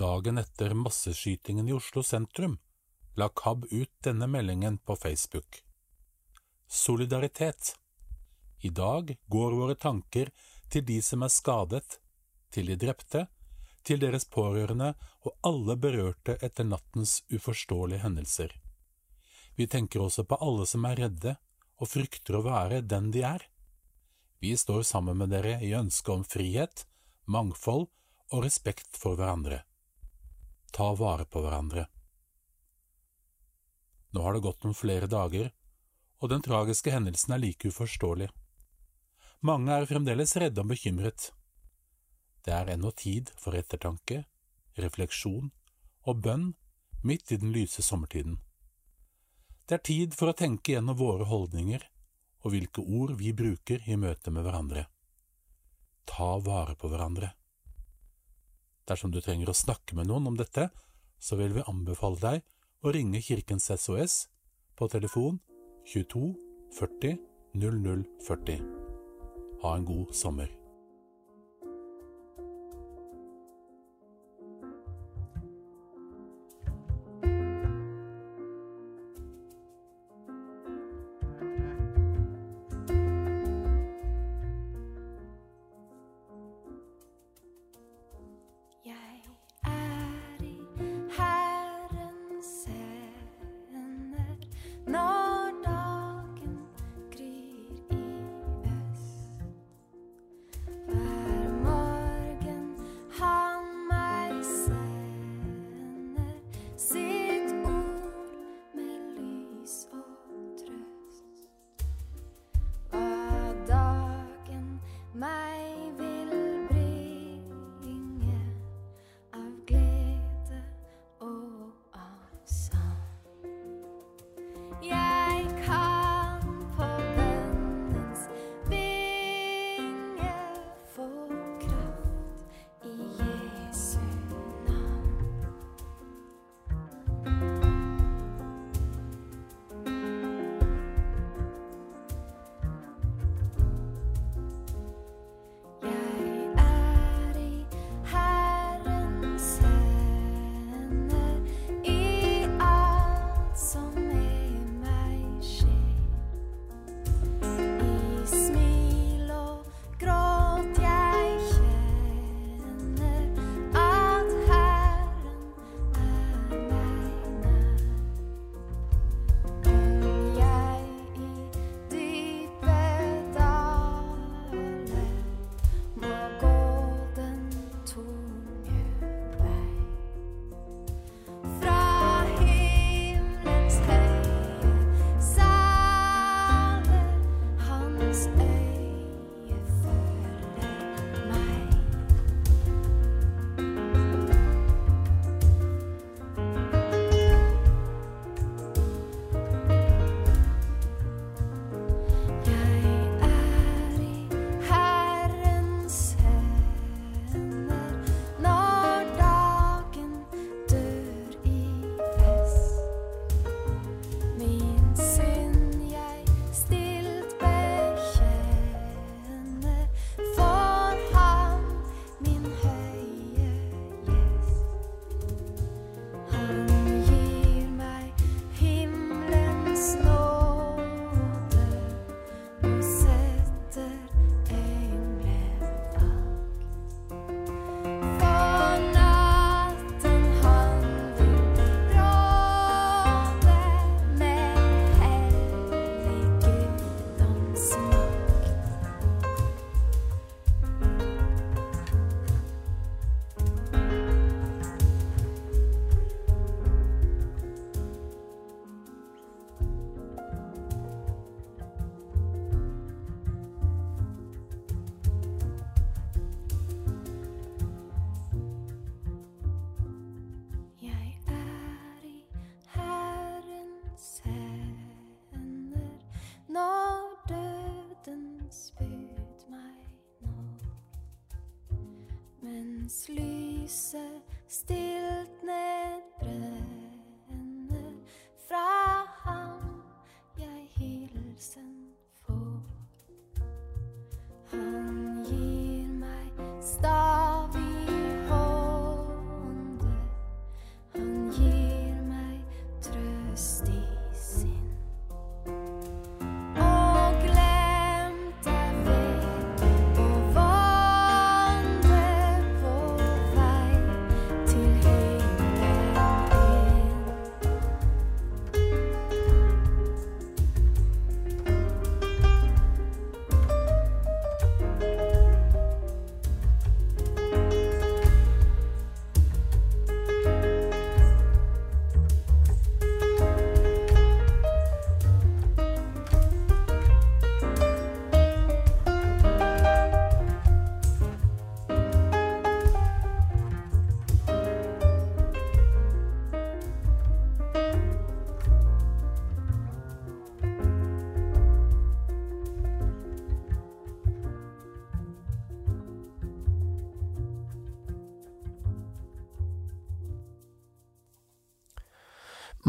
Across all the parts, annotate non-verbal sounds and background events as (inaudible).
Dagen etter masseskytingen i Oslo sentrum la KAB ut denne meldingen på Facebook. Solidaritet. I dag går våre tanker til de som er skadet, til de drepte, til deres pårørende og alle berørte etter nattens uforståelige hendelser. Vi tenker også på alle som er redde og frykter å være den de er. Vi står sammen med dere i ønsket om frihet, mangfold og respekt for hverandre. Ta vare på hverandre. Nå har det gått noen flere dager, og den tragiske hendelsen er like uforståelig. Mange er fremdeles redde og bekymret. Det er ennå tid for ettertanke, refleksjon og bønn midt i den lyse sommertiden. Det er tid for å tenke gjennom våre holdninger og hvilke ord vi bruker i møte med hverandre. Ta vare på hverandre. Dersom du trenger å snakke med noen om dette, så vil vi anbefale deg å ringe Kirkens SOS på telefon 22 40 00 40. Ha en god sommer.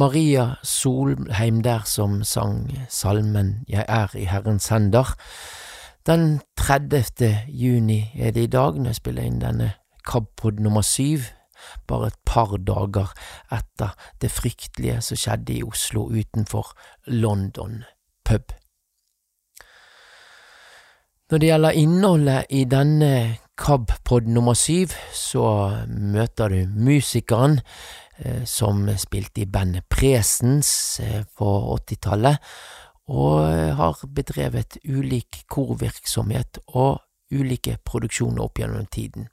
Maria Solheim der som sang salmen Jeg er i Herrens hender. Den 30. juni er det i dag, når jeg spiller inn denne KAB-pod nummer syv, bare et par dager etter det fryktelige som skjedde i Oslo utenfor London pub. Når det gjelder innholdet i denne KAB-pod nummer syv, så møter du musikeren som spilte i bandet Presens eh, på 80-tallet, og eh, har bedrevet ulik korvirksomhet og ulike produksjoner opp gjennom tiden.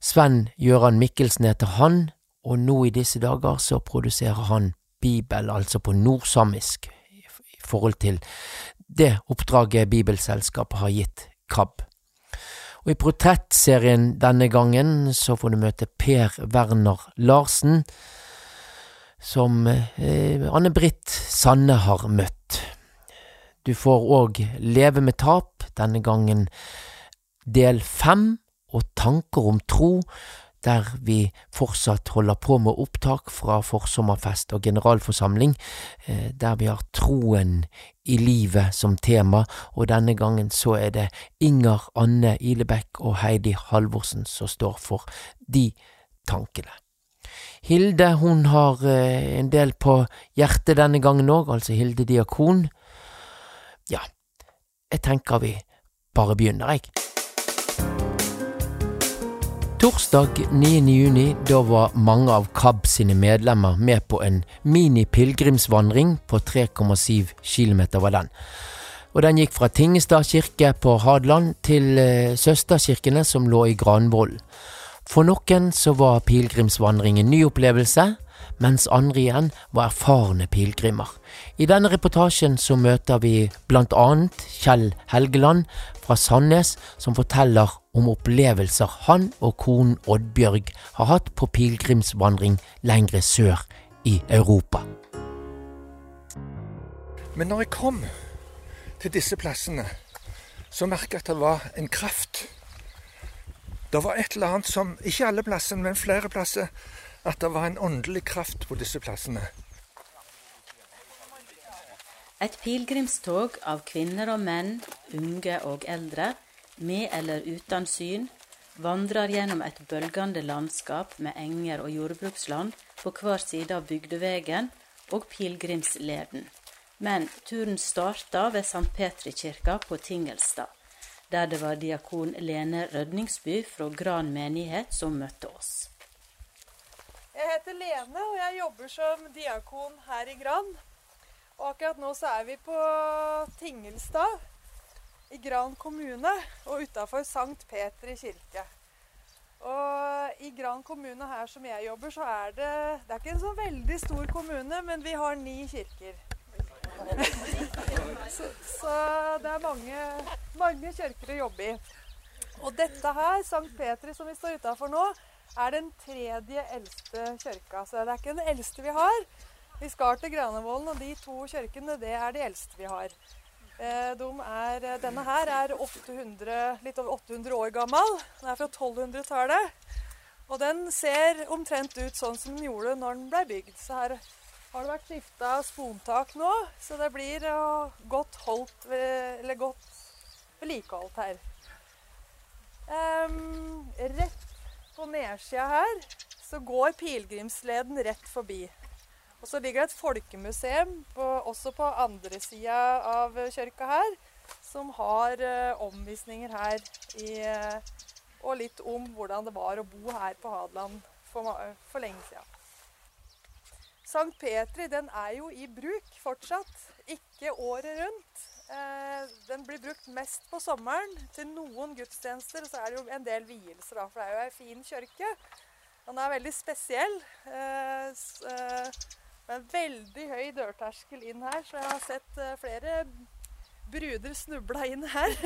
Sven Gøran Mikkelsen heter han, og nå i disse dager så produserer han Bibel, altså på nordsamisk, i forhold til det oppdraget Bibelselskapet har gitt KAB. Og I portrettserien denne gangen så får du møte Per Werner Larsen, som eh, Anne-Britt Sanne har møtt. Du får òg Leve med tap, denne gangen del fem, og Tanker om tro, der vi fortsatt holder på med opptak fra forsommerfest og generalforsamling, eh, der vi har troen i livet som tema, og denne gangen så er det Inger Anne Ilebekk og Heidi Halvorsen som står for de tankene. Hilde hun har eh, en del på hjertet denne gangen òg, altså Hilde Diakon. Ja, jeg tenker vi bare begynner, jeg. Torsdag 9. juni, da var mange av KAB sine medlemmer med på en mini-pilegrimsvandring på 3,7 km var den. Og den gikk fra Tingestad kirke på Hadeland til eh, søsterkirkene som lå i Granvollen. For noen så var pilegrimsvandring en ny opplevelse, mens andre igjen var erfarne pilegrimer. I denne reportasjen så møter vi blant annet Kjell Helgeland fra Sandnes, som forteller om opplevelser han og konen Oddbjørg har hatt på pilegrimsvandring lengre sør i Europa. Men når jeg kom til disse plassene, så merka jeg at det var en kraft. Det var et eller annet som Ikke alle plassene, men flere plasser. At det var en åndelig kraft på disse plassene. Et pilegrimstog av kvinner og menn, unge og eldre, med eller uten syn, vandrer gjennom et bølgende landskap med enger og jordbruksland på hver side av bygdevegen og pilegrimsleden. Men turen starta ved St. Petri kirka på Tingelstad, der det var diakon Lene Rødningsby fra Gran menighet som møtte oss. Jeg heter Lene, og jeg jobber som diakon her i Gran. Og akkurat nå så er vi på Tingelstad i Gran kommune og utafor Sankt Petri kirke. Og i Gran kommune her som jeg jobber, så er det Det er ikke en så veldig stor kommune, men vi har ni kirker. (laughs) så, så, det er mange, mange kirker å jobbe i. Og dette her, Sankt Petri som vi står utafor nå, er den tredje eldste kirka. Så det er ikke den eldste vi har. Vi skal til Granevollen, og de to kirkene det er de eldste vi har. Eh, de er, denne her er 800, litt over 800 år gammel. Den er fra 1200-tallet. Og den ser omtrent ut sånn som den gjorde når den ble bygd. Så her har det vært skifta spontak nå, så det blir uh, godt holdt eller godt vedlikeholdt her. Um, rett på nedsida her så går pilegrimsleden rett forbi. Og så ligger det et folkemuseum på, også på andre sida av kirka her, som har uh, omvisninger her i, uh, og litt om hvordan det var å bo her på Hadeland for, for lenge siden. Sankt Petri den er jo i bruk fortsatt, ikke året rundt. Eh, den blir brukt mest på sommeren til noen gudstjenester, og så er det jo en del vielser, da, for det er jo ei en fin kirke. Den er veldig spesiell. Eh, eh, med en veldig høy dørterskel inn her, så jeg har sett eh, flere bruder snubla inn her.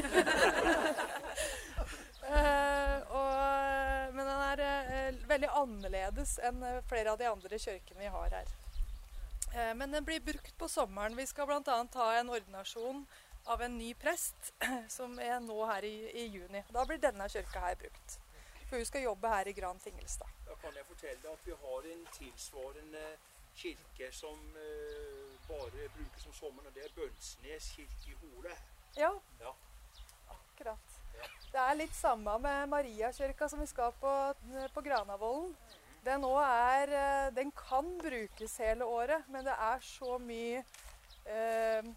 uh, (laughs) og, men den er uh, veldig annerledes enn flere av de andre kirkene vi har her. Men den blir brukt på sommeren. Vi skal bl.a. ha en ordinasjon av en ny prest (clears throat) som er nå her i, i, juni. Da blir denne kirka her brukt. For hun skal jobbe her i Gran Tingelstad. Da kan jeg fortelle at vi har en tilsvarende kirke som eh, bare brukes om sommeren, og det er Bønsnes kirke i Hole. Ja. Ja. Akkurat. Det er litt samme med Mariakirka som vi skal på, på Granavolden. Den, er, eh, den kan brukes hele året, men det er så mye eh,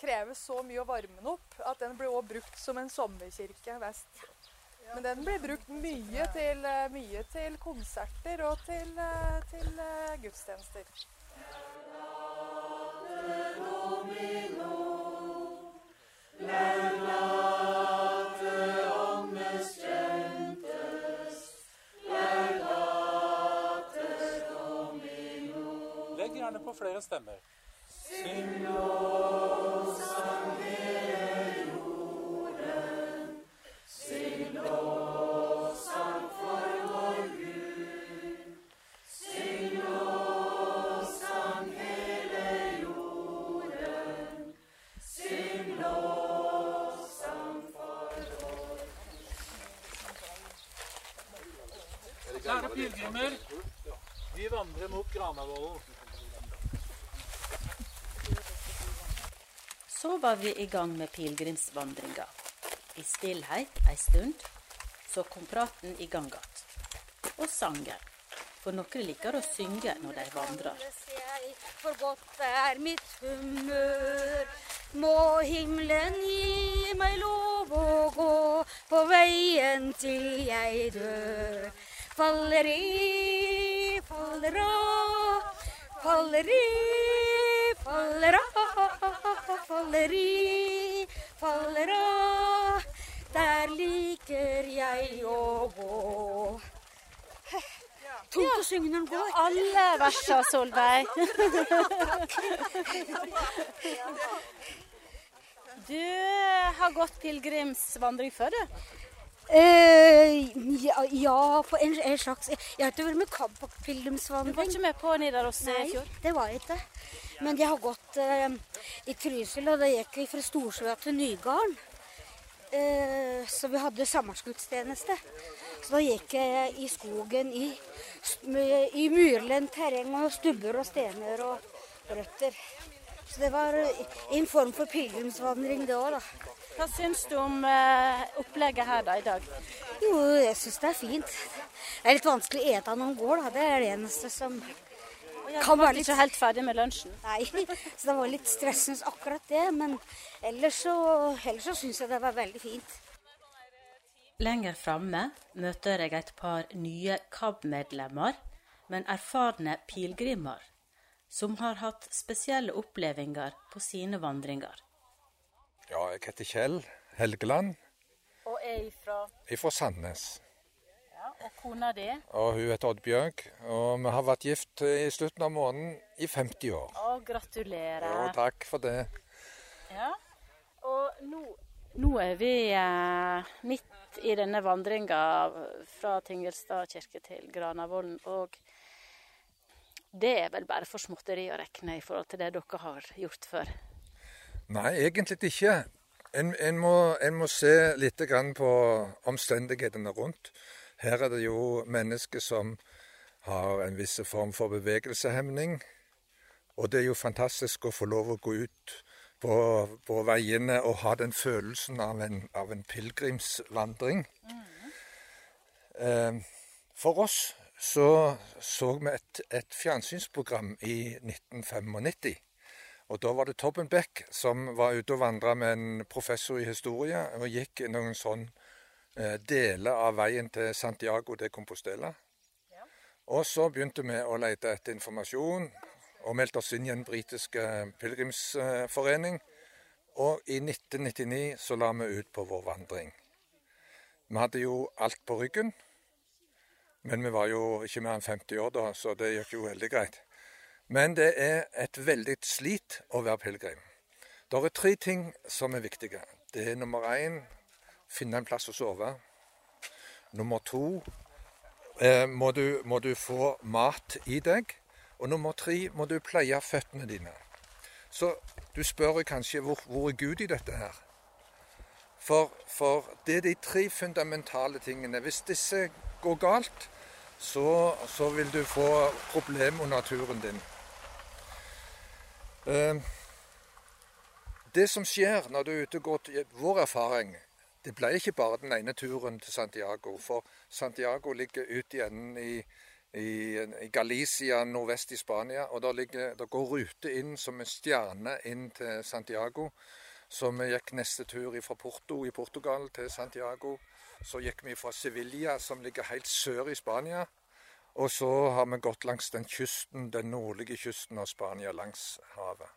krever så mye å varme den opp at den blir også brukt som en sommerkirke vest. Men den blir brukt mye til, eh, mye til konserter og til, eh, til eh, gudstjenester. Legg gjerne på flere stemmer. Kjære pilegrimer, vi vandrer mot Granavolden. Så var vi i gang med pilegrimsvandringa. I stillhet ei stund, så kom praten i gang att. Og sangen. For noen liker å synge når de vandrer. for godt er mitt humør. Må himmelen gi meg lov å gå på veien til jeg dør. Faller i, faller av, faller i, faller av, faller i, faller av. Der liker jeg å gå. Tungt å synge når den går. Alle versa, Solveig. (laughs) Du har gått pilegrimsvandring før, du? Eh, ja, ja, på en, en slags Jeg har ikke vært med Du var ikke med på Nidaros i Nei, fjor? det var jeg ikke. Men jeg har gått eh, i Trysil, og da gikk vi fra Storsjøa til Nygarden. Eh, så vi hadde sommerskudstjeneste. Så da gikk jeg i skogen i, i myrlendt terreng og stubber og stener og røtter. Så det var en form for pilegrimsvandring det òg, da. Hva syns du om eh, opplegget her da i dag? Jo, jeg syns det er fint. Det er litt vanskelig å ete når man går, da. Det er det eneste som kan Du være var litt ikke helt ferdig med lunsjen? Nei, (laughs) så det var litt stressende akkurat det. Men ellers så, ellers så syns jeg det var veldig fint. Lenger framme møter jeg et par nye KAB-medlemmer, men erfarne pilegrimer, som har hatt spesielle opplevelser på sine vandringer. Ja, jeg heter Kjell Helgeland, Og er ifra fra Sandnes. ja, Og kona di? Og hun heter Oddbjørg. Og vi har vært gift i slutten av måneden i 50 år. Å, gratulerer. Jo, takk for det. Ja. Og nå, nå er vi eh, midt i denne vandringa fra Tingelstad kirke til Granavolden. Og det er vel bare for småtteri å regne i forhold til det dere har gjort før. Nei, egentlig ikke. En, en, må, en må se litt på omstendighetene rundt. Her er det jo mennesker som har en viss form for bevegelseshemning. Og det er jo fantastisk å få lov å gå ut på, på veiene og ha den følelsen av en, av en pilegrimsvandring. Mm. for oss så så vi et, et fjernsynsprogram i 1995. Og da var det Tobben Beck som var ute og vandra med en professor i historie og gikk noen sånn eh, deler av veien til Santiago de Compostela. Og så begynte vi å lete etter informasjon og meldte oss inn i en britiske pilegrimsforening. Og i 1999 så la vi ut på vår vandring. Vi hadde jo alt på ryggen. Men vi var jo ikke mer enn 50 år da, så det gikk jo veldig greit. Men det er et veldig slit å være pilegrim. Det er tre ting som er viktige. Det er nummer én finne en plass å sove. Nummer to eh, må, du, må du få mat i deg. Og nummer tre må du pleie føttene dine. Så du spør kanskje hvor, hvor er Gud i dette her? For, for det er de tre fundamentale tingene. Hvis disse går galt, så, så vil du få problemer med naturen din. Eh, det som skjer når du er ute og går Vår erfaring det ble ikke bare den ene turen til Santiago. For Santiago ligger ut i enden i, i Galicia nordvest i Spania. Og der, ligger, der går rute inn som en stjerne inn til Santiago. Så vi gikk neste tur fra Porto i Portugal til Santiago. Så gikk vi fra Sevilla, som ligger helt sør i Spania. Og så har vi gått langs den kysten, den nordlige kysten av Spania, langs havet.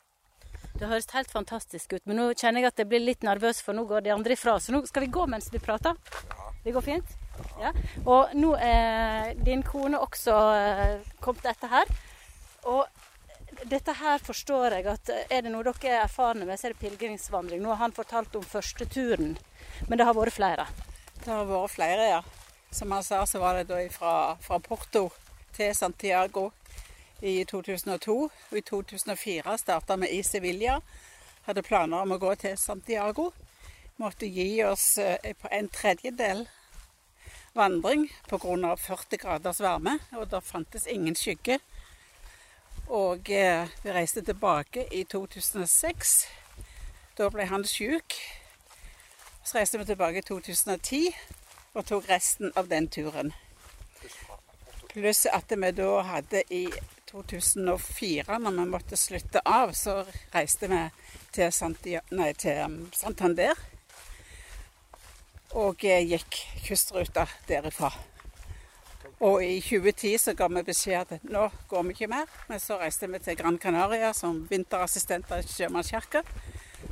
Det høres helt fantastisk ut, men nå kjenner jeg at jeg blir litt nervøs, for nå går de andre ifra. Så nå skal vi gå mens vi prater. Ja. Det går fint? Ja. Og nå er din kone også eh, kommet etter her. Og dette her forstår jeg at eh, er det noe dere er erfarne med, så er det pilegrimsvandring. Nå har han fortalt om første turen, men det har vært flere. Det har vært flere, ja. Som han sa, så var det da fra, fra Porto til Santiago i 2002. Og i 2004 starta vi i Sevilla. Hadde planer om å gå til Santiago. Måtte gi oss eh, en tredjedel vandring pga. 40 graders varme, og det fantes ingen skygge. Og eh, vi reiste tilbake i 2006. Da ble han syk. Så reiste vi tilbake i 2010 og tok resten av den turen. Pluss at vi da hadde i 2004, når vi måtte slutte av, så reiste vi til, nei, til um, Santander. Og eh, gikk kystruta derifra. Og i 2010 så ga vi beskjed at nå går vi ikke mer. Men så reiste vi til Gran Canaria som vinterassistenter i Sjømannskirka.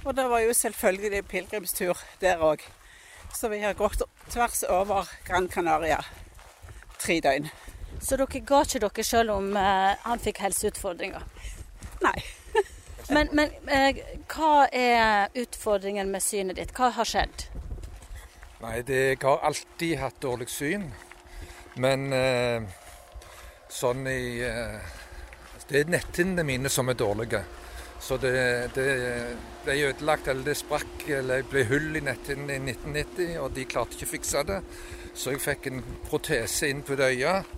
Og det var jo selvfølgelig pilegrimstur der òg. Så vi har gått tvers over Gran Canaria tre døgn. Så dere ga ikke dere selv om eh, han fikk helseutfordringer? Nei. (laughs) Men, men eh, hva er utfordringen med synet ditt? Hva har skjedd? Nei, det, jeg har alltid hatt dårlig syn. Men eh, sånn i eh, Det er netthinnene mine som er dårlige. Så det, det ble ødelagt, eller det sprakk, eller det ble hull i netthinnen i 1990, og de klarte ikke å fikse det. Så jeg fikk en protese inn på det øyet.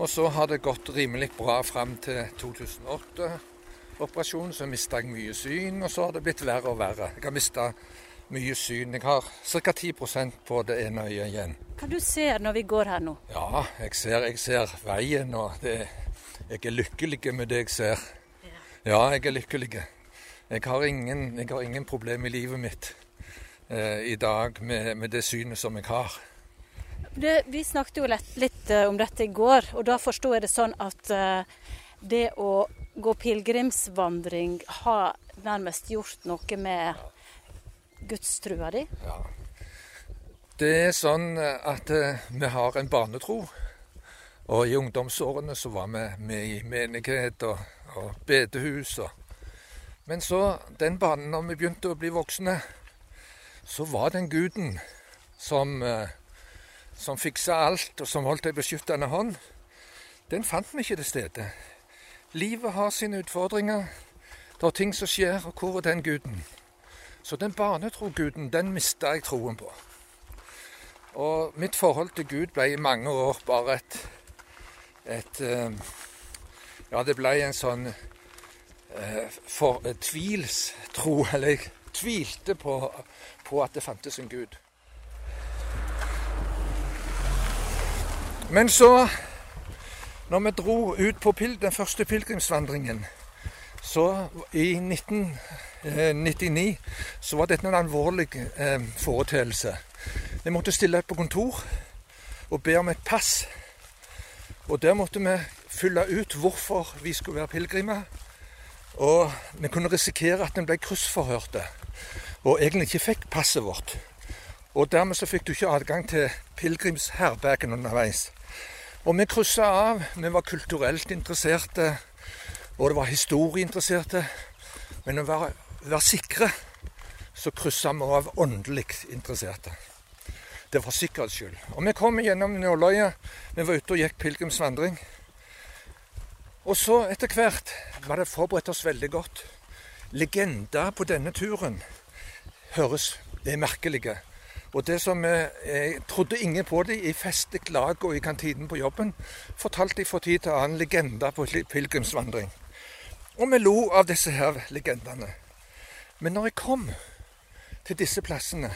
Og så har det gått rimelig bra fram til 2008-operasjonen. Så mista jeg mye syn, og så har det blitt verre og verre. Jeg har mista mye syn. Jeg har ca. 10% på det ene øyet igjen. Hva du ser når vi går her nå? Ja, jeg ser, jeg ser veien, og det, jeg er lykkelig med det jeg ser. Ja, jeg er lykkelig. Jeg har ingen, jeg har ingen problem i livet mitt eh, i dag med, med det synet som jeg har. Det, vi snakket jo litt, litt uh, om dette i går, og da forsto jeg det sånn at eh, det å gå pilegrimsvandring har nærmest gjort noe med gudstrua di? Ja. Det er sånn at eh, vi har en barnetro. Og i ungdomsårene så var vi med i menighet og, og bedehus. Og. Men så, den banen når vi begynte å bli voksne, så var den guden som uh, som fiksa alt, og som holdt ei beskyttende hånd, den fant vi ikke til stede. Livet har sine utfordringer. Det er ting som skjer, og hvor er den guden? Så den barnetroguden, den mista jeg troen på. Og mitt forhold til Gud ble i mange år bare et, et eh, Ja, det ble en sånn eh, for, tvilstro. (laughs) Eller jeg tvilte på, på at det fantes en Gud. Men så, når vi dro ut på den første pilegrimsvandringen, så i 1999 eh, så var dette en alvorlig eh, foreteelse. Vi måtte stille opp på kontor og be om et pass. Og der måtte vi fylle ut hvorfor vi skulle være pilegrimer. Og vi kunne risikere at en ble kryssforhørte og egentlig ikke fikk passet vårt. Og dermed så fikk du ikke adgang til pilegrimsherbergen underveis. Og vi kryssa av. Vi var kulturelt interesserte, og det var historieinteresserte. Men å være, være sikre, så kryssa vi av åndelig interesserte. Det var sikkerhets skyld. Og vi kom gjennom nåløyet. Vi var ute og gikk pilegrimsvandring. Og så, etter hvert, var det forberedt oss veldig godt. Legender på denne turen høres det er merkelige. Og det som jeg, jeg trodde ingen på det i festet lag og i kantinen på jobben, fortalte de fra tid til annen legender på pilegrimsvandring. Og vi lo av disse her legendene. Men når jeg kom til disse plassene,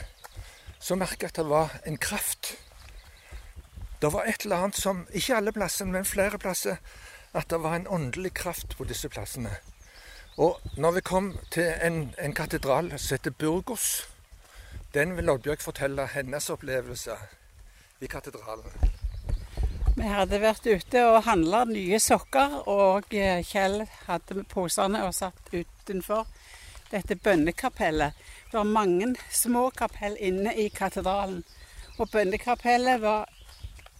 så merka jeg at det var en kraft. Det var et eller annet som Ikke alle plassene, men flere plasser. At det var en åndelig kraft på disse plassene. Og når vi kom til en, en katedral som heter Burgos, den vil Oddbjørg fortelle hennes opplevelse i katedralen. Vi hadde vært ute og handla nye sokker, og eh, Kjell hadde posene og satt utenfor dette bønnekapellet. Det var mange små kapell inne i katedralen. Og bønnekapellet var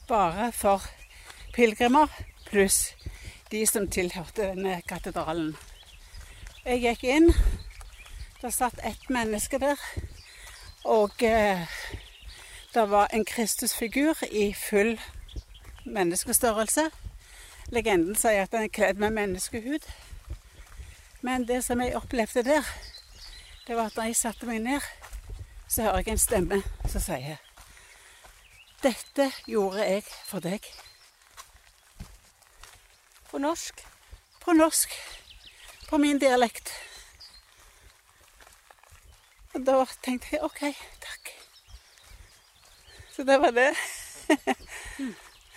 bare for pilegrimer pluss de som tilhørte denne katedralen. Jeg gikk inn. Det satt ett menneske der. Og eh, det var en Kristusfigur i full menneskestørrelse. Legenden sier at den er kledd med menneskehud. Men det som jeg opplevde der, det var at når jeg satte meg ned, så hører jeg en stemme som sier Dette gjorde jeg for deg. På norsk? På norsk. På min dialekt. Og da tenkte jeg OK, takk. Så det var det.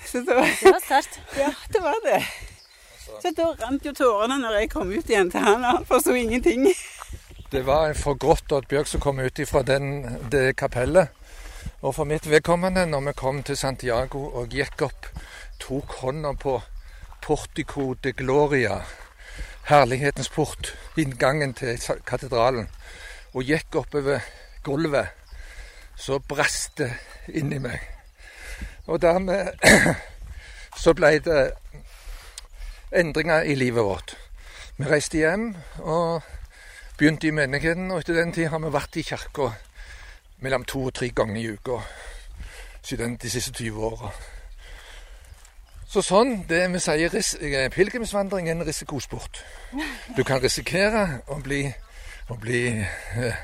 Så det var, Det var sterkt. (laughs) ja, det var det. Så da rant jo tårene når jeg kom ut igjen til han, og han forsto ingenting. Det var en forgrått og et bjørk som kom ut fra det kapellet. Og for mitt vedkommende, når vi kom til Santiago og gikk opp, tok hånda på Portico de Gloria, herlighetens port, inngangen til katedralen, og gikk oppover gulvet, så brast det inni meg. Og dermed (clears throat) så ble det endringer i livet vårt. Vi reiste hjem og begynte i menigheten, og etter den tid har vi vært i kirka mellom to og tre ganger i uka siden de siste 20 åra. Så sånn, det vi sier ris eh, pilegrimsvandring er en risikosport. Du kan risikere å bli, å bli eh,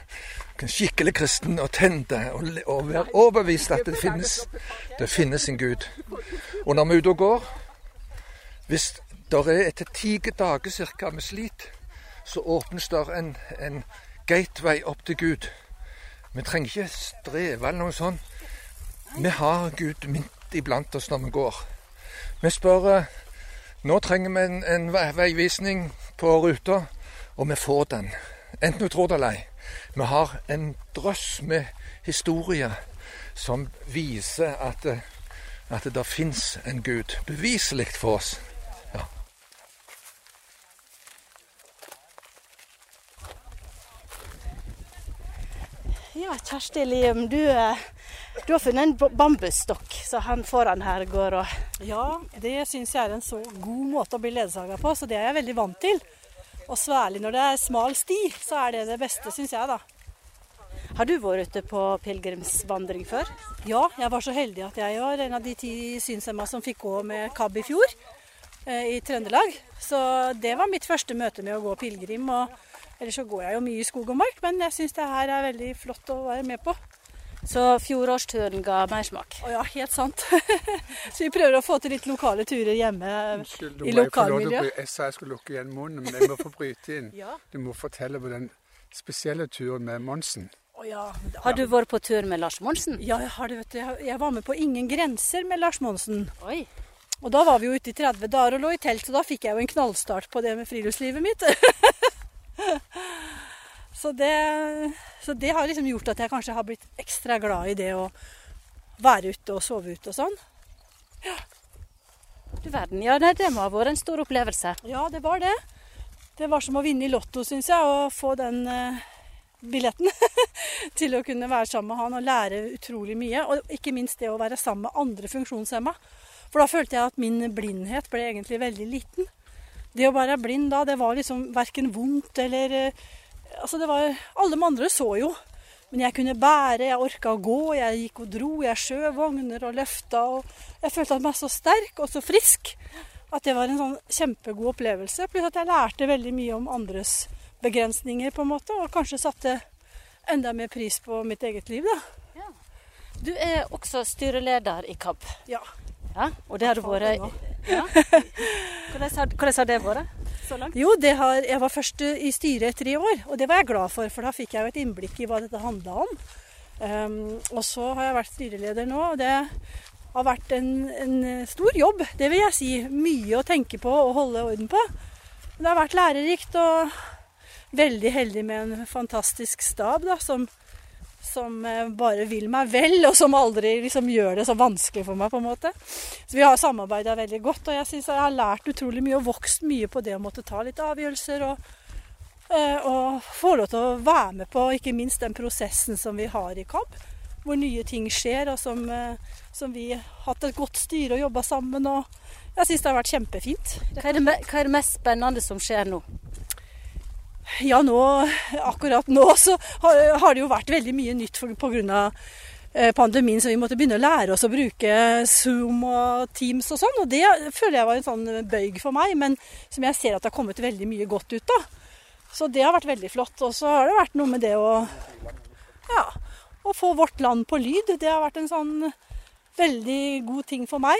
skikkelig kristen og tente og, og være overbevist at det finnes, det finnes en Gud. Og når vi er ute og går Hvis det er etter ti dager cirka med slit, så åpnes det en, en gateway opp til Gud. Vi trenger ikke streve eller noe sånt. Vi har Gud midt iblant oss når vi går. Vi spør eh, Nå trenger vi en, en veivisning på ruta, og vi får den. Enten du tror det eller ei. Vi har en drøss med historier som viser at, eh, at det fins en Gud. Beviselig for oss. Ja, Kjersti Liam, du, eh, du har funnet en bambusstokk, så han foran her går og Ja, det syns jeg er en så god måte å bli ledsaga på, så det er jeg veldig vant til. Og særlig når det er smal sti, så er det det beste, syns jeg, da. Har du vært ute på pilegrimsvandring før? Ja, jeg var så heldig at jeg var en av de ti synshemma som fikk gå med KAB i fjor, eh, i Trøndelag. Så det var mitt første møte med å gå pilegrim. Ellers så går jeg jo mye i skog og mark, men jeg syns det her er veldig flott å være med på. Så fjorårsturen ga mersmak? Å ja, helt sant. (laughs) så vi prøver å få til litt lokale turer hjemme Unnskyld, i lokalmiljøet. Jeg sa jeg skulle lukke igjen munnen, men jeg må få bryte inn. (laughs) Ja. Du må fortelle på den spesielle turen med Monsen. Oh, ja, Har du vært på tur med Lars Monsen? Ja, jeg har det, vet du. Jeg- Jeg var med på Ingen grenser med Lars Monsen. Oi. Og da var vi jo ute i 30 dager og lå i telt, og da fikk jeg jo en knallstart på det med friluftslivet mitt. (laughs) så, det, så det har liksom gjort at jeg kanskje har blitt ekstra glad i det å være ute og sove ute og sånn. Du verden. Ja, det må ha vært en stor opplevelse. Ja, det var det. Det var som å vinne i Lotto, syns jeg, å få den eh, billetten (laughs) til å kunne være sammen med han og lære utrolig mye. Og ikke minst det å være sammen med andre funksjonshemma. For da følte jeg at min blindhet ble egentlig veldig liten. Det å være blind da, det var liksom verken vondt eller eh, Altså, det var Alle de andre så jo. Men jeg kunne bære, jeg orka å gå, jeg gikk og dro, jeg skjøv vogner og løfta. Og jeg følte meg så sterk og så frisk at det var en sånn kjempegod opplevelse. Pluss at jeg lærte veldig mye om andres begrensninger, på en måte, og kanskje satte enda mer pris på mitt eget liv, da. Du er også styreleder i KAB. Ja. Ja, og det har det vært ja. (laughs) hvordan, har, det vært? så langt? Jo, det har, jeg var først i styret i tre år, og det var jeg glad for, for da fikk jeg jo et innblikk i hva dette handla om. Um, og så har jeg vært styreleder nå, og det har vært en, en stor jobb, det vil jeg si. Mye å tenke på og holde orden på. Det har vært lærerikt og veldig heldig med en fantastisk stab da, som, som eh, bare vil meg vel, og som aldri liksom gjør det så vanskelig for meg, på en måte. Så vi har samarbeida veldig godt, og jeg syns jeg har lært utrolig mye og vokst mye på det å måtte ta litt avgjørelser. og eh, og få lov til å være med på ikke minst den prosessen som vi har i KAB. Hvor nye ting skjer, og som, eh, som vi har hatt et godt styre og jobba sammen. og Jeg syns det har vært kjempefint. Hva er, det, hva er det mest spennende som skjer nå? Ja, nå, akkurat nå så har, det jo vært veldig mye nytt pga. eh, pandemien, så vi måtte begynne å lære oss å bruke Zoom og Teams og sånn. Og det føler jeg var en sånn bøyg for meg, men som jeg ser at det har kommet veldig mye godt ut av. Så det har vært veldig flott. Og så har det vært noe med det å ja, å få vårt land på lyd. Det har vært en sånn veldig god ting for meg.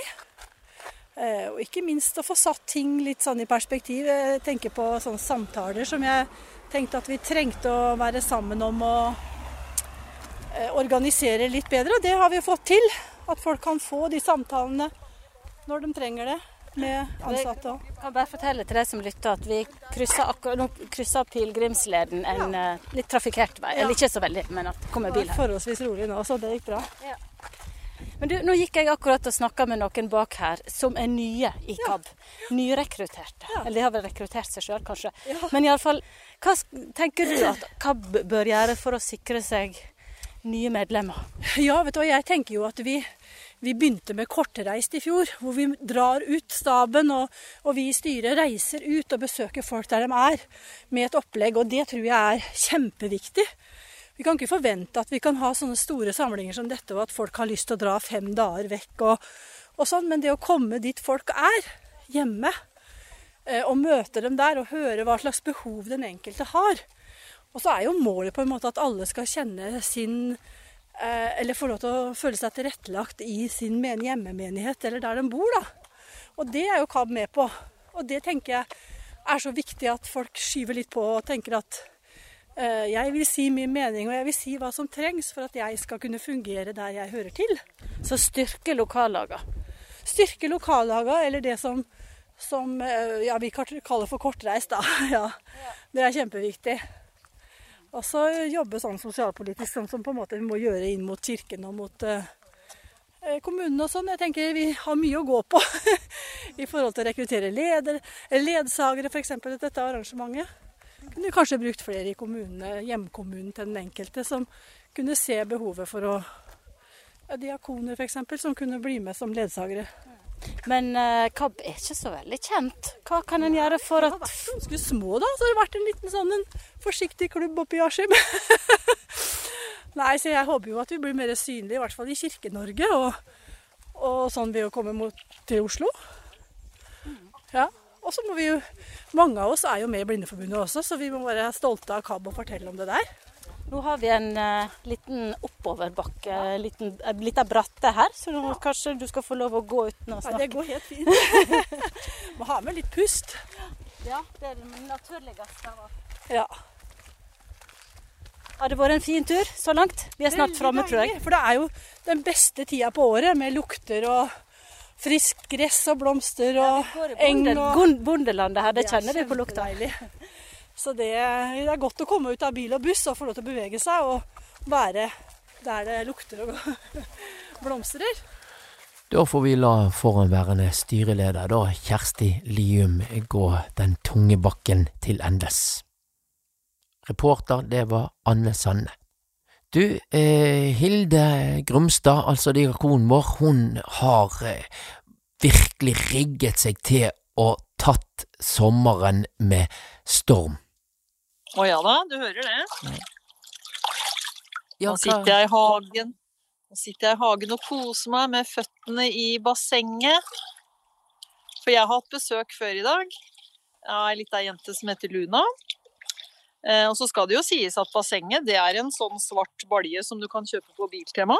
Eh, og ikke minst å få satt ting litt sånn i perspektiv. Jeg tenker på sånne samtaler som jeg tenkte at vi trengte å være sammen om å eh, organisere litt bedre. Og det har vi fått til. At folk kan få de samtalene når de trenger det med ansatte òg. Jeg kan bare fortelle til deg som lytter at vi krysser nå krysser pilegrimsleden en ja. litt trafikkert vei. Eller ikke så veldig, men at det kommer bil her. Forholdsvis rolig nå, så det gikk bra. Men du, nå gikk jeg akkurat og snakka med noen bak her som er nye i KAB. Nyrekrutterte. Eller de har vel rekruttert seg sjøl, kanskje. Men iallfall, hva tenker du at KAB bør gjøre for å sikre seg nye medlemmer? Ja, vet du jeg tenker jo at vi, vi begynte med kortreist i fjor. Hvor vi drar ut staben, og, og vi i styret reiser ut og besøker folk der de er. Med et opplegg, og det tror jeg er kjempeviktig. Vi kan ikke forvente at vi kan ha sånne store samlinger som dette, og at folk har lyst til å dra fem dager vekk og, og sånn. Men det å komme dit folk er, hjemme, eh, og møte dem der og høre hva slags behov den enkelte har. Og så er jo målet på en måte at alle skal kjenne sin eh, Eller få lov til å føle seg tilrettelagt i sin men hjemmemenighet eller der de bor, da. Og det er jo KAB med på. Og det tenker jeg er så viktig at folk skyver litt på og tenker at jeg vil si min mening, og jeg vil si hva som trengs for at jeg skal kunne fungere der jeg hører til. Så styrke lokallaga. Styrke lokallaga, eller det som, som eh, ja, vi kaller for kortreist, da. (laughs) Ja, det er kjempeviktig. Og så jobbe sånn sosialpolitisk, sånn som på en måte vi må gjøre inn mot kirken og mot eh, eh, kommunene og sånn. Jeg tenker vi har mye å gå på (laughs) i forhold til å rekruttere leder, ledsagere f.eks. dette arrangementet. Kunne kanskje brukt flere i kommunene, hjemkommunen til den enkelte, som kunne se behovet for å ja, Diakoner f.eks., som kunne bli med som ledsagere. Men uh, KAB er ikke så veldig kjent. Hva kan en gjøre for at Ganske små, da. Så har det vært en liten sånn en forsiktig klubb oppe i Askim. (laughs) Nei, så jeg håper jo at vi blir mer synlige, i hvert fall i Kirke-Norge. Og, og sånn ved å komme mot, til Oslo. Ja. Og så må vi jo Mange av oss er jo med i Blindeforbundet også, så vi må være stolte av KAB og fortelle om det der. Nå har vi en uh, liten oppoverbakke, liten, en liten bratte her, så nå kanskje du skal få lov å gå uten å Nei, Ja, det går helt fint. (laughs) må ha med litt pust. Ja, det er det naturligste. av. Ja. Har det vært en fin tur så langt? Vi er snart framme, tror jeg. For det er jo den beste tida på året, med lukter og friskt gress og blomster og eng Bonde, og bondelandet her, det er kjenner vi på lukta. Så det, det er godt å komme ut av bil og buss og få lov til å bevege seg og være der det lukter og (laughs) blomstrer. Da får vi la foranværende styreleder, da, Kjersti Lium, gå den tunge bakken til endes. Reporter, det var Anne Sanne. Du, eh, Hilde Grumstad, altså diakonen vår, hun har eh, virkelig rigget seg til og tatt sommeren med storm. Å ja da, du hører det. Ja, Nå sitter jeg i hagen. Nå sitter jeg i hagen og koser meg med føttene i bassenget. For jeg har hatt besøk før i dag av ei lita jente som heter Luna. Eh, og så skal det jo sies at bassenget det er en sånn svart balje som du kan kjøpe på Biltema.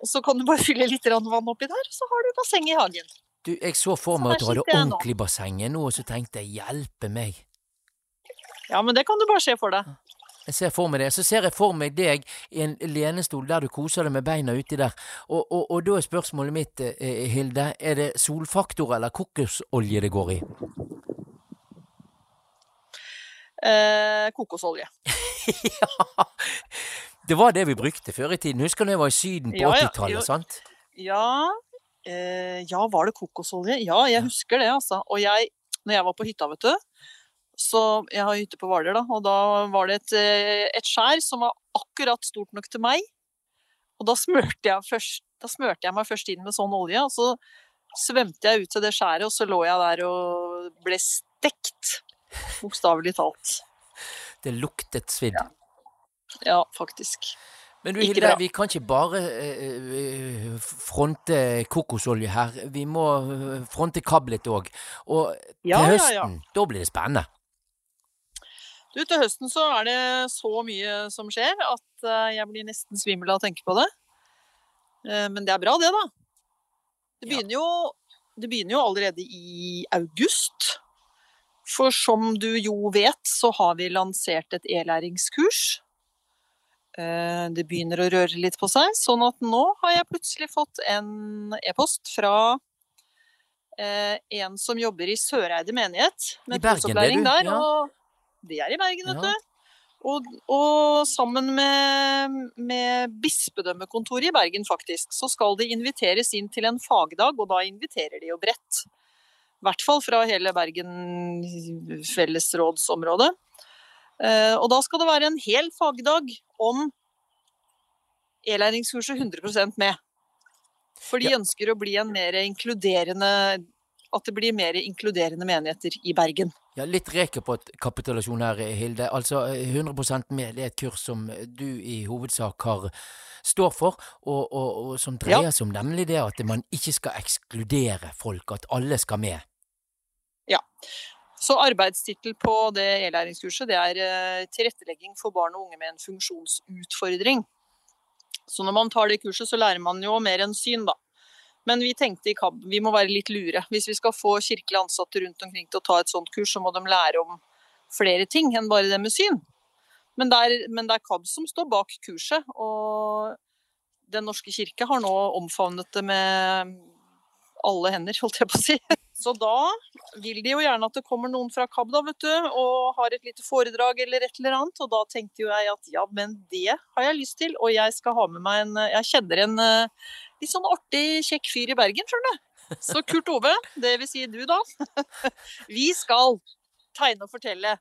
Og så kan du bare fylle litt vann oppi der, så har du basseng i hagen. Du, jeg så for meg at du hadde ordentlig basseng nå, og så tenkte jeg hjelpe meg. Ja, men det kan du bare se for deg. Jeg ser for meg det. Så ser jeg for meg deg i en lenestol der du koser deg med beina uti der. Og, og, og da er spørsmålet mitt, eh, Hilde, er det solfaktor eller kokosolje det går i? Eh, kokosolje. (laughs) Det var det vi brukte før i tiden. Husker du jeg var i Syden på Ja, ja, 80-tallet, jo. sant? Ja, eh, ja, var det kokosolje? Ja, jeg husker det, altså. Og jeg, når jeg var på hytta, vet du, så jeg har hytte på Hvaler, da, og da var det et, eh, et skjær som var akkurat stort nok til meg. Og da smørte jeg, først, da smørte jeg meg først inn med sånn olje, og så svømte jeg ut til det skjæret, og så lå jeg der og ble stekt. Bokstavelig talt. Det luktet svidd. Ja, faktisk. Men du Hilde, vi kan ikke bare eh, eh, fronte kokosolje her. Vi må eh, fronte kablet òg. Og til Ja, ja, ja. høsten, da blir det spennende. Du, til høsten så er det så mye som skjer at eh, jeg blir nesten svimmel av å tenke på det. Men det er bra, det, da. Det begynner jo, det begynner jo allerede i august. For som du jo vet, så har vi lansert et e-læringskurs. Eh, Det begynner å røre litt på seg, sånn at nå har jeg plutselig fått en e-post fra eh, en som jobber i Søreide menighet. I Bergen, det det, du, der. ja. Og det er i Bergen, vet Ja. du. Og, og sammen med, med bispedømmekontoret i Bergen, faktisk, så skal de inviteres inn til en fagdag, og da inviterer de jo bredt. I hvert fall fra hele Bergen fellesrådsområde. Eh, Og da skal det være en hel fagdag om e-læringskurset 100% med. For de ønsker å bli en mer inkluderende At det blir mer inkluderende menigheter i Bergen. Ja, Litt rekapitulasjon her, Hilde. Altså, 100% med det er et kurs som du i hovedsak har står for, og, og, og som dreier Ja. seg om nemlig det at man ikke skal ekskludere folk, at alle skal med. Ja. Så arbeidstittel på det e-læringskurset det er eh, tilrettelegging for barn og unge med en funksjonsutfordring. Så når man tar det kurset, så lærer man jo mer enn syn, da. Men vi tenkte i KAB vi må være litt lure. Hvis vi skal få kirkelig ansatte rundt omkring til å ta et sånt kurs, så må de lære om flere ting enn bare det med syn. Men det er, men det er KAB som står bak kurset, og Den norske kirke har nå omfavnet det med alle hender, holdt jeg på å si. Så da vil de jo gjerne at det kommer noen fra KAB da, vet du, og har et lite foredrag eller et eller annet. Og da tenkte jo jeg at ja, men det har jeg lyst til. Og jeg skal ha med meg en Jeg kjenner en eh, litt sånn artig, kjekk fyr i Bergen, skjønner du. Så Kurt Ove, det vil si du da, (laughs) vi skal tegne og fortelle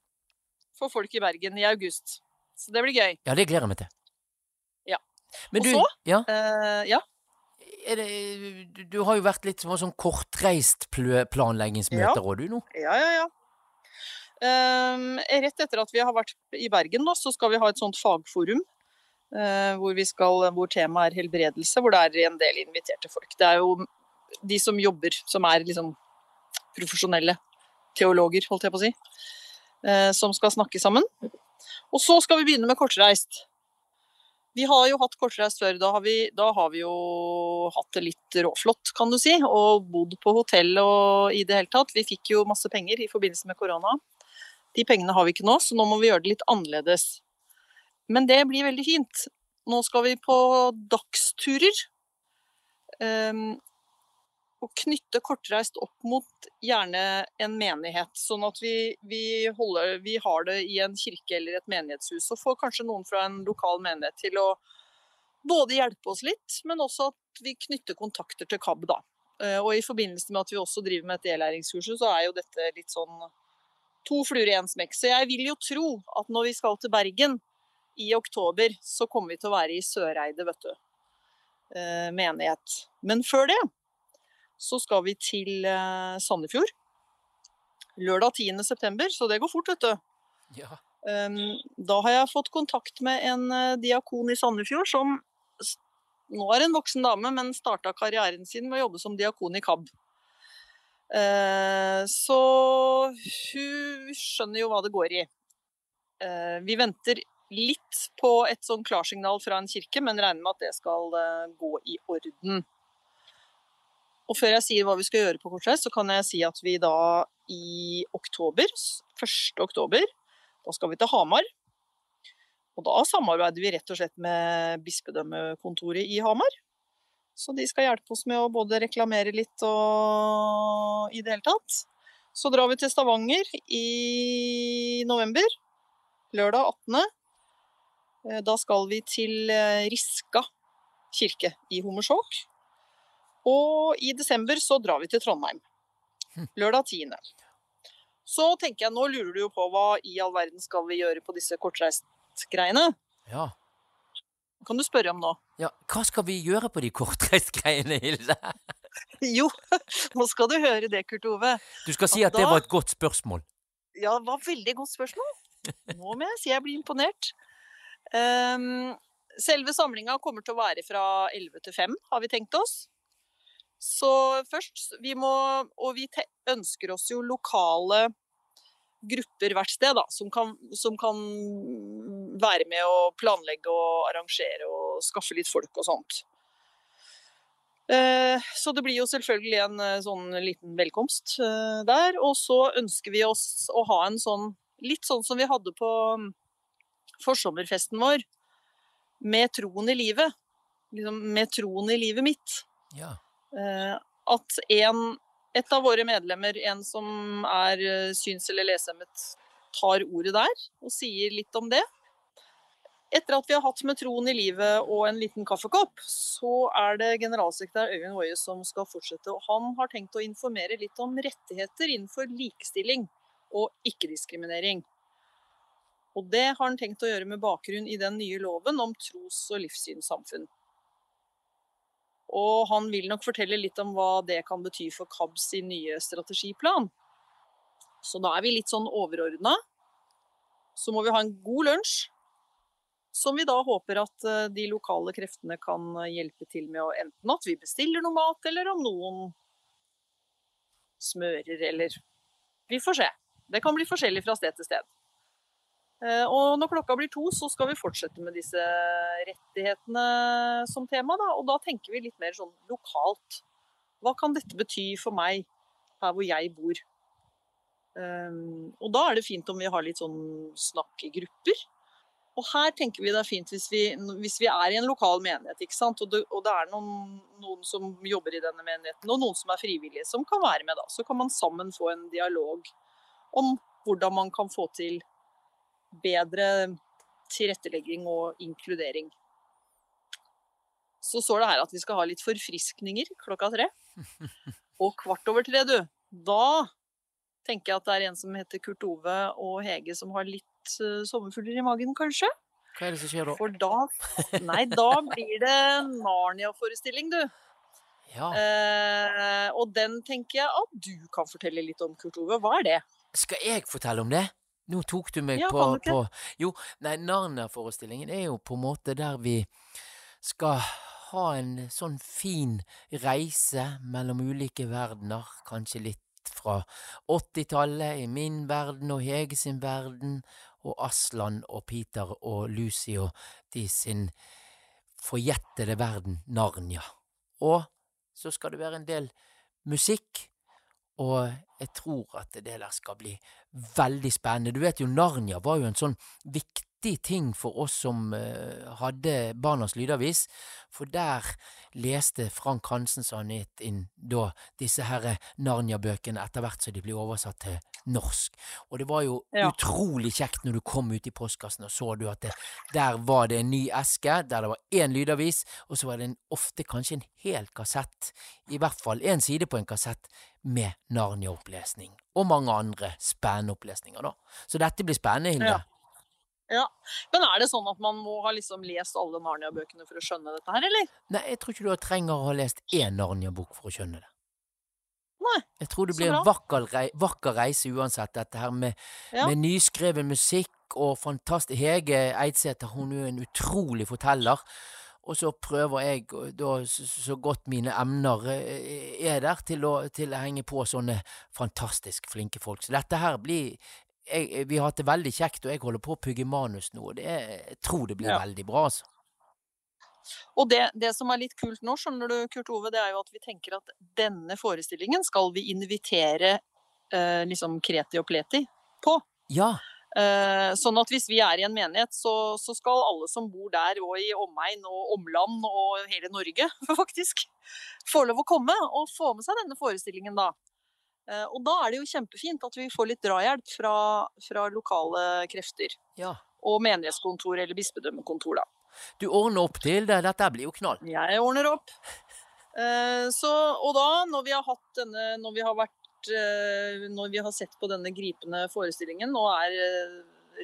for folk i Bergen i august. Så det blir gøy. Ja, det gleder jeg meg til. Ja. Men og du, så, ja, eh, ja, det, du, du har jo vært litt som sånn kortreist planleggingsmøter òg, Ja. du nå? Ja, ja, ja. Um, rett etter at vi har vært i Bergen, da, så skal vi ha et sånt fagforum. Uh, hvor, vi skal, hvor temaet er helbredelse, hvor det er en del inviterte folk. Det er jo de som jobber, som er liksom profesjonelle teologer, holdt jeg på å si, uh, som skal snakke sammen. Og så skal vi begynne med kortreist. Vi har jo hatt kortreist før. Da har, vi, da har vi jo hatt det litt råflott, kan du si. Og bodd på hotell og i det hele tatt. Vi fikk jo masse penger i forbindelse med korona. De pengene har vi ikke nå, så nå må vi gjøre det litt annerledes. Men det blir veldig fint. Nå skal vi på dagsturer. Um, og knytte kortreist opp mot gjerne en menighet. Sånn at vi, vi, holder, vi har det i en kirke eller et menighetshus. Og får kanskje noen fra en lokal menighet til å både hjelpe oss litt, men også at vi knytter kontakter til KAB, da. Eh, Og i forbindelse med at vi også driver med et e-læringskurs, så er jo dette litt sånn to fluer i én smekk. Så jeg vil jo tro at når vi skal til Bergen i oktober, så kommer vi til å være i Søreide, vet du. Eh, menighet. Men før det så skal vi til eh, Sandefjord. Lørdag 10. september, så det går fort, vet du. Ja. Da har jeg fått kontakt med en eh, diakon i Sandefjord som nå er en voksen dame, men starta karrieren sin med å jobbe som diakon i KAB. Eh, så hun skjønner jo hva det går i. Vi venter litt på et sånn klarsignal fra en kirke, men regner med at det skal gå i orden. Og før jeg sier hva vi skal gjøre på kortreist, så kan jeg si at vi da i oktober, 1. oktober, da skal vi til Hamar. Og da samarbeider vi rett og slett med bispedømmekontoret i Hamar. Så de skal hjelpe oss med å både reklamere litt og i det hele tatt. Så drar vi til Stavanger i november. Lørdag 18. Eh, Da skal vi til eh, Riska kirke i Hommersåk. Og i desember så drar vi til Trondheim. Lørdag 10. Så tenker jeg, nå lurer du jo på hva i all verden skal vi gjøre på disse kortreistgreiene? Ja. Kan du spørre om nå? ja. Hva skal vi gjøre på de kortreistgreiene, Hilde? (laughs) Jo, nå skal du høre det, Kurt Ove. Du skal si At at det var et godt spørsmål. Ja, det var veldig godt spørsmål. Nå må jeg si jeg blir imponert. Um, selve samlinga kommer til å være fra 11 til 5, har vi tenkt oss. Så først, vi må Og vi ønsker oss jo lokale grupper hvert sted, da, som kan, som kan være med å planlegge og arrangere og skaffe litt folk og sånt. Eh, Så det blir jo selvfølgelig en eh, sånn liten velkomst eh, der. Og så ønsker vi oss å ha en sånn litt sånn som vi hadde på mm, forsommerfesten vår, med troen i livet. Liksom med troen i livet mitt. Ja. Eh, At en, et av våre medlemmer, en som er eh, syns- eller lesehemmet, tar ordet der og sier litt om det. Etter at vi har hatt med troen i livet og en liten kaffekopp, så er det generalsekretær Øyvind Woie som skal fortsette. Og han har tenkt å informere litt om rettigheter innenfor likestilling og ikke-diskriminering. Og det har han tenkt å gjøre med bakgrunn i den nye loven om tros- og livssynssamfunn. Og han vil nok fortelle litt om hva det kan bety for KABs sin nye strategiplan. Så da er vi litt sånn overordna. Så må vi ha en god lunsj, som vi da håper at eh, de lokale kreftene kan eh, hjelpe til med å enten at vi bestiller noe mat, eller om noen smører, eller Vi får se. Det kan bli forskjellig fra sted til sted. Eh, Og når klokka blir to, så skal vi fortsette med disse rettighetene som tema. Da. Og da tenker vi litt mer sånn lokalt. Hva kan dette bety for meg her hvor jeg bor? Um, og da er det fint om vi har litt sånn snakk i grupper. Og her tenker vi det er fint hvis vi, hvis vi er i en lokal menighet, ikke sant? Og, det, og det er noen, noen som jobber i denne menigheten, og noen som er frivillige, som kan være med da. Så kan man sammen få en dialog om hvordan man kan få til bedre tilrettelegging og inkludering. Så står det her at vi skal ha litt forfriskninger klokka tre. (laughs) Og kvart over tre, du. Da tenker jeg at det er en som heter Kurt Ove og Hege som har litt uh, sommerfugler i magen, kanskje. Hva er det som skjer da? For da Nei, da blir det Narnia-forestilling, du. Ja. Eh, og den tenker jeg at du kan fortelle litt om, Kurt Ove. Hva er det? Skal jeg fortelle om det? Nå tok du meg Ja, på, på Jo, nei, Narnia-forestillingen er jo på en måte der vi skal ha en sånn fin reise mellom ulike verdener, kanskje litt fra 80-tallet i min verden og Hege sin verden, og Aslan og Peter og Lucy og de sin forjettede verden, Narnia. Og så skal det være en del musikk, og jeg tror at det der skal bli veldig spennende. Du vet jo, Narnia var jo en sånn viktig ting for oss som eh, hadde Barnas Lydavis, for der leste Frank Hansen så han het inn da disse her Narnia-bøkene etter hvert som de ble oversatt til norsk. Og det var jo Ja. utrolig kjekt når du kom ut i postkassen og så du at det, der var det en ny eske, der det var én lydavis, og så var det en, ofte kanskje en hel kassett, i hvert fall en side på en kassett, med Narnia-opplesning. Og mange andre spennende opplesninger, da. Så dette blir spennende, Hilde. Ja. Ja. Men er det sånn at man må ha liksom lest alle Narnia-bøkene for å skjønne dette her, eller? Nei, jeg tror ikke du trenger å ha lest én Narnia-bok for å skjønne det. Nei, Jeg tror det blir en vakker, rei vakker reise uansett, dette her med, Ja. med nyskreven musikk og fantastisk Hege Eidsæter, hun er jo en utrolig forteller. Og så prøver jeg da så, så godt mine emner eh, er der, til å, til å henge på sånne fantastisk flinke folk. Så dette her blir jeg, Vi har hatt det veldig kjekt, og jeg holder på å pugge manus nå, og det jeg tror det blir Ja. veldig bra, altså. Og det, det som er litt kult nå, skjønner du, Kurt Ove, det er jo at vi tenker at denne forestillingen skal vi invitere eh, liksom kreti og pleti på. Ja. Eh, sånn at hvis vi er i en menighet, så, så skal alle som bor der og i omegn og omland og hele Norge, (laughs) faktisk, få lov å komme og få med seg denne forestillingen da. Eh, og da er det jo kjempefint at vi får litt drahjelp fra, fra lokale krefter. Ja. Og menighetskontor eller bispedømmekontor, da. Du ordner opp til det. Dette blir jo knall. Jeg ordner opp. Eh, så, og da, når vi har hatt denne Når vi har vært eh, Når vi har sett på denne gripende forestillingen og er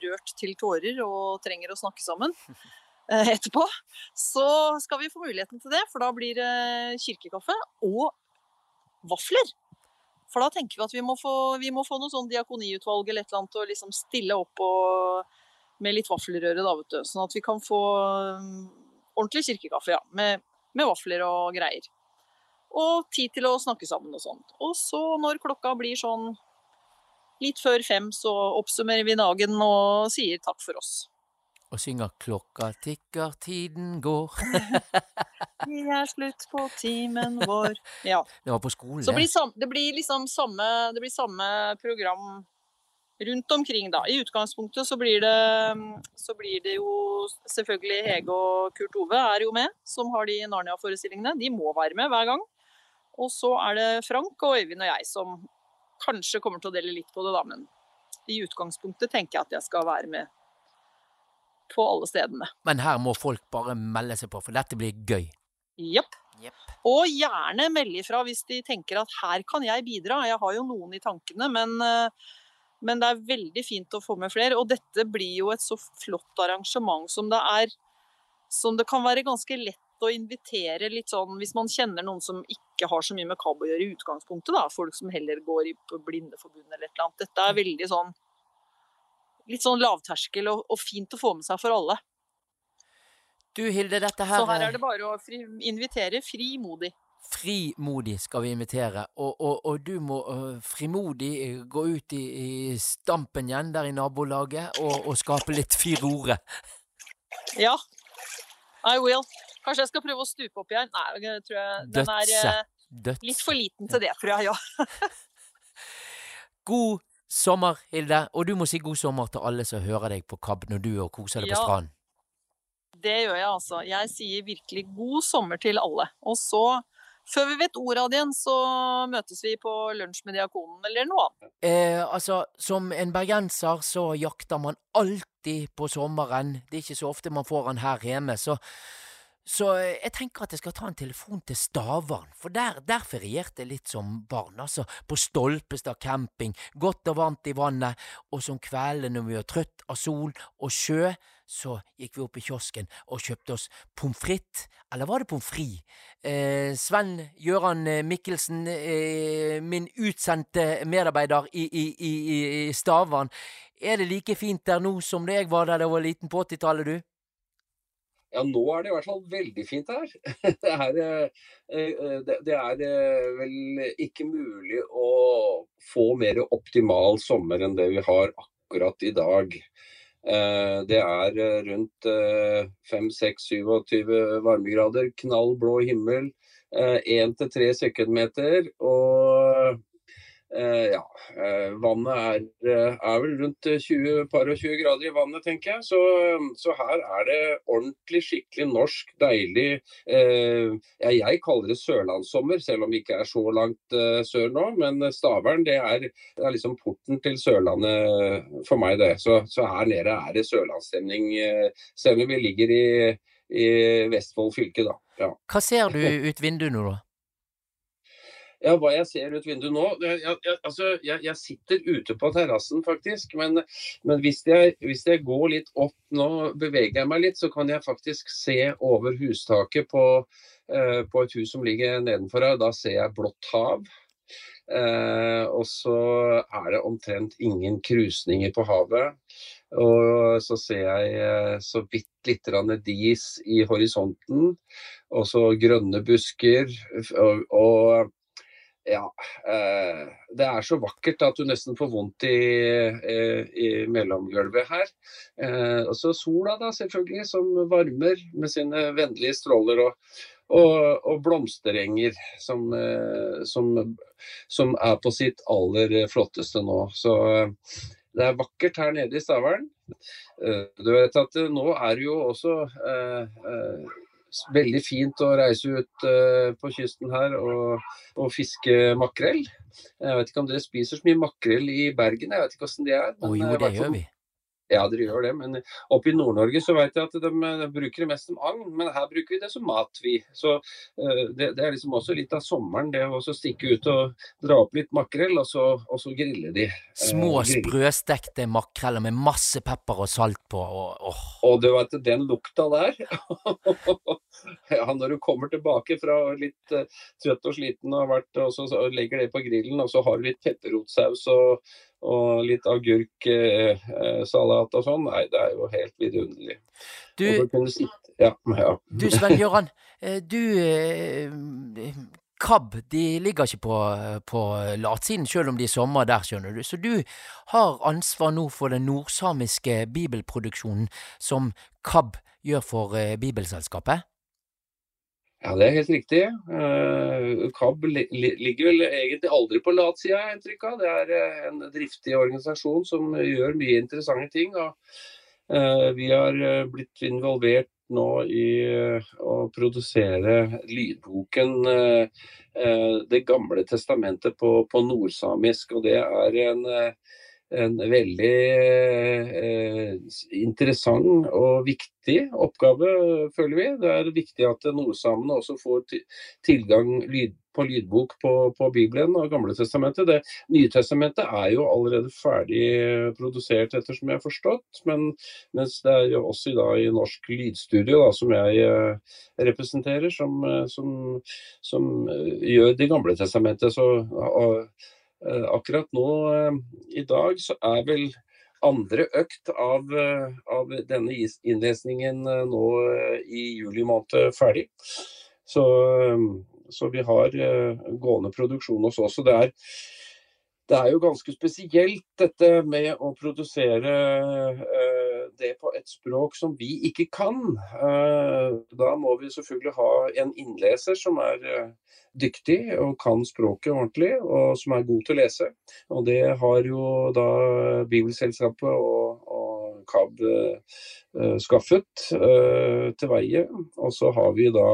rørt til tårer og trenger å snakke sammen (laughs) etterpå, så skal vi få muligheten til det. For da blir det kirkekaffe og vafler. For da tenker vi at vi må få, vi må få noe sånn diakoniutvalg eller et eller annet og liksom stille opp og, med litt vaffelrøre, da, vet du. Sånn at vi kan få um, ordentlig kirkekaffe, ja. Med, med vafler og greier. Og tid til å snakke sammen og sånt. Og så når klokka blir sånn litt før fem, så oppsummerer vi dagen og sier takk for oss. Og synger 'Klokka tikker, tiden går'. (laughs) Vi er slutt på timen vår. Ja. Det var på skolen, Så det. blir sam, det blir liksom samme, det blir samme program rundt omkring, da. I utgangspunktet så blir det, så blir det jo selvfølgelig Hege og Kurt Ove er jo med, som har de Narnia-forestillingene. De må være med hver gang. Og så er det Frank og Øyvind og jeg som kanskje kommer til å dele litt på det, da. Men i utgangspunktet tenker jeg at jeg skal være med på alle stedene. Men her må folk bare melde seg på, for dette blir gøy. Jepp. Og gjerne melde ifra hvis de tenker at her kan jeg bidra. Jeg har jo noen i tankene, men, eh, men det er veldig fint å få med flere. Og dette blir jo et så flott arrangement som det er. Som det kan være ganske lett å invitere litt sånn hvis man kjenner noen som ikke har så mye med KAB å gjøre i utgangspunktet. da, Folk som heller går i på Blindeforbundet eller et eller annet. Dette er veldig sånn litt sånn lavterskel og, og fint å få med seg for alle. Du Hilde, dette her Så her er det bare å fri, invitere frimodig. Frimodig skal vi invitere, og, og, og du må uh, frimodig øh, gå ut i, i stampen igjen der i nabolaget og, og skape litt firore. Ja, I will. Kanskje jeg skal prøve å stupe opp igjen? Nei, jeg tror jeg, den er eh, litt for liten til det, tror jeg, ja. (laughs) God sommer, Hilde, og du må si god sommer til alle som hører deg på KAB når du og koser deg på Ja. stranden. Det gjør jeg altså. Jeg sier virkelig god sommer til alle. Og så, før vi vet ordet av det igjen, så møtes vi på lunsj med Diakonen eller noe annet. Eh, altså, som en bergenser så jakter man alltid på sommeren. Det er ikke så ofte man får han her hjemme, så så eh, jeg tenker at jeg skal ta en telefon til Stavern, for der, der ferierte jeg litt som barn, altså. På Stolpestad camping, godt og varmt i vannet, og som kveldene når vi var trøtt av sol og sjø, så gikk vi opp i kiosken og kjøpte oss pommes frites, eller var det pommes frites? Eh, Sven Gøran eh, Mikkelsen, eh, min utsendte medarbeider i, i, i, i Stavern, er det like fint der nå som det jeg var da jeg var liten på 80-tallet, du? Ja, nå er det i hvert fall veldig fint her. (laughs) Det er, eh, det det er eh, vel ikke mulig å få mer optimal sommer enn det vi har akkurat i dag. Eh, Det er eh, rundt 5-6-27 varmegrader, knall blå himmel, 1-3 sekundmeter. Og eh, ja, eh, vannet er, eh, er vel rundt 20 par og 20 grader i vannet, tenker jeg. Så, så her er det ordentlig, skikkelig norsk, deilig eh, ja, Jeg kaller det sørlandssommer, selv om vi ikke er så langt eh, sør nå. Men Stavern det er, det er liksom porten til Sørlandet for meg, det. Så, så her nede er det sørlandsstemning. eh, vi ligger i, i Vestfold fylke, da. Ja. Hva ser du ut vinduet nå, da? Ja, hva jeg ser ut vinduet nå jeg, jeg, altså, jeg, jeg sitter ute på terrassen, faktisk. Men, men hvis, hvis jeg går litt opp nå, beveger jeg meg litt, så kan jeg faktisk se over hustaket på, eh, på et hus som ligger nedenfor her. Da ser jeg blått hav. Eh, og så er det omtrent ingen krusninger på havet. Og så ser jeg eh, så vidt litt dis i horisonten. Og så grønne busker. Og, og ja, eh, det er så vakkert at du nesten får vondt i, eh, i mellomgulvet her. Eh, og så sola, da, selvfølgelig, som varmer med sine vennlige stråler. Og, og, og blomsterenger som, eh, som, som, er på sitt aller flotteste nå. Så eh, det er vakkert her nede i Stavern. Eh, du vet at nå er det jo også veldig fint å reise ut uh, på kysten her og, og, fiske makrell. Jeg vet ikke om dere spiser så mye makrell i Bergen, jeg vet ikke hvordan det er. Men, oh, jo, det gjør vi. Ja, dere gjør det. Men oppe i Nord-Norge så vet jeg at de, de, bruker det mest som agn, men her bruker vi det som mat, vi. Så uh, det, det, er liksom også litt av sommeren, det å stikke ut og dra opp litt makrell, og så, og så grille de. Uh, Små sprøstekte makreller med masse pepper og salt på. Og, oh. og du vet den lukta der (laughs) Ja, når du kommer tilbake fra litt uh, trøtt og sliten og, vært, og så, så legger det på grillen, og så har du litt pepperrotsaus og og litt agurksalat eh, og sånn. Nei, det er jo helt vidunderlig. Du, sitte, ja, ja. du Sven Gøran, eh, du Krabb de ligger ikke på, på latsiden, selv om de er sommer der, skjønner du. Så du har ansvar nå for den nordsamiske bibelproduksjonen som KAB gjør for Bibelselskapet? Ja, det er helt riktig. Uh, KAB ligger vel egentlig aldri på latsida, har jeg inntrykk av. Det er uh, en driftig organisasjon som gjør mye interessante ting. Og, uh, vi har blitt involvert nå i å produsere lydboken 'Det gamle testamentet' på, på nordsamisk. Og det er en en veldig eh, interessant og viktig oppgave, føler vi. Det er viktig at nordsamene også får tilgang lyd, på lydbok på, på, Bibelen og Gamle testamentet. Det Nye testamentet er jo allerede ferdig produsert, ettersom jeg har forstått. Men, mens det er jo også da, i Norsk Lydstudio, da, som jeg eh, representerer, som, eh, som, som, eh, gjør Det gamle testamentet. Så, Eh, akkurat nå eh, i dag så er vel andre økt av, eh, av denne innlesningen nå i juli måned ferdig. Så, så vi har gående produksjon hos oss. Og det er, det er jo ganske spesielt dette med å produsere det på et språk som vi ikke kan. Da må vi selvfølgelig ha en innleser som er dyktig og kan språket ordentlig, og som er god til å lese. Og det har jo da Bibelselskapet og, og KAB uh, skaffet til veie. Og så har vi da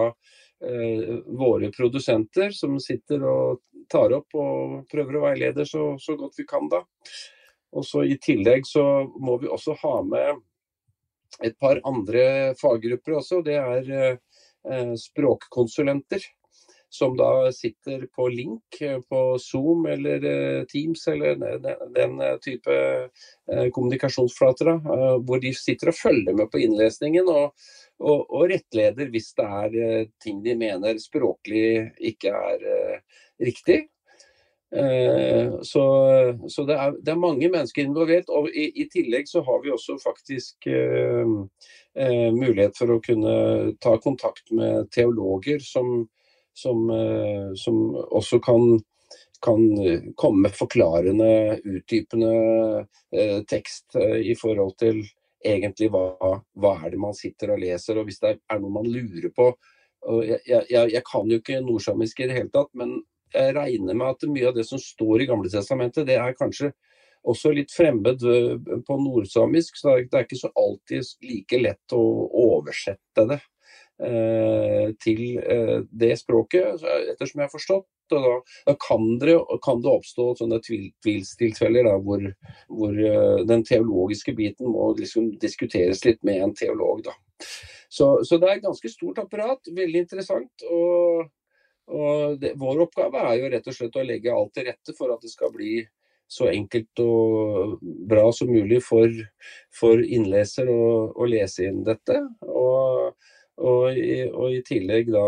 våre produsenter som sitter og tar opp og prøver å veilede så, så godt vi kan da. Og så I tillegg så må vi også ha med et par andre faggrupper også. Det er språkkonsulenter som da sitter på link eh, på Zoom eller eh, Teams eller den eh, type kommunikasjonsflater, hvor de sitter og følger med på innlesningen og, og, og rettleder hvis det er ting de mener språklig ikke er riktig. Så, så det, er, det, er, mange mennesker involvert. Og i, i, tillegg så har vi også faktisk eh, mulighet for å kunne ta kontakt med teologer som, som, eh, som også kan, kan, komme med forklarende, utdypende eh, tekst eh, i forhold til egentlig hva, hva, er det man sitter og leser, og hvis det er, noe man lurer på. Jeg, jeg, jeg, kan jo ikke nordsamisk i det hele tatt, men jeg regner med at mye av det som står i Gamle Testamentet, det er kanskje også litt fremmed på nordsamisk, så det er ikke så alltid like lett å oversette det. Eh, til eh, det språket, ettersom jeg har forstått. Og da, da kan, det, kan, det, oppstå sånne tvilstilfeller hvor, hvor, eh, den teologiske biten må liksom diskuteres litt med en teolog. Da. Så, så det er et ganske stort apparat, veldig interessant. og, og det, Vår oppgave er jo rett og slett å legge alt til rette for at det skal bli så enkelt og bra som mulig for, for innleser å, å lese inn dette. Og og i, og i, tillegg da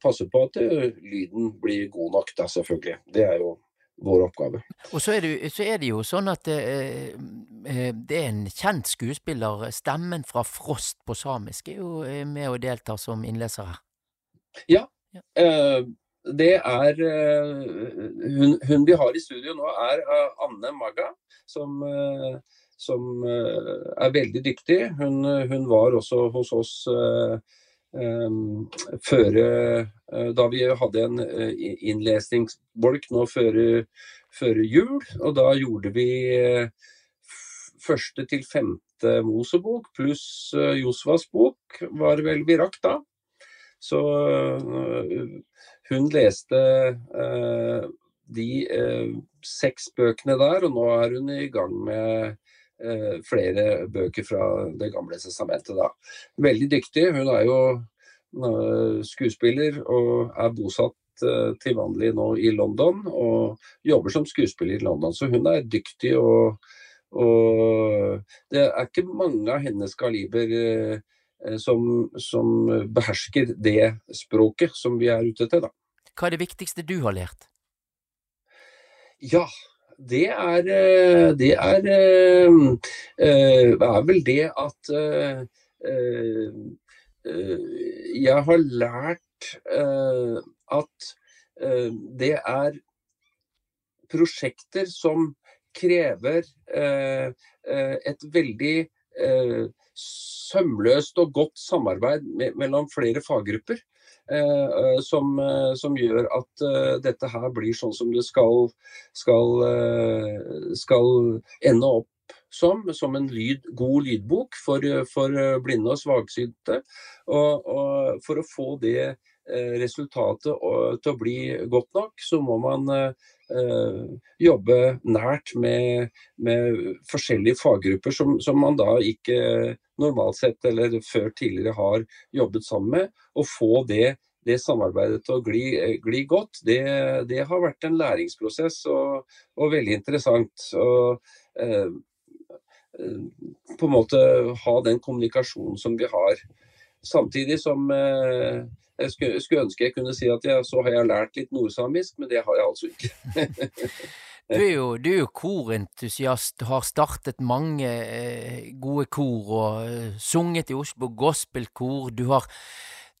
passe på at lyden blir god nok, da selvfølgelig. Det er jo vår oppgave. Og så er det, så er det jo sånn at eh, eh, det er en kjent skuespiller. Stemmen fra Frost på samisk er jo eh, med og deltar som innleser her. Ja. Ja. Eh, det er hun, hun, vi har i studio nå, er Anne Magga, som, som er veldig dyktig. Hun, hun, var også hos oss før Da vi hadde en innlesningsbolk nå før, før jul, og da gjorde vi første til femte Mosebok pluss Josvas bok, var vel vi rakk da. Så hun leste eh, de eh, seks bøkene der, og nå er hun i gang med eh, flere bøker fra Det gamle testamentet. Da. Veldig dyktig. Hun er jo skuespiller og er bosatt til vanlig nå i London og jobber som skuespiller i London. Så hun er dyktig og, og det er ikke mange av hennes kaliber Eh, som, som, behersker det språket som vi er ute etter. Da. Hva er det viktigste du har lært? Ja, det er, eh, det er, eh, er vel det at jeg har lært at det er prosjekter som krever et veldig sømløst og godt samarbeid mellom flere faggrupper. Eh, eh, som, eh, som, gjør at dette her blir sånn som det skal, skal, skal ende opp som, som en lyd, god lydbok for, for blinde og svaksynte. Og, og, for å få det resultatet til å bli godt nok, så må man jobbe nært med, med forskjellige faggrupper som, som, man da ikke normalt sett eller før tidligere har jobbet sammen med. Og få det, det samarbeidet til å gli, gli godt, det, det, har vært en læringsprosess og, og veldig interessant. Og, eh, på en måte ha den kommunikasjonen som vi har. Samtidig som eh, jeg skulle, skulle, ønske jeg kunne si at jeg, så har jeg lært litt nordsamisk, men det har jeg altså ikke. (laughs) Du er jo, du er jo korentusiast, har startet mange eh, gode kor og eh, sunget i Oslo gospelkor. Du, har,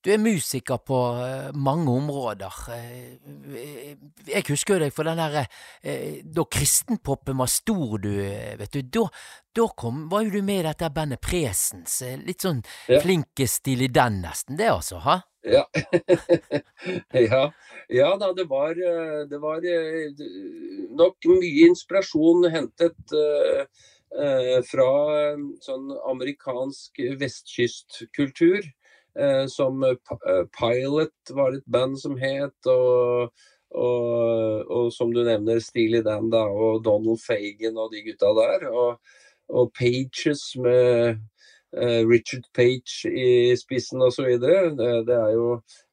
du er musiker på eh, mange områder. Eh, jeg husker jo deg for den derre eh, Da kristenpopen var stor, du, vet du. Da, da kom, var jo du med i dette bandet Presens. Litt sånn ja. flinkestil i den, nesten. Det altså, ha? Ja. (laughs) ja. ja. da, det var, eh, det var, eh, nok mye inspirasjon hentet uh, fra sånn amerikansk vestkystkultur. Som Pilot var et band som het, og, og, og som du nevner, Steely Dan da, og Donald Fagan og de gutta der. Og, og Pages med Eh, Richard Page i spissen osv. Det, det er jo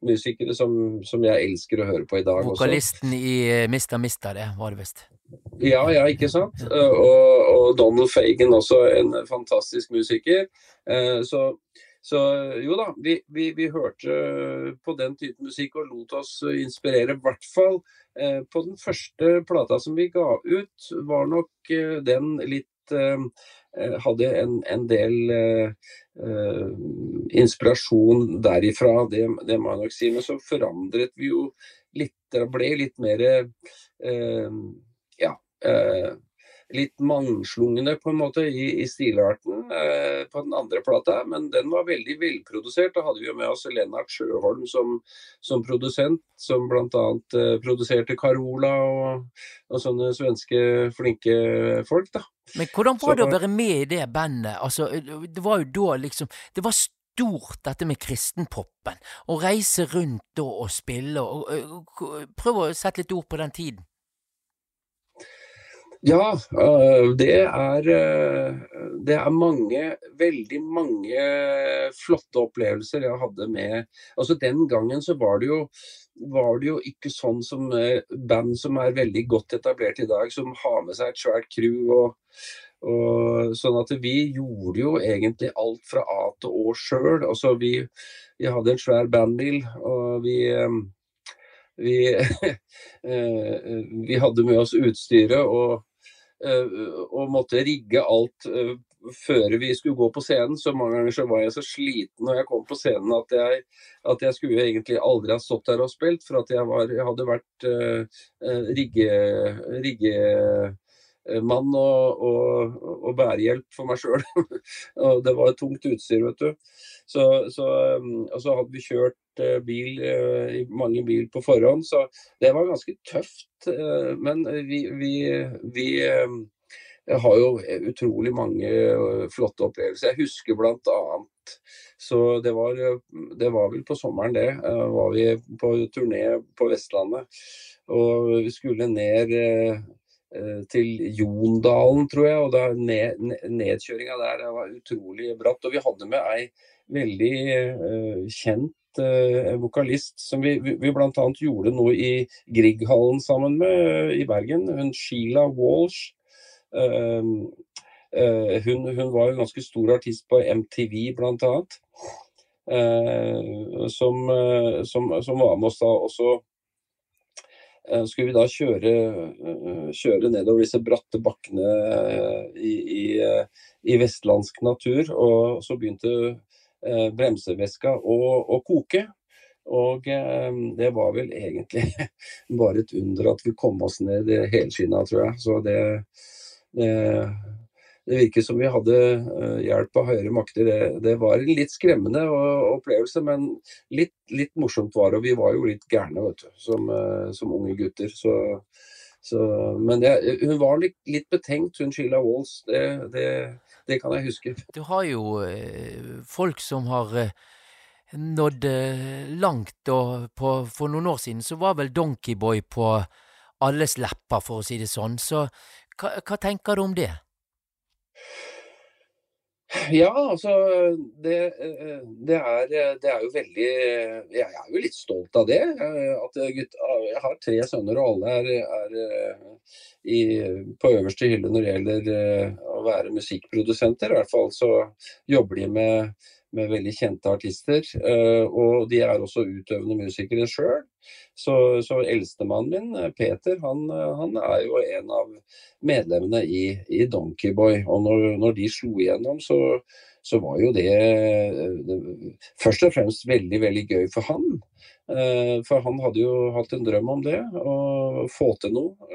musikere som, som, jeg elsker å høre på i dag Vokalisten også. i eh, Mista Mista, det var det visst. Ja, ja, ikke sant. Eh, og, og, Donald Fagan også en fantastisk musiker. Så, så jo da, vi, vi, vi, hørte på den type musikk og lot oss inspirere. I hvert fall på den første plata som vi ga ut, var nok den litt Eh, hadde en, en del uh, inspirasjon derifra, det, det, må jeg nok si. Men så forandret vi jo litt, det ble litt mer uh, ja, uh, litt mangslungne på en måte i, i stilarten eh, på den andre plata, men den var veldig velprodusert. Da hadde vi jo med oss Lennart Sjøholm som, som produsent, som bl.a. Eh, produserte Carola og, og, sånne svenske flinke folk. da. Men hvordan var det å være med i det bandet? Altså, det var jo da liksom Det var stort dette med kristenpoppen, Å reise rundt da og spille og, og, og Prøv å sette litt ord på den tiden. Ja, øh, det er, øh, det er mange, veldig mange flotte opplevelser jeg hadde med Altså Den gangen så var det jo, var det jo ikke sånn som øh, band som er veldig godt etablert i dag, som har med seg et svært crew. og, og sånn at vi gjorde jo egentlig alt fra A til Å sjøl. Altså vi, vi hadde en svær bandbil, og vi vi, (laughs) vi hadde med oss utstyret og og eh, måtte rigge alt eh, før vi skulle gå på scenen, så mange ganger så var jeg så sliten når jeg kom på scenen at jeg, at jeg skulle egentlig aldri ha stått der og spilt, for at jeg, var, jeg hadde vært uh, rigge, mann og, og, og, bærehjelp for meg sjøl. (laughs) det var et tungt utstyr, vet du. Så, så, og så hadde vi kjørt bil, mange bil på forhånd, så det var ganske tøft. Men vi, vi, vi har jo utrolig mange flotte opplevelser. Jeg husker bl.a. Så det var, det var vel på sommeren det. Var vi på turné på Vestlandet. Og vi skulle ned til Jondalen, tror jeg. Og da ned, nedkjøringa der det var utrolig bratt. Og vi hadde med ei veldig uh, kjent vokalist som vi, vi, vi bl.a. gjorde noe i Grieghallen sammen med i Bergen. Hun Sheila Walsh. Ehm, eh, hun, hun, var en ganske stor artist på MTV bl.a. Eh, som, eh, som, som, var med oss da. også. skulle vi da kjøre, kjøre nedover disse bratte bakkene i, i, i vestlandsk natur. Og så begynte bremseveska og, og koke. Og det var vel egentlig (laughs) bare et under at vi kom oss ned helskinna, tror jeg. Så det, det, det virket som vi hadde eh, hjelp av høyere makter. Det, det var en litt skremmende opplevelse, men litt, litt, morsomt var det. Og vi var jo litt gærne som, eh, som unge gutter. Så, så, men det, hun var litt, litt, betenkt, hun Sheila Walls. Det, det, kan jeg huske. Du har jo eh, folk som har eh, nådd eh, langt, og på, for noen år siden så var vel Donkeyboy på alles lepper, for å si det sånn. Så hva, hva tenker du om det? Ja, altså det, det, er, det, er, jo veldig Jeg er jo litt stolt av det. At gutt, jeg har tre sønner, og alle er, er i, på øverste hylle når det gjelder å være musikkprodusenter. I hvert fall så jobber de med med veldig kjente artister. Eh, og de er også utøvende musikere sjøl. Så, så eldstemannen min, eh, Peter, han, eh, han, er jo en av medlemmene i, i Donkeyboy. Og når, når, de slo igjennom, så, så var jo det, det, først og fremst veldig, veldig gøy for han. For han hadde jo hatt en drøm om det, å få til noe.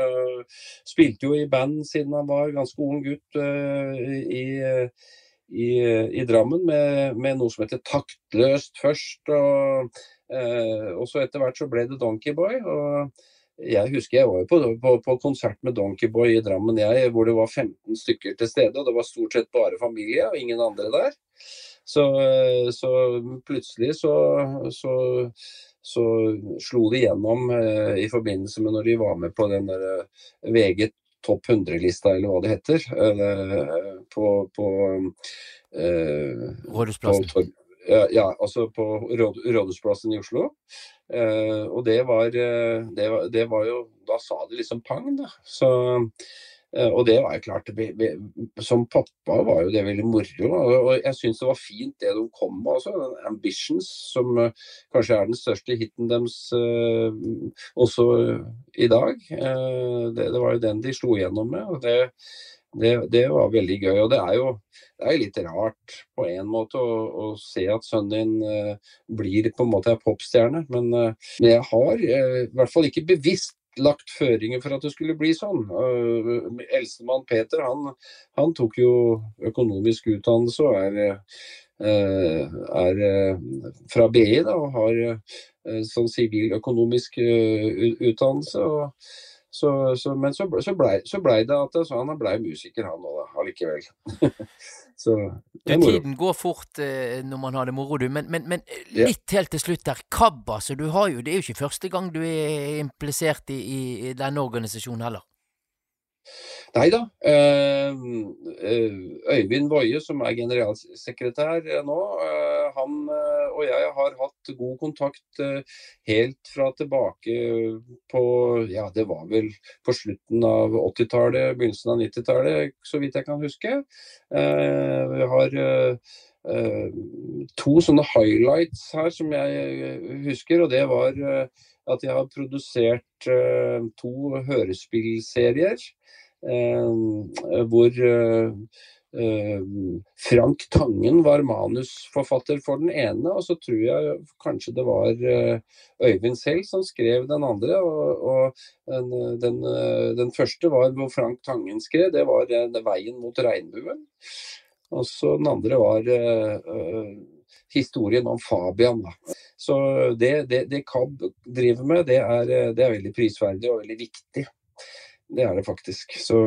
Spilte jo i band siden han var ganske ung gutt i i, i Drammen med, med, noe som heter Taktløst først. Og, eh, og så etter hvert så ble det Donkeyboy. jeg husker jeg var på, på, på, konsert med Donkeyboy i Drammen jeg, hvor det var 15 stykker til stede. og Det var stort sett bare familie og ingen andre der. Så, så plutselig så, så, så, slo de gjennom eh, i forbindelse med når de var med på den der eh, VG topp 100-lista, eller hva det heter, eh, på, på eh, Rådhusplassen? Ja, ja, altså på Råd, Rådhusplassen i Oslo. Eh, og det var, eh, det var, det var jo Da sa det liksom pang, da. Så og det var jo klart, Som pappa var jo det veldig moro. Og jeg syns det var fint det de kom med også. 'Ambitions', som eh, kanskje er den største hiten deres uh, også i dag. Det, det, var jo den de slo igjennom med. og det, det, det var veldig gøy. Og det er jo det er litt rart på en måte å, å se at sønnen din blir på en måte en popstjerne, men, men jeg har i hvert fall ikke bevisst lagt føringer for at det skulle bli sånn. Eldstemann Peter han, han, tok jo økonomisk utdannelse og er, uh, er uh, fra BI da, og har uh, sånn siviløkonomisk utdannelse. og så, så, men så, så blei ble det at så han blei musiker, han òg, allikevel. (laughs) så, du, tiden går fort eh, når man har det moro, du. Men, men, men litt ja. helt til slutt der. KAB, altså. Du har jo, det er jo ikke første gang du er implisert i, i, i denne organisasjonen heller? Nei da. Eh, eh, Øyvind Woie, som er generalsekretær nå, eh, han og jeg har hatt god kontakt helt fra tilbake på Ja, det var vel på slutten av 80-tallet, begynnelsen av 90-tallet, så vidt jeg kan huske. Vi har to sånne highlights her som jeg husker, og det var at jeg har produsert to hørespillserier. Eh, hvor eh, eh, Frank Tangen var manusforfatter for den ene, og så tror jeg kanskje det var Øyvind selv som skrev den andre. Og, og den, den, første var hvor Frank Tangen skrev, det var 'Veien mot regnbuen'. Og så den andre var historien om Fabian. Så det, det, det KAB driver med, det er, det er veldig prisverdig og veldig viktig. Det er det faktisk. Så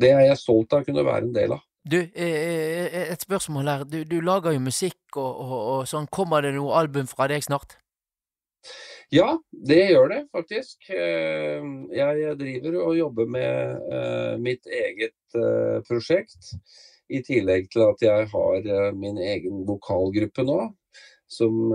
det er jeg stolt av å kunne være en del av. Du, et spørsmål her. Du, du lager jo musikk og, og, og, sånn. Kommer det noe album fra deg snart? Ja, det gjør det faktisk. Jeg driver og jobber med mitt eget prosjekt. I tillegg til at jeg har min egen vokalgruppe nå. Som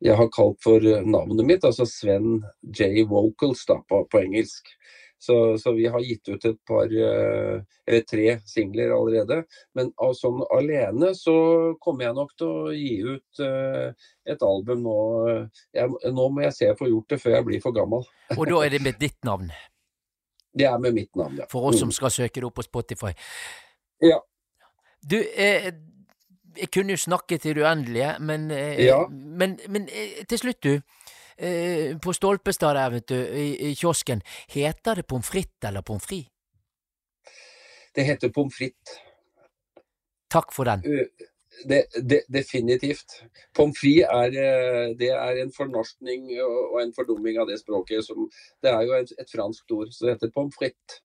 jeg har kalt for navnet mitt, altså Sven J. Vocals da, på, på engelsk. Så, så, vi har gitt ut et par, eller tre singler allerede. Men sånn alene så kommer jeg nok til å gi ut et album nå. Jeg, nå må jeg se jeg får gjort det før jeg blir for gammel. Og da er det med ditt navn? (laughs) Det er med mitt navn, ja. For oss som skal søke det opp på Spotify. Ja. Du, eh, jeg kunne jo snakke til det uendelige, men, eh, ja. men, men eh, til slutt, du. Eh, på Stolpestad der, vet du, i, i kiosken, heter det pommes frites eller pommes frites? Det heter pommes frites. Takk for den. Det, det, definitivt. Pommes frites er, det er en fornorskning og en fordumming av det språket. Som, det er jo et, et fransk ord, så det heter pommes frites.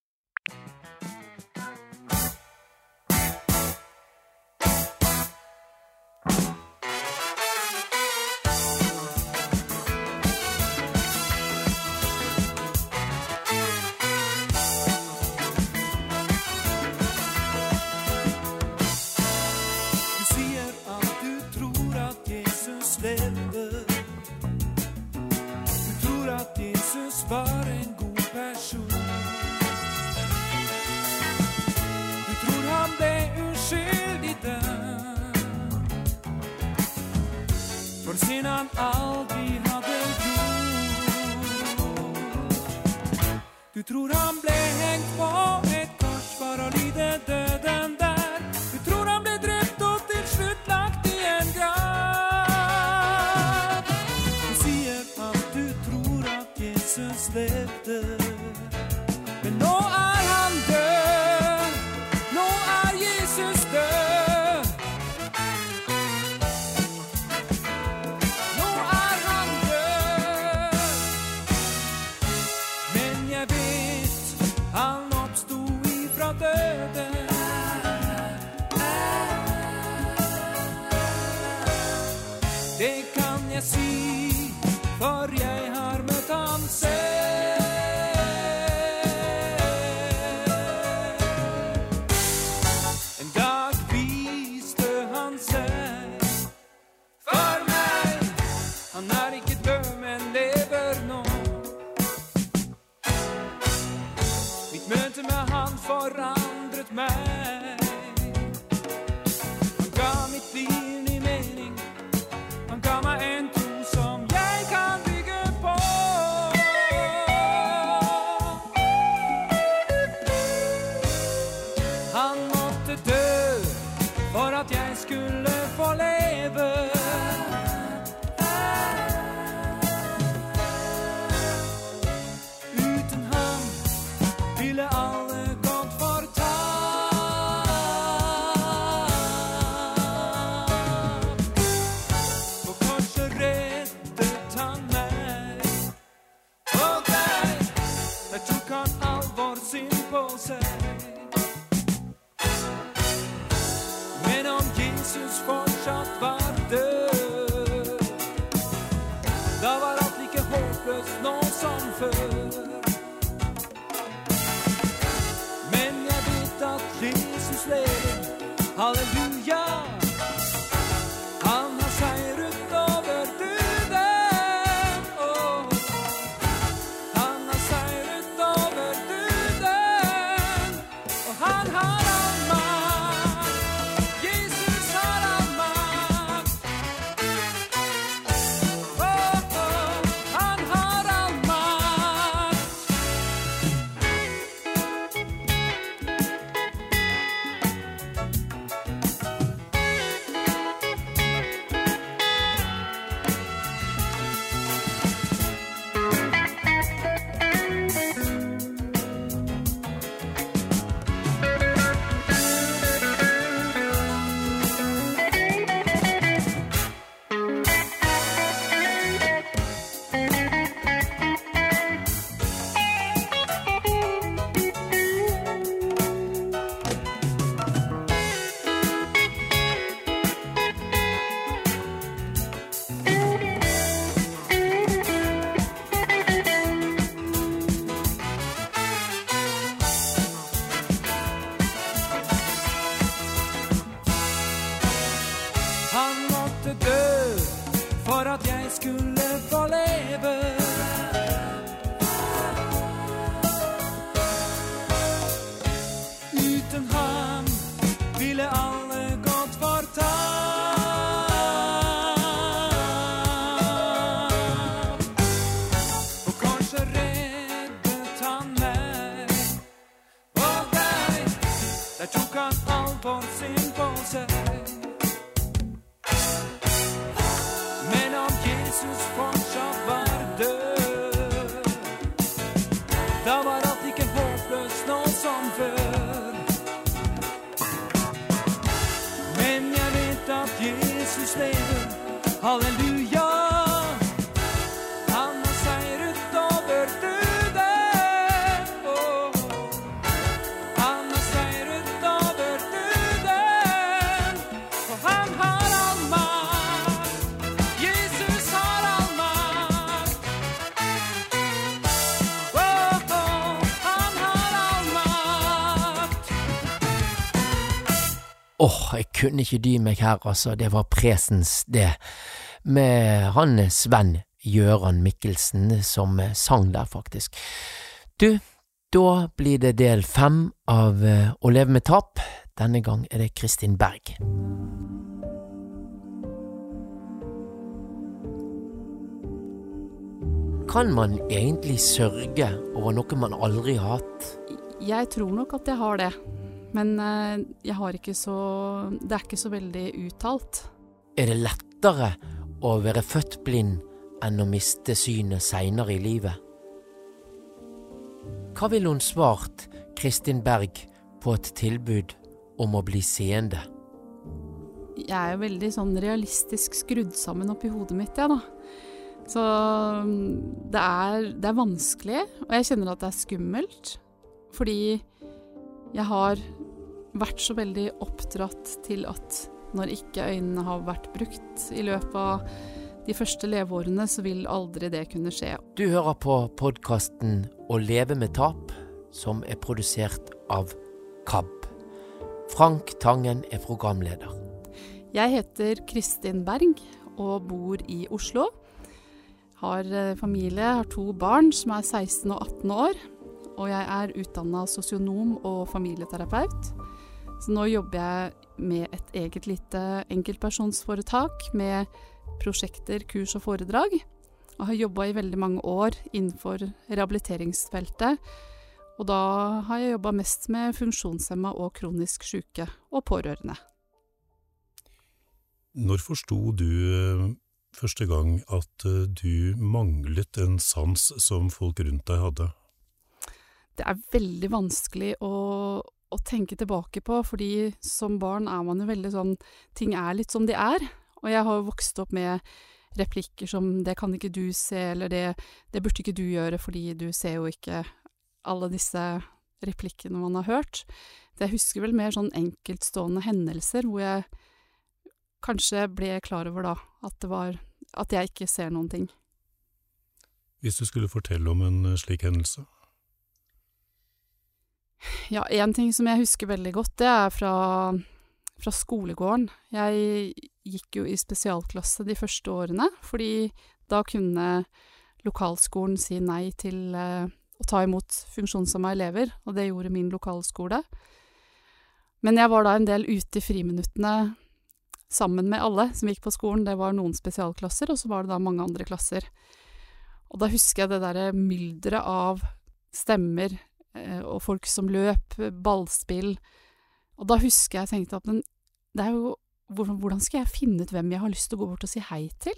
Kunne ikke dy meg her, altså. Det var presens, det. Med han Sven Gjøran Mikkelsen som sang der, faktisk. Du, da blir det del fem av eh, Å leve med tap. Denne gang er det Kristin Berg. Kan man egentlig sørge over noe man aldri har hatt? Jeg tror nok at jeg har det. Men eh, jeg har ikke så Det er ikke så veldig uttalt. Er det lettere å være født blind enn å miste synet seinere i livet? Hva ville hun svart Kristin Berg på et tilbud om å bli seende? Jeg er jo veldig sånn realistisk skrudd sammen oppi hodet mitt, jeg, da. Så mm, det er, det er vanskelig, og jeg kjenner at det er skummelt. Fordi jeg har vært så veldig oppdratt til at når ikke øynene har vært brukt i løpet av de første leveårene, så vil aldri det kunne skje. Du hører på podkasten Å leve med tap, som er produsert av KAB. Frank Tangen er programleder. Jeg heter Kristin Berg og bor i Oslo. Har eh, familie, har to barn som er 16 og 18 år. Og jeg er utdanna sosionom og familieterapeut. Så nå jobber jeg med et eget lite enkeltpersonsforetak med prosjekter, kurs og foredrag. Og har jobba i veldig mange år innenfor rehabiliteringsfeltet. Og da har jeg jobba mest med funksjonshemma og kronisk syke og pårørende. Når forsto du eh, første gang at eh, du manglet en sans som folk rundt deg hadde? Det er veldig vanskelig å, å tenke tilbake på, fordi som barn er man jo veldig sånn Ting er litt som de er. Og jeg har jo vokst opp med replikker som 'det kan ikke du se', eller det, 'det burde ikke du gjøre fordi du ser jo ikke' alle disse replikkene man har hørt. Så jeg husker vel mer sånn enkeltstående hendelser hvor jeg kanskje ble klar over da at det var at jeg ikke ser noen ting. Hvis du skulle fortelle om en eh, slik hendelse? Ja, én ting som jeg husker veldig godt, det er fra, fra skolegården. Jeg gikk jo i spesialklasse de første årene, fordi da kunne lokalskolen si nei til eh, å ta imot funksjonshemma elever, og det gjorde min lokalskole. Men jeg var da en del ute i friminuttene sammen med alle som gikk på skolen. Det var noen spesialklasser, og så var det da mange andre klasser. Og da husker jeg det derre mylderet av stemmer og folk som løp, ballspill. Og da husker jeg tenkte at men det er jo hvordan skal jeg finne ut hvem jeg har lyst til å gå bort og si hei til?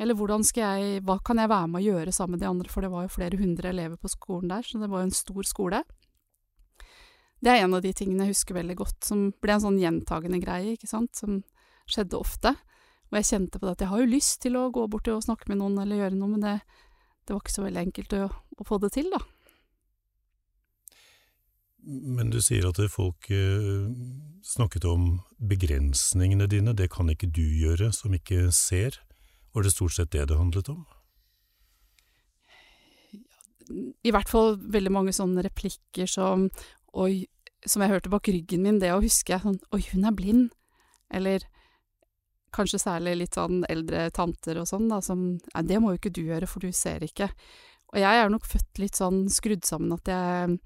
Eller hvordan skal jeg, hva kan jeg være med å gjøre sammen med de andre, for det var jo flere hundre elever på skolen der, så det var jo en stor skole. Det er en av de tingene jeg husker veldig godt, som ble en sånn gjentagende greie, ikke sant, som skjedde ofte. Og jeg kjente på det at jeg har jo lyst til å gå bort og snakke med noen eller gjøre noe, men det, det var ikke så veldig enkelt å, å få det til, da. Men du sier at folk eh, snakket om begrensningene dine, det kan ikke du gjøre som ikke ser. Var det stort sett det det handlet om? I hvert fall veldig mange sånne replikker som Oi, som jeg hørte bak ryggen min, det å huske sånn Oi, hun er blind. Eller kanskje særlig litt sånn eldre tanter og sånn, da, som Nei, det må jo ikke du gjøre, for du ser ikke. Og jeg er nok født litt sånn skrudd sammen at jeg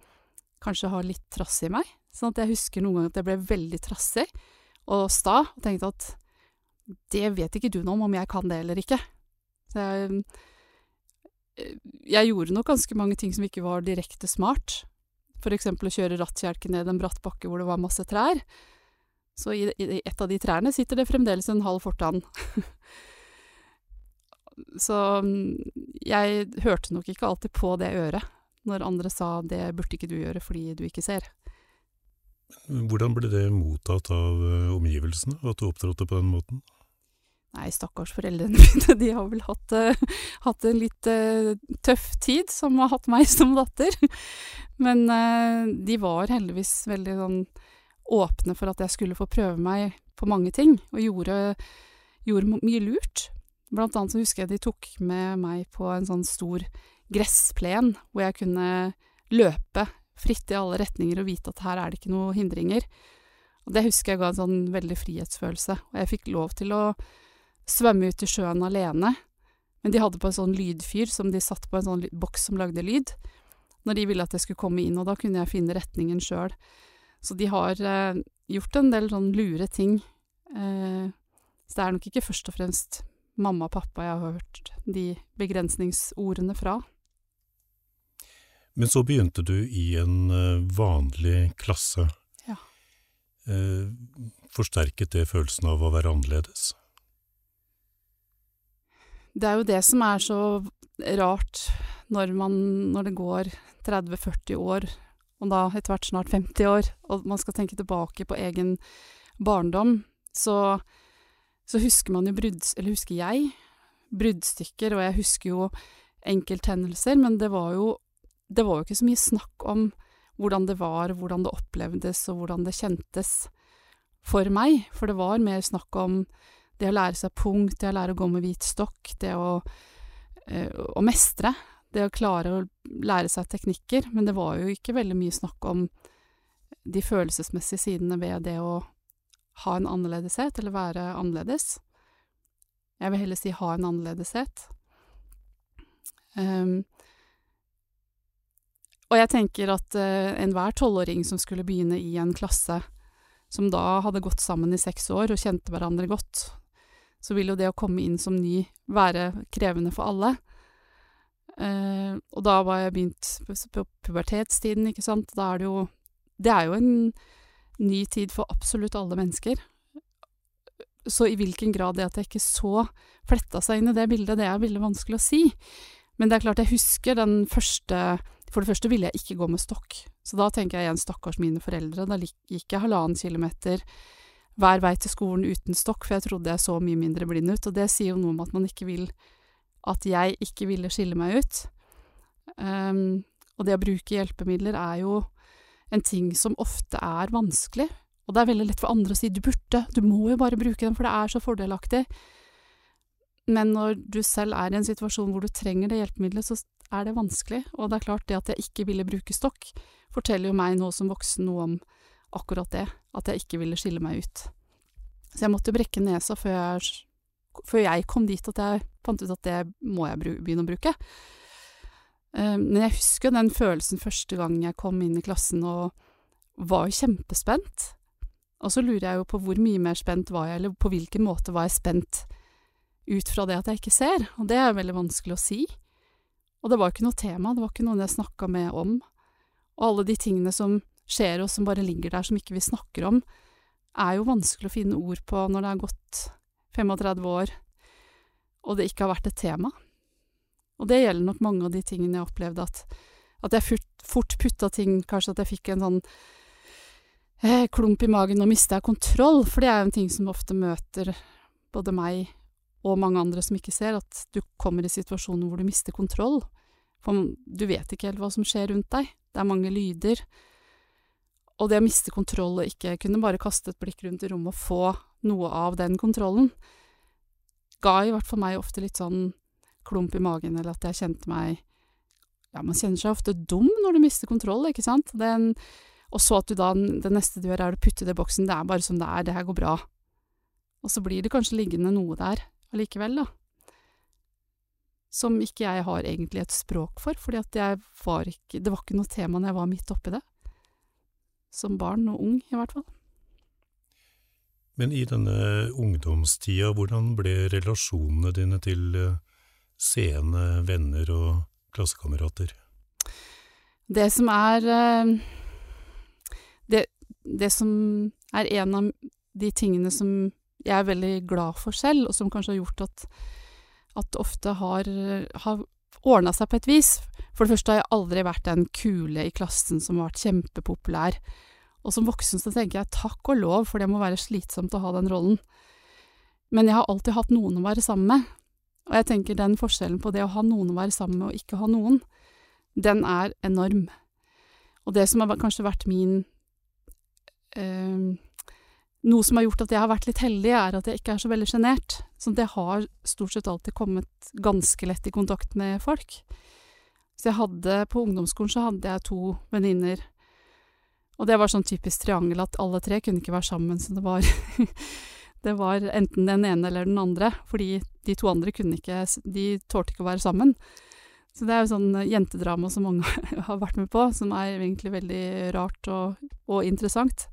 kanskje har litt trass i meg. Sånn at jeg husker noen ganger at jeg ble veldig trassig og sta, og tenkte at det vet ikke du noe om, om jeg kan det eller ikke. Så jeg, jeg gjorde nok ganske mange ting som ikke var direkte smart. for eksempel å kjøre rattkjelke ned en bratt bakke hvor det var masse trær. Så i, i et av de trærne sitter det fremdeles en halv fortann. (laughs) Så mm, jeg hørte nok ikke alltid på det øret når andre sa det burde ikke du gjøre fordi du ikke ser. Hvordan ble det mottatt av eh, omgivelsene, at du opptrådte på den måten? Nei, stakkars foreldrene (laughs) mine, de har vel hatt, uh, hatt en litt uh, tøff tid, som har hatt meg (laughs) som datter. Men uh, de var heldigvis veldig sånn åpne for at jeg skulle få prøve meg på mange ting, og gjorde, gjorde mye lurt. Blant annet så husker jeg de tok med meg på en sånn stor gressplen, hvor jeg kunne løpe fritt i alle retninger og vite at her er det ikke noen hindringer. Og det husker jeg ga en sånn veldig frihetsfølelse, og jeg fikk lov til å svømme ut i sjøen alene. Men de hadde på en sånn lydfyr som de satt på en sånn boks som lagde lyd, når de ville at jeg skulle komme inn, og da kunne jeg finne retningen sjøl. Så de har eh, gjort en del sånn lure ting. Eh, så det er nok ikke først og fremst mamma og pappa jeg har hørt de begrensningsordene fra. Men så begynte du i en eh, vanlig klasse. Ja. Eh, Forsterket det følelsen av å være annerledes? Det er jo det som er så rart når, man, når det går 30-40 år, og da etter hvert snart 50 år, og man skal tenke tilbake på egen barndom, så, så husker man jo brudd... Eller husker jeg bruddstykker, og jeg husker jo enkelthendelser, men det var jo det var jo ikke så mye snakk om hvordan det var, hvordan det opplevdes og hvordan det kjentes for meg, for det var mer snakk om det å lære seg punkt, det å lære å gå med hvit stokk, det å, eh, å mestre, det å klare å lære seg teknikker, men det var jo ikke veldig mye snakk om de følelsesmessige sidene ved det å ha en annerledeshet, eller være annerledes. Jeg vil heller si ha en annerledeshet. Um, og jeg tenker at eh, enhver tolvåring som skulle begynne i en klasse, som da hadde gått sammen i seks år og kjente hverandre godt, så vil jo det å komme inn som ny være krevende for alle. Eh, og da var jeg begynt på, pubertetstiden, ikke sant. Da er det jo Det er jo en ny tid for absolutt alle mennesker. Så i hvilken grad det at jeg ikke så fletta seg inn i det bildet, det er veldig vanskelig å si. Men det er klart jeg husker den første For det første ville jeg ikke gå med stokk. Så da tenker jeg igjen stakkars mine foreldre. Da gikk jeg halvannen kilometer hver vei til skolen uten stokk, for jeg trodde jeg så mye mindre blind ut. Og det sier jo noe om at man ikke vil At jeg ikke ville skille meg ut. Um, og det å bruke hjelpemidler er jo en ting som ofte er vanskelig. Og det er veldig lett for andre å si du burde, du må jo bare bruke dem, for det er så fordelaktig. Men når du selv er i en situasjon hvor du trenger det hjelpemiddelet, så er det vanskelig. Og det er klart det at jeg ikke ville bruke stokk, forteller jo meg nå som voksen noe om akkurat det, at jeg ikke ville skille meg ut. Så jeg måtte brekke nesa før jeg, før jeg kom dit at jeg fant ut at det må jeg begynne å bruke. Eh, Men jeg husker den følelsen første gang jeg kom inn i klassen og var jo kjempespent. Og så lurer jeg jo på hvor mye mer spent var jeg, eller på hvilken måte var jeg spent ut fra det at jeg ikke ser, og det er veldig vanskelig å si. Og det var ikke noe tema, det var ikke noen jeg snakka med om. Og alle de tingene som skjer og som bare ligger der som ikke vi snakker om, er jo vanskelig å finne ord på når det er gått 35 år og det ikke har vært et tema. Og det gjelder nok mange av de tingene jeg opplevde at, at jeg fort, fort putta ting, kanskje at jeg fikk en sånn eh, klump i magen og mista jeg kontroll, for det er jo en ting som ofte møter både meg og mange andre som ikke ser, at du kommer i situasjoner hvor du mister kontroll. For du vet ikke helt hva som skjer rundt deg. Det er mange lyder. Og det å miste kontroll og ikke kunne bare kaste et blikk rundt i rommet og få noe av den kontrollen, ga i hvert fall meg ofte litt sånn klump i magen, eller at jeg kjente meg Ja, man kjenner seg ofte dum når du mister kontroll, ikke sant? Den, og så at du da, det neste du gjør er å putte det i boksen, det er bare som det er, det her går bra. Og så blir det kanskje liggende noe der allikevel, da. Som ikke jeg har egentlig et språk for, fordi at jeg var ikke Det var ikke noe tema når jeg var midt oppi det. Som barn og ung, i hvert fall. Men i denne ungdomstida, hvordan ble relasjonene dine til eh, seende venner og klassekamerater? Det som er eh, det, det som er en av de tingene som jeg er veldig glad for selv, og som kanskje har gjort at, at ofte har, har ordna seg på et vis. For det første har jeg aldri vært den kule i klassen som har vært kjempepopulær. Og som voksen så tenker jeg takk og lov, for det må være slitsomt å ha den rollen. Men jeg har alltid hatt noen å være sammen med. Og jeg tenker den forskjellen på det å ha noen å være sammen med og ikke ha noen, den er enorm. Og det som har kanskje vært min eh, Noe som har gjort at jeg har vært litt heldig, er at jeg ikke er så veldig sjenert. Så jeg har stort sett alltid kommet ganske lett i kontakt med folk. Så jeg hadde På ungdomsskolen så hadde jeg to venninner. Og det var sånn typisk triangel at alle tre kunne ikke være sammen, så det var (laughs) Det var enten den ene eller den andre, fordi de to andre kunne ikke De tålte ikke å være sammen. Så det er jo sånn jentedrama som mange (laughs) har vært med på, som er egentlig veldig rart og, og interessant.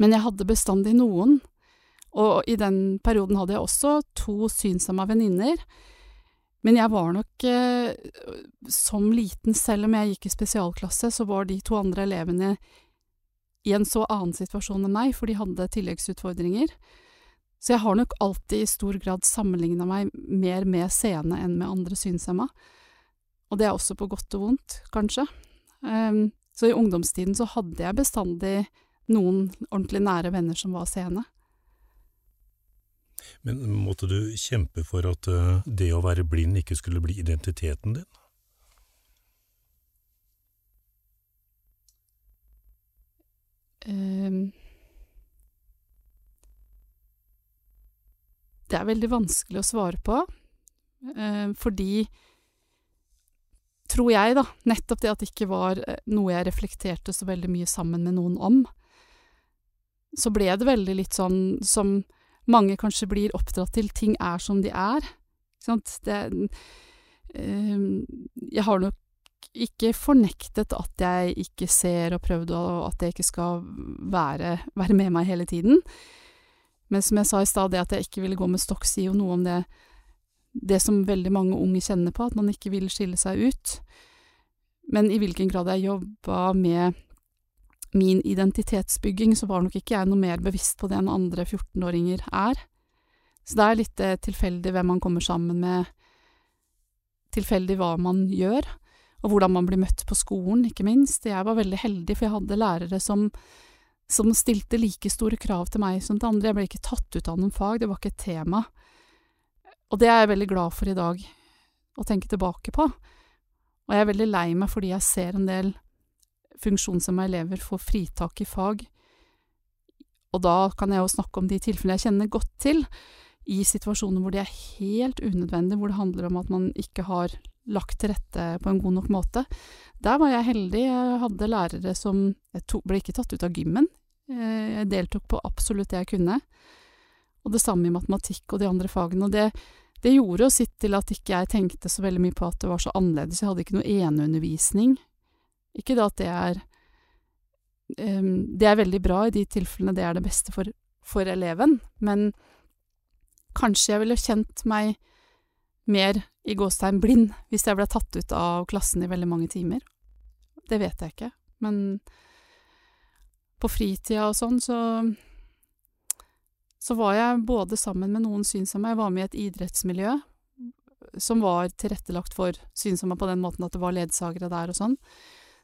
Men jeg hadde bestandig noen, og i den perioden hadde jeg også to synshemma venninner. Men jeg var nok eh, som liten, selv om jeg gikk i spesialklasse, så var de to andre elevene i en så annen situasjon enn meg, for de hadde tilleggsutfordringer. Så jeg har nok alltid i stor grad sammenligna meg mer med seende enn med andre synshemma. Og det er også på godt og vondt, kanskje. Um, så i ungdomstiden så hadde jeg bestandig noen ordentlig nære venner som var seende. Men måtte du kjempe for at uh, det å være blind ikke skulle bli identiteten din? Um, det er veldig vanskelig å svare på, uh, fordi Tror jeg, da, nettopp det at det ikke var noe jeg reflekterte så veldig mye sammen med noen om, så ble det veldig litt sånn som mange kanskje blir oppdratt til, ting er som de er. Ikke sant? Det øh, Jeg har nok ikke fornektet at jeg ikke ser og prøvd, og at jeg ikke skal være, være med meg hele tiden. Men som jeg sa i stad, det at jeg ikke ville gå med stokk, sier jo noe om det, det som veldig mange unge kjenner på, at man ikke vil skille seg ut. Men i hvilken grad jeg jobba med min identitetsbygging, så var nok ikke jeg noe mer bevisst på det enn andre 14-åringer er. Så det er litt eh, tilfeldig hvem man kommer sammen med, tilfeldig hva man gjør, og hvordan man blir møtt på skolen, ikke minst. Jeg var veldig heldig, for jeg hadde lærere som, som stilte like store krav til meg som til andre. Jeg ble ikke tatt ut av noen fag, det var ikke et tema. Og det er jeg veldig glad for i dag, å tenke tilbake på. Og jeg er veldig lei meg fordi jeg ser en del funksjonshemma elever får fritak i fag. Og da kan jeg jo snakke om de tilfellene jeg kjenner godt til, i situasjoner hvor det er helt unødvendig, hvor det handler om at man ikke har lagt til rette på en god nok måte. Der var jeg heldig. Jeg hadde lærere som Jeg to, ble ikke tatt ut av gymmen. Eh, jeg deltok på absolutt det jeg kunne. Og det samme i matematikk og de andre fagene. Og det, det gjorde jo sitt til at ikke jeg tenkte så veldig mye på at det var så annerledes. Jeg hadde ikke noe eneundervisning. Ikke da at det er um, Det er veldig bra i de tilfellene det er det beste for, for eleven, men kanskje jeg ville kjent meg mer i gåstegn blind hvis jeg ble tatt ut av klassen i veldig mange timer. Det vet jeg ikke, men på fritida og sånn, så så var jeg både sammen med noen synshemma, jeg var med i et idrettsmiljø som var tilrettelagt for synshemma på den måten at det var ledsagere der og sånn.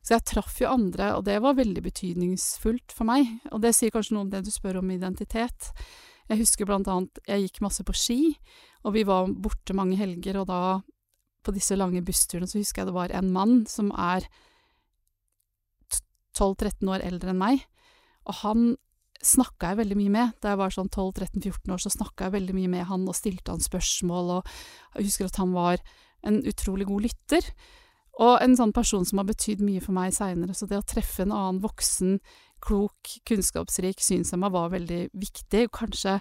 Så jeg traff jo andre, og det var veldig betydningsfullt for meg. Og det sier kanskje noe om det du spør om identitet. Jeg husker blant annet jeg gikk masse på ski, og vi var borte mange helger, og da, på disse lange bussturene, så husker jeg det var en mann som er 12-13 år eldre enn meg, og han snakka jeg veldig mye med. Da jeg var sånn 12-13-14 år, så snakka jeg veldig mye med han og stilte han spørsmål, og jeg husker at han var en utrolig god lytter. Og en sånn person som har betydd mye for meg seinere, så det å treffe en annen voksen, klok, kunnskapsrik synshemma var veldig viktig, og kanskje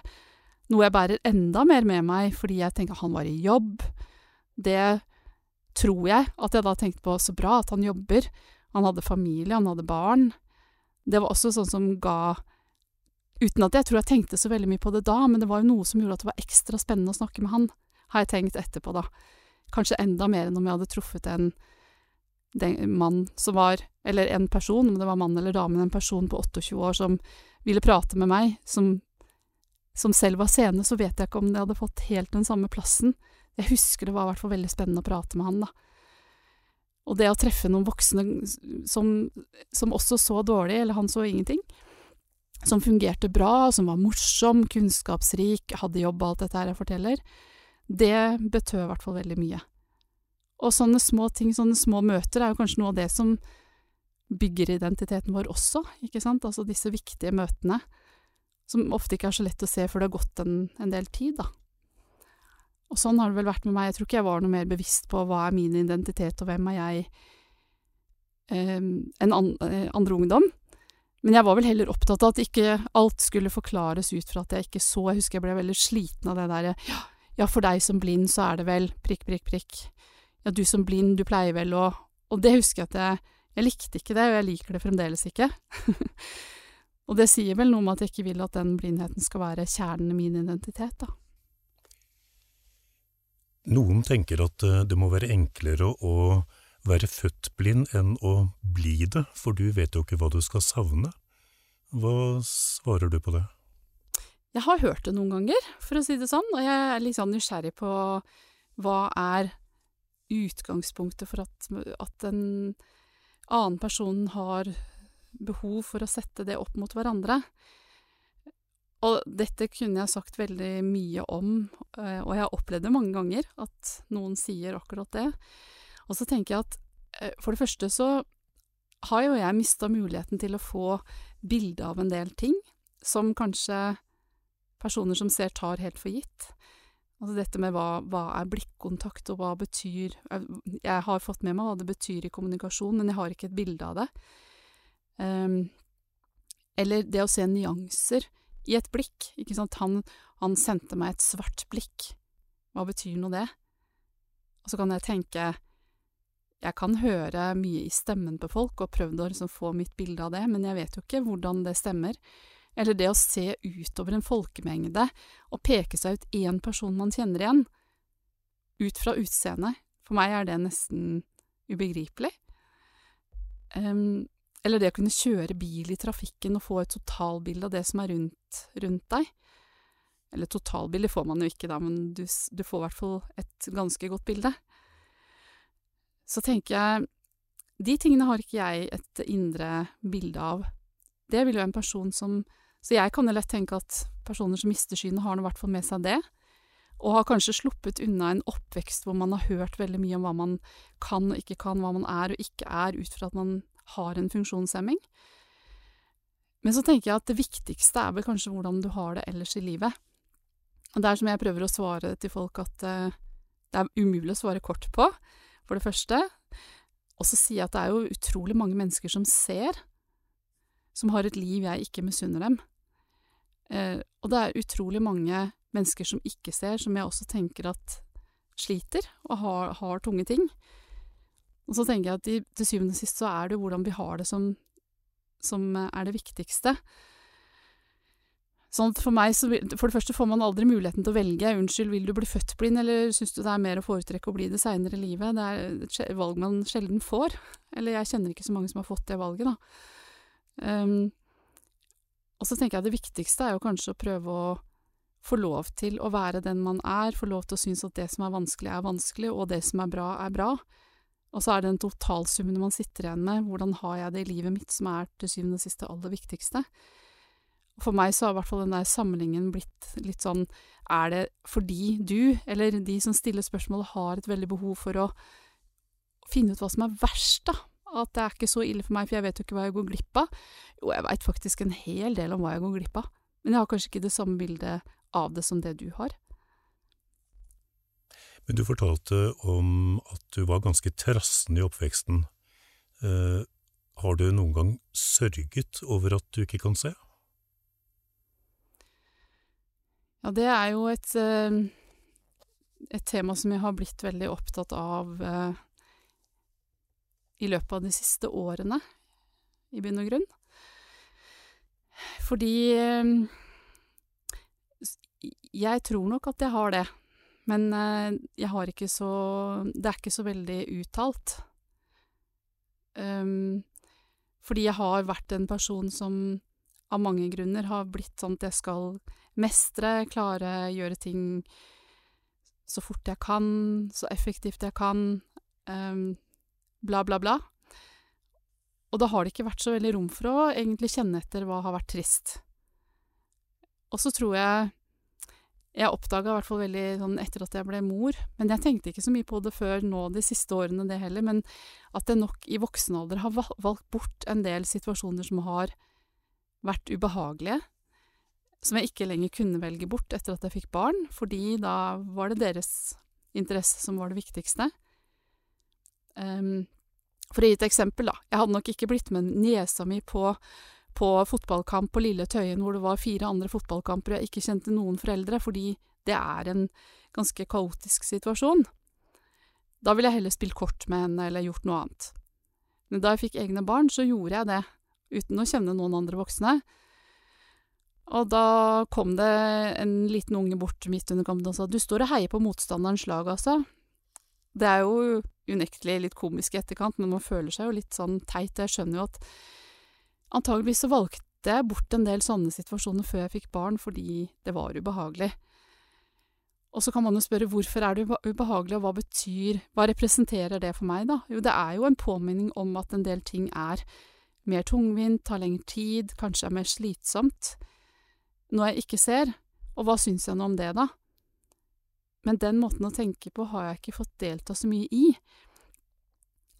noe jeg bærer enda mer med meg fordi jeg tenker han var i jobb. Det tror jeg at jeg da tenkte på, så bra at han jobber. Han hadde familie, han hadde barn. Det var også sånn som ga Uten at jeg tror jeg tenkte så veldig mye på det da, men det var jo noe som gjorde at det var ekstra spennende å snakke med han, har jeg tenkt etterpå, da. Kanskje enda mer enn om jeg hadde truffet en den mann som var Eller en person, om det var mann eller dame, en person på 28 år som ville prate med meg, som, som selv var sene, så vet jeg ikke om det hadde fått helt den samme plassen. Jeg husker det var i hvert fall veldig spennende å prate med han, da. Og det å treffe noen voksne som, som også så dårlig, eller han så ingenting, som fungerte bra, som var morsom, kunnskapsrik, hadde jobb og alt dette her jeg forteller, det betød i hvert fall veldig mye. Og sånne små ting, sånne små møter, er jo kanskje noe av det som bygger identiteten vår også, ikke sant, altså disse viktige møtene, som ofte ikke er så lett å se før det har gått en, en del tid, da. Og sånn har det vel vært med meg, jeg tror ikke jeg var noe mer bevisst på hva er min identitet og hvem er jeg eh, enn an, eh, andre ungdom. Men jeg var vel heller opptatt av at ikke alt skulle forklares ut fra at jeg ikke så. Jeg husker jeg ble veldig sliten av det derre ja, for deg som blind så er det vel prikk, prikk, prikk. Ja, du som blind, du pleier vel å Og det husker jeg at jeg Jeg likte ikke det, og jeg liker det fremdeles ikke. (laughs) og det sier vel noe om at jeg ikke vil at den blindheten skal være kjernen i min identitet, da. Noen tenker at eh, det må være enklere å være født blind enn å bli det, for du vet jo ikke hva du skal savne. Hva svarer du på det? Jeg har hørt det noen ganger, for å si det sånn, og jeg er litt sånn nysgjerrig på hva er utgangspunktet for at, at en annen person har behov for å sette det opp mot hverandre. Og dette kunne jeg sagt veldig mye om, eh, og jeg har opplevd det mange ganger, at noen sier akkurat det. Og så tenker jeg at eh, for det første så har jo jeg mista muligheten til å få bilde av en del ting, som kanskje personer som ser, tar helt for gitt. Altså dette med hva, hva er blikkontakt, og hva betyr Jeg har fått med meg hva det betyr i kommunikasjon, men jeg har ikke et bilde av det. Um, eller det å se nyanser i et blikk, ikke sant. Han, han sendte meg et svart blikk. Hva betyr nå det? Og så kan jeg tenke jeg kan høre mye i stemmen på folk, og prøvd å liksom få mitt bilde av det, men jeg vet jo ikke hvordan det stemmer. Eller det å se utover en folkemengde og peke seg ut én person man kjenner igjen, ut fra utseendet. For meg er det nesten ubegripelig. Um, eller det å kunne kjøre bil i trafikken og få et totalbilde av det som er rundt, rundt deg. Eller totalbilde får man jo ikke, da, men du, du får i hvert fall et ganske godt bilde. Så tenker jeg De tingene har ikke jeg et indre bilde av. Det vil jo en person som Så jeg kan jo lett tenke at personer som mister synet, har nå i hvert fall med seg det. Og har kanskje sluppet unna en oppvekst hvor man har hørt veldig mye om hva man kan og ikke kan, hva man er og ikke er, ut fra at man har en funksjonshemming. Men så tenker jeg at det viktigste er vel kanskje hvordan du har det ellers i livet. Og det er som jeg prøver å svare til folk at uh, det er umulig å svare kort på for det første. Og så sier jeg at det er jo utrolig mange mennesker som ser, som har et liv jeg ikke misunner dem. Eh, og det er utrolig mange mennesker som ikke ser, som jeg også tenker at sliter og har, har tunge ting. Og så tenker jeg at de, til syvende og sist så er det jo hvordan vi har det som, som er det viktigste. Sånn for meg så For det første får man aldri muligheten til å velge. Unnskyld, vil du bli født blind, eller syns du det er mer å foretrekke å bli det seinere i livet? Det er et valg man sjelden får. Eller jeg kjenner ikke så mange som har fått det valget, da. Um, og så tenker jeg det viktigste er jo kanskje å prøve å få lov til å være den man er, få lov til å synes at det som er vanskelig, er vanskelig, og det som er bra, er bra. Og så er det den totalsummen man sitter igjen med. Hvordan har jeg det i livet mitt, som er til syvende og sist det aller viktigste. For meg så har i hvert fall den der samlingen blitt litt sånn Er det fordi du, eller de som stiller spørsmålet, har et veldig behov for å finne ut hva som er verst, da? At det er ikke så ille for meg, for jeg vet jo ikke hva jeg går glipp av. Jo, jeg veit faktisk en hel del om hva jeg går glipp av, men jeg har kanskje ikke det samme bildet av det som det du har. Men du fortalte om at du var ganske trassende i oppveksten. Eh, har du noen gang sørget over at du ikke kan se? Ja, det er jo et, eh, et tema som jeg har blitt veldig opptatt av eh, i løpet av de siste årene, i bunn og grunn. Fordi eh, jeg tror nok at jeg har det, men jeg har ikke så Det er ikke så veldig uttalt. Um, fordi jeg har vært en person som av mange grunner har blitt sånn at jeg skal mestre, klare, gjøre ting så fort jeg kan, så effektivt jeg kan, um, bla, bla, bla. Og da har det ikke vært så veldig rom for å egentlig kjenne etter hva har vært trist. Og så tror jeg Jeg oppdaga i hvert fall veldig sånn etter at jeg ble mor, men jeg tenkte ikke så mye på det før nå de siste årene, det heller, men at jeg nok i voksen alder har valgt bort en del situasjoner som har vært ubehagelige, som jeg ikke lenger kunne velge bort etter at jeg fikk barn, fordi da var det deres interesse som var det viktigste. Um, for å gi et eksempel, da. Jeg hadde nok ikke blitt med niesa mi på, på fotballkamp på Lille Tøyen hvor det var fire andre fotballkamper og jeg ikke kjente noen foreldre, fordi det er en ganske kaotisk situasjon. Da ville jeg heller spilt kort med henne eller gjort noe annet. Men da jeg fikk egne barn, så gjorde jeg det, uten å kjenne noen andre voksne. Og da kom det en liten unge bort midt under kampen og sa du står og heier på motstanderens lag, altså. Det er jo unektelig litt komisk i etterkant, men man føler seg jo litt sånn teit. Jeg skjønner jo at antageligvis så valgte jeg bort en del sånne situasjoner før jeg fikk barn, fordi det var ubehagelig. Og så kan man jo spørre hvorfor er det ubehagelig, og hva betyr, hva representerer det for meg, da? Jo, det er jo en påminning om at en del ting er mer tungvint, tar lengre tid, kanskje er mer slitsomt. Noe jeg ikke ser. Og hva syns jeg nå om det, da? Men den måten å tenke på har jeg ikke fått delta så mye i.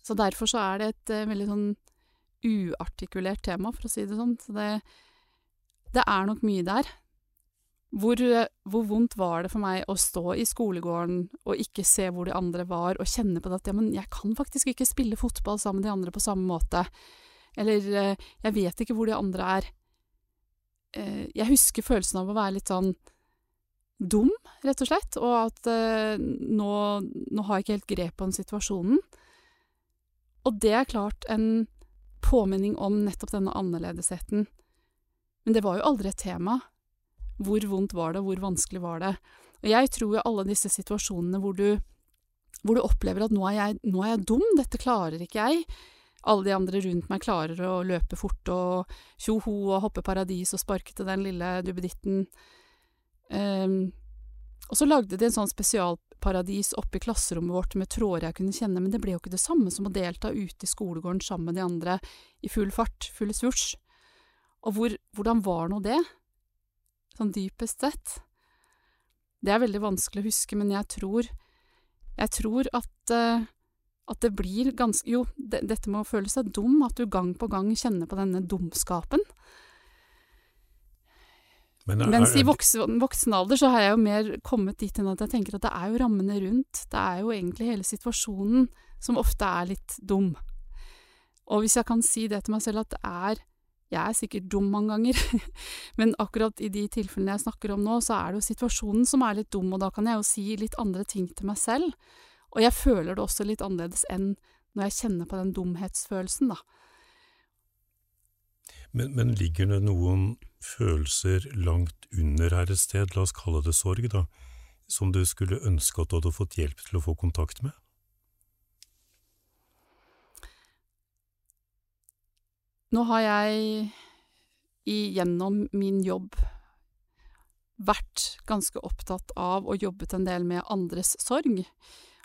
Så derfor så er det et uh, veldig sånn uartikulert tema, for å si det sånn. Så det, det er nok mye der. Hvor, hvor, vondt var det for meg å stå i skolegården og ikke se hvor de andre var, og kjenne på det at ja, men jeg kan faktisk ikke spille fotball sammen med de andre på samme måte. Eller uh, jeg vet ikke hvor de andre er. Uh, jeg husker følelsen av å være litt sånn dum, rett og slett, og at eh, nå, nå, har jeg ikke helt grep om situasjonen. Og det er klart en påminning om nettopp denne annerledesheten. Men det var jo aldri et tema. Hvor vondt var det, hvor vanskelig var det? Og jeg tror jo alle disse situasjonene hvor du, hvor du opplever at nå er, jeg, nå er jeg dum, dette klarer ikke jeg. Alle de andre rundt meg klarer å løpe fort og tjoho og hoppe paradis og sparke til den lille duppeditten. Um, og så lagde de en sånn spesialparadis oppe i klasserommet vårt med tråder jeg kunne kjenne, men det ble jo ikke det samme som å delta ute i skolegården sammen med de andre i full fart, full svosj. Og hvor, hvordan var nå det, sånn dypest sett? Det er veldig vanskelig å huske, men jeg tror, jeg tror at, uh, at det blir ganske Jo, det, dette med å føle seg dum, at du gang på gang kjenner på denne dumskapen. Men er, Mens i voksen, voksen, alder så har jeg jo mer kommet dit hen at jeg tenker at det er jo rammene rundt, det er jo egentlig hele situasjonen som ofte er litt dum. Og hvis jeg kan si det til meg selv at det er Jeg er sikkert dum mange ganger, (laughs) men akkurat i de tilfellene jeg snakker om nå, så er det jo situasjonen som er litt dum, og da kan jeg jo si litt andre ting til meg selv. Og jeg føler det også litt annerledes enn når jeg kjenner på den dumhetsfølelsen, da. Men, men, ligger det noen følelser langt under her et sted, la oss kalle det sorg, da, som du skulle ønske at du hadde fått hjelp til å få kontakt med? Nå har jeg gjennom min jobb vært ganske opptatt av og jobbet en del med andres sorg,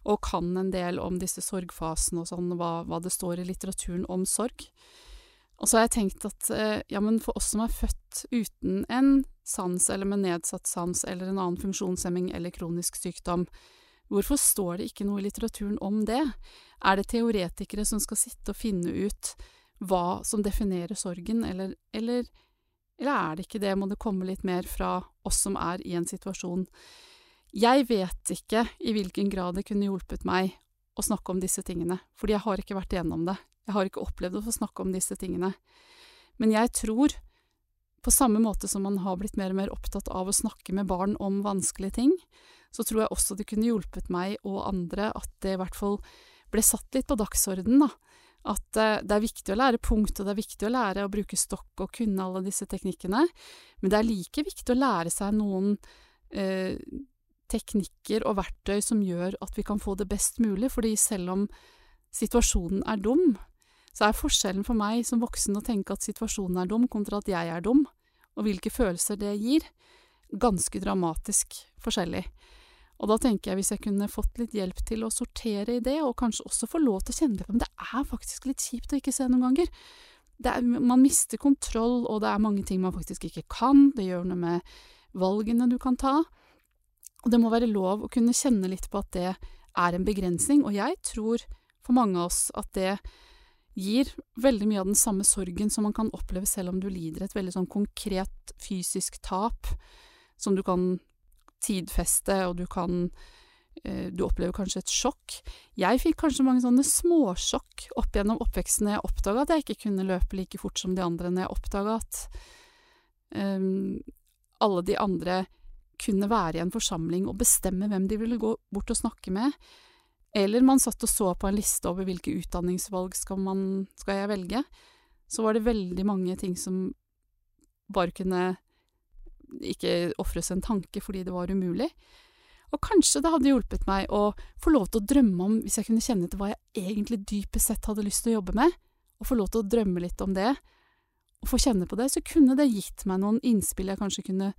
og kan en del om disse sorgfasene og sånn, hva, hva det står i litteraturen om sorg. Og så har jeg tenkt at eh, ja, men for oss som er født uten en sans eller med nedsatt sans eller en annen funksjonshemming eller kronisk sykdom, hvorfor står det ikke noe i litteraturen om det? Er det teoretikere som skal sitte og finne ut hva som definerer sorgen, eller, eller, eller er det ikke det, må det komme litt mer fra oss som er i en situasjon? Jeg vet ikke i hvilken grad det kunne hjulpet meg å snakke om disse tingene, fordi jeg har ikke vært igjennom det. Jeg har ikke opplevd å få snakke om disse tingene. Men jeg tror, på samme måte som man har blitt mer og mer opptatt av å snakke med barn om vanskelige ting, så tror jeg også det kunne hjulpet meg og andre at det i hvert fall ble satt litt på dagsordenen, da. At uh, det er viktig å lære punkt, og det er viktig å lære å bruke stokk og kunne alle disse teknikkene, men det er like viktig å lære seg noen uh, teknikker og verktøy som gjør at vi kan få det best mulig, fordi selv om situasjonen er dum, så er forskjellen for meg som voksen å tenke at situasjonen er dum, kontra at jeg er dum, og hvilke følelser det gir, ganske dramatisk forskjellig. Og da tenker jeg hvis jeg kunne fått litt hjelp til å sortere i det, og kanskje også få lov til å kjenne på Men det er faktisk litt kjipt å ikke se noen ganger. Er, man mister kontroll, og det er mange ting man faktisk ikke kan. Det gjør noe med valgene du kan ta. Og det må være lov å kunne kjenne litt på at det er en begrensning, og jeg tror for mange av oss at det gir veldig mye av den samme sorgen som man kan oppleve selv om du lider et veldig sånn konkret fysisk tap, som du kan tidfeste, og du kan Du opplever kanskje et sjokk. Jeg fikk kanskje mange sånne småsjokk opp gjennom oppveksten når jeg oppdaga at jeg ikke kunne løpe like fort som de andre, når jeg oppdaga at um, alle de andre kunne være i en forsamling og bestemme hvem de ville gå bort og snakke med. Eller man satt og så på en liste over hvilke utdanningsvalg skal, man, skal jeg velge. Så var det veldig mange ting som bare kunne ikke ofres en tanke fordi det var umulig. Og kanskje det hadde hjulpet meg å få lov til å drømme om, hvis jeg kunne kjenne til hva jeg egentlig dypest sett hadde lyst til å jobbe med, og få lov til å drømme litt om det, og få kjenne på det, så kunne det gitt meg noen innspill jeg kanskje kunne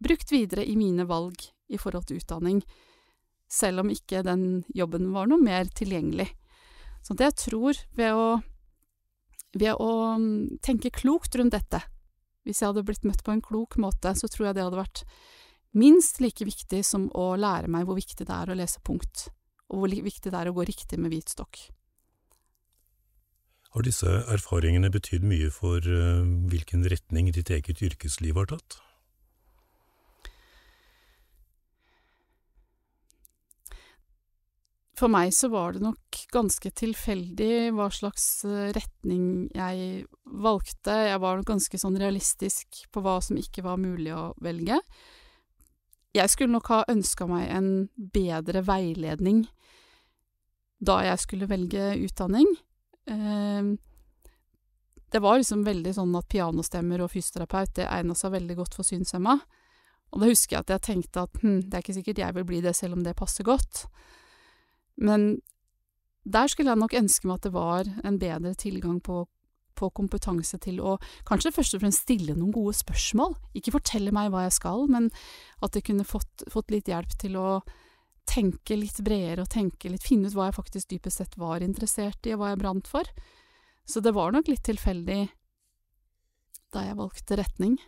brukt videre i mine valg i forhold til utdanning, selv om ikke den jobben var noe mer tilgjengelig. Så jeg tror ved å, ved å tenke klokt rundt dette, hvis jeg hadde blitt møtt på en klok måte, så tror jeg det hadde vært minst like viktig som å lære meg hvor viktig det er å lese punkt, og hvor viktig det er å gå riktig med hvit stokk. Har disse erfaringene betydd mye for uh, hvilken retning ditt eget yrkesliv har tatt? For meg så var det nok ganske tilfeldig hva slags eh, retning jeg valgte. Jeg var nok ganske sånn realistisk på hva som ikke var mulig å velge. Jeg skulle nok ha ønska meg en bedre veiledning da jeg skulle velge utdanning. Ehm, det var liksom veldig sånn at pianostemmer og fysioterapeut, det egna seg veldig godt for synshemma. Og da husker jeg at jeg tenkte at hm, det er ikke sikkert jeg vil bli det selv om det passer godt. Men der skulle jeg nok ønske meg at det var en bedre tilgang på, på kompetanse til å kanskje først og fremst stille noen gode spørsmål. Ikke fortelle meg hva jeg skal, men at jeg kunne fått, fått litt hjelp til å tenke litt bredere og tenke litt, finne ut hva jeg faktisk dypest sett var interessert i, og hva jeg brant for. Så det var nok litt tilfeldig da jeg valgte retning.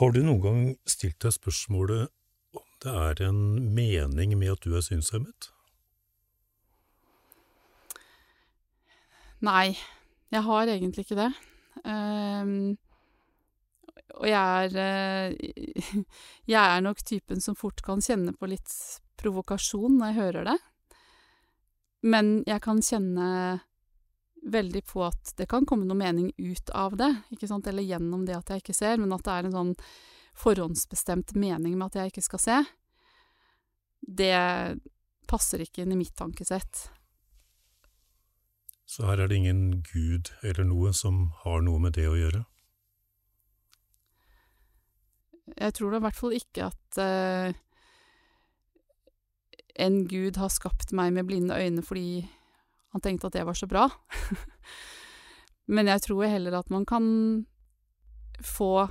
Har du noen gang stilt deg spørsmålet det er en mening med at du er synshemmet? Nei, jeg har egentlig ikke det. Um, og jeg er uh, (laughs) Jeg er nok typen som fort kan kjenne på litt provokasjon når jeg hører det. Men jeg kan kjenne veldig på at det kan komme noe mening ut av det, ikke sant, eller gjennom det at jeg ikke ser, men at det er en sånn forhåndsbestemt mening med at jeg ikke skal se, det passer ikke inn i mitt tankesett. Så her er det ingen gud eller noe som har noe med det å gjøre? Jeg tror da i hvert fall ikke at uh, en gud har skapt meg med blinde øyne fordi han tenkte at det var så bra. (laughs) Men jeg tror heller at man kan få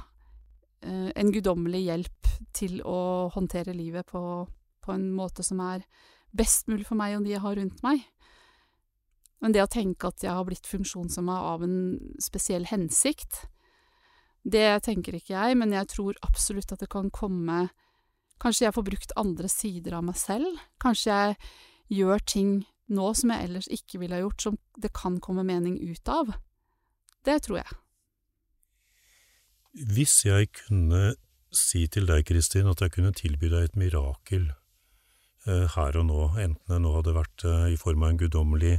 en guddommelig hjelp til å håndtere livet på, på en måte som er best mulig for meg og de jeg har rundt meg. Men det å tenke at jeg har blitt funksjonshemma av en spesiell hensikt, det tenker ikke jeg, men jeg tror absolutt at det kan komme Kanskje jeg får brukt andre sider av meg selv? Kanskje jeg gjør ting nå som jeg ellers ikke ville ha gjort, som det kan komme mening ut av? Det tror jeg. Hvis jeg kunne si til deg, Kristin, at jeg kunne tilby deg et mirakel eh, her og nå, enten det nå hadde vært eh, i form av en guddommelig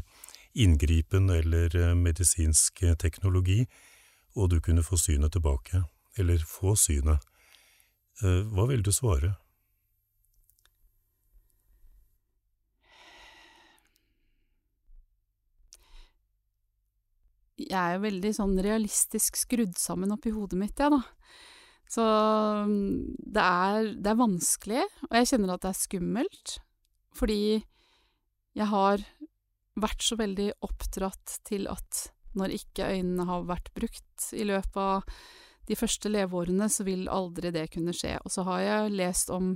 inngripen eller eh, medisinsk eh, teknologi, og du kunne få synet tilbake, eller få synet, eh, hva vil du svare? Jeg er jo veldig sånn realistisk skrudd sammen oppi hodet mitt, jeg, da. Så mm, det er, det er vanskelig, og jeg kjenner at det er skummelt, fordi jeg har vært så veldig oppdratt til at når ikke øynene har vært brukt i løpet av de første leveårene, så vil aldri det kunne skje. Og så har jeg lest om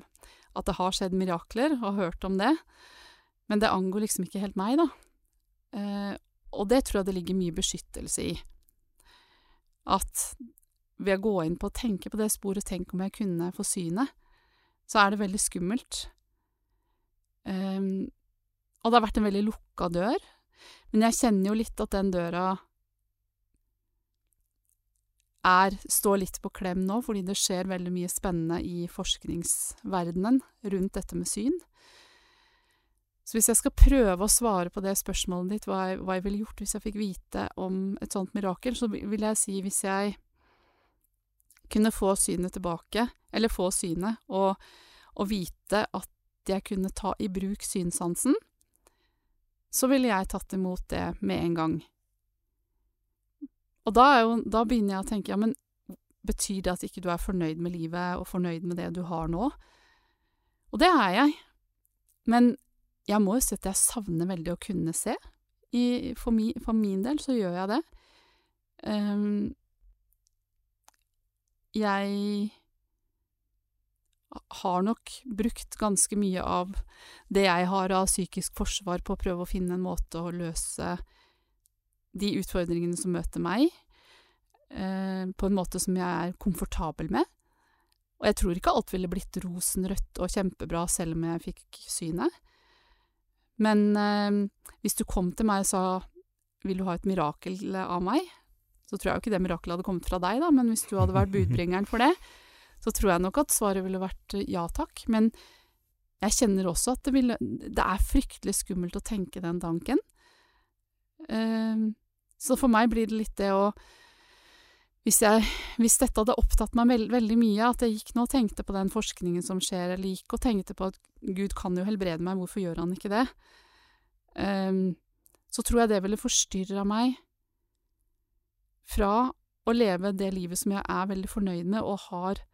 at det har skjedd mirakler, og hørt om det, men det angår liksom ikke helt meg, da. Eh, og det tror jeg det ligger mye beskyttelse i. At ved å gå inn på å tenke på det sporet, tenk om jeg kunne få synet, så er det veldig skummelt. Um, og det har vært en veldig lukka dør, men jeg kjenner jo litt at den døra er, står litt på klem nå, fordi det skjer veldig mye spennende i forskningsverdenen rundt dette med syn. Så hvis jeg skal prøve å svare på det spørsmålet ditt, hva jeg, hva jeg ville gjort hvis jeg fikk vite om et sånt mirakel, så vil jeg si hvis jeg kunne få synet tilbake, eller få synet, og, og vite at jeg kunne ta i bruk synssansen, så ville jeg tatt imot det med en gang. Og da, jo, da, begynner jeg å tenke, ja, men betyr det at ikke du er fornøyd med livet og fornøyd med det du har nå? Og det er jeg. Men jeg må jo si at jeg savner veldig å kunne se. I, for, mi, for, min del så gjør jeg det. Um, jeg har nok brukt ganske mye av det jeg har av psykisk forsvar på å prøve å finne en måte å løse de utfordringene som møter meg, eh, på en måte som jeg er komfortabel med. Og jeg tror ikke alt ville blitt rosenrødt og kjempebra selv om jeg fikk synet. Men eh, hvis du kom til meg og sa vil du ha et mirakel av meg, så tror jeg jo ikke det mirakelet hadde kommet fra deg, da, men hvis du hadde vært budbringeren for det, så tror jeg nok at svaret ville vært ja takk. Men jeg kjenner også at det, ville, det er fryktelig skummelt å tenke den tanken. Eh, så for meg blir det litt det å hvis, jeg, hvis dette hadde opptatt meg veld, veldig mye, at jeg gikk nå og tenkte på den forskningen som skjer, eller gikk og tenkte på at Gud kan jo helbrede meg, hvorfor gjør han ikke det? Um, så tror jeg det ville forstyrra meg fra å leve det livet som jeg er veldig fornøyd med og har,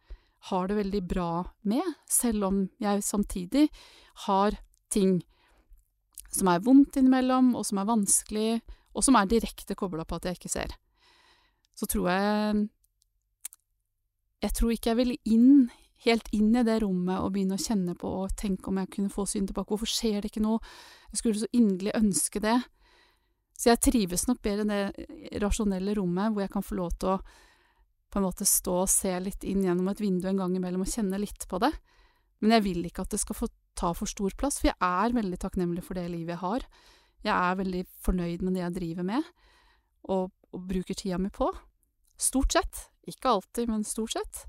har det veldig bra med, selv om jeg samtidig har ting som er vondt innimellom, og som er vanskelig, og som er direkte kobla på at jeg ikke ser. Så tror jeg Jeg tror ikke jeg vil inn, helt inn i det rommet og begynne å kjenne på og tenke om jeg kunne få synet tilbake. Hvorfor skjer det ikke noe? Jeg skulle så inderlig ønske det. Så jeg trives nok bedre i det rasjonelle rommet, hvor jeg kan få lov til å på en måte stå og se litt inn gjennom et vindu en gang imellom og kjenne litt på det. Men jeg vil ikke at det skal få ta for stor plass, for jeg er veldig takknemlig for det livet jeg har. Jeg er veldig fornøyd med det jeg driver med, og, og bruker tida mi på. Stort sett. Ikke alltid, men stort sett.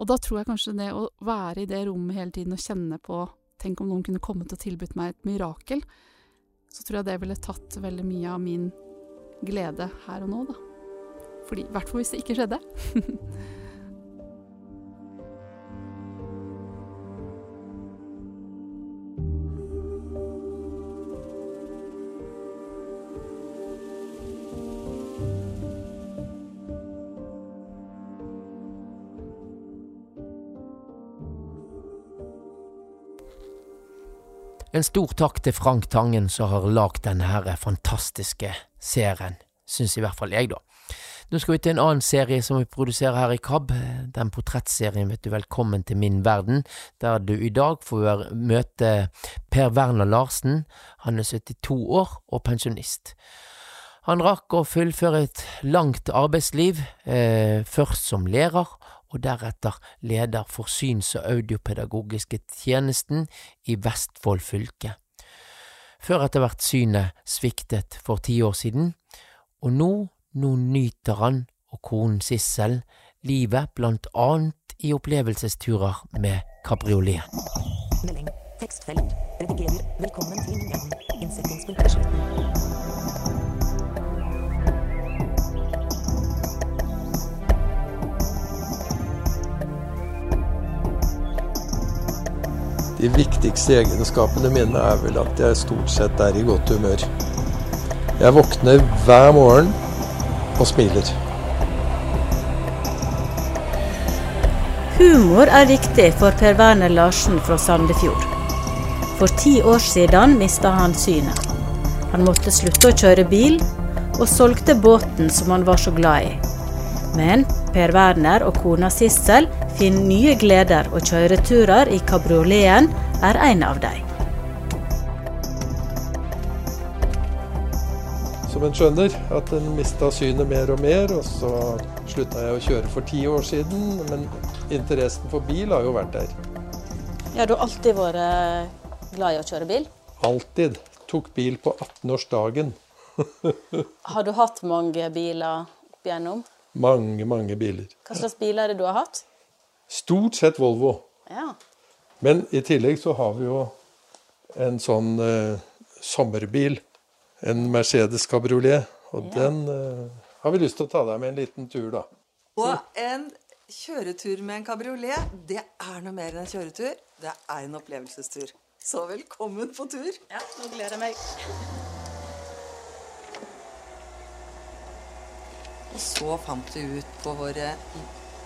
Og da tror jeg kanskje det å være i det rommet hele tiden og kjenne på Tenk om noen kunne kommet og tilbudt meg et mirakel. Så tror jeg det ville tatt veldig mye av min glede her og nå, da. I hvert fall hvis det ikke skjedde. (laughs) En stor takk til Frank Tangen som har lagd denne fantastiske serien, syns i hvert fall jeg, da. Nå skal vi til en annen serie som vi produserer her i KAB, den portrettserien vet du Velkommen til min verden, der du i dag får møte Per Werner Larsen. Han er 72 år og pensjonist. Han rakk å fullføre et langt arbeidsliv, eh, først som lærer og deretter leder for syns- og audiopedagogiske tjenesten i Vestfold fylke, før etter hvert synet sviktet for ti år siden, og nå, nå nyter han og konen Sissel livet blant annet i opplevelsesturer med kabriolet. Melding, tekstfelt, redigerer, velkommen til inngangen, innsettingspunkt De viktigste egenskapene mine er vel at jeg stort sett er i godt humør. Jeg våkner hver morgen og smiler. Humor er viktig for Per Werner Larsen fra Sandefjord. For ti år siden mista han synet. Han måtte slutte å kjøre bil, og solgte båten som han var så glad i. Men Per Werner og kona Sissel finner nye gleder, og kjøreturer i kabrioleten er en av dem. Som en skjønner, at en mista synet mer og mer. Og så slutta jeg å kjøre for ti år siden, men interessen for bil har jo vært der. Ja, du har alltid vært glad i å kjøre bil? Alltid. Tok bil på 18-årsdagen. (laughs) Har du hatt mange biler opp igjennom? Mange, mange biler. Hva slags bil er det du har hatt? Stort sett Volvo. Ja. Men i tillegg så har vi jo en sånn eh, sommerbil. En Mercedes Cabriolet. Og den eh, har vi lyst til å ta deg med en liten tur, da. Og en kjøretur med en kabriolet, det er noe mer enn en kjøretur. Det er en opplevelsestur. Så velkommen på tur. Ja, nå gleder jeg meg. Og så fant vi ut på våre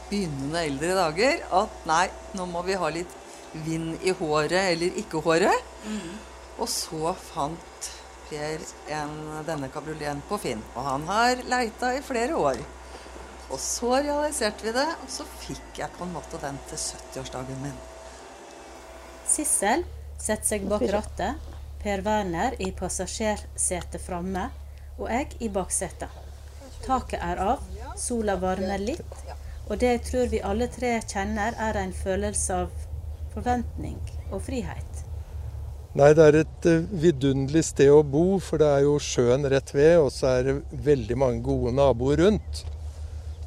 begynnende eldre dager at nei, nå må vi ha litt vind i håret eller ikke håret. Mm. Og så fant Per en, denne kabrioleten på Finn, og han har leita i flere år. Og så realiserte vi det, og så fikk jeg på en måte den til 70-årsdagen min. Sissel setter seg bak rattet, Per Werner i passasjersetet framme og jeg i baksetet. Taket er av, sola varmer litt, og det jeg tror vi alle tre kjenner, er en følelse av forventning og frihet. Nei, det er et eh, vidunderlig sted å bo, for det er jo sjøen rett ved, og så er det veldig mange gode naboer rundt.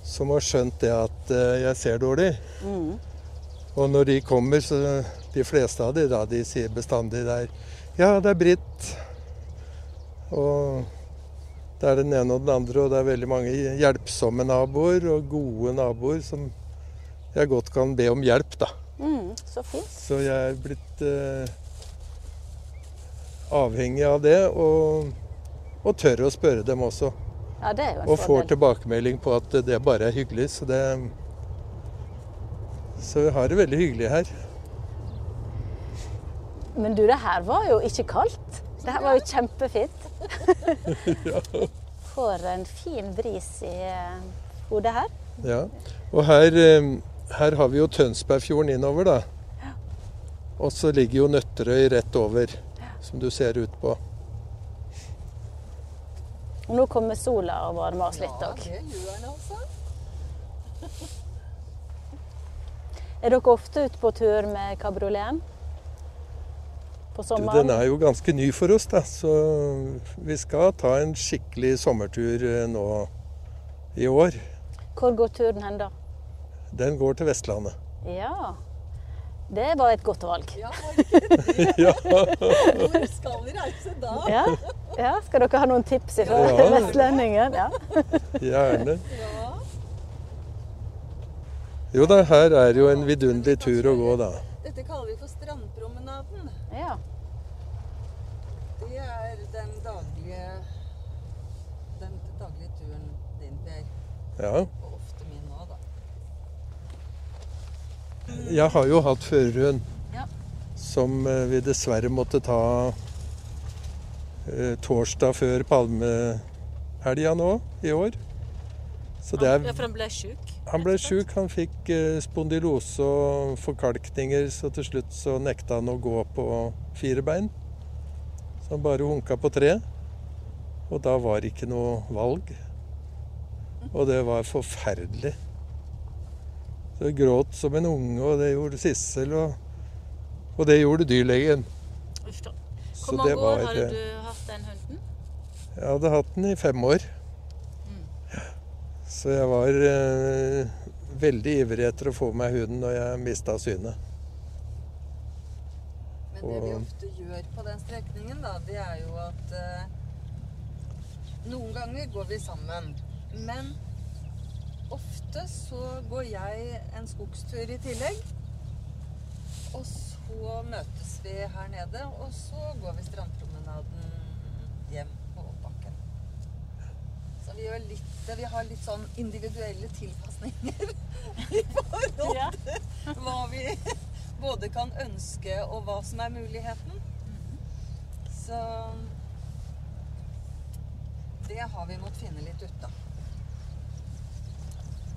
Som har skjønt det at eh, jeg ser dårlig. Mm. Og når de kommer, så de fleste av de da, de sier bestandig der Ja, det er Britt. Og det er den ene og den andre, og det er veldig mange hjelpsomme naboer og gode naboer som jeg godt kan be om hjelp, da. Mm, så fint. Så jeg er blitt eh, avhengig av det, og, og tør å spørre dem også. Ja, det er jo en Og får tilbakemelding på at det bare er hyggelig. Så det Så vi har det veldig hyggelig her. Men du, det her var jo ikke kaldt. Det her var jo kjempefint. (laughs) ja. Får en fin bris i eh, hodet her. ja. Og her, eh, her har vi jo Tønsbergfjorden innover, da. Og så ligger jo Nøtterøy rett over, som du ser ut på. Og nå kommer sola og varmer oss litt òg. det gjør den altså. (laughs) Er dere ofte ute på tur med kabrioleten? På sommeren? Den er jo ganske ny for oss, da, så vi skal ta en skikkelig sommertur eh, nå i år. Hvor går turen hen da? Den går til Vestlandet. Ja. Det var et godt valg. Ja, var det ikke det? Ja. Hvor skal vi reise da? Ja. ja. Skal dere ha noen tips fra Ja. vestlendingen? Ja. Gjerne. Jo da, her er jo en vidunderlig tur å gå, da. Dette kaller vi for strandpromenaden. Ja. Det er den daglige, den daglige turen din, Per. Ja. Og ofte min nå, da. Jeg har jo hatt førerhund Ja. som eh, vi dessverre måtte ta eh, torsdag før palmehelga nå i år. Så det er Ja, for han ble sjuk? Han ble sjuk. Han fikk eh, spondylose og forkalkninger, så til slutt så nekta han å gå på fire bein. Så han bare hunka på tre. Og da var det ikke noe valg. Og det var forferdelig. Så jeg gråt som en unge, og det gjorde Sissel, og, og det gjorde dyrlegen. Hvor mange år har du hatt den hunden? Jeg hadde hatt den i fem år. Så jeg var eh, veldig ivrig etter å få meg hunden når jeg mista synet. Men det vi ofte gjør på den strekningen, da, det er jo at eh, Noen ganger går vi sammen. Men ofte så går jeg en skogstur i tillegg. Og så møtes vi her nede, og så går vi strandpromenaden hjem på bakken. Så vi, litt, vi har litt sånn individuelle tilpasninger (laughs) i forhold til hva vi både kan ønske og hva som er muligheten. Så Det har vi måttet finne litt ut av.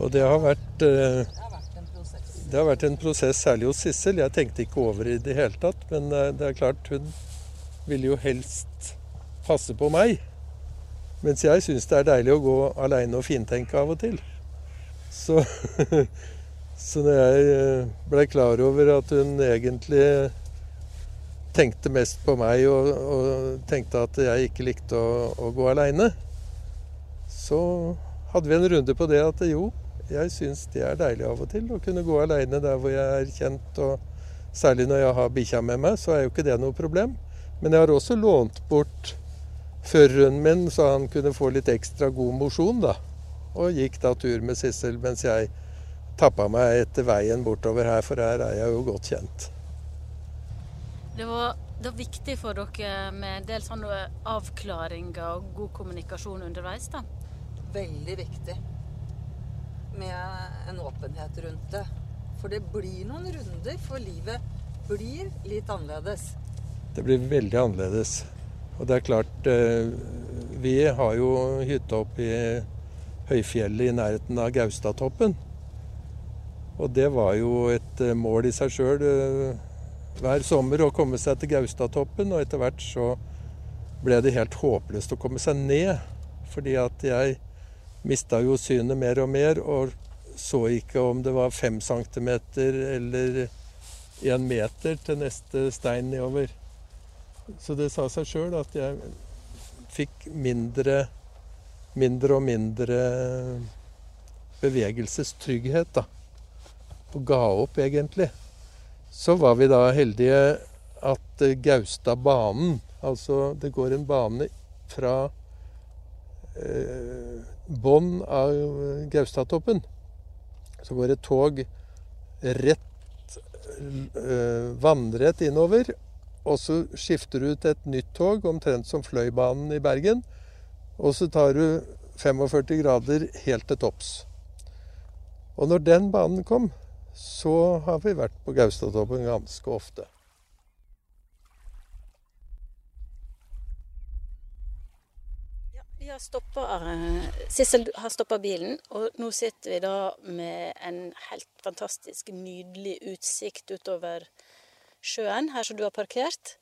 Og det har vært eh, Det har vært en prosess. Særlig hos Sissel. Jeg tenkte ikke over i det hele tatt. Men eh, det er klart, hun ville jo helst passe på meg. Mens jeg syns det er deilig å gå aleine og fintenke av og til. Så, (laughs) så når jeg blei klar over at hun egentlig tenkte mest på meg og, og tenkte at jeg ikke likte å, å gå aleine, så hadde vi en runde på det at jo, jeg syns det er deilig av og til å kunne gå aleine der hvor jeg er kjent. Og særlig når jeg har bikkja med meg, så er jo ikke det noe problem. Men jeg har også lånt bort føreren min, så han kunne få litt ekstra god mosjon, da. Og gikk da tur med Sissel mens jeg tappa meg etter veien bortover her, for her er jeg jo godt kjent. Det var, det var viktig for dere med en del sånne avklaringer og god kommunikasjon underveis, da? Veldig viktig med en åpenhet rundt det. For det blir noen runder, for livet blir litt annerledes. Det blir veldig annerledes. Og det er klart, eh, vi har jo hytte oppe i høyfjellet i nærheten av Gaustatoppen. Og det var jo et eh, mål i seg sjøl hver sommer å komme seg til Gaustatoppen. Og etter hvert så ble det helt håpløst å komme seg ned. Fordi at jeg mista jo synet mer og mer, og så ikke om det var fem centimeter eller én meter til neste stein nedover. Så det sa seg sjøl at jeg fikk mindre, mindre og mindre bevegelsestrygghet, da. Og ga opp, egentlig. Så var vi da heldige at Gaustadbanen, altså det går en bane fra eh, bånn av Gaustatoppen, så går et tog rett øh, vannrett innover. Og så skifter du ut et nytt tog, omtrent som Fløibanen i Bergen. Og så tar du 45 grader helt til topps. Og når den banen kom, så har vi vært på Gaustatoppen ganske ofte. Vi har stoppa Sissel har stoppa bilen, og nå sitter vi da med en helt fantastisk nydelig utsikt utover sjøen, her som du har parkert.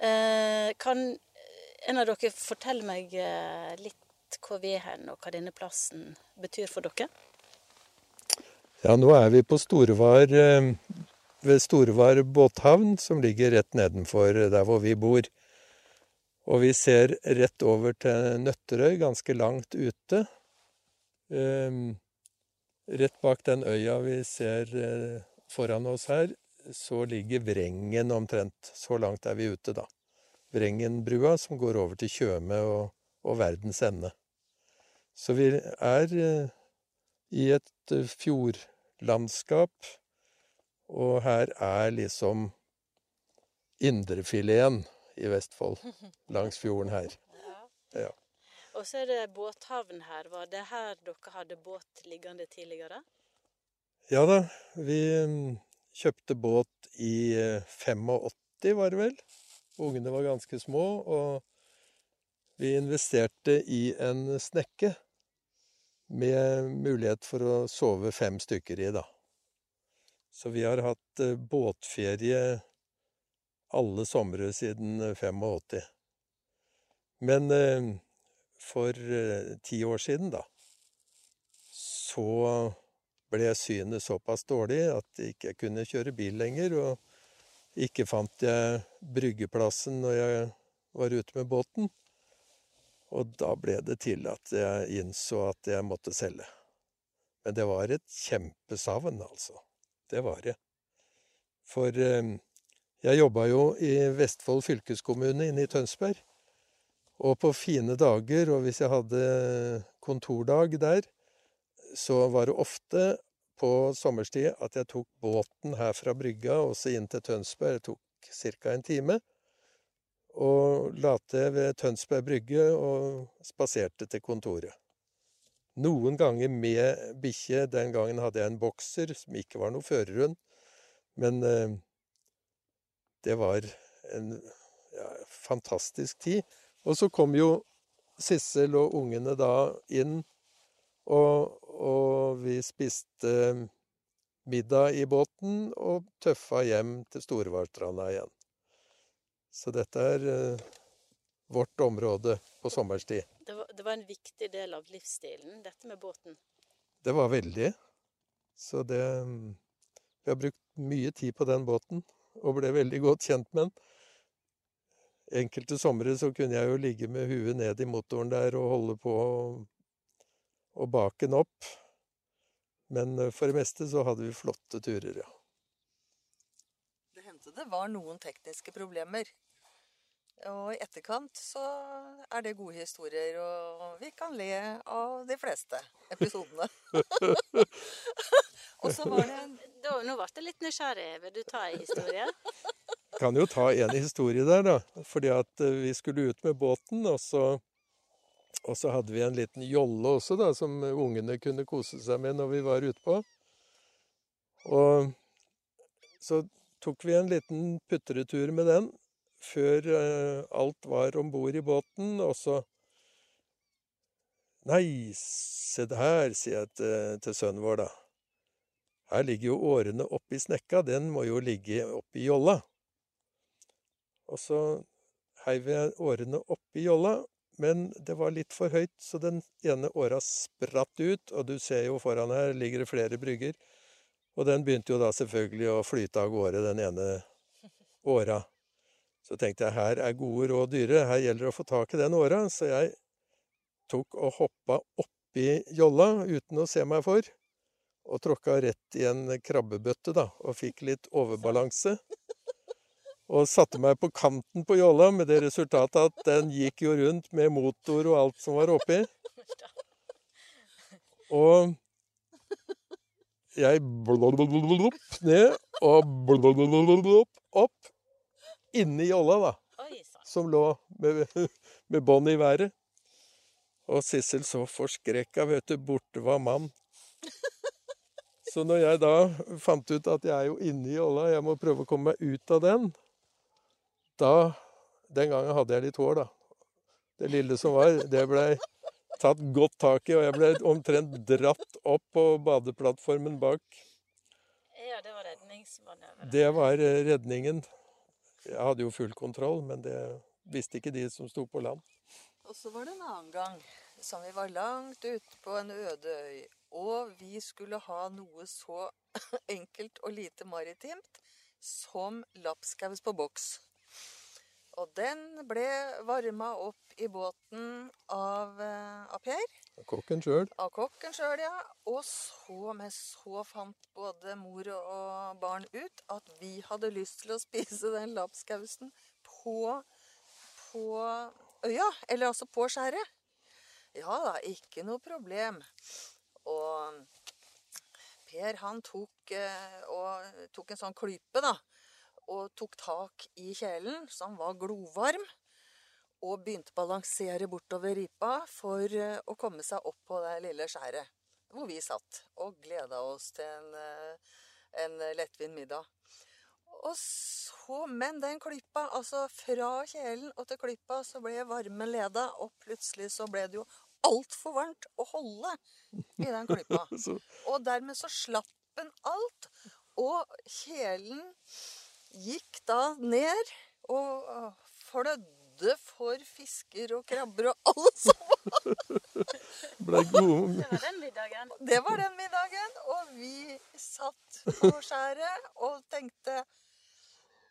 Eh, kan en av dere fortelle meg eh, litt hvor vi er hen, og hva denne plassen betyr for dere? Ja, nå er vi på Storevar, eh, ved Storevar båthavn, som ligger rett nedenfor der hvor vi bor. Og vi ser rett over til Nøtterøy, ganske langt ute. Um, rett bak den øya vi ser uh, foran oss her, så ligger Vrengen omtrent. Så langt er vi ute, da. Vrengenbrua som går over til Tjøme og, og Verdens ende. Så vi er uh, i et uh, fjordlandskap, og her er liksom indrefileten i Vestfold. Langs fjorden her. Ja. Og så er det båthavn her. Var det her dere hadde båt liggende tidligere? Ja da. Vi mm, kjøpte båt i 85, var det vel. Ungene var ganske små, og vi investerte i en snekke med mulighet for å sove fem stykker i, da. Så vi har hatt båtferie alle somre siden 85. Men eh, for eh, ti år siden, da, så ble synet såpass dårlig at jeg ikke kunne kjøre bil lenger. Og ikke fant jeg bryggeplassen når jeg var ute med båten. Og da ble det til at jeg innså at jeg måtte selge. Men det var et kjempesavn, altså. Det var det. For eh, jeg jobba jo i Vestfold fylkeskommune inne i Tønsberg. Og på fine dager, og hvis jeg hadde kontordag der, så var det ofte på sommerstid at jeg tok båten her fra brygga og så inn til Tønsberg. Det tok ca. en time. Og la til ved Tønsberg brygge og spaserte til kontoret. Noen ganger med bikkje. Den gangen hadde jeg en bokser som ikke var noe førerhund. Men eh, det var en ja, fantastisk tid. Og så kom jo Sissel og ungene da inn, og, og vi spiste middag i båten og tøffa hjem til Storvarstranda igjen. Så dette er eh, vårt område på sommerstid. Det var, det var en viktig del av livsstilen, dette med båten. Det var veldig. Så det Vi har brukt mye tid på den båten, og ble veldig godt kjent med den. Enkelte somre så kunne jeg jo ligge med huet ned i motoren der og holde på å- bake den opp. Men eh, for det meste så hadde vi flotte turer, ja. Det hendte det var noen tekniske problemer. Og i etterkant så er det gode historier, og vi kan le av de fleste episodene. (laughs) (laughs) og så var det en Da, nå ble jeg litt nysgjerrig. Vil du ta en historie? (laughs) Kan jo ta en historie der, da. Fordi at eh, vi skulle ut med båten, og så, og så hadde vi en liten jolle også, da, som ungene kunne kose seg med når vi var utpå. Og så tok vi en liten putretur med den før eh, alt var om bord i båten, og så Nei, se det her, sier jeg til, til sønnen vår, da. Her ligger jo årene oppi snekka, den må jo ligge oppi jolla. Og så heiv jeg årene oppi jolla, men det var litt for høyt, så den ene åra spratt ut, og du ser jo foran her ligger det flere brygger. Og den begynte jo da selvfølgelig å flyte av gårde, den ene åra. Så tenkte jeg her er gode råd dyre, her gjelder det å få tak i den åra, så jeg tok og hoppa oppi jolla uten å se meg for, og tråkka rett i en krabbebøtte, da, og fikk litt overbalanse. Og satte meg på kanten på jolla, med det resultatet at den gikk jo rundt med motor og alt som var oppi. (laughs) Og jeg blablabla ned og blablabla opp inni jolla, da. Som lå med, med bånd i været. Og Sissel så forskrekka, vet du. Borte var mann. Så når jeg da fant ut at jeg er jo inne i jolla, jeg må prøve å komme meg ut av den, da Den gangen hadde jeg litt hår, da. Det lille som var, det blei tatt godt tak i, og jeg ble omtrent dratt opp på badeplattformen bak. Ja, det var redningsmanøveren. Det var eh, redningen. Jeg hadde jo full kontroll, men det visste ikke de som sto på land. Og så var det en annen gang som vi var langt ute på en øde øy, og vi skulle ha noe så (laughs) enkelt og lite maritimt som lapskaus på boks. Og den ble varma opp i båten av, eh, av Per. Kokken sjøl. Av kokken sjøl, ja. Og så med så fant både mor og barn ut at vi hadde lyst til å spise den lapskausen på, på øya. Eller altså på skjæret. Ja da, ikke noe problem. Og Per han tok, eh, og, tok en sånn klype, da. Og tok tak i kjelen, som var glovarm. Og begynte å balansere bortover ripa for eh, å komme seg opp på det lille skjæret. Hvor vi satt og gleda oss til en, eh, en lettvint middag. Og så, Men den klypa, altså fra kjelen og til klypa, så ble varmen leda, og plutselig så ble det jo altfor varmt å holde i den klypa. (laughs) Og dermed så slapp den alt, og kjelen gikk da ned og flødde for fisker og krabber og alle (laughs) sammen. Ble god Det var den middagen. Det var den middagen, og vi satt på skjæret og tenkte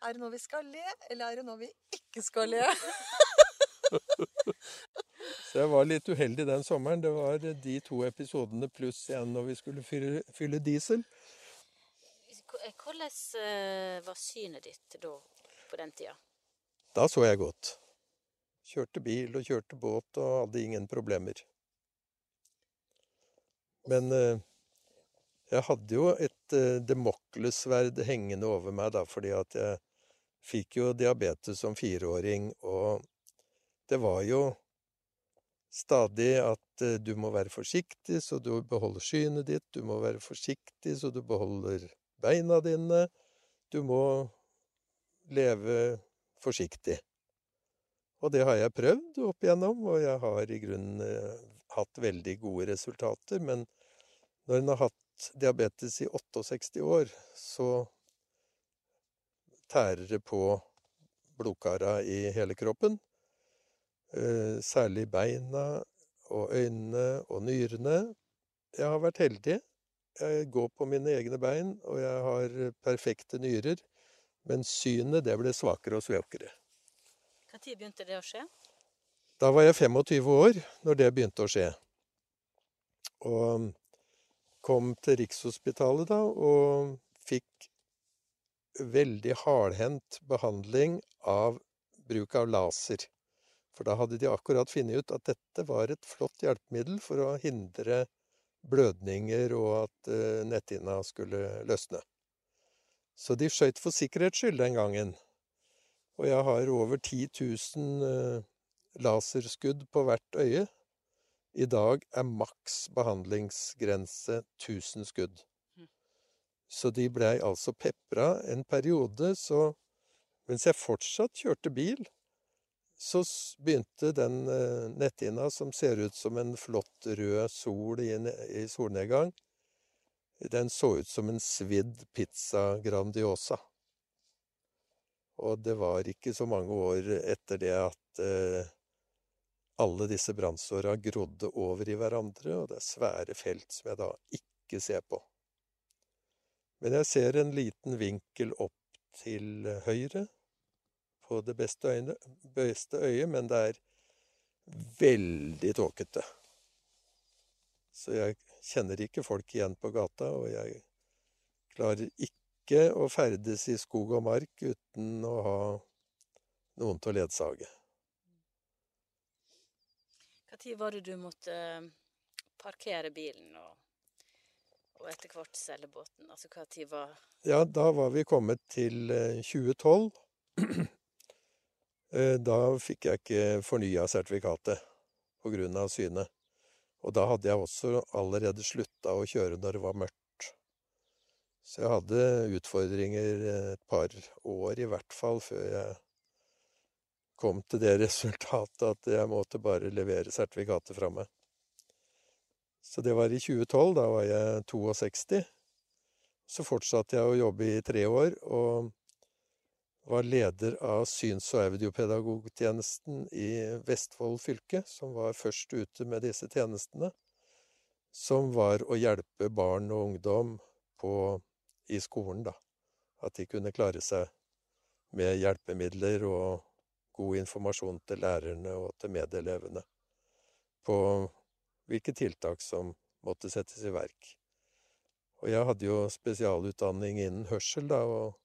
Er det nå vi skal le, eller er det nå vi ikke skal le? (laughs) (laughs) Så jeg var litt uheldig den sommeren. Det var de to episodene pluss en når vi skulle fylle, fylle diesel. Hvordan eh, var synet ditt da, på den tida? Da så jeg godt. Kjørte bil og kjørte båt og hadde ingen problemer. Men eh, jeg hadde jo et eh, Demoklesverd hengende over meg, da, fordi at jeg fikk jo diabetes som fireåring, og det var jo stadig at eh, du må være forsiktig så du beholder synet ditt, du må være forsiktig så du beholder beina dine, du må leve forsiktig. Og det har jeg prøvd opp igjennom, og jeg har i grunnen eh, hatt veldig gode resultater. Men når en har hatt diabetes i 68 år, så tærer det på blodkara i hele kroppen. Eh, særlig beina og øynene og nyrene. Jeg har vært heldig. Jeg går på mine egne bein, og jeg har perfekte nyrer. Men synet, det ble svakere og svakere. Når begynte det å skje? Da var jeg 25 år når det begynte å skje. Og kom til Rikshospitalet da, og fikk veldig hardhendt behandling av bruk av laser. For da hadde de akkurat funnet ut at dette var et flott hjelpemiddel for å hindre blødninger og at uh, netthinna skulle løsne. Så de skøyt for sikkerhets skyld den gangen. Og jeg har over 10 000 uh, laserskudd på hvert øye. I dag er maks behandlingsgrense 1000 skudd. Så de blei altså pepra en periode, så mens jeg fortsatt kjørte bil, så begynte den uh, netthinna som ser ut som en flott rød sol i, i solnedgang, den så ut som en svidd pizza Grandiosa. Og det var ikke så mange år etter det at eh, alle disse brannsåra grodde over i hverandre, og det er svære felt som jeg da ikke ser på. Men jeg ser en liten vinkel opp til høyre på det beste, øyne, beste øyet, men det er veldig tåkete. Så jeg kjenner ikke folk igjen på gata, og jeg klarer ikke å ferdes i skog og mark uten å ha noen til å ledsage. Når var det du måtte eh, parkere bilen og, og etter hvert selge båten? Altså hva tid var Ja, da var vi kommet til 2012. Da fikk jeg ikke fornya sertifikatet på grunn av synet. Og da hadde jeg også allerede slutta å kjøre når det var mørkt. Så jeg hadde utfordringer et par år i hvert fall før jeg kom til det (laughs) resultatet at jeg måtte bare levere sertifikatet fra meg. Så det var i 2012. Da var jeg 62. Så fortsatte jeg å jobbe i tre år, og var leder av syns- og audiopedagogtjenesten i Vestfold fylke, som var først ute med disse tjenestene, som var å hjelpe barn og ungdom på, i skolen, da. At de kunne klare seg med hjelpemidler og god informasjon til lærerne og til medelevene på hvilke tiltak som måtte settes i verk. Og jeg hadde jo spesialutdanning innen hørsel, da, og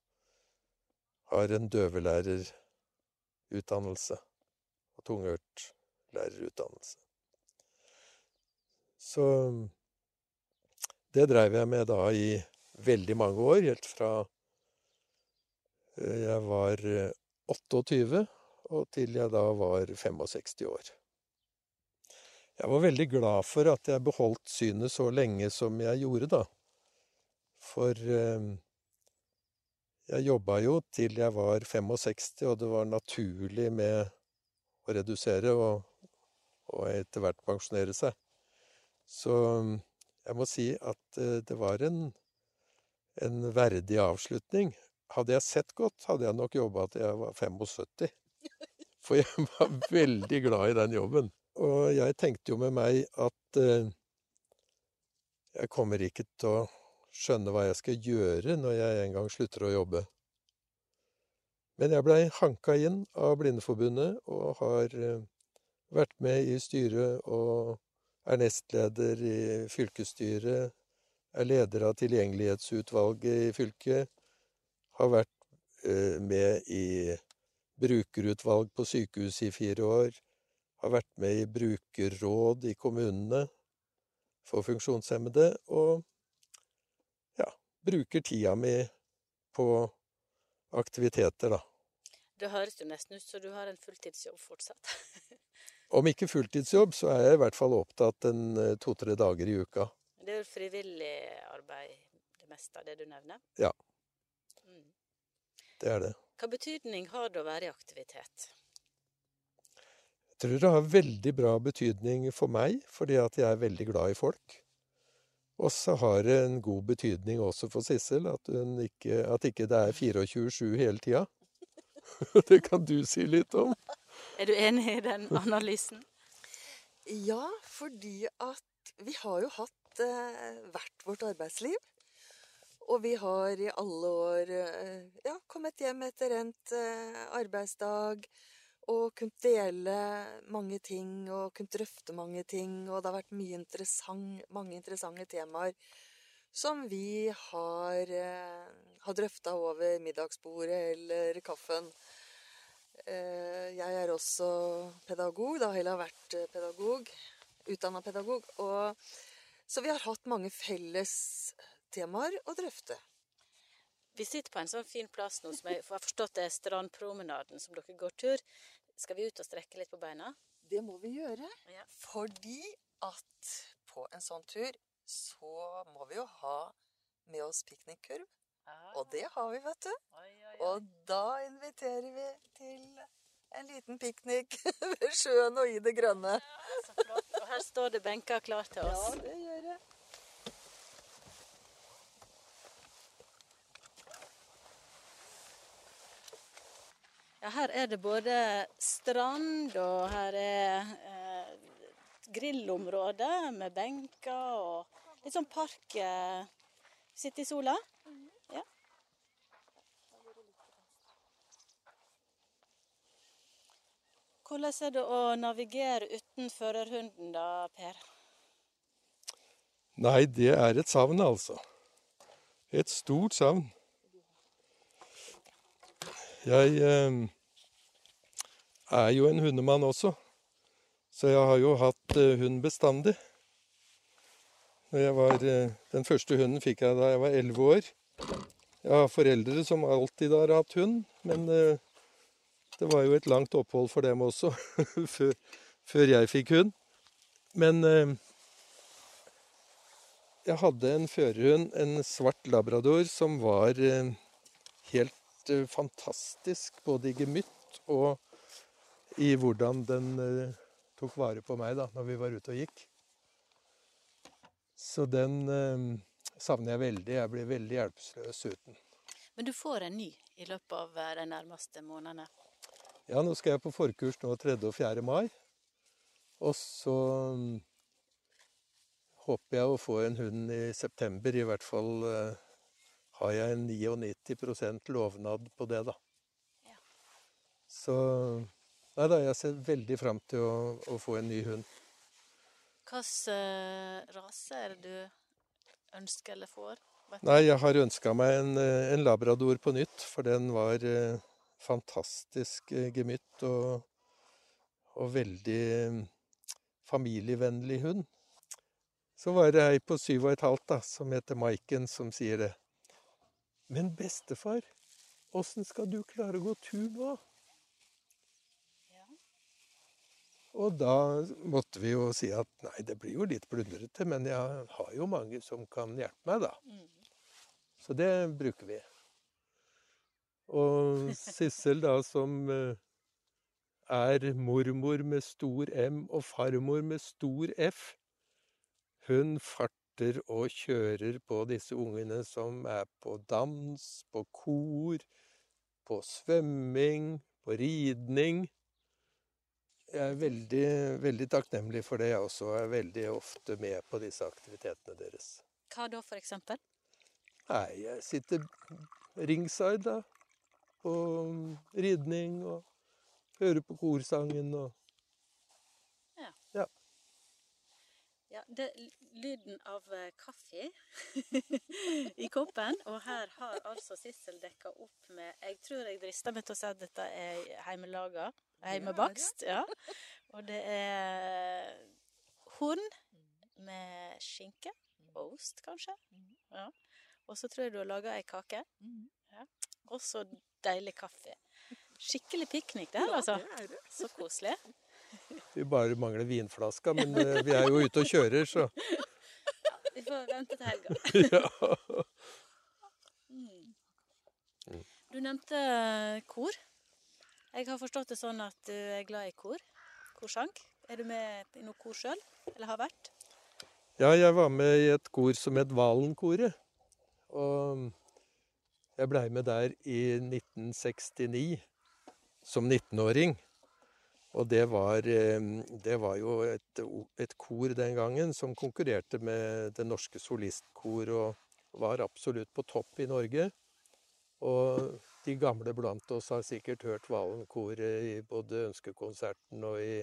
har en døvelærerutdannelse og tunghørtlærerutdannelse. Så det dreiv jeg med da i veldig mange år, helt fra jeg var 28 og til jeg da var 65 år. Jeg var veldig glad for at jeg beholdt synet så lenge som jeg gjorde, da. For jeg jobba jo til jeg var 65, og det var naturlig med å redusere og, og etter hvert pensjonere seg. Så jeg må si at det var en, en verdig avslutning. Hadde jeg sett godt, hadde jeg nok jobba til jeg var 75. For jeg var veldig glad i den jobben. Og jeg tenkte jo med meg at eh, jeg kommer ikke til å skjønne hva jeg skal gjøre når jeg en gang slutter å jobbe. Men jeg blei hanka inn av Blindeforbundet og har vært med i styret og er nestleder i fylkesstyret, er leder av tilgjengelighetsutvalget i fylket, har vært med i brukerutvalg på sykehuset i fire år, har vært med i brukerråd i kommunene for funksjonshemmede, og bruker tida mi på aktiviteter, da. Det høres jo nesten ut som du har en fulltidsjobb fortsatt. (laughs) Om ikke fulltidsjobb, så er jeg i hvert fall opptatt en to-tre dager i uka. Det er jo frivillig arbeid det meste av det du nevner? Ja. Mm. Det er det. Hva betydning har det å være i aktivitet? Jeg tror det har veldig bra betydning for meg, fordi at jeg er veldig glad i folk. Og så har det en god betydning også for Sissel, at, hun ikke, at ikke det er 24-7 hele tida. (laughs) Det kan du si litt om. Er du enig i den analysen? Ja, fordi at vi har jo hatt eh, hvert vårt arbeidsliv. Og vi har i alle år eh, ja, kommet hjem etter endt eh, arbeidsdag og kunnet dele mange ting og kunnet drøfte mange ting. Og det har vært interessant, mange interessante temaer som vi har, eh, har drøfta over middagsbordet eller kaffen. Eh, jeg er også pedagog, da heller har vært eh, pedagog, utdanna pedagog. Og, så vi har hatt mange felles temaer å drøfte. Vi sitter på en sånn fin plass nå som jeg har forstått det er strandpromenaden som dere går tur. Skal vi ut og strekke litt på beina? Det må vi gjøre. Fordi at på en sånn tur så må vi jo ha med oss piknikkurv. Og det har vi, vet du. Og da inviterer vi til en liten piknik (laughs) ved sjøen og i det grønne. Så flott. Og her står det benker klar til oss. Ja, det gjør det. Ja, her er det både strand, og her er eh, grillområde med benker og litt sånn park. Eh, sitte i sola. Ja. Hvordan er det å navigere uten førerhunden da, Per? Nei, det er et savn, altså. Et stort savn. Jeg eh, er jo en hundemann også, så jeg har jo hatt eh, hund bestandig. Var, eh, den første hunden fikk jeg da jeg var elleve år. Jeg har foreldre som alltid har hatt hund, men eh, det var jo et langt opphold for dem også (laughs) før, før jeg fikk hund. Men eh, jeg hadde en førerhund, en svart labrador, som var eh, helt fantastisk, både i gemytt og i hvordan den eh, tok vare på meg da når vi var ute og gikk. Så den eh, savner jeg veldig. Jeg blir veldig hjelpeløs uten. Men du får en ny i løpet av eh, de nærmeste månedene. Ja, nå skal jeg på forkurs nå 3. og 4. mai. Og så mm, håper jeg å få en hund i september. I hvert fall har jeg en 99% lovnad på det, da. Ja. Så Nei da, jeg ser veldig fram til å, å få en ny hund. Hvilken eh, rase er det du ønsker eller får? Nei, jeg har ønska meg en, eh, en labrador på nytt, for den var eh, fantastisk eh, gemytt og, og veldig mm, familievennlig hund. Så var det ei på syv og et halvt da, som heter Maiken, som sier det. Men bestefar, åssen skal du klare å gå tur nå? Og da måtte vi jo si at nei, det blir jo litt plundrete, men jeg har jo mange som kan hjelpe meg, da. Så det bruker vi. Og Sissel, da, som eh, er mormor med stor M og farmor med stor F, hun farter og kjører på disse ungene som er på dans, på kor, på svømming, på ridning. Jeg er veldig, veldig takknemlig for det, jeg også. Jeg er veldig ofte med på disse aktivitetene deres. Hva da, for eksempel? Nei, jeg sitter ringside, da. På ridning og hører på korsangen og Ja. Ja. Ja, det lyden av eh, kaffe (laughs) i koppen. Og her har altså Sissel dekka opp med Jeg tror jeg drister meg til å si at dette er hjemmelaga. Hjemmebakst. Ja. Og det er horn med skinke og ost, kanskje. Ja. Og så tror jeg du har laga ei kake. Ja. Og så deilig kaffe. Skikkelig piknik det her, altså. Så koselig. Vi bare mangler vinflaska, men eh, vi er jo ute og kjører, så Ja, Vi får vente til helga. (laughs) ja. Mm. Du nevnte kor. Jeg har forstått det sånn at du er glad i kor. korsang. Er du med i noe kor sjøl, eller har vært? Ja, jeg var med i et kor som het Valenkoret. Og jeg blei med der i 1969 som 19-åring. Og det var, eh, det var jo et, et kor den gangen som konkurrerte med Det Norske Solistkor og var absolutt på topp i Norge. Og de gamle blant oss har sikkert hørt Valenkoret i både Ønskekonserten og i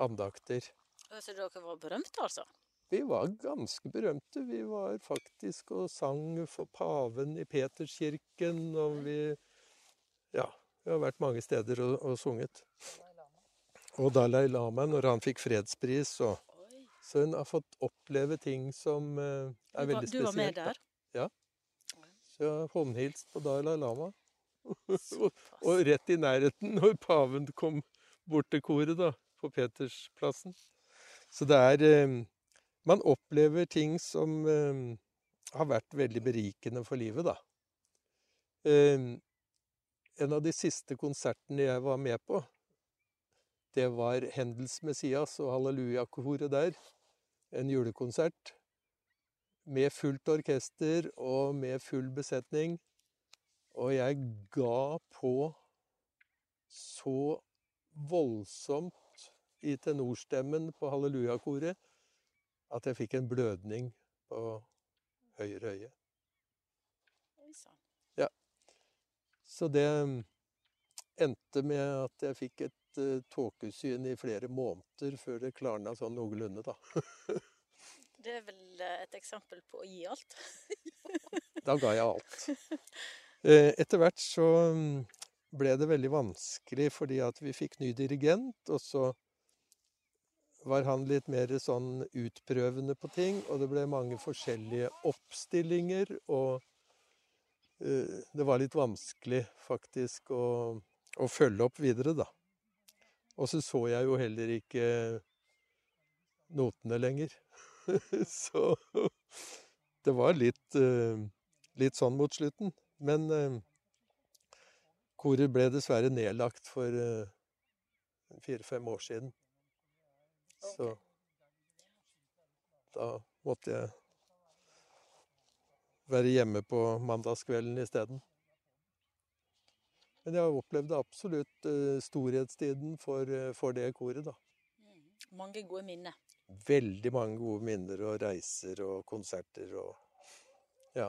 andakter. Så dere var berømte, altså? Vi var ganske berømte. Vi var faktisk og sang for paven i Peterskirken, og vi Ja, vi har vært mange steder og, og sunget. Og Dalai Lama, når han fikk fredspris, så Så hun har fått oppleve ting som eh, er var- veldig du var med der? da. Ja. Så jeg har håndhilst på Dalai Lama. (laughs) og, og rett i nærheten når paven kom bort til koret, da, på Petersplassen. Så det er eh, Man opplever ting som eh, har vært veldig berikende for livet, da. Eh, en av de siste konsertene jeg var med på, det var Hendels Messias og Halleluja-koret der. En julekonsert med fullt orkester og med full besetning. Og jeg ga på så voldsomt i tenorstemmen på hallelujakoret at jeg fikk en blødning på høyre øye. Ja. Så det mm, endte med at jeg fikk et uh, tåkesyn i flere måneder før det klarna sånn noenlunde, da. (laughs) Det er vel eh, et eksempel på å gi alt. (laughs) Da ga jeg alt. (laughs) Eh, Etter hvert så mm, ble det veldig vanskelig fordi at vi fikk ny dirigent, og så var han litt mer sånn utprøvende på ting, og det ble mange forskjellige oppstillinger, og det var litt vanskelig faktisk å, å følge opp videre, da. Og så så jeg jo heller ikke notene lenger. (laughs) så det var litt, eh, litt sånn mot slutten. Men eh, koret ble dessverre nedlagt for eh, fire-fem år siden. Så da måtte jeg være hjemme på mandagskvelden isteden. Men jeg har opplevd absolutt eh, storhetstiden for, eh, for det koret, da. Mange gode minner. Veldig mange gode minner og reiser og konserter og Ja.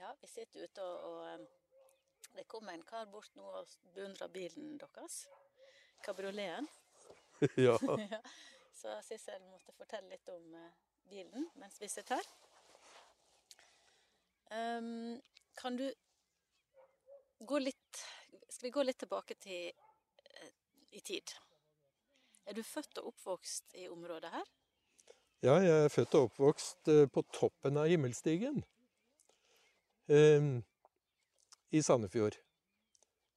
Ja, vi sitter ute og, og det kom en kar bort nå og beundra bilen deres. Kabrioleten. (laughs) (laughs) ja. Så Sissel måtte fortelle litt om eh, bilen mens vi sitter her. Um, kan du gå litt Skal vi gå litt tilbake til eh, i tid? Er du født og oppvokst i området her? Ja, jeg er født og oppvokst eh, på toppen av himmelstigen. eh, I Sandefjord.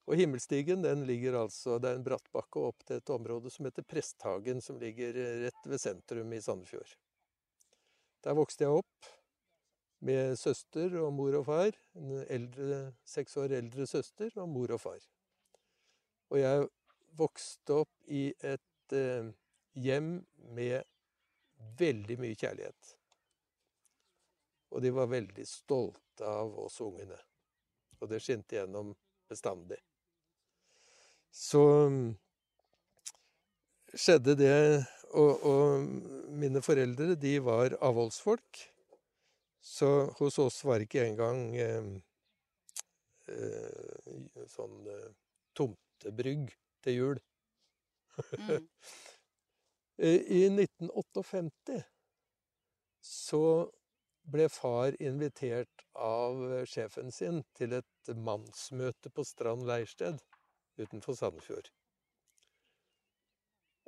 Og himmelstigen den ligger altså, det er en brattbakke opp til et område som heter Presthagen, som ligger eh, rett ved sentrum i Sandefjord. Der vokste jeg opp med søster og mor og far. En eldre, seks år eldre søster og mor og far. Og jeg vokste opp i et eh, hjem med veldig mye kjærlighet. Og de var veldig stolte av oss ungene. Og det skinte gjennom bestandig. Så skjedde det og, og mine foreldre, de var avholdsfolk. Så hos oss var ikke engang eh, eh, sånn eh, tomtebrygg til jul. Mm. (laughs) I 1958 så ble far invitert av eh, sjefen sin til et mannsmøte på Strand leirsted utenfor Sandefjord.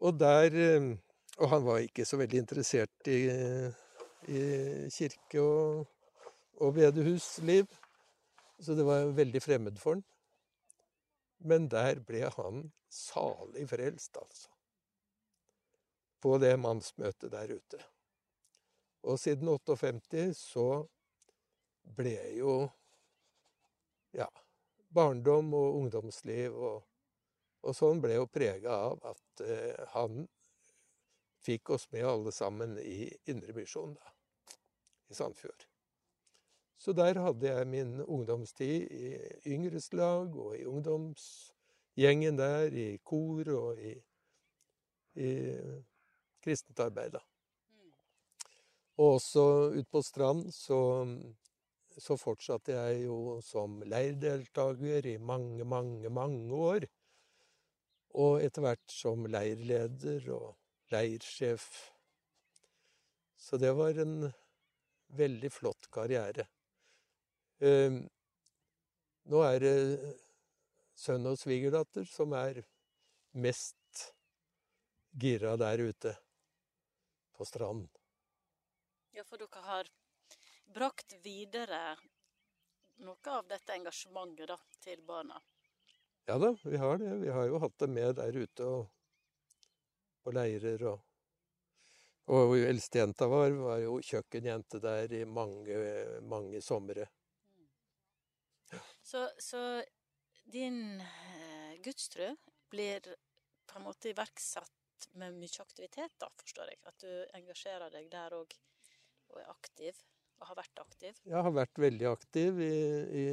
Og der eh, Og han var ikke så veldig interessert i, i kirke og, og bedehusliv, så det var veldig fremmed for han. Men der ble han salig frelst, altså. På det mannsmøtet der ute. Og siden 58 så ble jo ja, barndom og ungdomsliv og Og sånn ble jo prega av at eh, han fikk oss med alle sammen i Indremisjonen, da. I Sandfjord. Så der hadde jeg min ungdomstid i yngreslag og i ungdomsgjengen der, i kor og i, i kristent arbeid, da. Og også ute på Strand så, så fortsatte jeg jo som leirdeltaker i mange, mange, mange år. Og etter hvert som leirleder og leirsjef. Så det var en veldig flott karriere. Eh, nå er det sønn og svigerdatter som er mest gira der ute på stranden. Ja, for dere har brakt videre noe av dette engasjementet da, til barna. Ja da, vi har det. Vi har jo hatt det med der ute og på leirer og Og eldstejenta vår var jo kjøkkenjente der i mange, mange somre. Så, så din eh, gudstro blir på en måte iverksatt med mye aktivitet, da, forstår jeg? At du engasjerer deg der òg, og er aktiv? Og har vært aktiv? Jeg har vært veldig aktiv i, i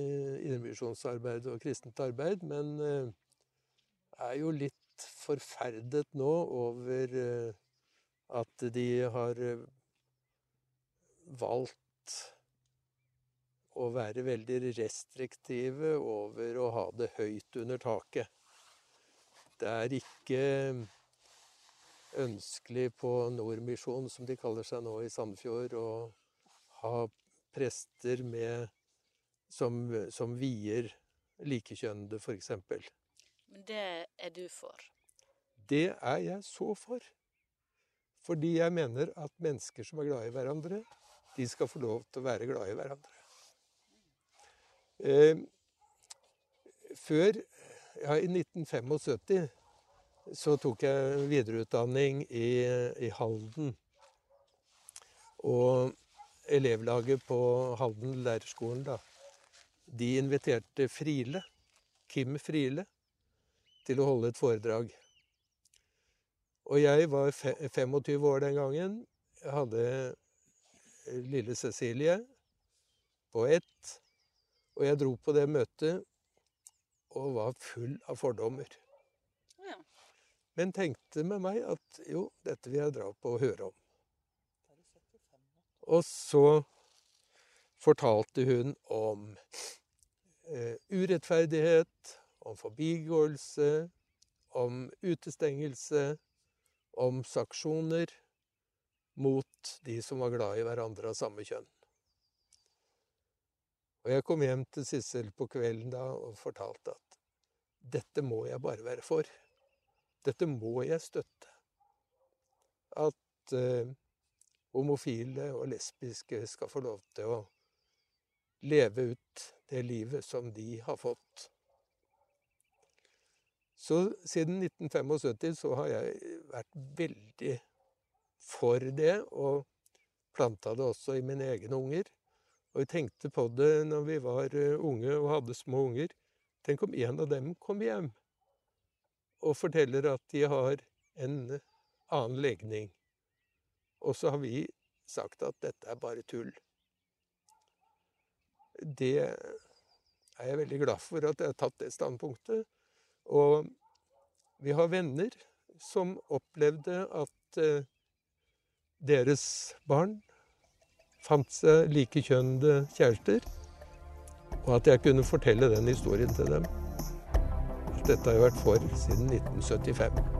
indremisjonsarbeid og kristent arbeid, men eh, er jo litt forferdet nå over eh, at de har eh, valgt å være veldig restriktive over å ha det høyt under taket. Det er ikke ønskelig på Nordmisjon, som de kaller seg nå i Sandfjord, å ha prester med som, som vier likekjønnede, f.eks. Men det er du for? Det er jeg så for. Fordi jeg mener at mennesker som er glad i hverandre, de skal få lov til å være glad i hverandre. Eh, før, ja, i 1975, så tok jeg videreutdanning i, i Halden. Og elevlaget på Halden lærerskolen, da, de inviterte Friele, Kim Friele, til å holde et foredrag. Og jeg var 25 år den gangen. Jeg hadde lille Cecilie på ett. Og jeg dro på det møtet og var full av fordommer. Ja. Men tenkte med meg at jo, dette vil jeg dra på og høre om. Og så fortalte hun om eh, urettferdighet, om forbigåelse, om utestengelse, om saksjoner mot de som var glad i hverandre av samme kjønn. Og jeg kom hjem til Sissel på kvelden da og fortalte at dette må jeg bare være for. Dette må jeg støtte. At eh, homofile og lesbiske skal få lov til å leve ut det livet som de har fått. Så siden 1975 så har jeg vært veldig for det, og planta det også i mine egne unger. Og jeg tenkte på det når vi var eh, unge og hadde små unger. Tenk om en av dem kom hjem og forteller at de har en annen legning. Og så har vi sagt at dette er bare tull. Det er jeg veldig glad for at jeg har tatt det standpunktet. Og vi har venner som opplevde at eh, deres barn fant seg likekjønnede kjærester, og at jeg kunne fortelle den historien til dem. Dette har jeg vært for siden 1975.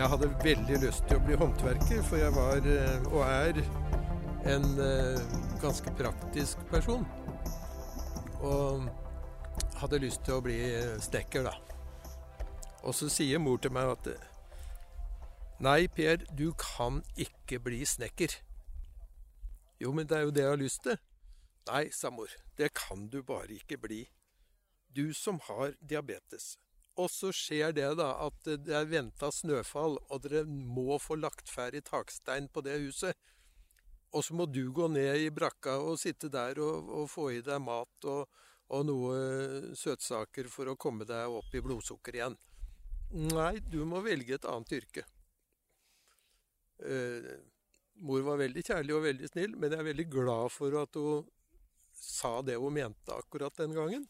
Jeg hadde veldig lyst til å bli håndverker, for jeg var, eh, og er, en eh, ganske praktisk person. Og hadde lyst til å bli snekker, da. Og så sier mor til meg at Nei, Per, du kan ikke bli snekker. Jo, men det er jo det jeg har lyst til. Nei, sa mor, det kan du bare ikke bli. Du som har diabetes, Og så skjer det da at det er venta snøfall, og dere må få lagt ferdig takstein på det huset. Og så må du gå ned i brakka og sitte der og, og få i deg mat og, og noe søtsaker for å komme deg opp i blodsukker igjen. Nei, du må velge et annet yrke. Eh, mor var veldig kjærlig og veldig snill, men jeg er veldig glad for at hun sa det hun mente akkurat den gangen.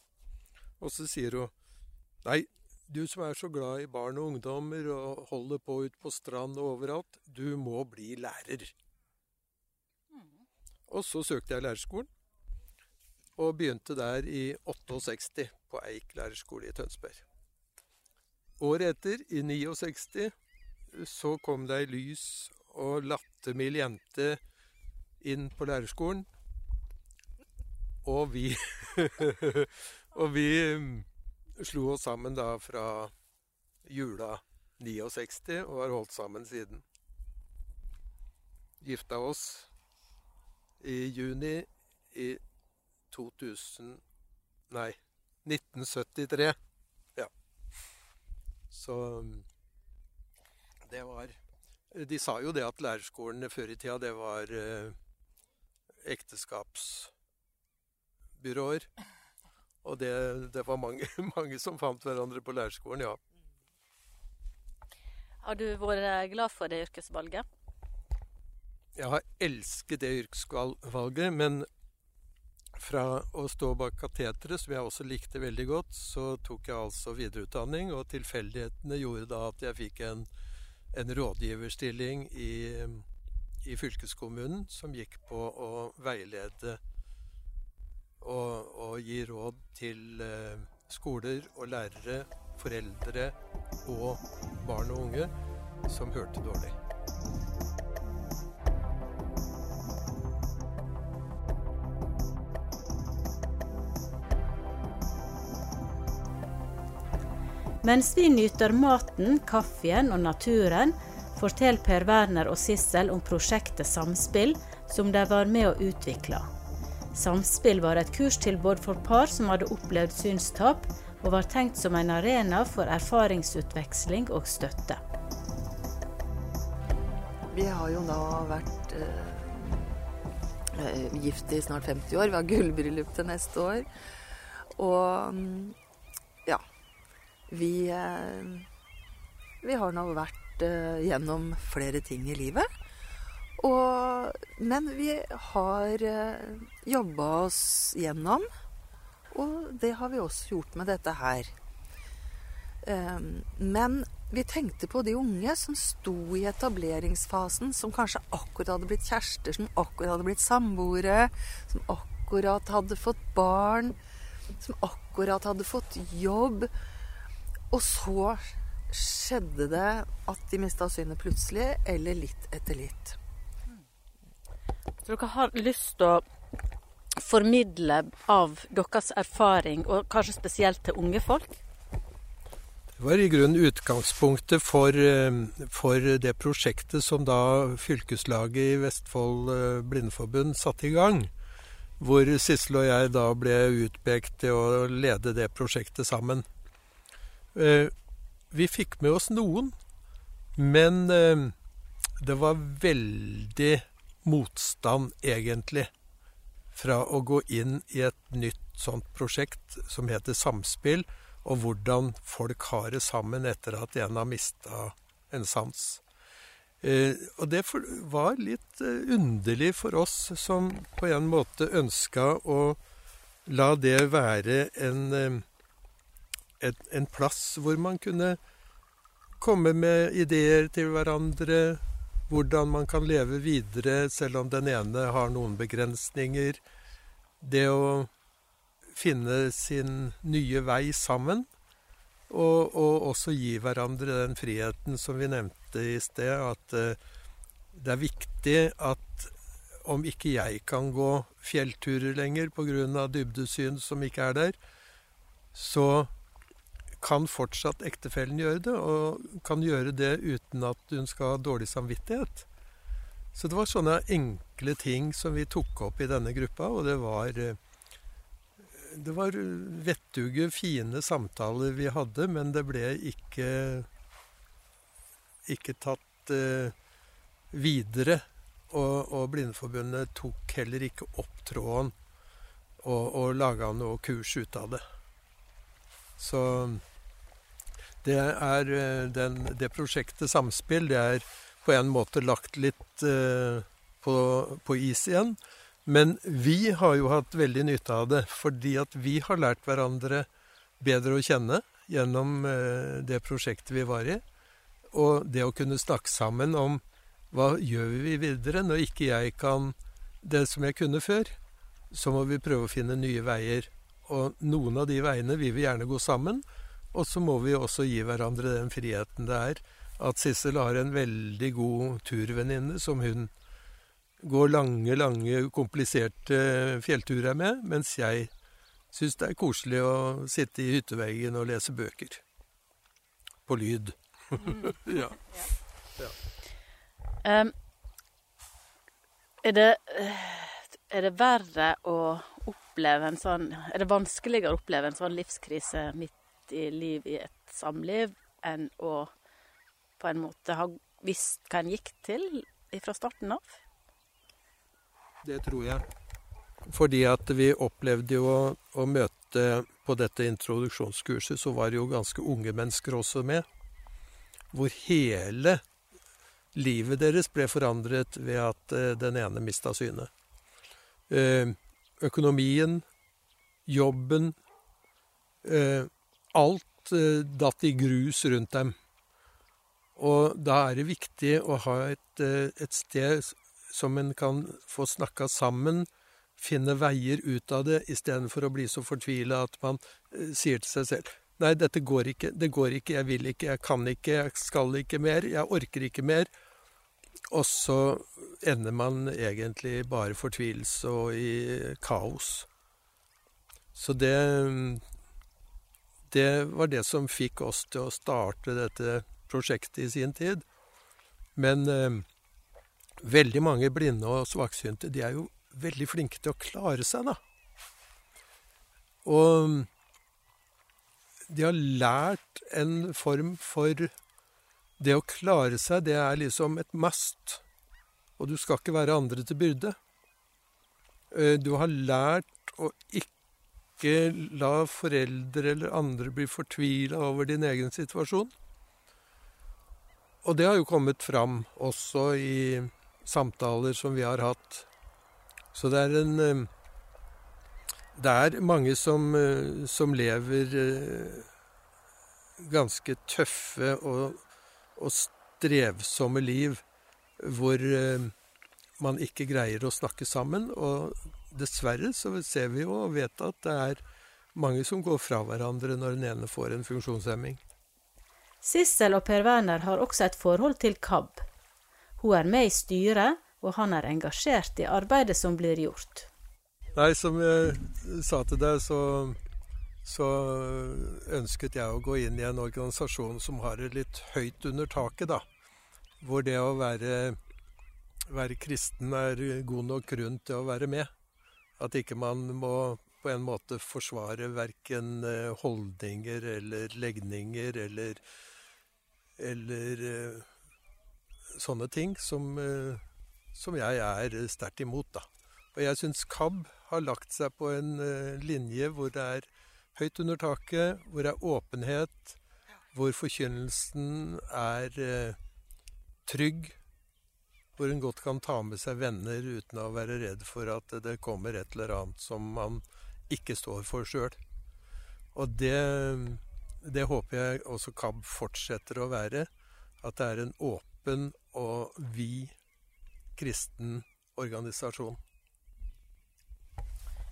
Og så sier hun Nei, du som er så glad i barn og ungdommer og holder på ute på strand og overalt, du må bli lærer. Og så søkte jeg lærerskolen, og begynte der i 68 på Eik lærerskole i Tønsberg. Året etter, i 69, så kom det ei lys og lattermild jente inn på lærerskolen. Og vi (laughs) Og vi slo oss sammen da fra jula 69 og har holdt sammen siden. Gifta oss i juni i 2000 Nei, 1973. Ja. Så det var De sa jo det at lærerskolen før i tida, det var eh, ekteskapsbyråer. Og det, det var mange, (laughs) mange som fant hverandre på leirskolen, ja. Har du vært glad for det yrkesvalget? Jeg har elsket det yrkesvalget, men fra å stå bak kateteret, som jeg også likte veldig godt, så tok jeg altså videreutdanning, og tilfeldighetene gjorde da at jeg fikk en, en rådgiverstilling i, i fylkeskommunen som gikk på å veilede og, og gi råd til eh, skoler og lærere, foreldre og barn og unge som hørte dårlig. Mens vi nyter maten, kaffen og naturen, forteller Per Werner og Sissel om prosjektet Samspill, som de var med å utvikle. Samspill var et kurstilbud for par som hadde opplevd synstap, og var tenkt som en arena for erfaringsutveksling og støtte. Vi har jo da vært eh, eh gift i snart 50 år. Vi har gullbryllup til neste år. Og mm, ja. Vi, eh, vi har nå vært eh, gjennom flere ting i livet. Og, men vi har eh, jobba oss gjennom, og det har vi også gjort med dette her. Eh, men vi tenkte på de unge som sto i etableringsfasen, som kanskje akkurat hadde blitt kjærester, som akkurat hadde blitt samboere, som akkurat hadde fått barn, som akkurat hadde fått jobb. Og så skjedde det at de mista synet plutselig, eller litt etter litt. Så dere har lyst til å formidle av deres erfaring, og kanskje spesielt til unge folk? Det var i grunnen utgangspunktet for, eh, for det prosjektet som da fylkeslaget i Vestfold eh, Blindeforbund satte i gang. Hvor Sissel og jeg da ble utpekt til å lede det prosjektet sammen. Eh, vi fikk med oss noen, men det var veldig motstand, egentlig, fra å gå inn i et nytt sånt prosjekt som heter Samspill, og hvordan folk har det sammen etter at en har mista en sans. Eh, og det var litt eh, underlig for oss som på en måte ønska å la det være en, en, en plass hvor man kunne komme med ideer til hverandre, hvordan man kan leve videre selv om den ene har noen begrensninger. Det å finne sin nye vei sammen. Og, og også gi hverandre den friheten som vi nevnte i sted, at uh, det er viktig at om ikke jeg kan gå fjellturer lenger pga. dybdesyn som ikke er der, så kan fortsatt ektefellen gjøre det, og kan gjøre det uten at hun skal ha dårlig samvittighet. Så det var sånne enkle ting som vi tok opp i denne gruppa, og det var, det var vettuge, fine samtaler vi hadde, men det ble ikke ikke tatt eh, videre. Og, og Blindeforbundet tok heller ikke opp tråden og, og laga noe kurs ut av det. Så det er eh, den, det prosjektet Samspill, det er på en måte lagt litt eh, på, på, is igjen. Men vi har jo hatt veldig nytte av det, fordi at vi har lært hverandre bedre å kjenne gjennom eh, det prosjektet vi var i. Og det å kunne snakke sammen om hva gjør vi videre når ikke jeg kan det som jeg kunne før, så må vi prøve å finne nye veier. Og noen av de veiene vil vi gjerne gå sammen, og så må vi også gi hverandre den friheten det er at Sissel har en veldig god turvenninne som hun går lange, lange, kompliserte fjellturer med, mens jeg syns det er koselig å sitte i hytteveggen og lese bøker. På lyd. (laughs) ja. ja. Um, er, det, er det verre å oppleve en sånn Er det vanskeligere å oppleve en sånn livskrise midt i liv i et samliv enn å på en måte ha visst hva en gikk til fra starten av? Det tror jeg. Fordi at vi opplevde jo å, møte på dette introduksjonskurset, så var det jo ganske unge mennesker også med. Hvor hele livet deres ble forandret ved at eh, den ene mista synet. Eh, økonomien, jobben eh, datt i grus rundt dem. Og da er det viktig å ha et, et sted som en kan få snakka sammen, finne veier ut av det, istedenfor å bli så fortvila at man sier til seg selv Nei, dette går ikke. Det går ikke. Jeg vil ikke. Jeg kan ikke. Jeg skal ikke mer. Jeg orker ikke mer. Og så ender man egentlig bare fortvilelse og i kaos. Så det Det var det som fikk oss til å starte dette prosjektet i sin tid. Men eh, veldig mange blinde og svaksynte, de er jo veldig flinke til å klare seg, da. Og de har lært en form for Det å klare seg, det er liksom et must. Og du skal ikke være andre til byrde. Eh, du har lært å ikke la foreldre eller andre bli fortvila over din egen situasjon. Og det har jo kommet fram også i samtaler som vi har hatt. Så det er en eh, det er mange som, eh, som lever eh, ganske tøffe og, og strevsomme liv hvor man ikke greier å snakke sammen. Og dessverre så ser vi jo og vet at det er mange som går fra hverandre når den ene får en funksjonshemming. Sissel og Per Werner har også et forhold til KAB. Hun er med i styret, og han er engasjert i arbeidet som blir gjort. Nei, som jeg sa til deg, så, så, ønsket jeg å gå inn i en organisasjon som har det litt høyt under taket, da. Hvor det å være, være kristen er god nok grunn til å være med. At ikke man må på en måte forsvare verken eh, holdninger eller legninger eller, eller eh, sånne ting som, eh, som jeg er sterkt imot, da. Og jeg syns KAB har lagt seg på en linje hvor det er høyt under taket, hvor det er åpenhet, hvor forkynnelsen er trygg, hvor hun godt kan ta med seg venner uten å være redd for at det kommer et eller annet som man ikke står for sjøl. Og det, det håper jeg også KAB fortsetter å være. At det er en åpen og vid kristen organisasjon.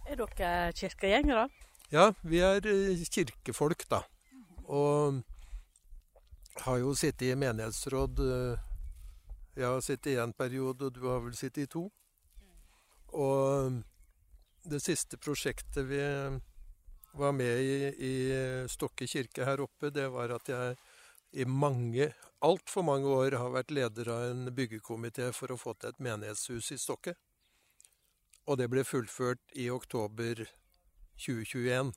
Er dere kirkegjengere? Ja, vi er eh, kirkefolk, da. Og har jo sittet i menighetsråd eh, Jeg har sittet i én periode, og du har vel sittet i to. Og det siste prosjektet vi var med i i Stokke kirke her oppe, det var at jeg i mange, altfor mange år har vært leder av en byggekomité for å få til et menighetshus i Stokke. Og det ble fullført i oktober 2021.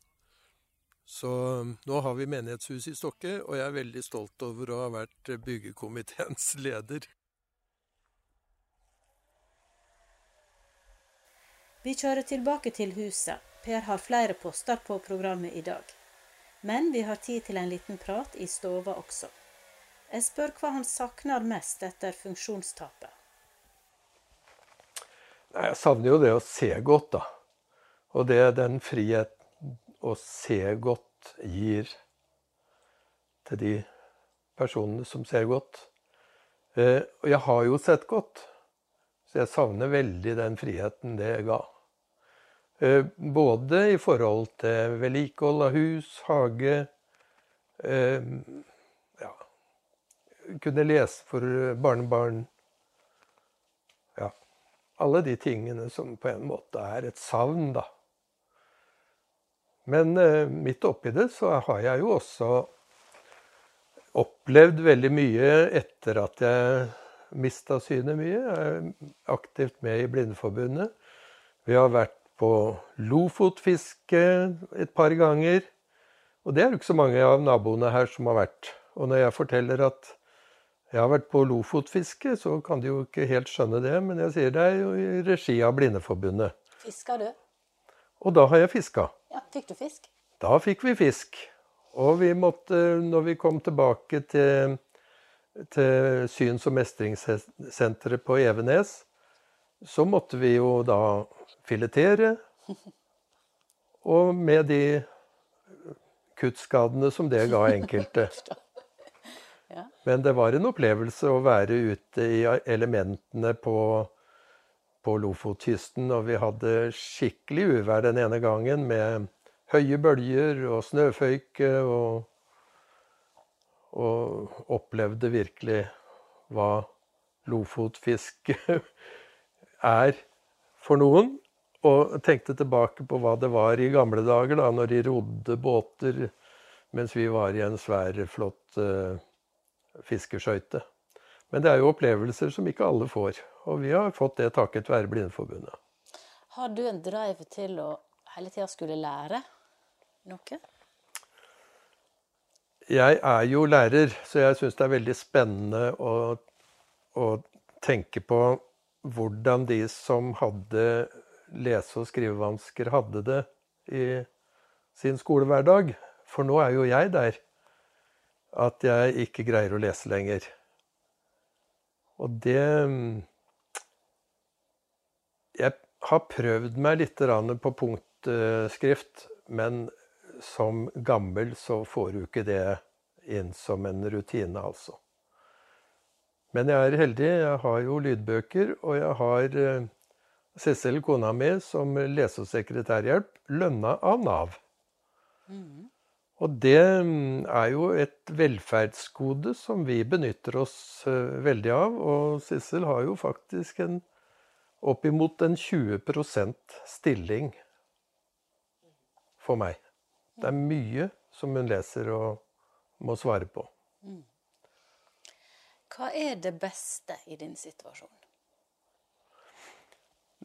Så nå har vi menighetshus i Stokke, og jeg er veldig stolt over å ha vært byggekomiteens (laughs) leder. Vi kjører tilbake til huset. Per har flere poster på programmet i dag. Men vi har tid til en liten prat i stova også. Jeg spør hva han savner mest etter funksjonstapet. Jeg savner jo det å se godt, da. Og det den friheten å se godt gir til de personene som ser godt. Eh, og jeg har jo sett godt, så jeg savner veldig den friheten det ga. Eh, både i forhold til vedlikehold av hus, hage eh, ja, Kunne lese for barnebarn. Ja. Alle de tingene som på en måte er et savn, da. Men eh, midt oppi det så har jeg jo også opplevd veldig mye etter at jeg mista synet mye. Jeg er aktivt med i Blindeforbundet. Vi har vært på lofotfiske et par ganger. Og det er jo ikke så mange av naboene her som har vært. Og når jeg forteller at jeg har vært på lofotfiske, så kan de jo ikke helt skjønne det, men jeg sier det er jo i regi av Blindeforbundet. Fiska du? Og da har jeg fiska. Ja, Fikk du fisk? Da fikk vi fisk. Og vi måtte, når vi kom tilbake til, til syns- og mestringssenteret på Evenes, så måtte vi jo da filetere. Og med de kuttskadene som det ga enkelte. (laughs) Men det var en opplevelse å være ute i elementene på, på Lofotkysten. Og vi hadde skikkelig uvær den ene gangen med høye bølger og snøføyke. Og, og opplevde virkelig hva lofotfiske (laughs) er for noen. Og tenkte tilbake på hva det var i gamle dager, da, når de rodde båter mens vi var i en svær, flott uh, fiskeskøyte. Men det er jo opplevelser som ikke alle får. Og vi har fått det takket være Blindeforbundet. Har du en drive til å hele tida skulle lære noe? Jeg er jo lærer, så jeg syns det er veldig spennende å, å tenke på hvordan de som hadde lese- og skrivevansker, hadde det i sin skolehverdag. For nå er jo jeg der at jeg ikke greier å lese lenger. Og det Jeg har prøvd meg litt på punktskrift, men som gammel så får du ikke det inn som en rutine, altså. Men jeg er heldig. Jeg har jo lydbøker, og jeg har Sissel, kona mi, som lese- og sekretærhjelp, lønna av Nav. Mm. Og det er jo et velferdsgode som vi benytter oss veldig av. Og Sissel har jo faktisk en oppimot en 20% stilling for meg. Det er mye som hun leser og må svare på. Mm. Hva er det beste i din situasjon?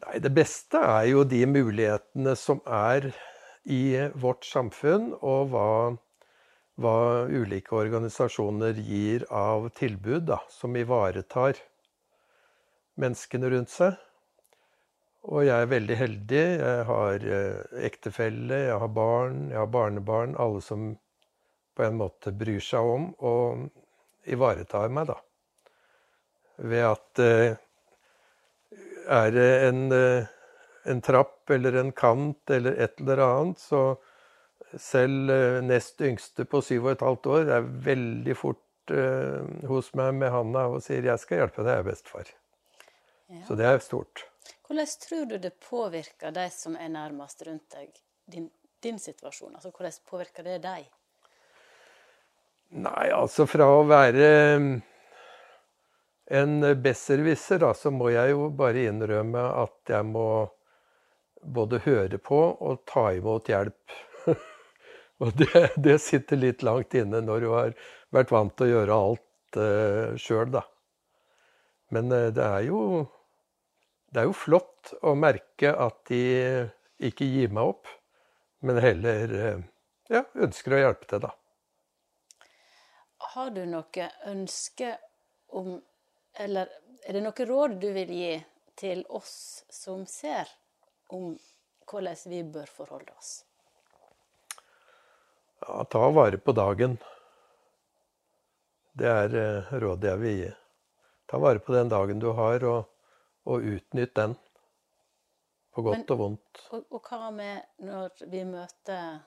Nei, Det beste er jo de mulighetene som er i vårt samfunn, og hva, hva ulike organisasjoner gir av tilbud da, som ivaretar menneskene rundt seg. Og jeg er veldig heldig. Jeg har ektefelle, jeg har barn, jeg har barnebarn. Alle som på en måte bryr seg om og ivaretar meg, da. Ved at er det en, en, trapp eller en kant eller et eller annet, så selv nest yngste på syv og et halvt år er veldig fort uh, hos meg med handa og sier 'jeg skal hjelpe deg, jeg er bestefar'. Ja. Så det er stort. Hvordan tror du det påvirker de som er nærmest rundt deg, din, din situasjon? Altså, Hvordan påvirker det deg? Nei, altså fra å være en besserwisser, da, så må jeg jo bare innrømme at jeg må både høre på og ta imot hjelp. (laughs) og det, det, sitter litt langt inne når du har vært vant til å gjøre alt uh, sjøl, da. Men uh, det er jo Det er jo flott å merke at de ikke gir meg opp. men heller eh, ja, ønsker å hjelpe til, da. Har du noe ønske om Eller er det noe råd du vil gi til oss som ser, om hvordan vi bør forholde oss? Ja, ta vare på dagen. Det er eh, rådet jeg vil gi. Ta vare på den dagen du har, og, og utnytt den. På godt Men- og vondt. Og, og hva med når vi møter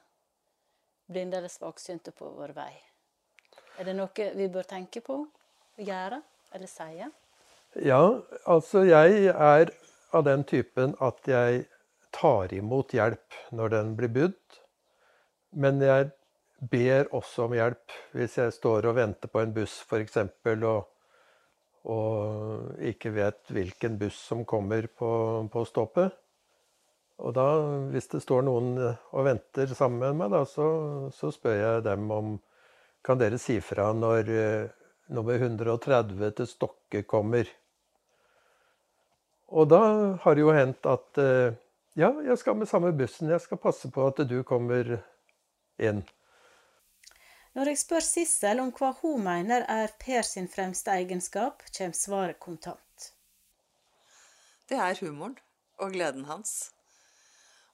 blinde eller svaksynte på vår vei? Er det noe vi bør tenke på, gjøre eller si? Ja, altså jeg er av den typen at jeg tar imot hjelp når den blir budt. Men jeg ber også om hjelp hvis jeg står og venter på en buss f.eks. Og, og ikke vet hvilken buss som kommer på, på stoppet. Og da, hvis det står noen og venter sammen med meg, da, så, så spør jeg dem om Kan dere si fra når nummer 130 til Stokke kommer? Og da har det jo hendt at eh, ja, jeg skal med samme bussen. Jeg skal passe på at du kommer inn. Når jeg spør Sissel om hva hun mener er Per sin fremste egenskap, kommer svaret kontant. Det er humoren og gleden hans.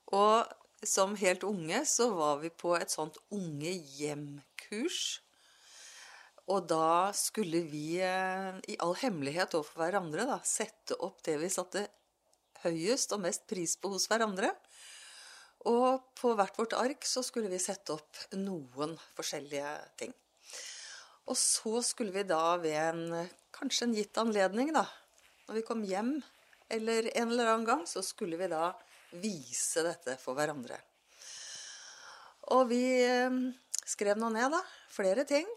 Og som helt unge så var vi på et sånt unge hjem-kurs. Og da skulle vi eh, i all hemmelighet overfor hverandre da, sette opp det vi satte høyest og mest pris på hos hverandre. Og på hvert vårt ark så skulle vi sette opp noen forskjellige ting. Og så skulle vi da ved en kanskje en gitt anledning, da, når vi kom hjem eller en eller annen gang, så skulle vi da vise dette for hverandre. Og vi eh, skrev nå ned, da. Flere ting.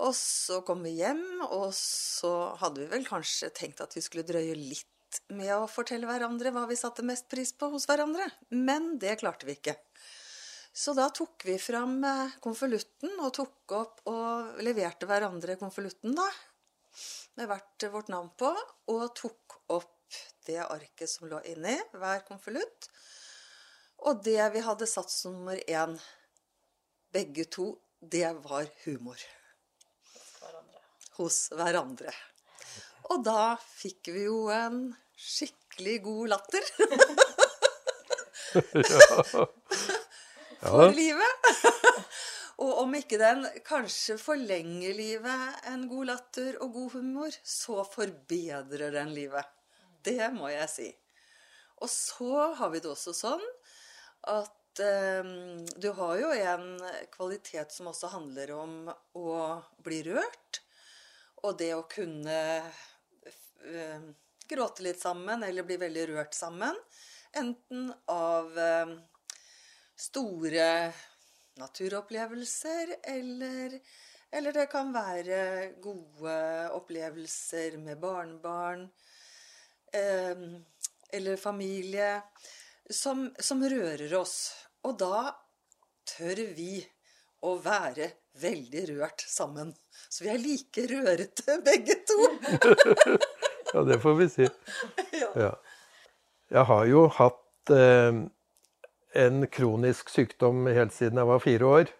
Og så kom vi hjem, og så hadde vi vel kanskje tenkt at vi skulle drøye litt med å fortelle hverandre hva vi satte mest pris på hos hverandre. Men det klarte vi ikke. Så da tok vi fram eh, konvolutten og tok opp og leverte hverandre konvolutten, da. Med hvert vårt navn på. Og tok opp det arket som lå inni hver konvolutt. Og det vi hadde satt som nummer én, begge to, det var humor. Hos hverandre. Og da fikk vi jo en skikkelig god latter. (laughs) (laughs) For Ja. livet. (laughs) Og om ikke den kanskje forlenger livet en god latter og god humor, så forbedrer den livet. Det må jeg si. Og så har vi det også sånn at eh, du har jo en kvalitet som også handler om å bli rørt. Og det å kunne eh, gråte litt sammen, eller bli veldig rørt sammen. Enten av eh, store naturopplevelser, eller, eller det kan være gode opplevelser med barnebarn. Eh, eller familie. Som, som rører oss. Og da tør vi å være veldig rørt sammen. Så vi er like rørete (laughs) begge to. Ja, det får vi si. Ja. Jeg har jo hatt eh, en kronisk sykdom helt siden jeg var fire år.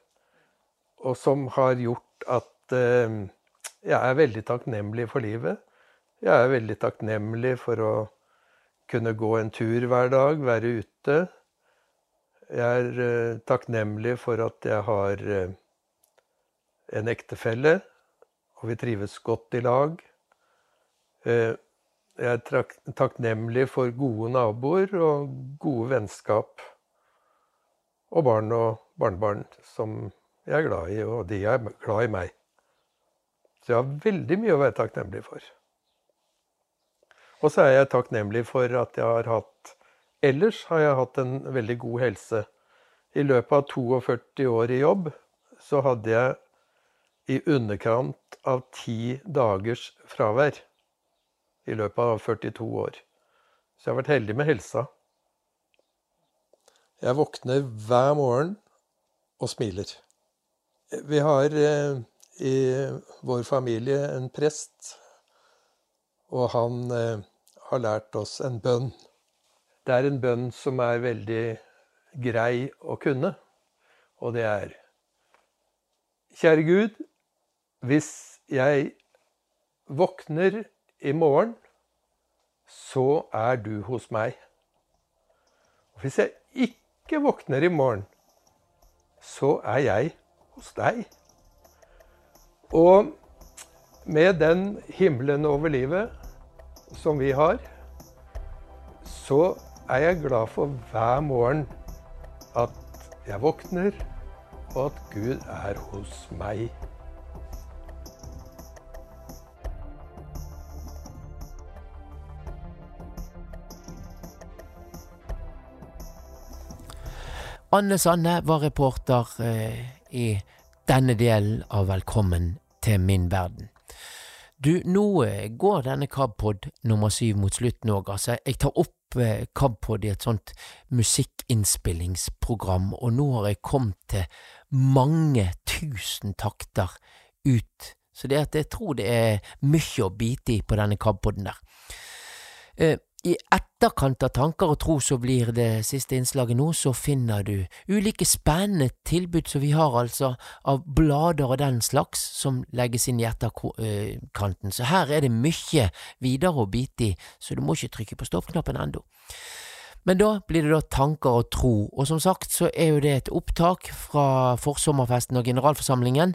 Og som har gjort at eh, jeg er veldig takknemlig for livet. Jeg er veldig takknemlig for å kunne gå en tur hver dag, være ute. Jeg er eh, takknemlig for at jeg har eh, en ektefelle, og vi trives godt i lag. Eh, Jeg er takknemlig for gode naboer og gode vennskap. Og barn og barnebarn som jeg er glad i, og de er glad i meg. Så jeg har veldig mye å være takknemlig for. Og så er jeg takknemlig for at jeg har hatt Ellers har jeg hatt en veldig god helse. I løpet av 42 år i jobb så hadde jeg i underkant av ti dagers fravær i løpet av 42 år. Så jeg har vært heldig med helsa. Jeg våkner hver morgen og smiler. Vi har eh, i vår familie en prest, og han eh, har lært oss en bønn. Det er en bønn som er veldig grei å kunne. Og det er Kjære Gud, hvis jeg våkner i morgen, så er du hos meg. Og hvis jeg ikke våkner i morgen, så er jeg hos deg. Og med den himmelen over livet som vi har, så er jeg glad for hver morgen at jeg våkner, og at Gud er hos meg. Anne Sanne var reporter eh, i denne delen av Velkommen til min verden. Du, nå eh, går denne KABpod nummer syv mot slutten òg. Altså, jeg tar opp eh, KABpod i et sånt musikkinnspillingsprogram, og nå har jeg kommet til mange tusen takter ut. Så det at jeg tror det er mye å bite i på denne KABpoden der. Eh, i etterkant av Tanker og tro, så blir det siste innslaget nå, så finner du ulike spennende tilbud som vi har, altså, av blader og den slags, som legges inn i etterkanten. Så her er det mye videre å bite i, så du må ikke trykke på stoppknappen ennå. Men da blir det da tanker og tro, og som sagt så er jo det et opptak fra forsommerfesten og generalforsamlingen,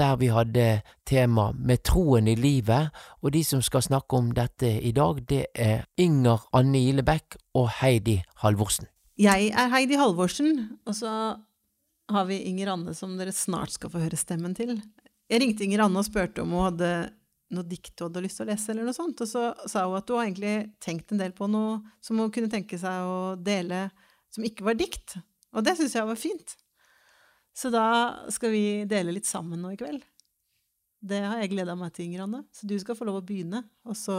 der vi hadde tema med troen i livet, og de som skal snakke om dette i dag, det er Inger Anne Ilebekk og Heidi Halvorsen. Jeg er Heidi Halvorsen, og så har vi Inger Anne som dere snart skal få høre stemmen til. Jeg ringte Inger Anne og spurte om hun hadde noe dikt hun hadde lyst til å lese, eller noe sånt. Og så sa hun at hun egentlig tenkt en del på noe som hun kunne tenke seg å dele som ikke var dikt. Og det syns jeg var fint. Så da skal vi dele litt sammen nå i kveld. Det har jeg gleda meg til, Inger Anne. Så du skal få lov å begynne, og så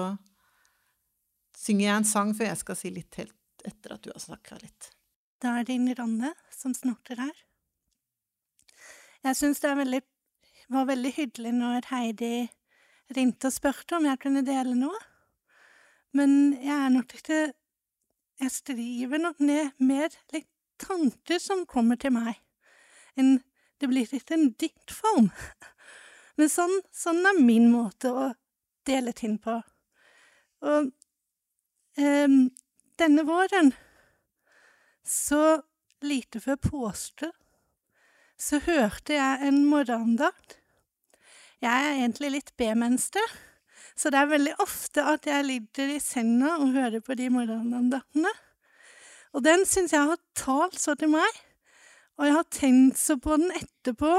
synger jeg en sang før jeg skal si litt helt etter at du har snakka litt. Da er det Inger Anne som snorter her. Jeg syns det veldig, var veldig hyggelig når Heidi ringte og spurte om jeg kunne dele noe. Men jeg er nok ikke Jeg skriver nok ned mer litt tanker som kommer til meg, enn det blir litt en diktform. (laughs) Men sånn, sånn er min måte å dele ting på. Og eh, denne våren, så lite før påske, så hørte jeg en morgendakt. jeg er egentlig litt B-mønster, så det er veldig ofte at jeg ligger i senga og hører på de morgenandaktene. Og den syns jeg har talt så til meg, og jeg har tenkt så på den etterpå.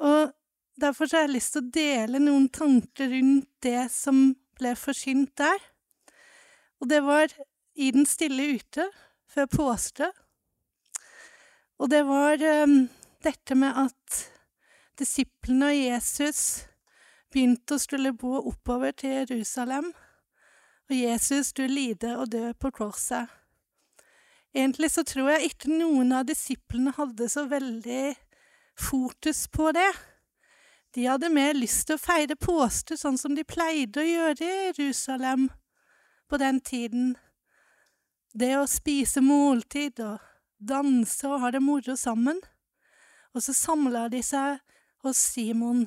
Og derfor har jeg lyst til å dele noen tanker rundt det som ble forsynt der. Og det var i Den stille ute, før påske. Og det var um, dette med at disiplene og Jesus begynte å skulle bo oppover til Jerusalem, og Jesus skulle lide og dø på korset. Egentlig så tror jeg ikke noen av disiplene hadde så veldig fokus på det. De hadde mer lyst til å feire påske sånn som de pleide å gjøre i Jerusalem på den tiden. Det å spise måltid og danse og ha det moro sammen. Og så samla de seg hos Simon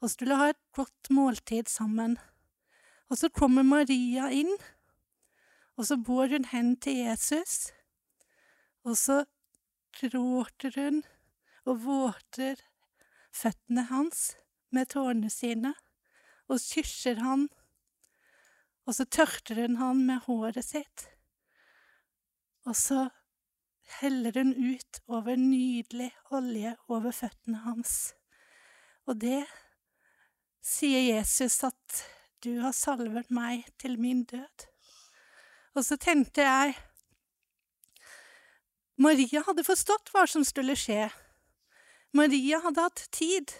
og skulle ha et godt måltid sammen. Og så kommer Maria inn, og så går hun hen til Jesus, og så gråter hun og våter føttene hans med tårene sine, og kysser han, og så tørter hun han med håret sitt, og så heller hun ut over nydelig olje over føttene hans. Og det sier Jesus at du har salvet meg til min død. Og så tenkte jeg Maria hadde forstått hva som skulle skje. Maria hadde hatt tid.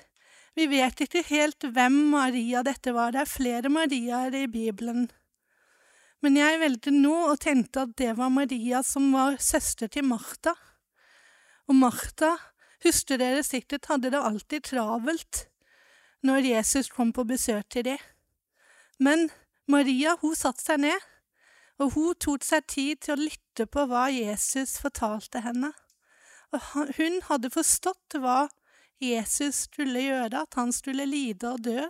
Vi vet ikke helt hvem Maria dette var, det er flere Mariaer i Bibelen. Men jeg valgte nå og tenkte at det var Maria som var søster til Martha. Og Martha, husker dere sikkert, hadde det alltid travelt når Jesus kom på besøk til dem. Men Maria, hun satte seg ned, Og hun tok seg tid til å lytte på hva Jesus fortalte henne. Og hun hadde forstått hva Jesus skulle gjøre, at han skulle lide og dø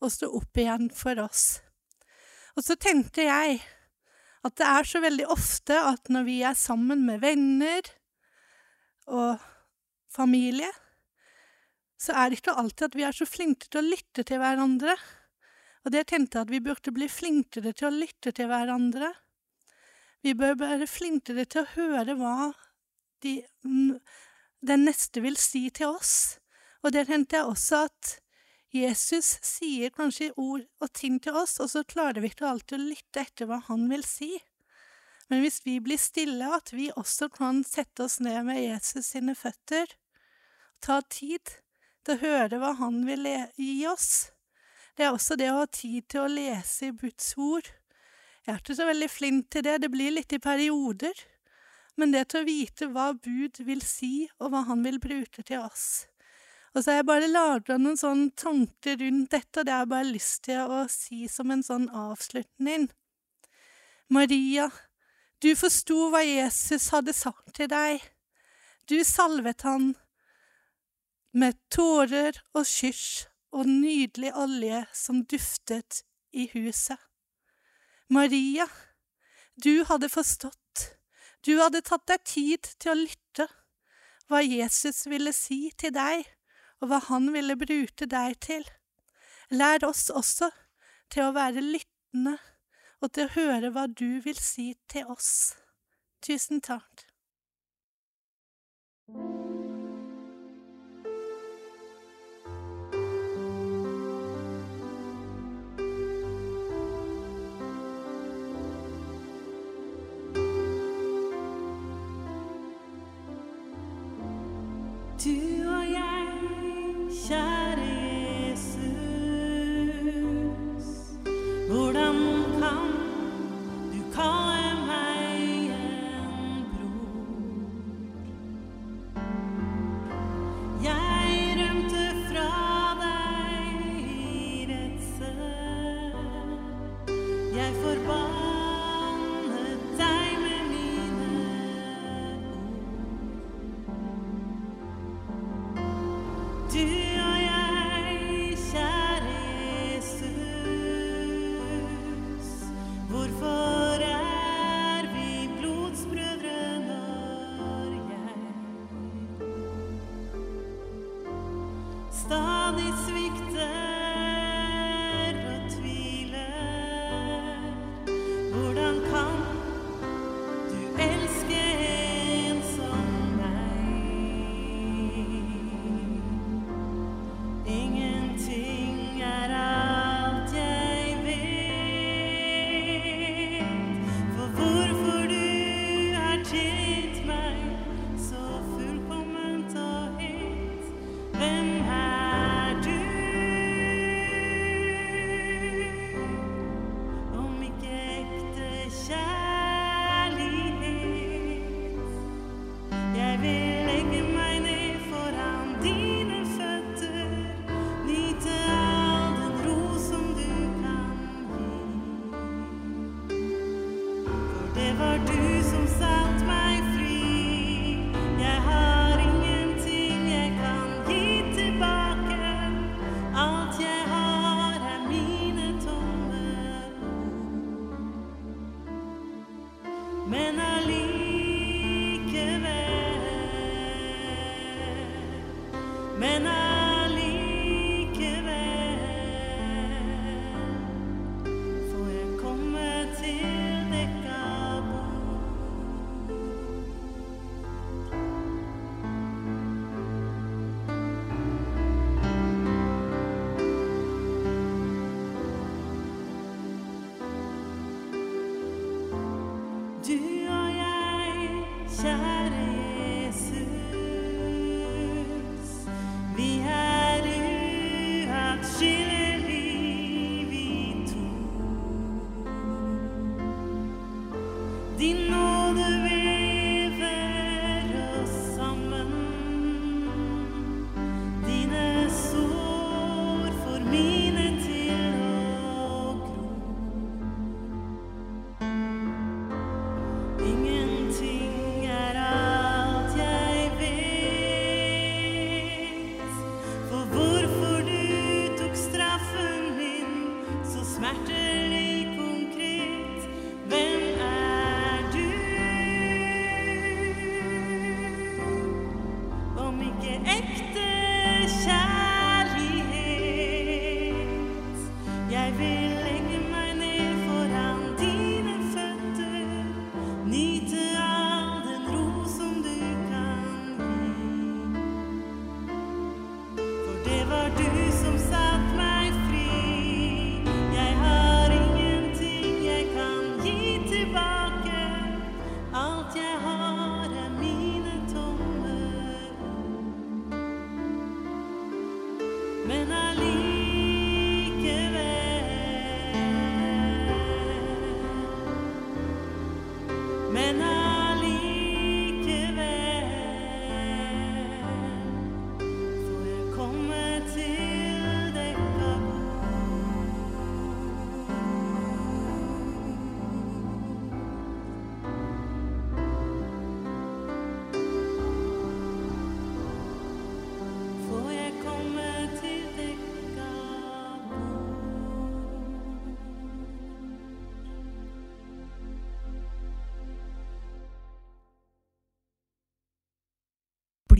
og stå opp igjen for oss. Og så tenkte jeg at det er så veldig ofte at når vi er sammen med venner og familie, så er det ikke alltid at vi er så flinke til å lytte til hverandre. Og det tenkte at vi burde bli flinkere til å lytte til hverandre. Vi bør være flinkere til å høre hva de, den neste vil si til oss. Og det tenkte jeg også at Jesus sier kanskje ord og ting til oss, og så klarer vi ikke alltid å lytte etter hva han vil si. Men hvis vi blir stille, at vi også kan sette oss ned med Jesus sine føtter, ta tid til å høre hva han vil gi oss. Det er også det å ha tid til å lese Guds ord. Jeg er ikke så veldig flink til det, det blir litt i perioder, men det til å vite hva Bud vil si, og hva han vil bruke til oss. Og så har jeg bare lagra noen sånne tanker rundt dette, og det har jeg bare lyst til å si som en sånn avslutning. Maria, du forsto hva Jesus hadde sagt til deg. Du salvet han med tårer og skyss og nydelig olje som duftet i huset. Maria, du hadde forstått, du hadde tatt deg tid til å lytte hva Jesus ville si til deg, og hva han ville bruke deg til. Lær oss også til å være lyttende og til å høre hva du vil si til oss. Tusen takk.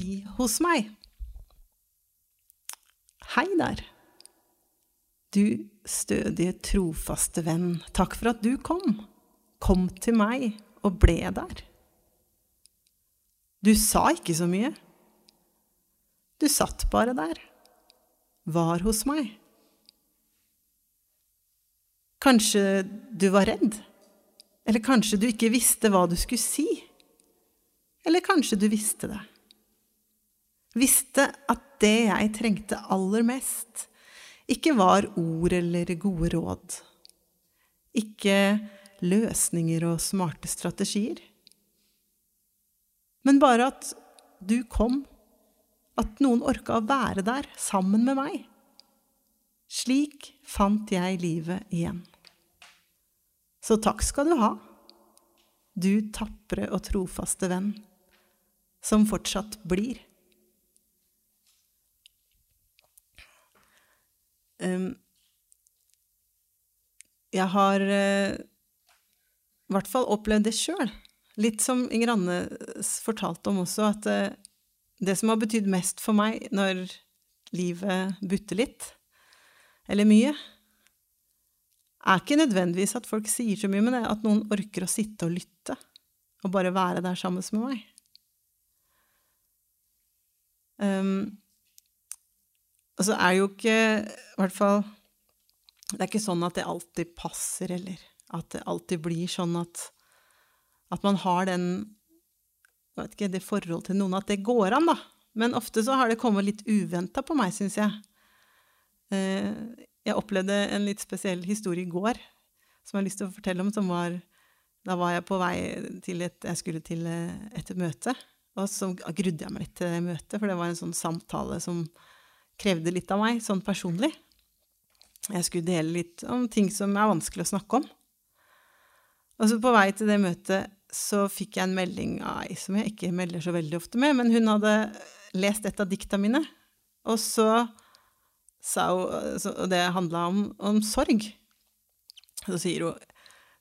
Bli hos meg. Hei der. Du stødige, trofaste venn, takk for at du kom. Kom til meg og ble der. Du sa ikke så mye. Du satt bare der. Var hos meg. Kanskje du var redd? Eller kanskje du ikke visste hva du skulle si? Eller kanskje du visste det? Visste at det jeg trengte aller mest, ikke var ord eller gode råd. Ikke løsninger og smarte strategier. Men bare at du kom, at noen orka å være der sammen med meg. Slik fant jeg livet igjen. Så takk skal du ha, du tapre og trofaste venn, som fortsatt blir. Jeg har eh, i hvert fall opplevd det sjøl. Litt som Inger Anne fortalte om også, at eh, det som har betydd mest for meg når livet butter litt, eller mye, er ikke nødvendigvis at folk sier så mye, men det er at noen orker å sitte og lytte, og bare være der sammen med meg. Um, og så er jo ikke, i hvert fall Det er ikke sånn at det alltid passer, eller at det alltid blir sånn at, at man har den jeg vet ikke, det forhold til noen at det går an, da. Men ofte så har det kommet litt uventa på meg, syns jeg. Eh, Jeg opplevde en litt spesiell historie i går som jeg har lyst til å fortelle om. som var, Da var jeg på vei til et Jeg skulle til eh, et møte, og så grudde jeg meg litt til det møtet, for det var en sånn samtale som krevde litt av meg, sånn personlig. Jeg skulle dele litt om ting som er vanskelig å snakke om. Og så på vei til det møtet så fikk jeg en melding av ei som jeg ikke melder så veldig ofte med, men hun hadde lest et av dikta mine, og så sa hun Og det handla om, om sorg. Så sier hun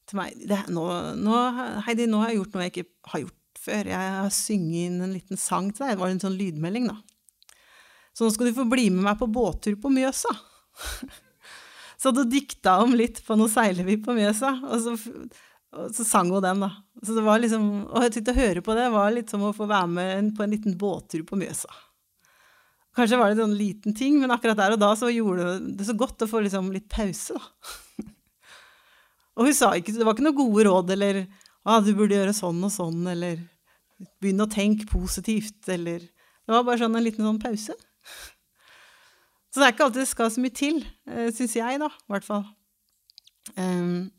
til meg nå, nå, Heidi, nå har jeg gjort noe jeg ikke har gjort før. Jeg har sunget inn en liten sang til deg. Det var en sånn lydmelding, da. Så nå skal du få bli med meg på båttur på Mjøsa. (laughs) Så hun dikta om litt på 'Nå seiler vi på Mjøsa, og så, og så sang hun den, da. Så det var liksom, og jeg sitte å høre på det var litt som å få være med på en liten båttur på Mjøsa. Kanskje var det en sånn liten ting, men akkurat der og da så gjorde det så godt å få liksom litt pause, da. (laughs) Og hun sa ikke, det var ikke noe gode råd, eller ah, du burde gjøre sånn og sånn, eller begynne å tenke positivt, eller Det var bare sånn en liten sånn pause. (laughs) Så det er ikke alltid det skal så mye til, syns jeg, da, i hvert fall. Um,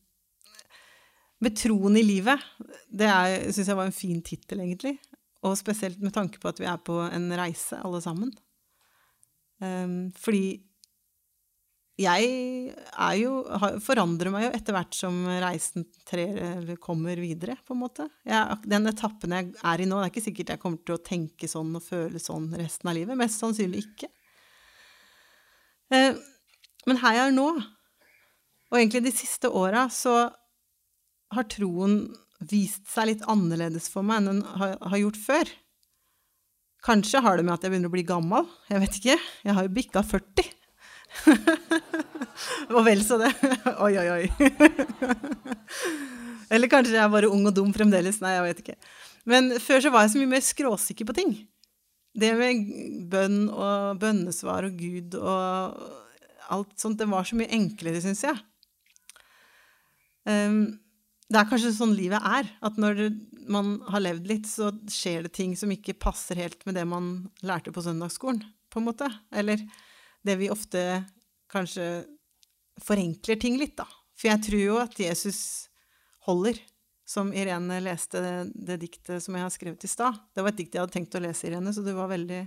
med troen i livet, det syns jeg var en fin tittel, egentlig. Og spesielt med tanke på at vi er på en reise, alle sammen. Um, fordi jeg er jo, forandrer meg jo etter hvert som reisen trer, kommer videre, på en måte. Jeg, den etappen jeg er i nå, det er ikke sikkert jeg kommer til å tenke sånn og føle sånn resten av livet. Mest sannsynlig ikke. Eh, men her jeg er nå, og egentlig de siste åra, så har troen vist seg litt annerledes for meg enn den har, har gjort før. Kanskje har det med at jeg begynner å bli gammel, jeg vet ikke. Jeg har jo bikka 40. (laughs) Og vel så det. (laughs) Oi, oi, oi. (laughs) Eller kanskje jeg er bare ung og dum fremdeles. Nei, jeg vet ikke. Men før så var jeg så mye mer skråsikker på ting. Det med bønn og bønnesvar og Gud og alt sånt. Det var så mye enklere, syns jeg. Um, det er kanskje sånn livet er, at når man har levd litt, så skjer det ting som ikke passer helt med det man lærte på søndagsskolen, på en måte. Eller det vi ofte kanskje forenkler ting litt, da. For jeg tror jo at Jesus holder, som Irene leste det, det diktet som jeg har skrevet i stad. Det var et dikt jeg hadde tenkt å lese, Irene, så du var veldig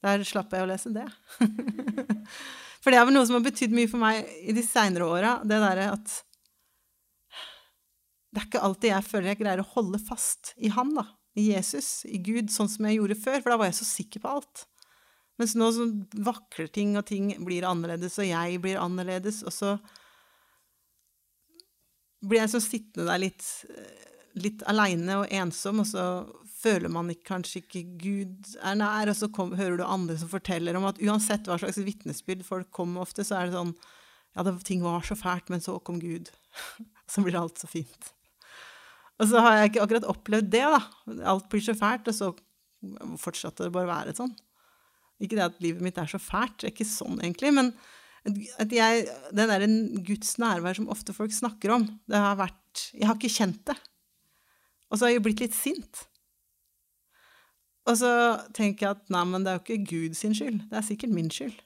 Der slapp jeg å lese det. (laughs) for det er vel noe som har betydd mye for meg i de seinere åra, det derre at det er ikke alltid jeg føler jeg greier å holde fast i han, da. I Jesus, i Gud, sånn som jeg gjorde før, for da var jeg så sikker på alt. Mens nå så vakler ting, og ting blir annerledes, og jeg blir annerledes, og så blir jeg sånn sittende der litt, litt aleine og ensom, og så føler man ikke, kanskje ikke Gud er nær, og så kom, hører du andre som forteller om at uansett hva slags vitnesbyrd folk kommer ofte, så er det sånn ja, det, ting var så fælt, men så kom Gud. (laughs) så blir alt så fint. Og så har jeg ikke akkurat opplevd det, da. Alt blir så fælt, og så fortsatte det bare å være sånn. Ikke det at livet mitt er så fælt, det er ikke sånn egentlig, men at jeg, den derre Guds nærvær som ofte folk snakker om, det har vært Jeg har ikke kjent det. Og så har jeg blitt litt sint. Og så tenker jeg at nei, men det er jo ikke Gud sin skyld, det er sikkert min skyld.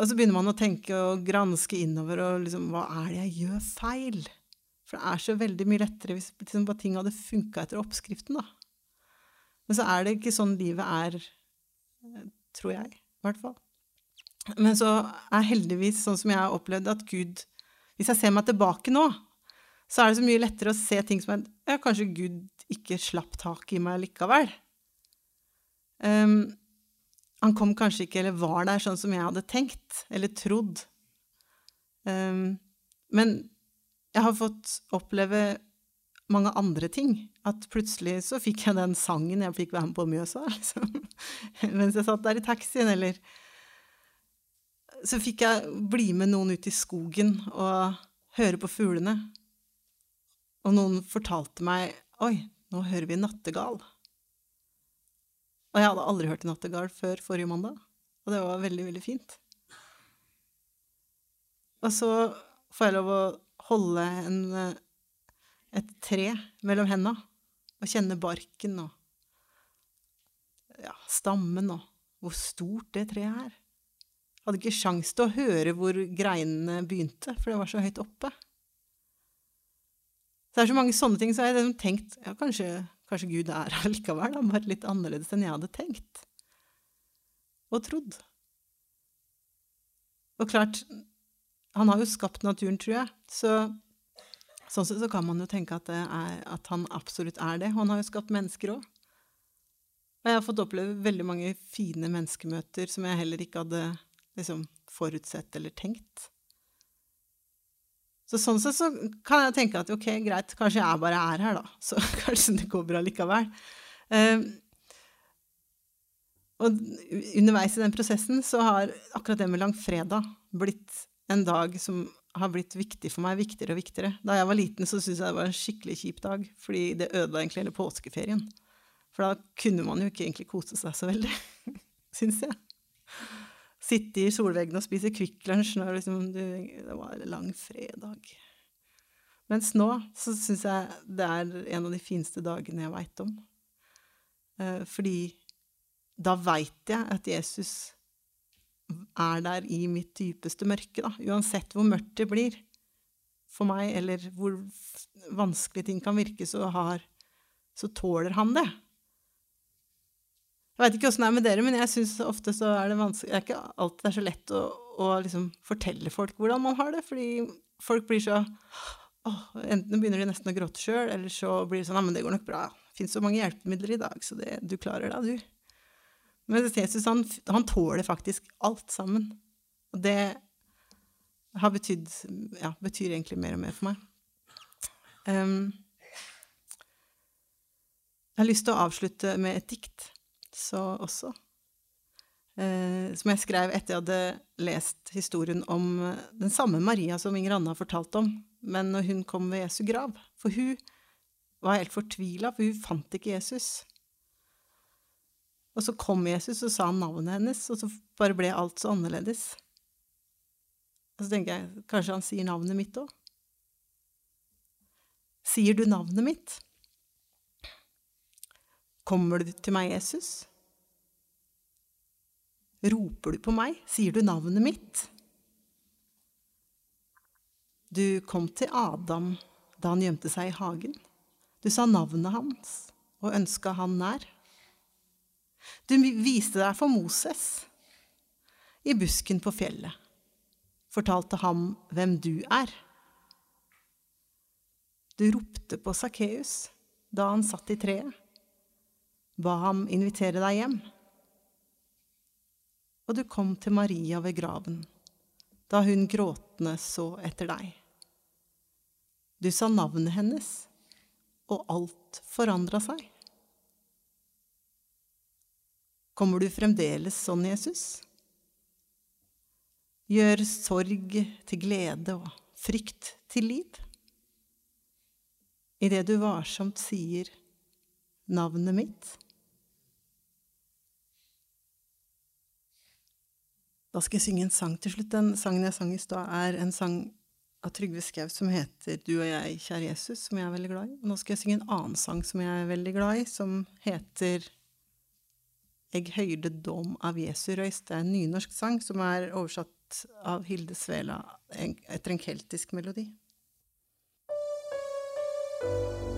og så begynner man å tenke og granske innover og liksom Hva er det jeg gjør feil? For det er så veldig mye lettere hvis liksom, ting hadde funka etter oppskriften, da. Men så er det ikke sånn livet er, tror jeg, i hvert fall. Men så er heldigvis sånn som jeg har opplevd at Gud Hvis jeg ser meg tilbake nå, så er det så mye lettere å se ting som er Ja, kanskje Gud ikke slapp tak i meg likevel. Um, han kom kanskje ikke, eller var der sånn som jeg hadde tenkt, eller trodd. Um, men jeg har fått oppleve mange andre ting. At plutselig så fikk jeg den sangen jeg fikk være med på Mjøsa, (laughs) liksom. Mens jeg satt der i taxien, eller Så fikk jeg bli med noen ut i skogen og høre på fuglene. Og noen fortalte meg Oi, nå hører vi nattergal. Og jeg hadde aldri hørt en nattergal før forrige mandag. Og det var veldig, veldig fint. Og så får jeg lov å holde en, et tre mellom henda og kjenne barken og ja, stammen og hvor stort det treet er. Hadde ikke sjans til å høre hvor greinene begynte, for det var så høyt oppe. Så det er så mange sånne ting, så jeg har liksom tenkt ja, kanskje, kanskje Gud er her likevel, da, bare litt annerledes enn jeg hadde tenkt og trodd. Og klart, han har jo skapt naturen, tror jeg, så sånn sett så kan man jo tenke at, er, at han absolutt er det. Han har jo skapt mennesker òg. Og jeg har fått oppleve veldig mange fine menneskemøter som jeg heller ikke hadde liksom, forutsett eller tenkt. Så sånn sett så kan jeg tenke at ok, greit, kanskje jeg bare er her, da. (laughs) Så kanskje det går bra likevel. Um, og underveis i den prosessen så har akkurat det med langfredag blitt en dag som har blitt viktig for meg, viktigere og viktigere. Da jeg var liten, så syntes jeg det var en skikkelig kjip dag, fordi det ødela egentlig hele påskeferien. For da kunne man jo ikke egentlig kose seg så veldig, (laughs) syns jeg. Sitte i solveggen og spise Kvikk Lunsj når liksom, det var en lang fredag. Mens nå så syns jeg det er en av de fineste dagene jeg veit om. Eh, fordi da veit jeg at Jesus er der i mitt dypeste mørke, da. Uansett hvor mørkt det blir for meg, eller hvor vanskelig ting kan virke, så, har, så tåler han det. Jeg veit ikke åssen det er med dere, men jeg syns ofte så er det vanskelig Det er ikke alltid det er så lett å, å liksom fortelle folk hvordan man har det, fordi folk blir så åh, Enten begynner de nesten å gråte sjøl, eller så blir det sånn Ja, men det går nok bra. Det fins så mange hjelpemidler i dag, så det, du klarer det, du. Men Jesus han, han, tåler faktisk alt sammen. Og det har betydd Ja, betyr egentlig mer og mer for meg. Um, jeg har lyst til å avslutte med et dikt så også. Uh, som jeg skrev etter jeg hadde lest historien om den samme Maria som Inger Anne har fortalt om, men når hun kom ved Jesu grav. For hun var helt fortvila, for hun fant ikke Jesus. Og så kom Jesus og sa navnet hennes, og så bare ble alt så annerledes. Og så tenker jeg, kanskje han sier navnet mitt òg? Sier du navnet mitt? Kommer du til meg, Jesus? Roper du på meg? Sier du navnet mitt? Du kom til Adam da han gjemte seg i hagen. Du sa navnet hans og ønska han nær. Du viste deg for Moses i busken på fjellet, fortalte ham hvem du er. Du ropte på Sakkeus da han satt i treet, ba ham invitere deg hjem. Og du kom til Maria ved graven da hun gråtende så etter deg. Du sa navnet hennes, og alt forandra seg. Kommer du fremdeles sånn, Jesus? Gjør sorg til glede og frykt til liv? Idet du varsomt sier navnet mitt? Da skal jeg synge en sang til slutt. Den sangen jeg sang i stad, er en sang av Trygve Skau som heter Du og jeg, kjære Jesus, som jeg er veldig glad i. Nå skal jeg synge en annen sang som jeg er veldig glad i, som heter Eg høyrde dom av Jesu røyst. Det er en nynorsk sang som er oversatt av Hilde Svela etter en keltisk melodi. Jeg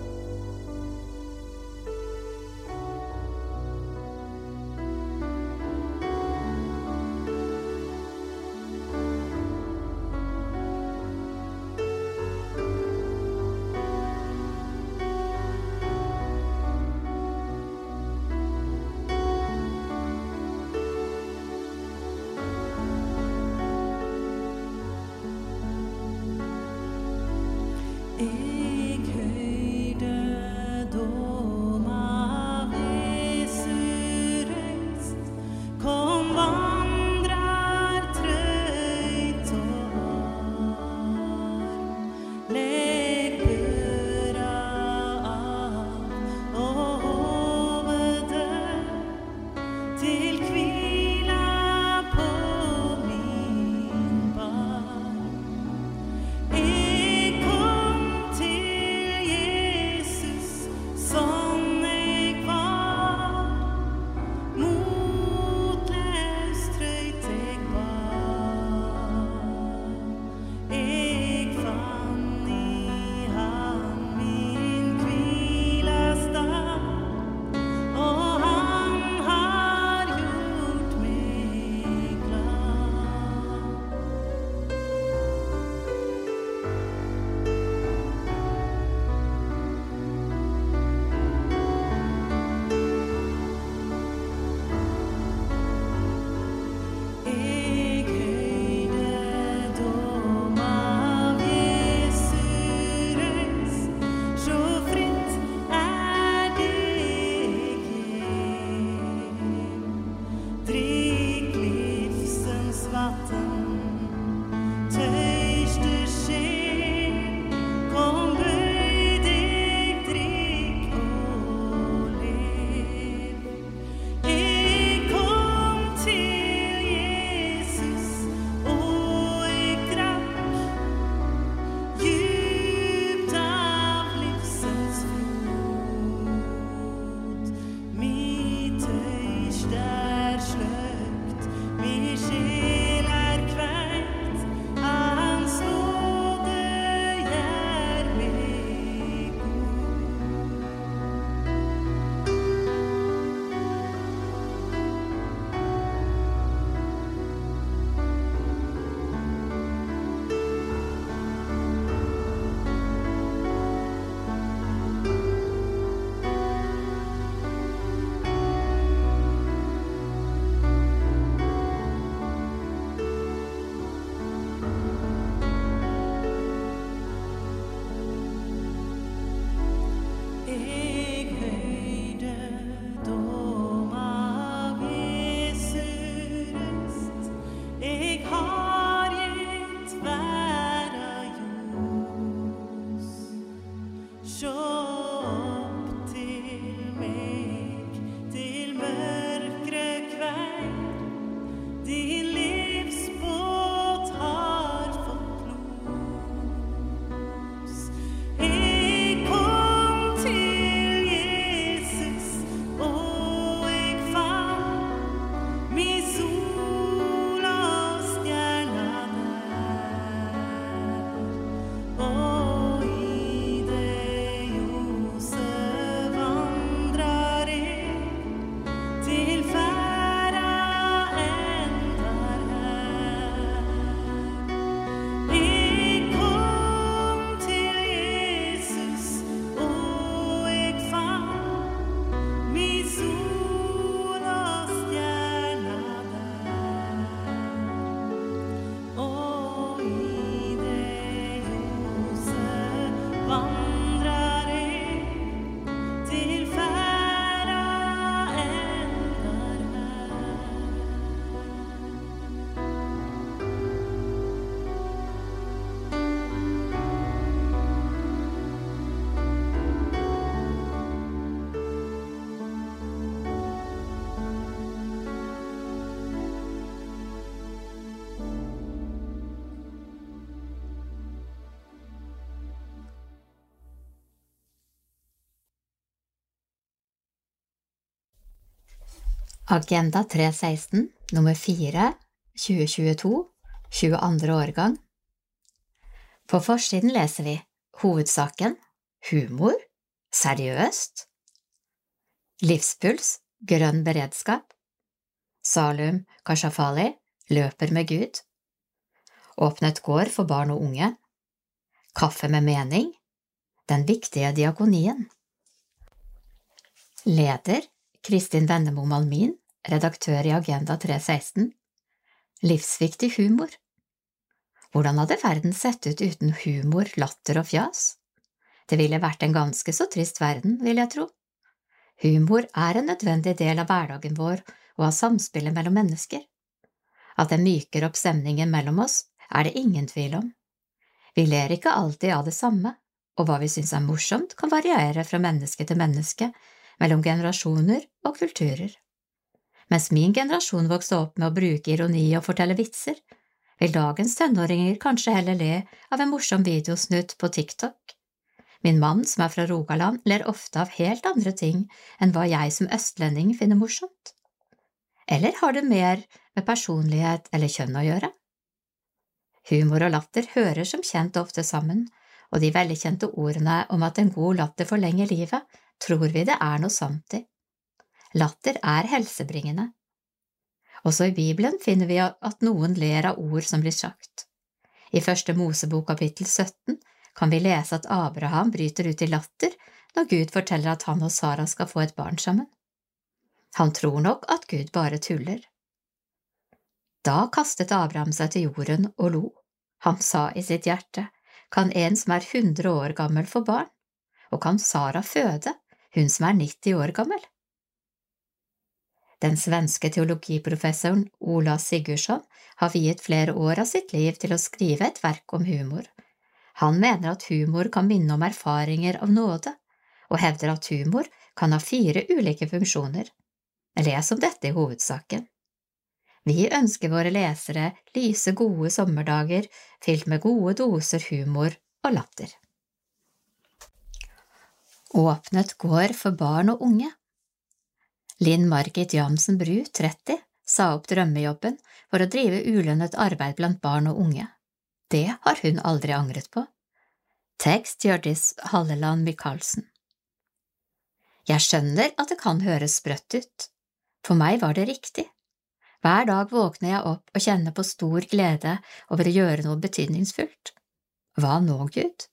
Agenda 316 nummer 4 2022 22. årgang. På forsiden leser vi Hovedsaken Humor Seriøst. Livspuls Grønn beredskap. Salum Kashafali Løper med Gud. Åpnet gård for barn og unge. Kaffe med mening Den viktige diakonien. Leder Kristin Vennemo Malmin, redaktør i Agenda 316 Livsviktig humor Hvordan hadde verden sett ut uten humor, latter og fjas? Det ville vært en ganske så trist verden, vil jeg tro. Humor er en nødvendig del av hverdagen vår og av samspillet mellom mennesker. At det myker opp stemningen mellom oss, er det ingen tvil om. Vi ler ikke alltid av det samme, og hva vi syns er morsomt, kan variere fra menneske til menneske, mellom generasjoner og kulturer. Mens min generasjon vokste opp med å bruke ironi og fortelle vitser, vil dagens tenåringer kanskje heller le av en morsom videosnutt på TikTok. Min mann, som er fra Rogaland, ler ofte av helt andre ting enn hva jeg som østlending finner morsomt. Eller har det mer med personlighet eller kjønn å gjøre? Humor og latter hører som kjent ofte sammen, og de velkjente ordene om at en god latter forlenger livet, tror vi det er noe sant i. Latter er helsebringende. Også i Bibelen finner vi at noen ler av ord som blir sagt. I første Mosebok kapittel 17 kan vi lese at Abraham bryter ut i latter når Gud forteller at han og Sara skal få et barn sammen. Han tror nok at Gud bare tuller. Da kastet Abraham seg til jorden og lo. Han sa i sitt hjerte, kan en som er hundre år gammel få barn, og kan Sara føde, hun som er 90 år gammel? Den svenske teologiprofessoren Ola Sigurdsson har viet flere år av sitt liv til å skrive et verk om humor. Han mener at humor kan minne om erfaringer av nåde, og hevder at humor kan ha fire ulike funksjoner. Les om dette i hovedsaken. Vi ønsker våre lesere lyse, gode sommerdager fylt med gode doser humor og latter. Åpnet gård for barn og unge Linn Margit Jamsen Bru, 30, sa opp drømmejobben for å drive ulønnet arbeid blant barn og unge. Det har hun aldri angret på. Tekst Hjørdis Halleland Michaelsen Jeg skjønner at det kan høres sprøtt ut. For meg var det riktig. Hver dag våkner jeg opp og kjenner på stor glede over å gjøre noe betydningsfullt. Hva nå, Gud?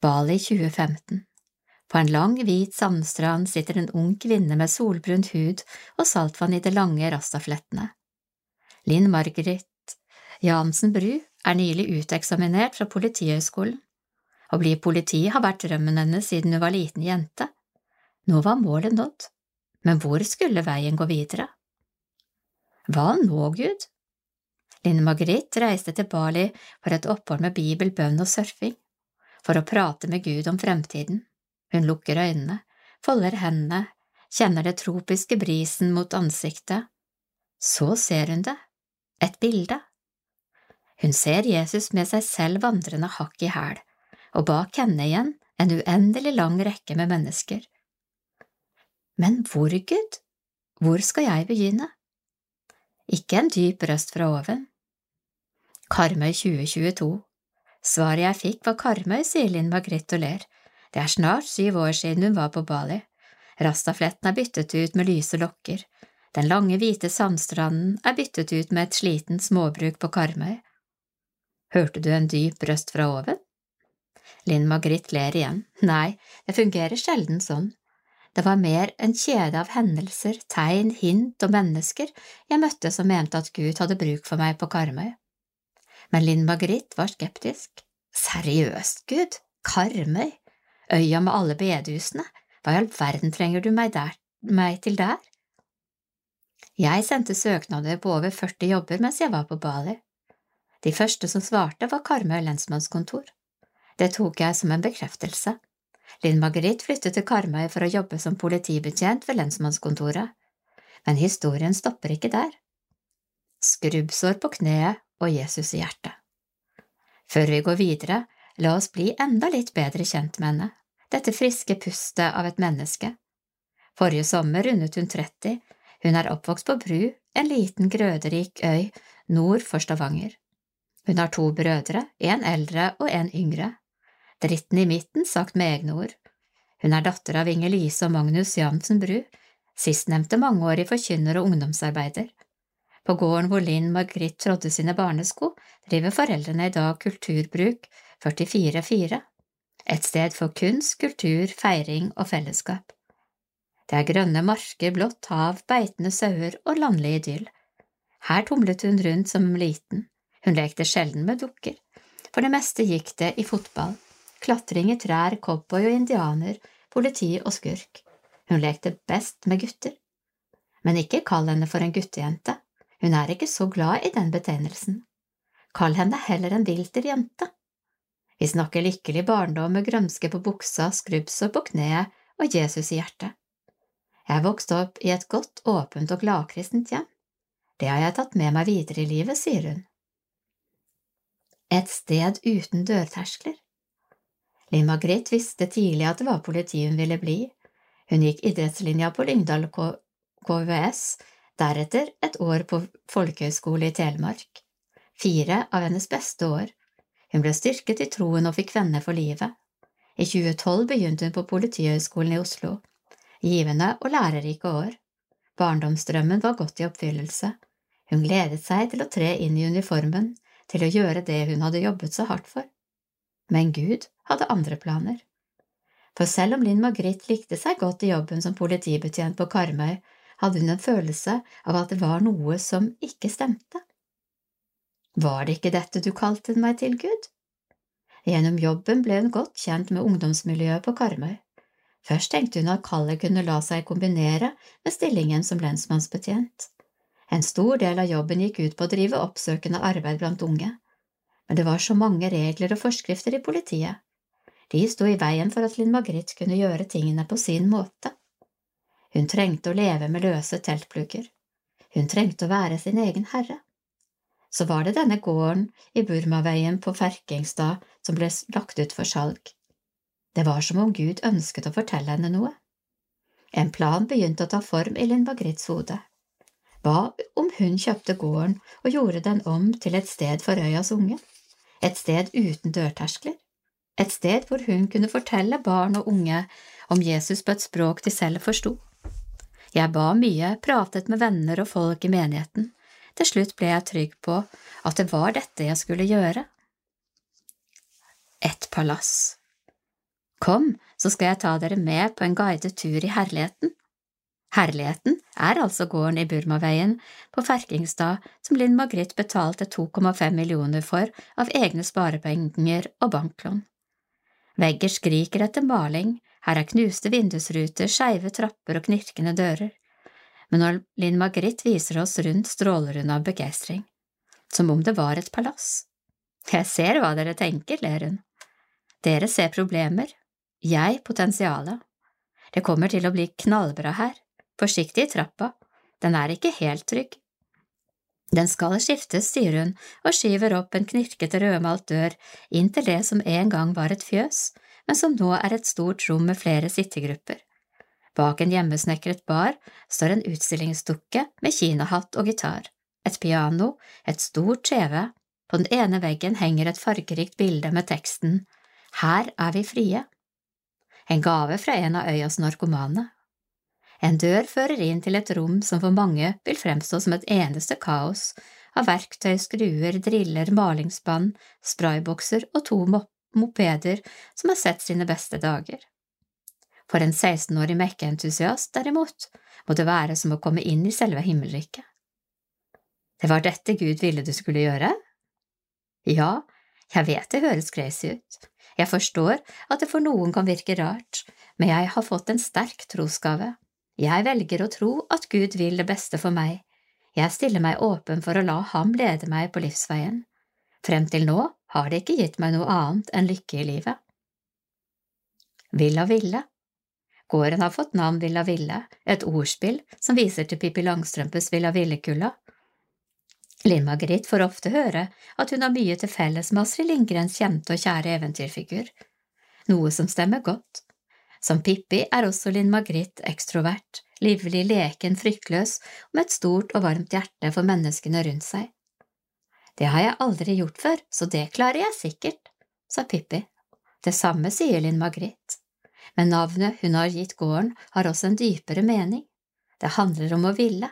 Bali 2015 På en lang, hvit sandstrand sitter en ung kvinne med solbrunt hud og saltvann i de lange rastaflettene. Linn Margaret Jansen Bru er nylig uteksaminert fra Politihøgskolen. Å bli politi har vært drømmen hennes siden hun var liten jente. Nå var målet nådd, men hvor skulle veien gå videre? Hva nå, Gud? Linn Margrit reiste til Bali for et opphold med bibel, bønn og surfing, for å prate med Gud om fremtiden. Hun lukker øynene, folder hendene, kjenner det tropiske brisen mot ansiktet. Så ser hun det, et bilde. Hun ser Jesus med seg selv vandrende hakk i hæl, og bak henne igjen en uendelig lang rekke med mennesker. Men hvor, Gud? Hvor skal jeg begynne? Ikke en dyp røst fra oven. Karmøy 2022 Svaret jeg fikk var Karmøy, sier Linn Margrethe og ler. Det er snart syv år siden hun var på Bali. Rastafletten er byttet ut med lyse lokker. Den lange, hvite sandstranden er byttet ut med et slitent småbruk på Karmøy. Hørte du en dyp røst fra oven? Linn Margrit ler igjen. Nei, det fungerer sjelden sånn. Det var mer en kjede av hendelser, tegn, hint og mennesker jeg møtte som mente at Gud hadde bruk for meg på Karmøy. Men Linn Margrit var skeptisk. Seriøst, Gud, Karmøy, øya med alle bedehusene, hva i all verden trenger du meg, der, meg til der? Jeg sendte søknader på over 40 jobber mens jeg var på Bali. De første som svarte, var Karmøy lensmannskontor. Det tok jeg som en bekreftelse. Linn Marguerite flyttet til Karmøy for å jobbe som politibetjent ved lensmannskontoret, men historien stopper ikke der. Skrubbsår på kneet og Jesus i hjertet. Før vi går videre, la oss bli enda litt bedre kjent med henne, dette friske pustet av et menneske. Forrige sommer rundet hun 30, Hun er oppvokst på Bru, en liten grøderik øy nord for Stavanger. Hun har to brødre, en eldre og en yngre. Dritten i midten sagt med egne ord. Hun er datter av Inger Lise og Magnus Jansen Bru, sistnevnte mangeårig forkynner og ungdomsarbeider. På gården hvor Linn Margrit trådde sine barnesko, driver foreldrene i dag Kulturbruk 44-4, et sted for kunst, kultur, feiring og fellesskap. Det er grønne marker, blått hav, beitende sauer og landlig idyll. Her tumlet hun rundt som liten, hun lekte sjelden med dukker, for det meste gikk det i fotball, klatring i trær, cowboy og indianer, politi og skurk. Hun lekte best med gutter. Men ikke kall henne for en guttejente, hun er ikke så glad i den betegnelsen. Kall henne heller en vilter jente. Vi snakker lykkelig barndom med grønske på buksa, skrubbsår på kneet og Jesus i hjertet. Jeg vokste opp i et godt, åpent og gladkristent hjem. Det har jeg tatt med meg videre i livet, sier hun. Et sted uten dørterskler. Linn-Margrit visste tidlig at det var politi hun ville bli. Hun gikk idrettslinja på Lyngdal KVS, deretter et år på folkehøyskole i Telemark. Fire av hennes beste år. Hun ble styrket i troen og fikk venner for livet. I 2012 begynte hun på Politihøgskolen i Oslo. Givende og lærerike år. Barndomsdrømmen var godt i oppfyllelse. Hun gledet seg til å tre inn i uniformen, til å gjøre det hun hadde jobbet så hardt for. Men Gud hadde andre planer. For selv om Linn Margrit likte seg godt i jobben som politibetjent på Karmøy, hadde hun en følelse av at det var noe som ikke stemte. Var det ikke dette du kalte meg til, Gud? Gjennom jobben ble hun godt kjent med ungdomsmiljøet på Karmøy. Først tenkte hun at kallet kunne la seg kombinere med stillingen som lensmannsbetjent. En stor del av jobben gikk ut på å drive oppsøkende arbeid blant unge, men det var så mange regler og forskrifter i politiet. De sto i veien for at Linn Margrit kunne gjøre tingene på sin måte. Hun trengte å leve med løse teltplugger. Hun trengte å være sin egen herre. Så var det denne gården i Burmaveien på Ferkingstad som ble lagt ut for salg. Det var som om Gud ønsket å fortelle henne noe. En plan begynte å ta form i Linn Margrits hode. Hva om hun kjøpte gården og gjorde den om til et sted for øyas unge? Et sted uten dørterskler? Et sted hvor hun kunne fortelle barn og unge om Jesus på et språk de selv forsto? Jeg ba mye, pratet med venner og folk i menigheten. Til slutt ble jeg trygg på at det var dette jeg skulle gjøre. Et palass. Kom, så skal jeg ta dere med på en guidet tur i herligheten. Herligheten er altså gården i Burmaveien på Ferkingstad som Linn Margrit betalte 2,5 millioner for av egne sparepenger og banklån. Vegger skriker etter maling, her er knuste vindusruter, skeive trapper og knirkende dører, men når Linn Margrit viser oss rundt, stråler hun av begeistring, som om det var et palass. Jeg ser hva dere tenker, ler hun. Dere ser problemer, jeg potensialet. Det kommer til å bli knallbra her, forsiktig i trappa, den er ikke helt trygg. Den skal skiftes, sier hun og skyver opp en knirkete rødmalt dør inn til det som en gang var et fjøs, men som nå er et stort rom med flere sittegrupper. Bak en hjemmesnekret bar står en utstillingsdukke med kinahatt og gitar, et piano, et stort TV, på den ene veggen henger et fargerikt bilde med teksten Her er vi frie en gave fra en av øyas narkomane. En dør fører inn til et rom som for mange vil fremstå som et eneste kaos av verktøy, skruer, driller, malingsspann, spraybokser og to mopeder som har sett sine beste dager. For en 16-årig mekkeentusiast, derimot, må det være som å komme inn i selve himmelriket. Det var dette Gud ville du skulle gjøre? Ja, jeg vet det høres crazy ut, jeg forstår at det for noen kan virke rart, men jeg har fått en sterk trosgave. Jeg velger å tro at Gud vil det beste for meg. Jeg stiller meg åpen for å la ham lede meg på livsveien. Frem til nå har det ikke gitt meg noe annet enn lykke i livet. Villa Ville Gården har fått navn Villa Ville, et ordspill som viser til Pippi Langstrømpes Villa Villekulla, Linn Margrit får ofte høre at hun har mye til felles med Astrid Lindgrens kjente og kjære eventyrfigur, noe som stemmer godt. Som Pippi er også Linn Margrit ekstrovert, livlig, leken, fryktløs og med et stort og varmt hjerte for menneskene rundt seg. Det har jeg aldri gjort før, så det klarer jeg sikkert, sa Pippi. Det samme sier Linn Margrit. Men navnet hun har gitt gården, har også en dypere mening. Det handler om å ville,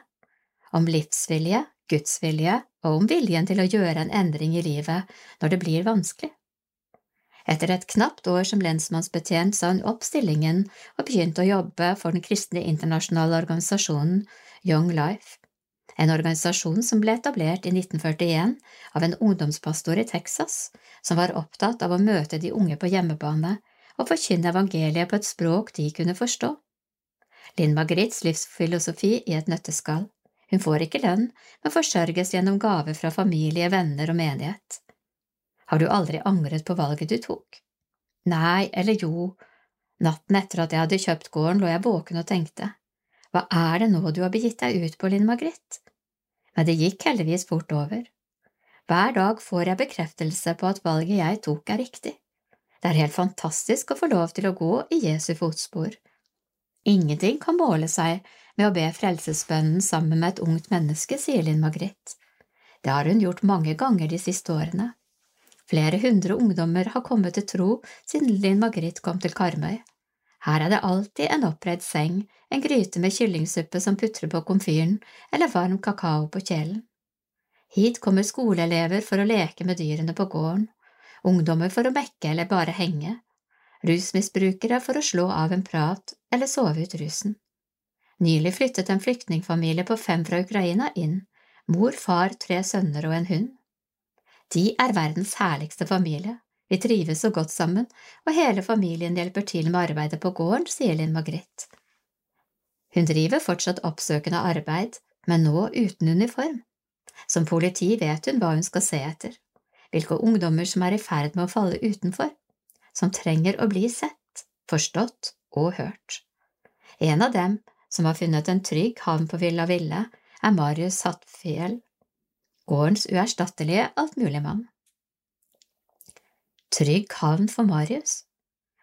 om livsvilje, gudsvilje og om viljen til å gjøre en endring i livet når det blir vanskelig. Etter et knapt år som lensmannsbetjent sa hun opp stillingen og begynte å jobbe for den kristne internasjonale organisasjonen Young Life, en organisasjon som ble etablert i 1941 av en ungdomspastor i Texas som var opptatt av å møte de unge på hjemmebane og forkynne evangeliet på et språk de kunne forstå. Linn Margrits livsfilosofi i et nøtteskall. Hun får ikke lønn, men forsørges gjennom gaver fra familie, venner og menighet. Har du aldri angret på valget du tok? Nei, eller jo, natten etter at jeg hadde kjøpt gården lå jeg våken og tenkte, hva er det nå du har begitt deg ut på, Linn Margrit? Men det gikk heldigvis fort over. Hver dag får jeg bekreftelse på at valget jeg tok er riktig. Det er helt fantastisk å få lov til å gå i Jesu fotspor. Ingenting kan måle seg med å be frelsesbønnen sammen med et ungt menneske, sier Linn Margrit. Det har hun gjort mange ganger de siste årene. Flere hundre ungdommer har kommet til tro siden Linn Margrit kom til Karmøy. Her er det alltid en oppreid seng, en gryte med kyllingsuppe som putrer på komfyren, eller varm kakao på kjelen. Hit kommer skoleelever for å leke med dyrene på gården, ungdommer for å mekke eller bare henge, rusmisbrukere for å slå av en prat eller sove ut rusen. Nylig flyttet en flyktningfamilie på fem fra Ukraina inn, mor, far, tre sønner og en hund. De er verdens herligste familie, vi trives så godt sammen, og hele familien hjelper til med arbeidet på gården, sier Linn Margrethe. Hun driver fortsatt oppsøkende arbeid, men nå uten uniform. Som politi vet hun hva hun skal se etter, hvilke ungdommer som er i ferd med å falle utenfor, som trenger å bli sett, forstått og hørt. En av dem, som har funnet en trygg havn på Villa Ville, er Marius Hattfjell, gårdens uerstattelige altmuligmann. Trygg havn for Marius.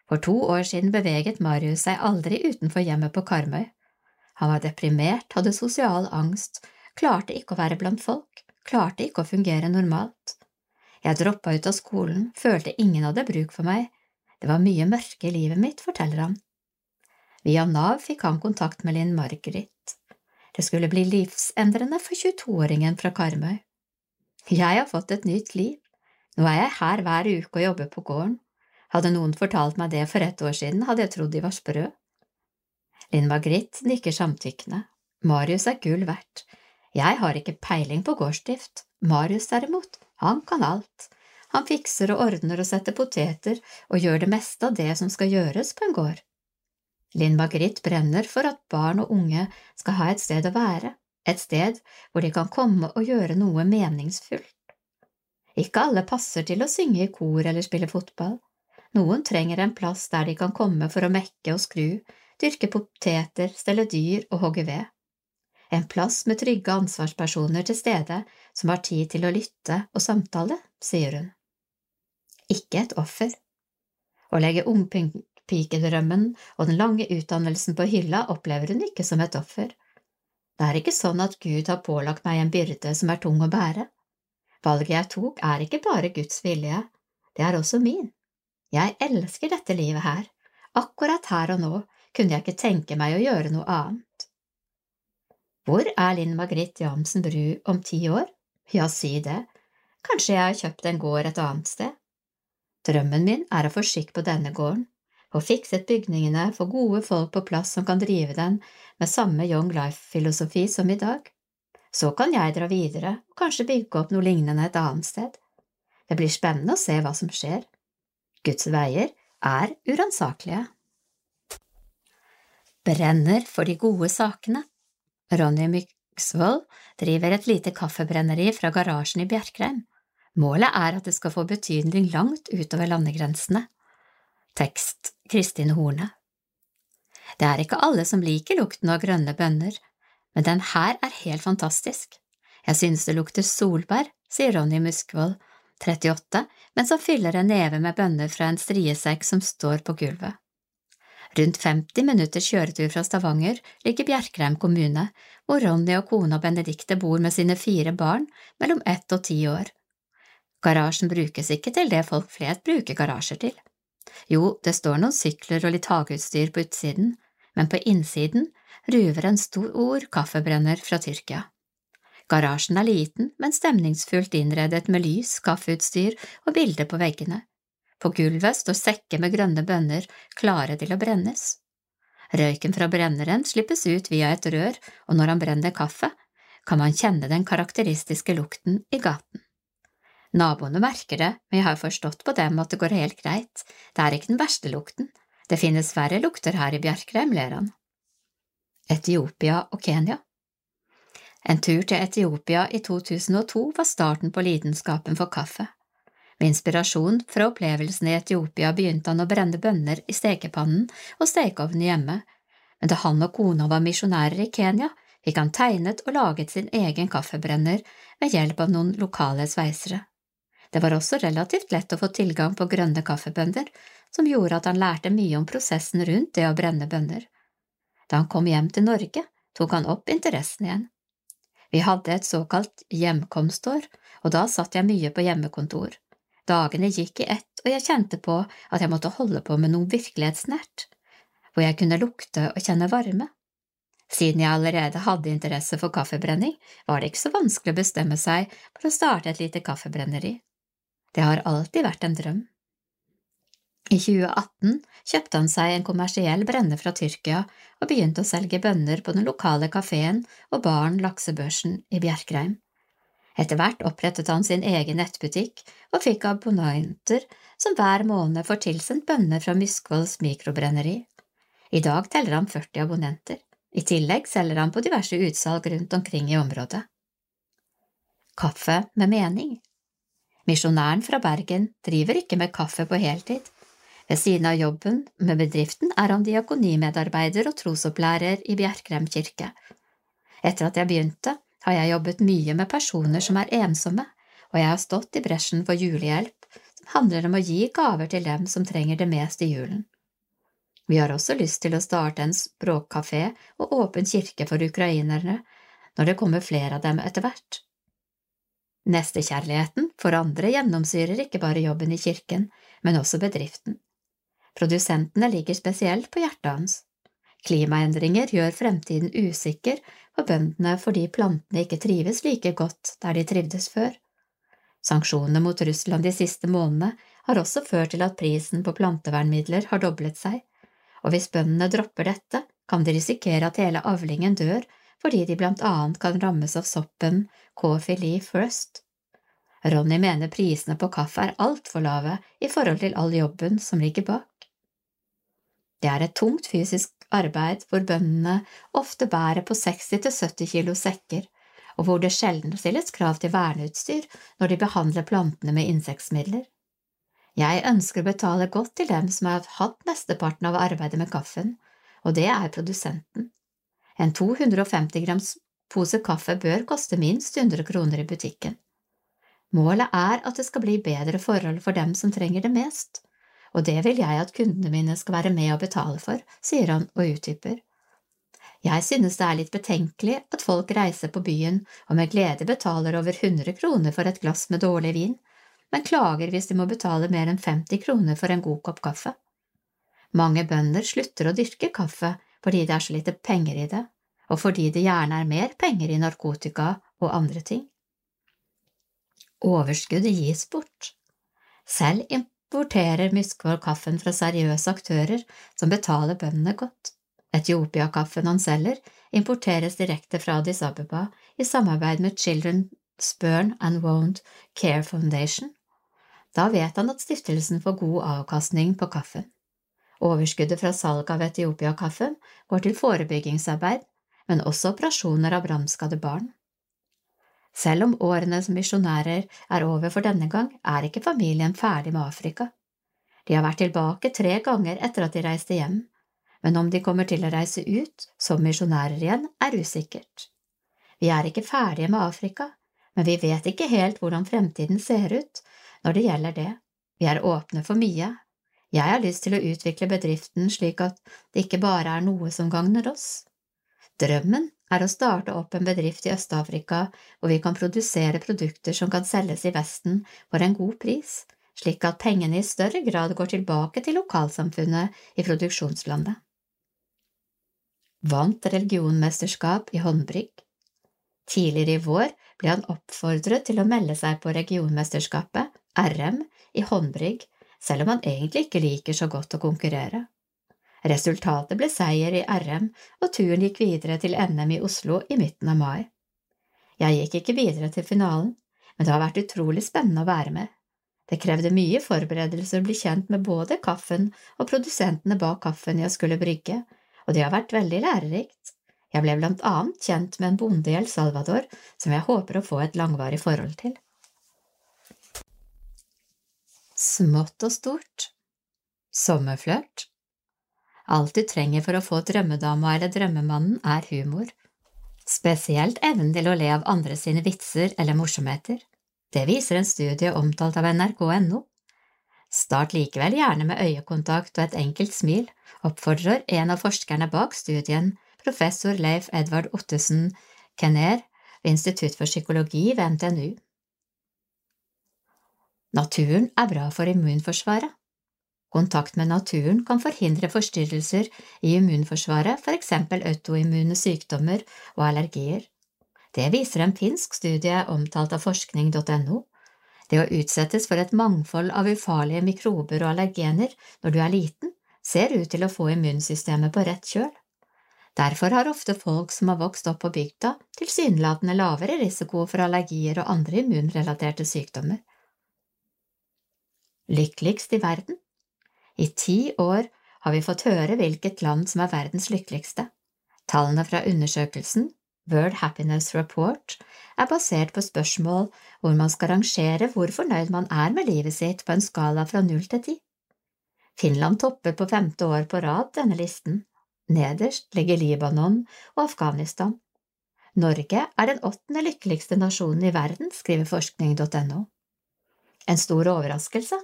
For to år siden beveget Marius seg aldri utenfor hjemmet på Karmøy. Han var deprimert, hadde sosial angst, klarte ikke å være blant folk, klarte ikke å fungere normalt. Jeg droppa ut av skolen, følte ingen hadde bruk for meg, det var mye mørke i livet mitt, forteller han. Via Nav fikk han kontakt med Linn Margaret. Det skulle bli livsendrende for 22-åringen fra Karmøy. Jeg har fått et nytt liv. Nå er jeg her hver uke og jobber på gården. Hadde noen fortalt meg det for ett år siden, hadde jeg trodd de var sprø. Linn Margrit nikker samtykkende. Marius er gull verdt. Jeg har ikke peiling på gårdsdrift. Marius derimot, han kan alt. Han fikser og ordner og setter poteter og gjør det meste av det som skal gjøres på en gård. Linn Margrit brenner for at barn og unge skal ha et sted å være, et sted hvor de kan komme og gjøre noe meningsfullt. Ikke alle passer til å synge i kor eller spille fotball. Noen trenger en plass der de kan komme for å mekke og skru, dyrke poteter, stelle dyr og hogge ved. En plass med trygge ansvarspersoner til stede som har tid til å lytte og samtale, sier hun. Ikke et offer. Å legge ungpikedrømmen og den lange utdannelsen på hylla opplever hun ikke som et offer. Det er ikke sånn at Gud har pålagt meg en byrde som er tung å bære. Valget jeg tok, er ikke bare Guds vilje, det er også min. Jeg elsker dette livet her. Akkurat her og nå kunne jeg ikke tenke meg å gjøre noe annet. Hvor er Linn Margrit Jamsen Bru om ti år? Ja, si det, kanskje jeg har kjøpt en gård et annet sted. Drømmen min er å få skikk på denne gården, få fikset bygningene, få gode folk på plass som kan drive den med samme Young Life-filosofi som i dag. Så kan jeg dra videre og kanskje bygge opp noe lignende et annet sted. Det blir spennende å se hva som skjer. Guds veier er uransakelige. Brenner for de gode sakene. Ronny Myksvold driver et lite kaffebrenneri fra garasjen i Bjerkreim. Målet er at det skal få betydning langt utover landegrensene. Tekst Kristin Horne Det er ikke alle som liker lukten av grønne bønner, men den her er helt fantastisk. Jeg synes det lukter solbær, sier Ronny Muskvold, 38, mens han fyller en neve med bønner fra en striesekk som står på gulvet. Rundt 50 minutters kjøretur fra Stavanger ligger Bjerkreim kommune, hvor Ronny og kona Benedikte bor med sine fire barn mellom ett og ti år. Garasjen brukes ikke til det folk flest bruker garasjer til. Jo, det står noen sykler og litt hageutstyr på utsiden, men på innsiden ruver en stor kaffebrenner fra Tyrkia. Garasjen er liten, men stemningsfullt innredet med lys, kaffeutstyr og bilder på veggene. På gulvet står sekker med grønne bønner klare til å brennes. Røyken fra brenneren slippes ut via et rør, og når han brenner kaffe, kan man kjenne den karakteristiske lukten i gaten. Naboene merker det, men jeg har forstått på dem at det går helt greit, det er ikke den verste lukten, det finnes verre lukter her i Bjerkreim, ler han. Etiopia og Kenya En tur til Etiopia i 2002 var starten på lidenskapen for kaffe. Med inspirasjon fra opplevelsen i Etiopia begynte han å brenne bønner i stekepannen og stekeovnen hjemme, men da han og kona var misjonærer i Kenya, fikk han tegnet og laget sin egen kaffebrenner med hjelp av noen lokale sveisere. Det var også relativt lett å få tilgang på grønne kaffebønner, som gjorde at han lærte mye om prosessen rundt det å brenne bønner. Da han kom hjem til Norge, tok han opp interessen igjen. Vi hadde et såkalt hjemkomstår, og da satt jeg mye på hjemmekontor. Dagene gikk i ett, og jeg kjente på at jeg måtte holde på med noe virkelighetsnært, hvor jeg kunne lukte og kjenne varme. Siden jeg allerede hadde interesse for kaffebrenning, var det ikke så vanskelig å bestemme seg for å starte et lite kaffebrenneri. Det har alltid vært en drøm. I 2018 kjøpte han seg en kommersiell brenner fra Tyrkia og begynte å selge bønner på den lokale kafeen og baren Laksebørsen i Bjerkreim. Etter hvert opprettet han sin egen nettbutikk og fikk abonnenter som hver måned får tilsendt bønner fra Myskvolds mikrobrenneri. I dag teller han 40 abonnenter. I tillegg selger han på diverse utsalg rundt omkring i området. Kaffe med mening Misjonæren fra Bergen driver ikke med kaffe på heltid. Ved siden av jobben med bedriften er han diakonimedarbeider og trosopplærer i Bjerkreim kirke. Etter at jeg begynte, har jeg jobbet mye med personer som er ensomme, og jeg har stått i bresjen for julehjelp, som handler om å gi gaver til dem som trenger det mest i julen. Vi har også lyst til å starte en språkkafé og åpen kirke for ukrainerne når det kommer flere av dem etter hvert. Nestekjærligheten for andre gjennomsyrer ikke bare jobben i kirken, men også bedriften. Produsentene ligger spesielt på hjertet hans. Klimaendringer gjør fremtiden usikker for bøndene fordi plantene ikke trives like godt der de trivdes før. Sanksjonene mot Russland de siste månedene har også ført til at prisen på plantevernmidler har doblet seg, og hvis bøndene dropper dette, kan de risikere at hele avlingen dør fordi de blant annet kan rammes av soppen Coffee First. Ronny mener prisene på kaffe er altfor lave i forhold til all jobben som ligger bak. Det er et tungt fysisk arbeid hvor bøndene ofte bærer på 60–70 kilo sekker, og hvor det sjelden stilles krav til verneutstyr når de behandler plantene med insektmidler. Jeg ønsker å betale godt til dem som har hatt mesteparten av arbeidet med kaffen, og det er produsenten. En 250 grams pose kaffe bør koste minst 100 kroner i butikken. Målet er at det skal bli bedre forhold for dem som trenger det mest, og det vil jeg at kundene mine skal være med og betale for, sier han og utdyper. Jeg synes det er litt betenkelig at folk reiser på byen og med glede betaler over 100 kroner for et glass med dårlig vin, men klager hvis de må betale mer enn 50 kroner for en god kopp kaffe. Mange bønder slutter å dyrke kaffe fordi det er så lite penger i det, og fordi det gjerne er mer penger i narkotika og andre ting. Overskuddet gis bort. Selv importerer Myskvold kaffen fra seriøse aktører som betaler bøndene godt. Etiopia-kaffen han selger, importeres direkte fra Addis Abeba i samarbeid med Children's Burn and Wound Care Foundation. Da vet han at stiftelsen får god avkastning på kaffen. Overskuddet fra salg av Etiopia-kaffen går til forebyggingsarbeid, men også operasjoner av brannskadde barn. Selv om årene som misjonærer er over for denne gang, er ikke familien ferdig med Afrika. De har vært tilbake tre ganger etter at de reiste hjem, men om de kommer til å reise ut som misjonærer igjen, er usikkert. Vi er ikke ferdige med Afrika, men vi vet ikke helt hvordan fremtiden ser ut når det gjelder det. Vi er åpne for mye. Jeg har lyst til å utvikle bedriften slik at det ikke bare er noe som gagner oss. Drømmen er å starte opp en bedrift i Øst-Afrika hvor vi kan produsere produkter som kan selges i Vesten for en god pris, slik at pengene i større grad går tilbake til lokalsamfunnet i produksjonslandet. Vant religionmesterskap i håndbrygg. Tidligere i vår ble han oppfordret til å melde seg på regionmesterskapet, RM, i håndbrygg, selv om han egentlig ikke liker så godt å konkurrere. Resultatet ble seier i RM, og turen gikk videre til NM i Oslo i midten av mai. Jeg gikk ikke videre til finalen, men det har vært utrolig spennende å være med. Det krevde mye forberedelser å bli kjent med både kaffen og produsentene bak kaffen jeg skulle brygge, og det har vært veldig lærerikt. Jeg ble blant annet kjent med en bonde i El Salvador som jeg håper å få et langvarig forhold til. Smått og stort Sommerflørt Alt du trenger for å få drømmedama eller drømmemannen, er humor. Spesielt evnen til å le av andre sine vitser eller morsomheter. Det viser en studie omtalt av nrk.no. Start likevel gjerne med øyekontakt og et enkelt smil, oppfordrer en av forskerne bak studien, professor Leif Edvard Ottesen Kenner ved Institutt for psykologi ved NTNU. Naturen er bra for immunforsvaret. Kontakt med naturen kan forhindre forstyrrelser i immunforsvaret, for eksempel autoimmune sykdommer og allergier. Det viser en finsk studie omtalt av forskning.no. Det å utsettes for et mangfold av ufarlige mikrober og allergener når du er liten, ser ut til å få immunsystemet på rett kjøl. Derfor har ofte folk som har vokst opp på bygda, tilsynelatende lavere risiko for allergier og andre immunrelaterte sykdommer. Lykkeligst i verden i ti år har vi fått høre hvilket land som er verdens lykkeligste. Tallene fra undersøkelsen, World Happiness Report, er basert på spørsmål hvor man skal rangere hvor fornøyd man er med livet sitt på en skala fra null til ti. Finland topper på femte år på rad denne listen. Nederst ligger Libanon og Afghanistan. Norge er den åttende lykkeligste nasjonen i verden, skriver forskning.no. En stor overraskelse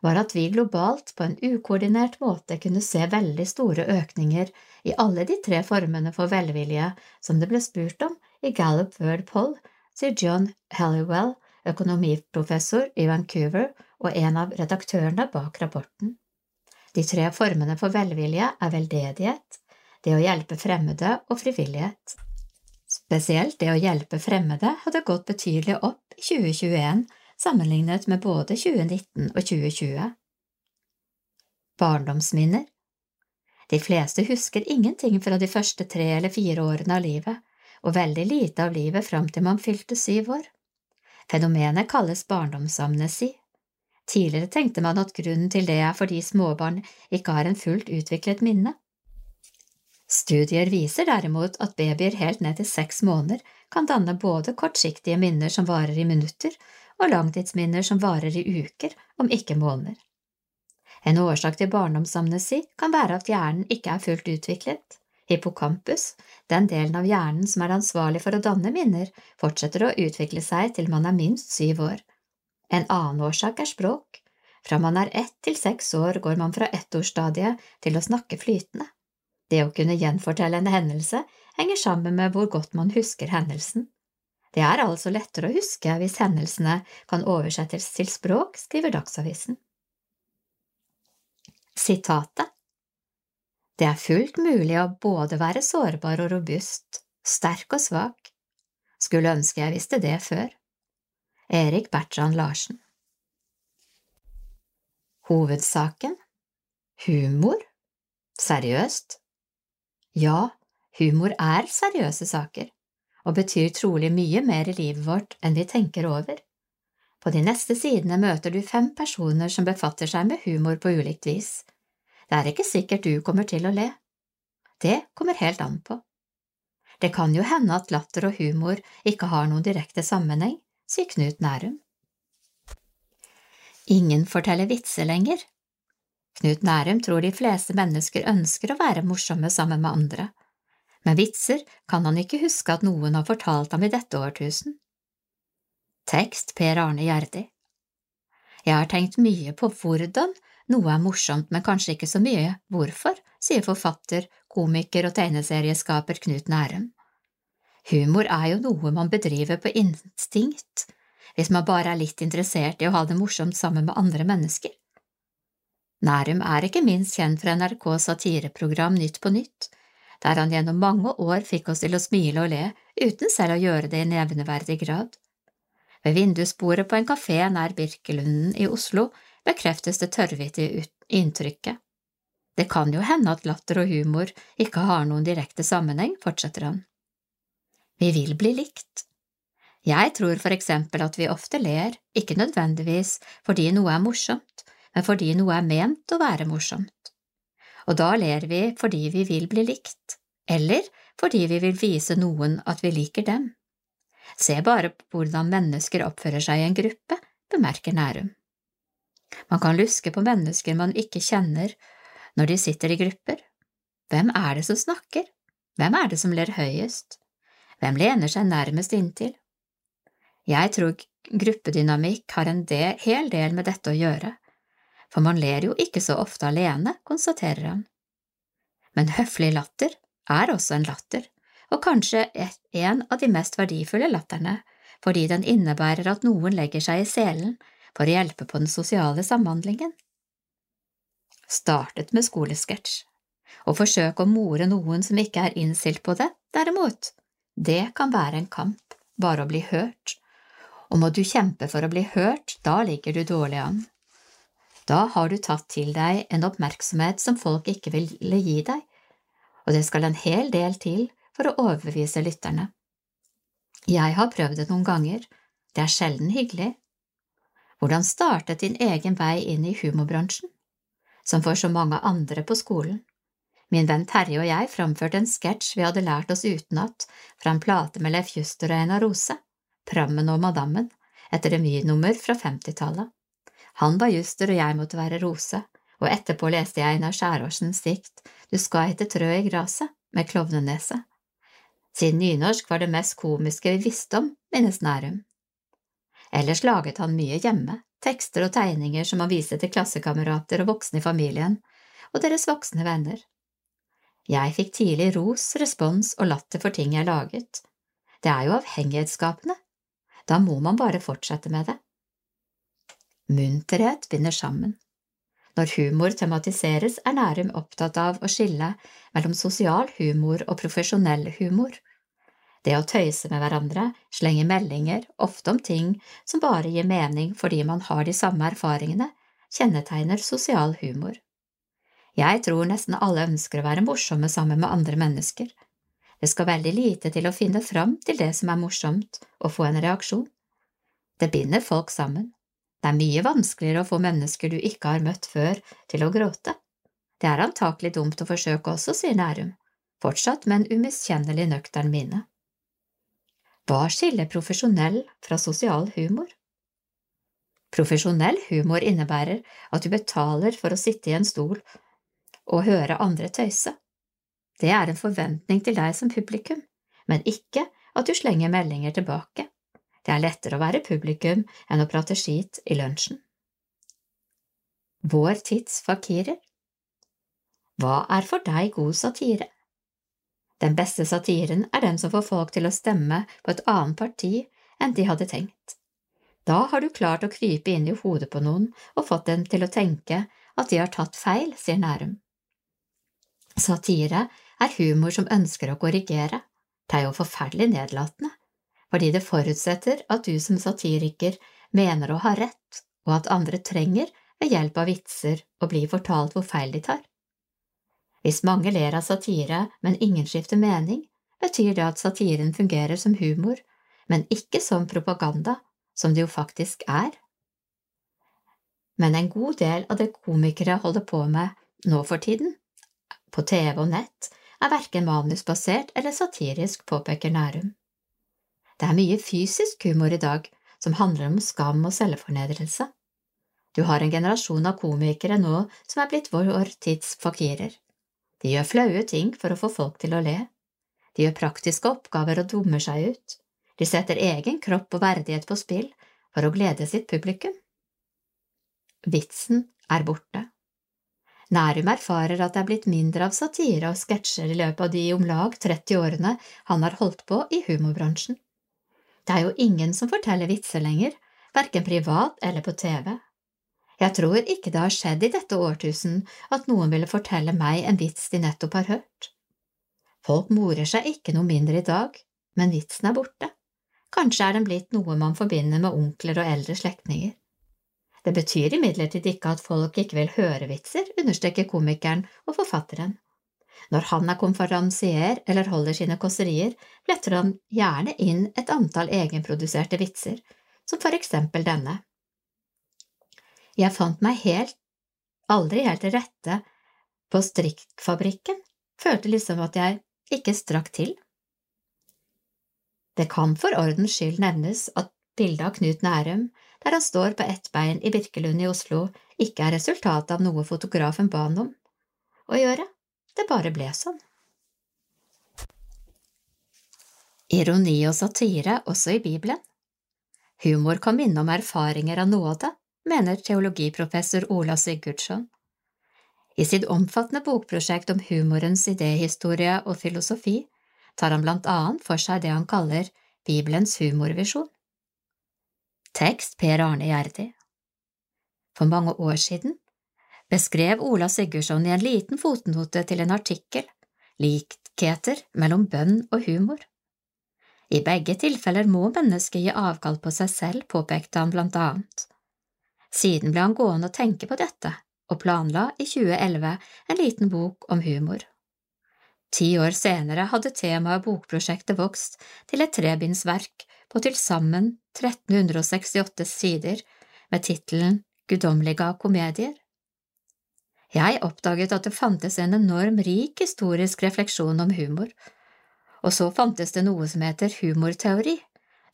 var at vi globalt på en ukoordinert måte kunne se veldig store økninger i alle de tre formene for velvilje som det ble spurt om i Gallup World Poll, sier John Halliwell, økonomiprofessor i Vancouver og en av redaktørene bak rapporten. De tre formene for velvilje er veldedighet, det å hjelpe fremmede og frivillighet. Spesielt det å hjelpe fremmede hadde gått betydelig opp i 2021 sammenlignet med både 2019 og 2020. Barndomsminner De fleste husker ingenting fra de første tre eller fire årene av livet, og veldig lite av livet fram til man fylte syv år. Fenomenet kalles barndomsamnesi. Tidligere tenkte man at grunnen til det er fordi småbarn ikke har en fullt utviklet minne. Studier viser derimot at babyer helt ned til seks måneder kan danne både kortsiktige minner som varer i minutter, og langtidsminner som varer i uker, om ikke måneder. En årsak til barndomsamnesi kan være at hjernen ikke er fullt utviklet. Hippocampus, den delen av hjernen som er ansvarlig for å danne minner, fortsetter å utvikle seg til man er minst syv år. En annen årsak er språk. Fra man er ett til seks år går man fra ettårsstadiet til å snakke flytende. Det å kunne gjenfortelle en hendelse henger sammen med hvor godt man husker hendelsen. Det er altså lettere å huske hvis hendelsene kan oversettes til språk, skriver Dagsavisen. Sitatet Det er fullt mulig å både være sårbar og robust, sterk og svak. Skulle ønske jeg visste det før. Erik Bertrand Larsen Hovedsaken Humor? Seriøst? Ja, humor er seriøse saker og betyr trolig mye mer i livet vårt enn vi tenker over. På de neste sidene møter du fem personer som befatter seg med humor på ulikt vis. Det er ikke sikkert du kommer til å le. Det kommer helt an på. Det kan jo hende at latter og humor ikke har noen direkte sammenheng, sier Knut Nærum. Ingen forteller vitser lenger. Knut Nærum tror de fleste mennesker ønsker å være morsomme sammen med andre men vitser kan han ikke huske at noen har fortalt ham i dette årtusen. Tekst Per Arne Gjerdi Jeg har tenkt mye på hvordan Noe er morsomt, men kanskje ikke så mye. Hvorfor? sier forfatter, komiker og tegneserieskaper Knut Nærum. Humor er jo noe man bedriver på instinkt, hvis man bare er litt interessert i å ha det morsomt sammen med andre mennesker. Nærum er ikke minst kjent fra NRKs satireprogram Nytt på nytt, der han gjennom mange år fikk oss til å smile og le uten selv å gjøre det i nevneverdig grad. Ved vindusbordet på en kafé nær Birkelunden i Oslo bekreftes det tørrvittige inntrykket. Det kan jo hende at latter og humor ikke har noen direkte sammenheng, fortsetter han. Vi vil bli likt. Jeg tror for eksempel at vi ofte ler, ikke nødvendigvis fordi noe er morsomt, men fordi noe er ment å være morsomt. Og da ler vi fordi vi vil bli likt, eller fordi vi vil vise noen at vi liker dem. Se bare på hvordan mennesker oppfører seg i en gruppe, bemerker Nærum. Man kan luske på mennesker man ikke kjenner når de sitter i grupper. Hvem er det som snakker? Hvem er det som ler høyest? Hvem lener seg nærmest inntil? Jeg tror gruppedynamikk har en del, hel del med dette å gjøre, for man ler jo ikke så ofte alene, konstaterer han. Men høflig latter er også en latter, og kanskje en av de mest verdifulle latterne, fordi den innebærer at noen legger seg i selen for å hjelpe på den sosiale samhandlingen. Startet med skolesketsj. Å forsøke å more noen som ikke er innstilt på det, derimot, det kan være en kamp, bare å bli hørt, og må du kjempe for å bli hørt, da ligger du dårlig an. Da har du tatt til deg en oppmerksomhet som folk ikke ville gi deg, og det skal en hel del til for å overbevise lytterne. Jeg har prøvd det noen ganger, det er sjelden hyggelig. Hvordan startet din egen vei inn i humorbransjen, som for så mange andre på skolen? Min venn Terje og jeg framførte en sketsj vi hadde lært oss utenat fra en plate med Leif Juster og Einar Rose, Prammen og Madammen, et revynummer fra femtitallet. Han var Juster og jeg måtte være Rose, og etterpå leste jeg Einar Skjæråsens dikt Du skal hete trø i graset, med klovnenese. Siden nynorsk var det mest komiske vi visste om, minnes Nærum. Ellers laget han mye hjemme, tekster og tegninger som han viste til klassekamerater og voksne i familien, og deres voksne venner. Jeg fikk tidlig ros, respons og latter for ting jeg laget. Det er jo avhengighetsskapende. Da må man bare fortsette med det. Munterhet binder sammen. Når humor tematiseres, er Nærum opptatt av å skille mellom sosial humor og profesjonell humor. Det å tøyse med hverandre, slenge meldinger, ofte om ting som bare gir mening fordi man har de samme erfaringene, kjennetegner sosial humor. Jeg tror nesten alle ønsker å være morsomme sammen med andre mennesker. Det skal veldig lite til å finne fram til det som er morsomt, og få en reaksjon. Det binder folk sammen. Det er mye vanskeligere å få mennesker du ikke har møtt før, til å gråte. Det er antakelig dumt å forsøke også, sier Nærum, fortsatt med en umiskjennelig nøktern mine. Hva skiller profesjonell fra sosial humor? Profesjonell humor innebærer at du betaler for å sitte i en stol og høre andre tøyse. Det er en forventning til deg som publikum, men ikke at du slenger meldinger tilbake. Det er lettere å være publikum enn å prate skit i lunsjen. Vår tids fakirer Hva er for deg god satire? Den beste satiren er den som får folk til å stemme på et annet parti enn de hadde tenkt. Da har du klart å krype inn i hodet på noen og fått dem til å tenke at de har tatt feil, sier Nærum. Satire er humor som ønsker å korrigere. Det er jo forferdelig nedlatende, fordi det forutsetter at du som satiriker mener å ha rett, og at andre trenger, ved hjelp av vitser, å bli fortalt hvor feil de tar. Hvis mange ler av satire, men ingen skifter mening, betyr det at satiren fungerer som humor, men ikke som propaganda, som det jo faktisk er. Men en god del av det komikere holder på med nå for tiden, på TV og nett er verken manusbasert eller satirisk, påpeker Nærum. Det er mye fysisk humor i dag som handler om skam og selvfornedrelse. Du har en generasjon av komikere nå som er blitt vår tids fakirer. De gjør flaue ting for å få folk til å le. De gjør praktiske oppgaver og dummer seg ut. De setter egen kropp og verdighet på spill for å glede sitt publikum. Vitsen er borte. Nærum erfarer at det er blitt mindre av satire og sketsjer i løpet av de om lag 30 årene han har holdt på i humorbransjen. Det er jo ingen som forteller vitser lenger, verken privat eller på TV. Jeg tror ikke det har skjedd i dette årtusen at noen ville fortelle meg en vits de nettopp har hørt. Folk morer seg ikke noe mindre i dag, men vitsen er borte. Kanskje er den blitt noe man forbinder med onkler og eldre slektninger. Det betyr imidlertid ikke at folk ikke vil høre vitser, understreker komikeren og forfatteren. Når han er konferansier eller holder sine kåserier, fletter han gjerne inn et antall egenproduserte vitser, som for eksempel denne. Jeg fant meg helt, aldri helt til rette på strikkfabrikken, følte liksom at jeg ikke strakk til. Det kan for ordens skyld nevnes at bildet av Knut Nærum, der han står på ett bein i Birkelund i Oslo, ikke er resultatet av noe fotografen ba han om å gjøre, det bare ble sånn. Ironi og satire også i Bibelen Humor kan minne om erfaringer av nåde, mener teologiprofessor Ola Sigurdsson. I sitt omfattende bokprosjekt om humorens idéhistorie og filosofi tar han blant annet for seg det han kaller Bibelens humorvisjon. Tekst Per Arne Gjerdi For mange år siden beskrev Ola Sigurdsson i en liten fotnote til en artikkel likheter mellom bønn og humor. I begge tilfeller må mennesket gi avkall på seg selv, påpekte han blant annet. Siden ble han gående og tenke på dette, og planla i 2011 en liten bok om humor. Ti år senere hadde temaet bokprosjektet vokst til et trebindsverk på til sammen 1368 sider med tittelen Guddommelige komedier. Jeg oppdaget at det fantes en enorm rik historisk refleksjon om humor, og så fantes det noe som heter humorteori,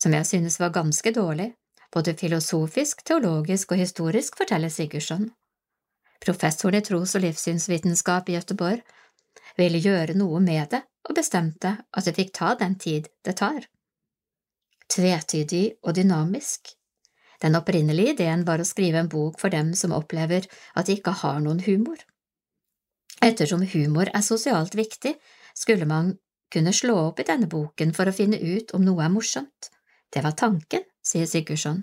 som jeg synes var ganske dårlig, både filosofisk, teologisk og historisk, forteller Sigurdsson. Professoren i tros- og livssynsvitenskap i Gøteborg ville gjøre noe med det og bestemte at det fikk ta den tid det tar. Tvetydig og dynamisk. Den opprinnelige ideen var å skrive en bok for dem som opplever at de ikke har noen humor. Ettersom humor er sosialt viktig, skulle man kunne slå opp i denne boken for å finne ut om noe er morsomt. Det var tanken, sier Sigurdsson.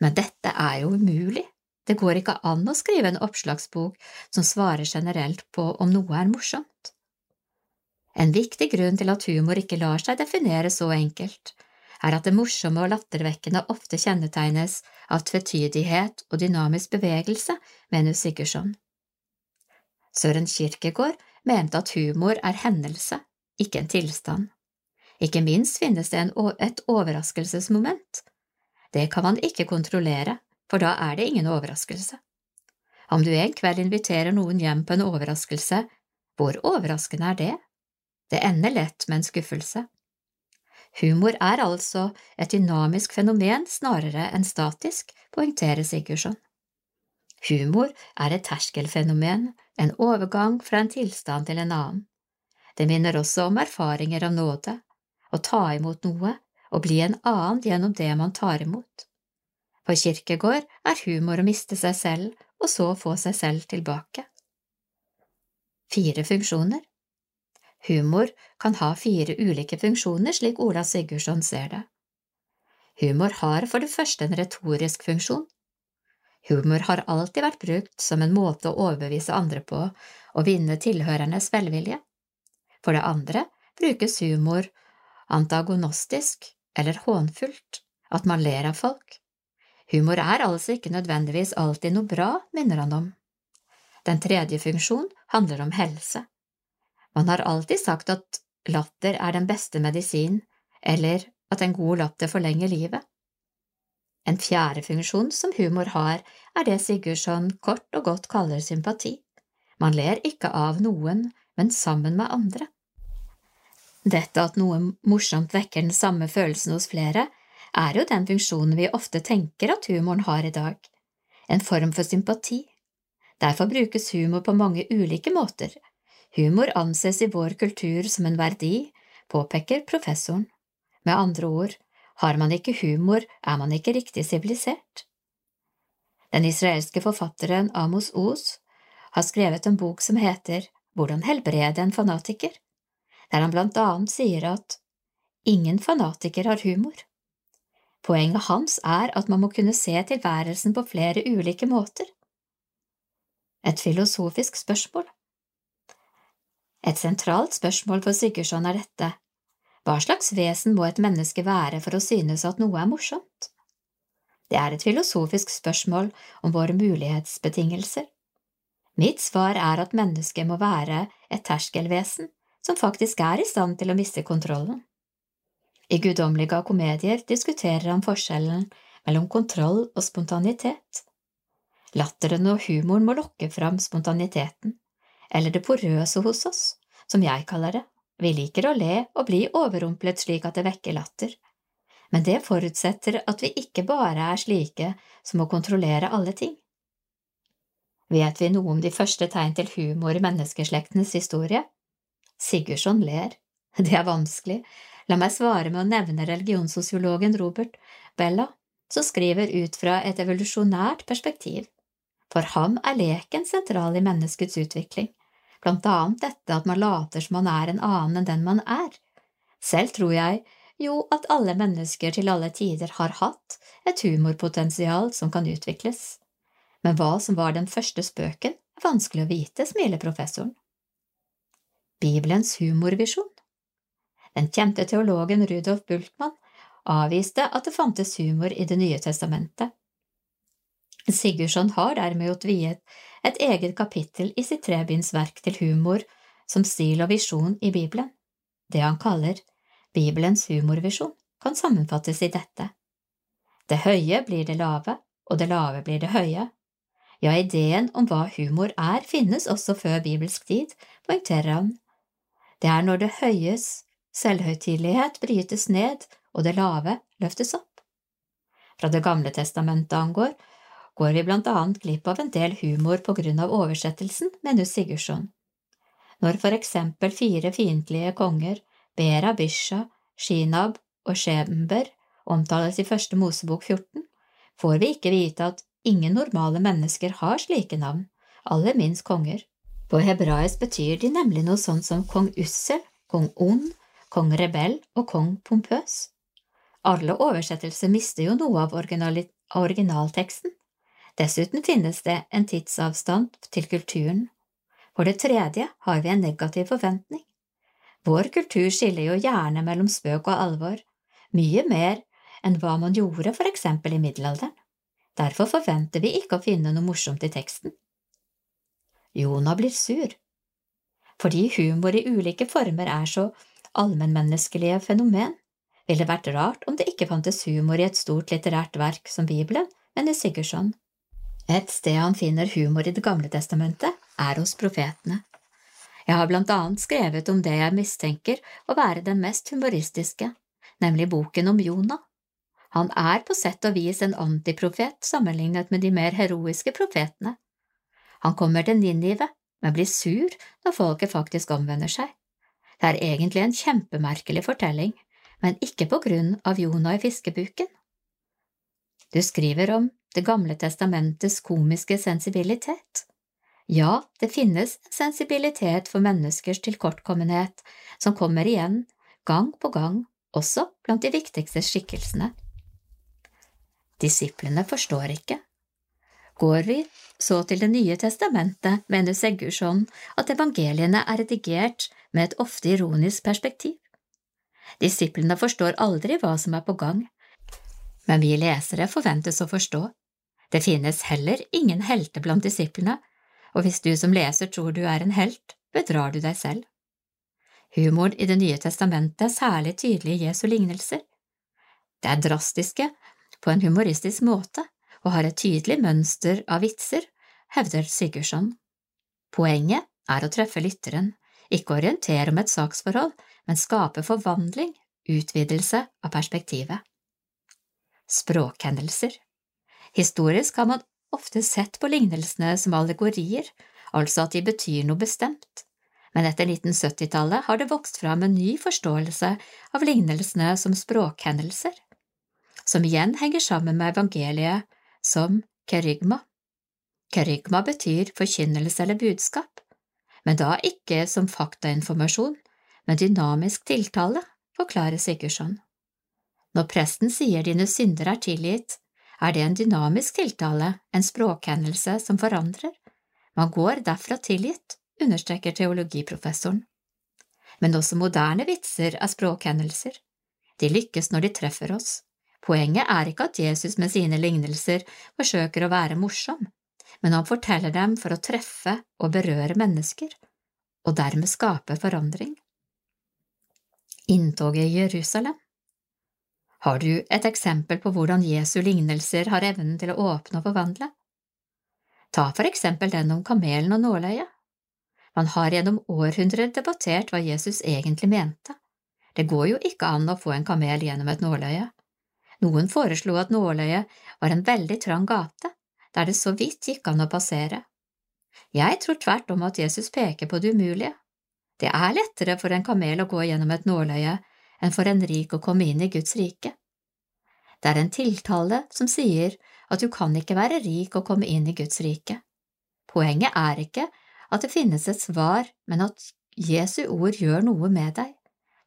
Men dette er jo umulig. Det går ikke an å skrive en oppslagsbok som svarer generelt på om noe er morsomt. En viktig grunn til at humor ikke lar seg definere så enkelt, er at det morsomme og lattervekkende ofte kjennetegnes av tvetydighet og dynamisk bevegelse, mener Sigurdsson. Søren Kirkegård mente at humor er hendelse, ikke en tilstand. Ikke minst finnes det en, et overraskelsesmoment. Det kan man ikke kontrollere, for da er det ingen overraskelse. Om du en kveld inviterer noen hjem på en overraskelse, hvor overraskende er det? Det ender lett med en skuffelse. Humor er altså et dynamisk fenomen snarere enn statisk, poengterer Sigurdsson. Humor er et terskelfenomen, en overgang fra en tilstand til en annen. Det minner også om erfaringer av nåde, å ta imot noe og bli en annen gjennom det man tar imot. For Kirkegård er humor å miste seg selv og så få seg selv tilbake. Fire funksjoner Humor kan ha fire ulike funksjoner slik Ola Sigurdsson ser det. Humor har for det første en retorisk funksjon. Humor har alltid vært brukt som en måte å overbevise andre på og vinne tilhørernes velvilje. For det andre brukes humor antagonostisk eller hånfullt, at man ler av folk. Humor er altså ikke nødvendigvis alltid noe bra, minner han om. Den tredje funksjon handler om helse. Man har alltid sagt at latter er den beste medisin, eller at en god latter forlenger livet. En fjerde funksjon som humor har, er det Sigurdsson kort og godt kaller sympati. Man ler ikke av noen, men sammen med andre. Dette at noe morsomt vekker den samme følelsen hos flere, er jo den funksjonen vi ofte tenker at humoren har i dag, en form for sympati. Derfor brukes humor på mange ulike måter. Humor anses i vår kultur som en verdi, påpeker professoren. Med andre ord, har man ikke humor, er man ikke riktig sivilisert. Den israelske forfatteren Amos Oz har skrevet en bok som heter Hvordan helbrede en fanatiker, der han blant annet sier at ingen fanatiker har humor. Poenget hans er at man må kunne se tilværelsen på flere ulike måter. Et filosofisk spørsmål. Et sentralt spørsmål for Sigurdsson er dette, hva slags vesen må et menneske være for å synes at noe er morsomt? Det er et filosofisk spørsmål om våre mulighetsbetingelser. Mitt svar er at mennesket må være et terskelvesen som faktisk er i stand til å miste kontrollen. I Guddommelige komedier diskuterer han forskjellen mellom kontroll og spontanitet. Latteren og humoren må lokke fram spontaniteten, eller det porøse hos oss, som jeg kaller det. Vi liker å le og bli overrumplet slik at det vekker latter, men det forutsetter at vi ikke bare er slike som må kontrollere alle ting. Vet vi noe om de første tegn til humor i menneskeslektens historie? Sigurdsson ler. Det er vanskelig. La meg svare med å nevne religionssosiologen Robert Bella, som skriver ut fra et evolusjonært perspektiv. For ham er leken sentral i menneskets utvikling, blant annet dette at man later som man er en annen enn den man er. Selv tror jeg jo at alle mennesker til alle tider har hatt et humorpotensial som kan utvikles. Men hva som var den første spøken, er vanskelig å vite, smiler professoren. Bibelens humorvisjon Den kjente teologen Rudolf Bultmann avviste at det fantes humor i Det nye testamentet. Sigurdsson har dermed gjort viet et eget kapittel i sitt trebindsverk til humor som stil og visjon i Bibelen. Det han kaller Bibelens humorvisjon, kan sammenfattes i dette. Det høye blir det lave, og det lave blir det høye. Ja, ideen om hva humor er, finnes også før bibelsk tid, poengterer han. Det er når det høyes selvhøytidelighet brytes ned og det lave løftes opp. Fra Det gamle testamentet angår, går vi blant annet glipp av en del humor på grunn av oversettelsen, mener Sigurdsson. Når for eksempel fire fiendtlige konger, Bera, Bisha, Shinab og Shember, omtales i første Mosebok 14, får vi ikke vite at ingen normale mennesker har slike navn, aller minst konger. På hebraisk betyr de nemlig noe sånt som kong Ussel, kong On, kong Rebell og kong Pompøs. Alle oversettelser mister jo noe av originalteksten. Dessuten finnes det en tidsavstand til kulturen. For det tredje har vi en negativ forventning. Vår kultur skiller jo gjerne mellom spøk og alvor, mye mer enn hva man gjorde for eksempel i middelalderen. Derfor forventer vi ikke å finne noe morsomt i teksten. Jonah blir sur. Fordi humor i ulike former er så allmennmenneskelige fenomen, ville det vært rart om det ikke fantes humor i et stort litterært verk som Bibelen, men i Sigurdsson. Et sted han finner humor i Det gamle testamentet, er hos profetene. Jeg har blant annet skrevet om det jeg mistenker å være den mest humoristiske, nemlig boken om Jonah. Han er på sett og vis en antiprofet sammenlignet med de mer heroiske profetene. Han kommer til Ninive, men blir sur når folket faktisk omvender seg. Det er egentlig en kjempemerkelig fortelling, men ikke på grunn av Jonah i fiskebuken. Du skriver om Det gamle testamentets komiske sensibilitet. Ja, det finnes sensibilitet for menneskers tilkortkommenhet som kommer igjen gang på gang, også blant de viktigste skikkelsene. Disiplene forstår ikke. Går vi så til Det nye testamentet, mener Sigurdsson at evangeliene er redigert med et ofte ironisk perspektiv. Disiplene forstår aldri hva som er på gang, men vi lesere forventes å forstå. Det finnes heller ingen helter blant disiplene, og hvis du som leser tror du er en helt, bedrar du deg selv. Humoren i Det nye testamentet er særlig tydelig i Jesu lignelser. Det er drastiske på en humoristisk måte og har et tydelig mønster av vitser, hevder Sigurdsson. Poenget er å treffe lytteren, ikke orientere om et saksforhold, men skape forvandling, utvidelse av perspektivet. Språkhendelser Historisk har man ofte sett på lignelsene som allegorier, altså at de betyr noe bestemt, men etter 1970-tallet har det vokst fram en ny forståelse av lignelsene som språkhendelser som igjen henger sammen med evangeliet som kerygma. Kerygma betyr forkynnelse eller budskap, men da ikke som faktainformasjon, men dynamisk tiltale, forklarer Sigurdsson. Når presten sier dine synder er tilgitt, er det en dynamisk tiltale, en språkhendelse som forandrer. Man går derfra tilgitt, understreker teologiprofessoren. Men også moderne vitser er språkhendelser. De lykkes når de treffer oss. Poenget er ikke at Jesus med sine lignelser forsøker å være morsom, men han forteller dem for å treffe og berøre mennesker, og dermed skape forandring. Inntoget i Jerusalem Har du et eksempel på hvordan Jesu lignelser har evnen til å åpne og forvandle? Ta for eksempel den om kamelen og nåløyet. Man har gjennom århundrer debattert hva Jesus egentlig mente. Det går jo ikke an å få en kamel gjennom et nåløye. Noen foreslo at nåløyet var en veldig trang gate, der det så vidt gikk an å passere. Jeg tror tvert om at Jesus peker på det umulige. Det er lettere for en kamel å gå gjennom et nåløye enn for en rik å komme inn i Guds rike. Det er en tiltale som sier at du kan ikke være rik og komme inn i Guds rike. Poenget er ikke at det finnes et svar, men at Jesu ord gjør noe med deg.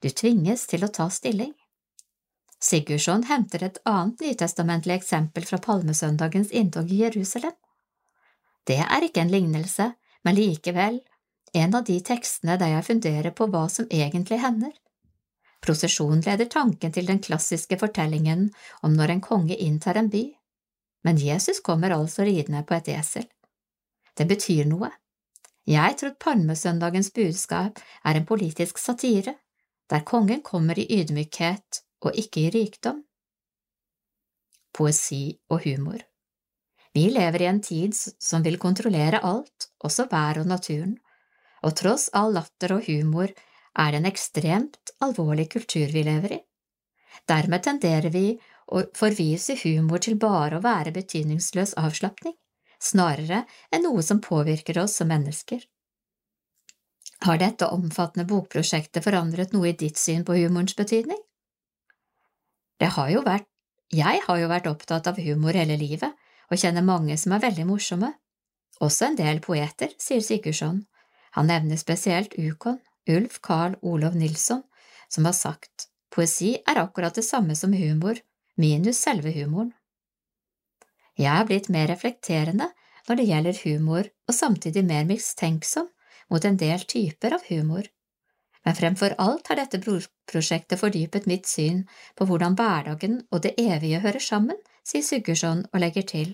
Du tvinges til å ta stilling. Sigurdsson henter et annet nytestamentlig eksempel fra palmesøndagens inntog i Jerusalem. Det er ikke en lignelse, men likevel en av de tekstene der jeg funderer på hva som egentlig hender. Prosesjon leder tanken til den klassiske fortellingen om når en konge inntar en by, men Jesus kommer altså ridende på et esel. Det betyr noe. Jeg tror palmesøndagens budskap er en politisk satire, der kongen kommer i ydmykhet og ikke i rikdom. Poesi og humor Vi lever i en tid som vil kontrollere alt, også været og naturen, og tross all latter og humor er det en ekstremt alvorlig kultur vi lever i. Dermed tenderer vi å forvise humor til bare å være betydningsløs avslapning, snarere enn noe som påvirker oss som mennesker. Har dette omfattende bokprosjektet forandret noe i ditt syn på humorens betydning? Det har jo vært… Jeg har jo vært opptatt av humor hele livet, og kjenner mange som er veldig morsomme. Også en del poeter, sier Sigurdsson. Han nevner spesielt Ukon, Ulf Carl Olov Nilsson, som har sagt poesi er akkurat det samme som humor, minus selve humoren. Jeg er blitt mer reflekterende når det gjelder humor, og samtidig mer mistenksom mot en del typer av humor. Men fremfor alt har dette prosjektet fordypet mitt syn på hvordan hverdagen og det evige hører sammen, sier Sigurdsson og legger til.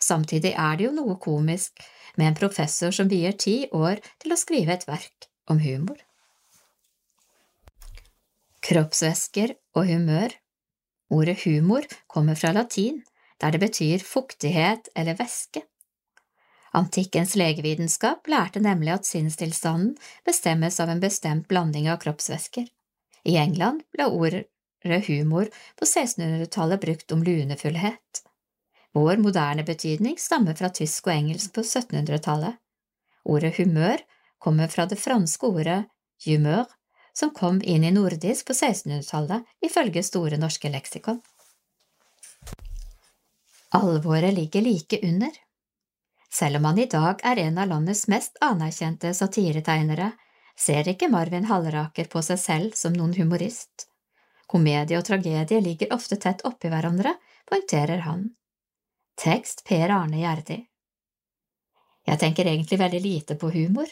Samtidig er det jo noe komisk med en professor som vier ti år til å skrive et verk om humor. Kroppsvæsker og humør Ordet humor kommer fra latin, der det betyr fuktighet eller væske. Antikkens legevitenskap lærte nemlig at sinnstilstanden bestemmes av en bestemt blanding av kroppsvæsker. I England ble ordet humor på 1600-tallet brukt om lunefullhet. Vår moderne betydning stammer fra tysk og engelsk på 1700-tallet. Ordet humør kommer fra det franske ordet humeur, som kom inn i nordisk på 1600-tallet, ifølge Store norske leksikon. Alvoret ligger like under. Selv om han i dag er en av landets mest anerkjente satiretegnere, ser ikke Marvin Halleraker på seg selv som noen humorist. Komedie og tragedie ligger ofte tett oppi hverandre, poengterer han. Tekst Per Arne Gjerdi Jeg tenker egentlig veldig lite på humor.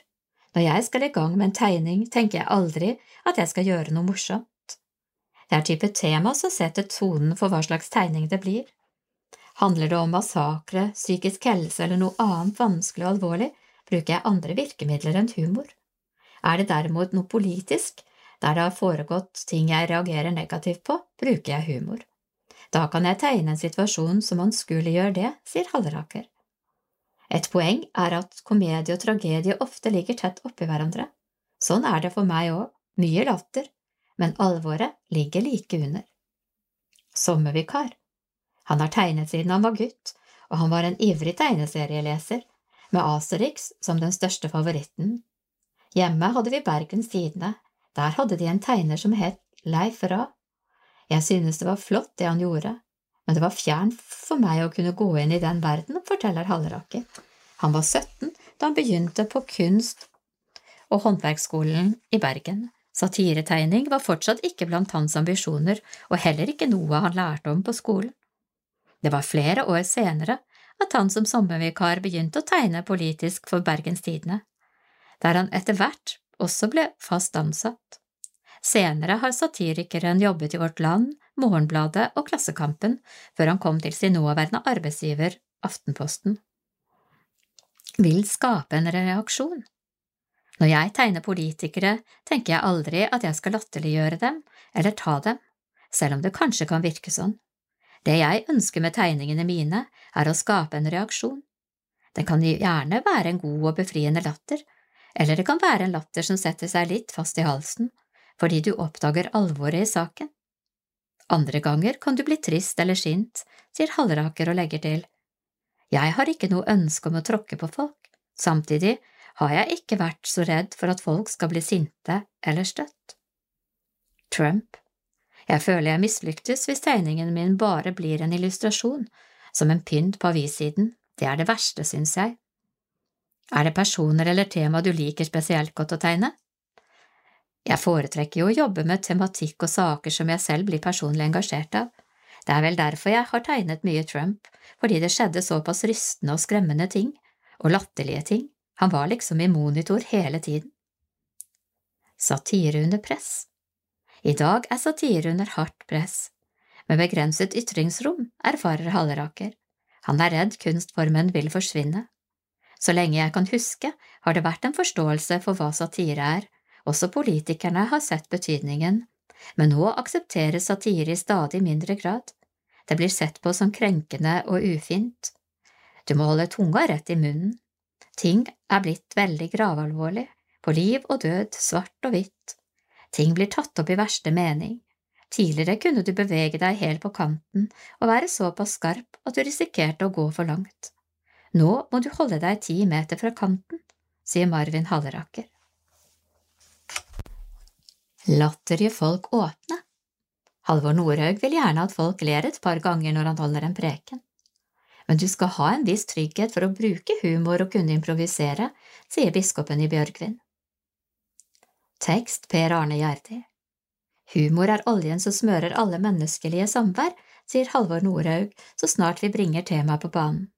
Når jeg skal i gang med en tegning, tenker jeg aldri at jeg skal gjøre noe morsomt. Det er type tema som setter tonen for hva slags tegning det blir. Handler det om massakre, psykisk helse eller noe annet vanskelig og alvorlig, bruker jeg andre virkemidler enn humor. Er det derimot noe politisk, der det har foregått ting jeg reagerer negativt på, bruker jeg humor. Da kan jeg tegne en situasjon som anskueliggjør det, sier Halleraker. Et poeng er at komedie og tragedie ofte ligger tett oppi hverandre. Sånn er det for meg òg, mye latter, men alvoret ligger like under. Sommervikar Han har tegnet siden han var gutt, og han var en ivrig tegneserieleser, med Asterix som den største favoritten. Hjemme hadde vi Bergens Tidende, der hadde de en tegner som het Leif Ra. Jeg synes det var flott det han gjorde, men det var fjernt for meg å kunne gå inn i den verden, forteller Halleraker. Han var 17 da han begynte på kunst- og håndverksskolen i Bergen. Satiretegning var fortsatt ikke blant hans ambisjoner, og heller ikke noe han lærte om på skolen. Det var flere år senere at han som sommervikar begynte å tegne politisk for Bergens Tidende, der han etter hvert også ble fast ansatt. Senere har satirikeren jobbet i Vårt Land, Morgenbladet og Klassekampen, før han kom til sin nåværende arbeidsgiver, Aftenposten. Vil skape en reaksjon. Når jeg tegner politikere, tenker jeg aldri at jeg skal latterliggjøre dem eller ta dem, selv om det kanskje kan virke sånn. Det jeg ønsker med tegningene mine, er å skape en reaksjon. Den kan gjerne være en god og befriende latter, eller det kan være en latter som setter seg litt fast i halsen, fordi du oppdager alvoret i saken. Andre ganger kan du bli trist eller sint, sier Halleraker og legger til. Jeg har ikke noe ønske om å tråkke på folk, samtidig har jeg ikke vært så redd for at folk skal bli sinte eller støtt. Trump Jeg føler jeg mislyktes hvis tegningen min bare blir en illustrasjon, som en pynt på avissiden, det er det verste, synes jeg. Er det personer eller tema du liker spesielt godt å tegne? Jeg foretrekker jo å jobbe med tematikk og saker som jeg selv blir personlig engasjert av. Det er vel derfor jeg har tegnet mye Trump, fordi det skjedde såpass rystende og skremmende ting, og latterlige ting, han var liksom i monitor hele tiden. Satire under press I dag er satire under hardt press. Med begrenset ytringsrom, erfarer Halleraker. Han er redd kunstformen vil forsvinne. Så lenge jeg kan huske, har det vært en forståelse for hva satire er, også politikerne har sett betydningen, men nå aksepteres satire i stadig mindre grad. Det blir sett på som krenkende og ufint. Du må holde tunga rett i munnen. Ting er blitt veldig gravalvorlig, på liv og død, svart og hvitt. Ting blir tatt opp i verste mening. Tidligere kunne du bevege deg helt på kanten og være såpass skarp at du risikerte å gå for langt. Nå må du holde deg ti meter fra kanten, sier Marvin Halleraker. Latter gjør folk åpne. Halvor Nordhaug vil gjerne at folk ler et par ganger når han holder en preken. Men du skal ha en viss trygghet for å bruke humor og kunne improvisere, sier biskopen i Bjørgvin. Tekst Per Arne Gjerdi Humor er oljen som smører alle menneskelige samvær, sier Halvor Nordhaug så snart vi bringer temaet på banen.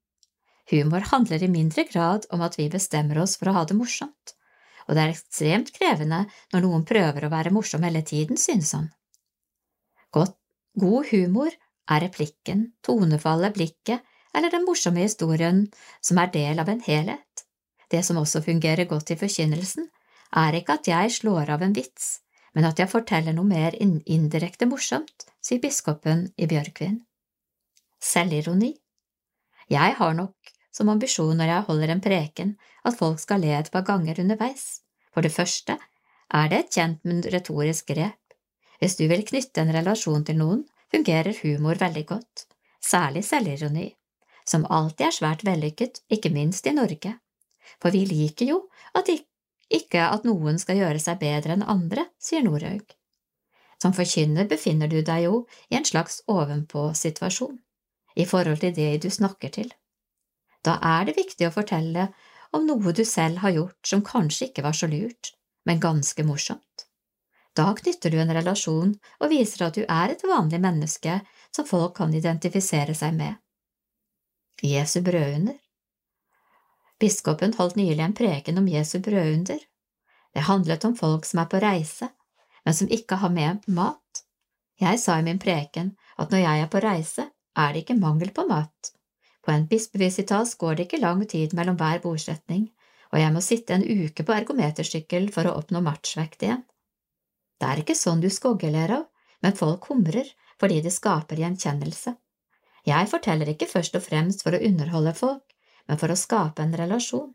Humor handler i mindre grad om at vi bestemmer oss for å ha det morsomt, og det er ekstremt krevende når noen prøver å være morsom hele tiden, synes han. Godt, god humor er replikken, tonefallet, blikket eller den morsomme historien som er del av en helhet. Det som også fungerer godt i forkynnelsen, er ikke at jeg slår av en vits, men at jeg forteller noe mer indirekte morsomt, sier biskopen i Bjørkvin. Selvironi Jeg har nok som ambisjon når jeg holder en preken at folk skal le et par ganger underveis. For det første er det et kjent, men retorisk grep. Hvis du vil knytte en relasjon til noen, fungerer humor veldig godt, særlig selvironi som alltid er svært vellykket, ikke minst i Norge. For vi liker jo at ikke at noen skal gjøre seg bedre enn andre, sier Norhaug. Som forkynner befinner du deg jo i en slags ovenpå-situasjon, i forhold til det du snakker til. Da er det viktig å fortelle om noe du selv har gjort som kanskje ikke var så lurt, men ganske morsomt. Da knytter du en relasjon og viser at du er et vanlig menneske som folk kan identifisere seg med. Jesu brødunder. Biskopen holdt nylig en preken om Jesu brødunder. Det handlet om folk som er på reise, men som ikke har med mat. Jeg sa i min preken at når jeg er på reise, er det ikke mangel på mat. På en bispevisitas går det ikke lang tid mellom hver bordsetning, og jeg må sitte en uke på ergometersykkel for å oppnå matchvekt igjen. Det er ikke sånn du skoggeler av, men folk humrer fordi det skaper gjenkjennelse. Jeg forteller ikke først og fremst for å underholde folk, men for å skape en relasjon.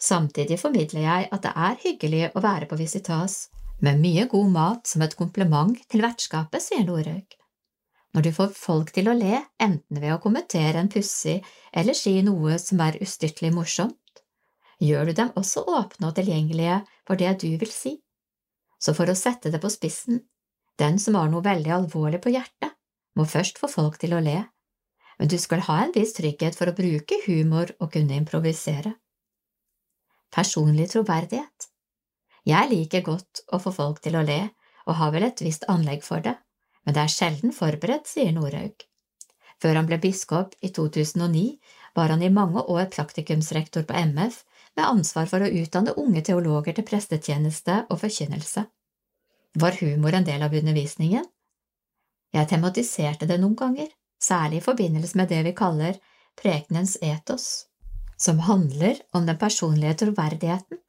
Samtidig formidler jeg at det er hyggelig å være på Visitas, med mye god mat som et kompliment til vertskapet, sier Norhaug. Når du får folk til å le, enten ved å kommentere en pussig eller si noe som er ustyrtelig morsomt, gjør du dem også åpne og tilgjengelige for det du vil si. Så for å sette det på spissen, den som har noe veldig alvorlig på hjertet, må først få folk til å le, men du skal ha en viss trygghet for å bruke humor og kunne improvisere. Personlig troverdighet Jeg liker godt å få folk til å le, og har vel et visst anlegg for det, men det er sjelden forberedt, sier Norhaug. Før han ble biskop i 2009, var han i mange år praktikumsrektor på MF med ansvar for å utdanne unge teologer til prestetjeneste og forkynnelse. Var humor en del av undervisningen? Jeg tematiserte det noen ganger, særlig i forbindelse med det vi kaller prekenens etos, som handler om den personlige troverdigheten.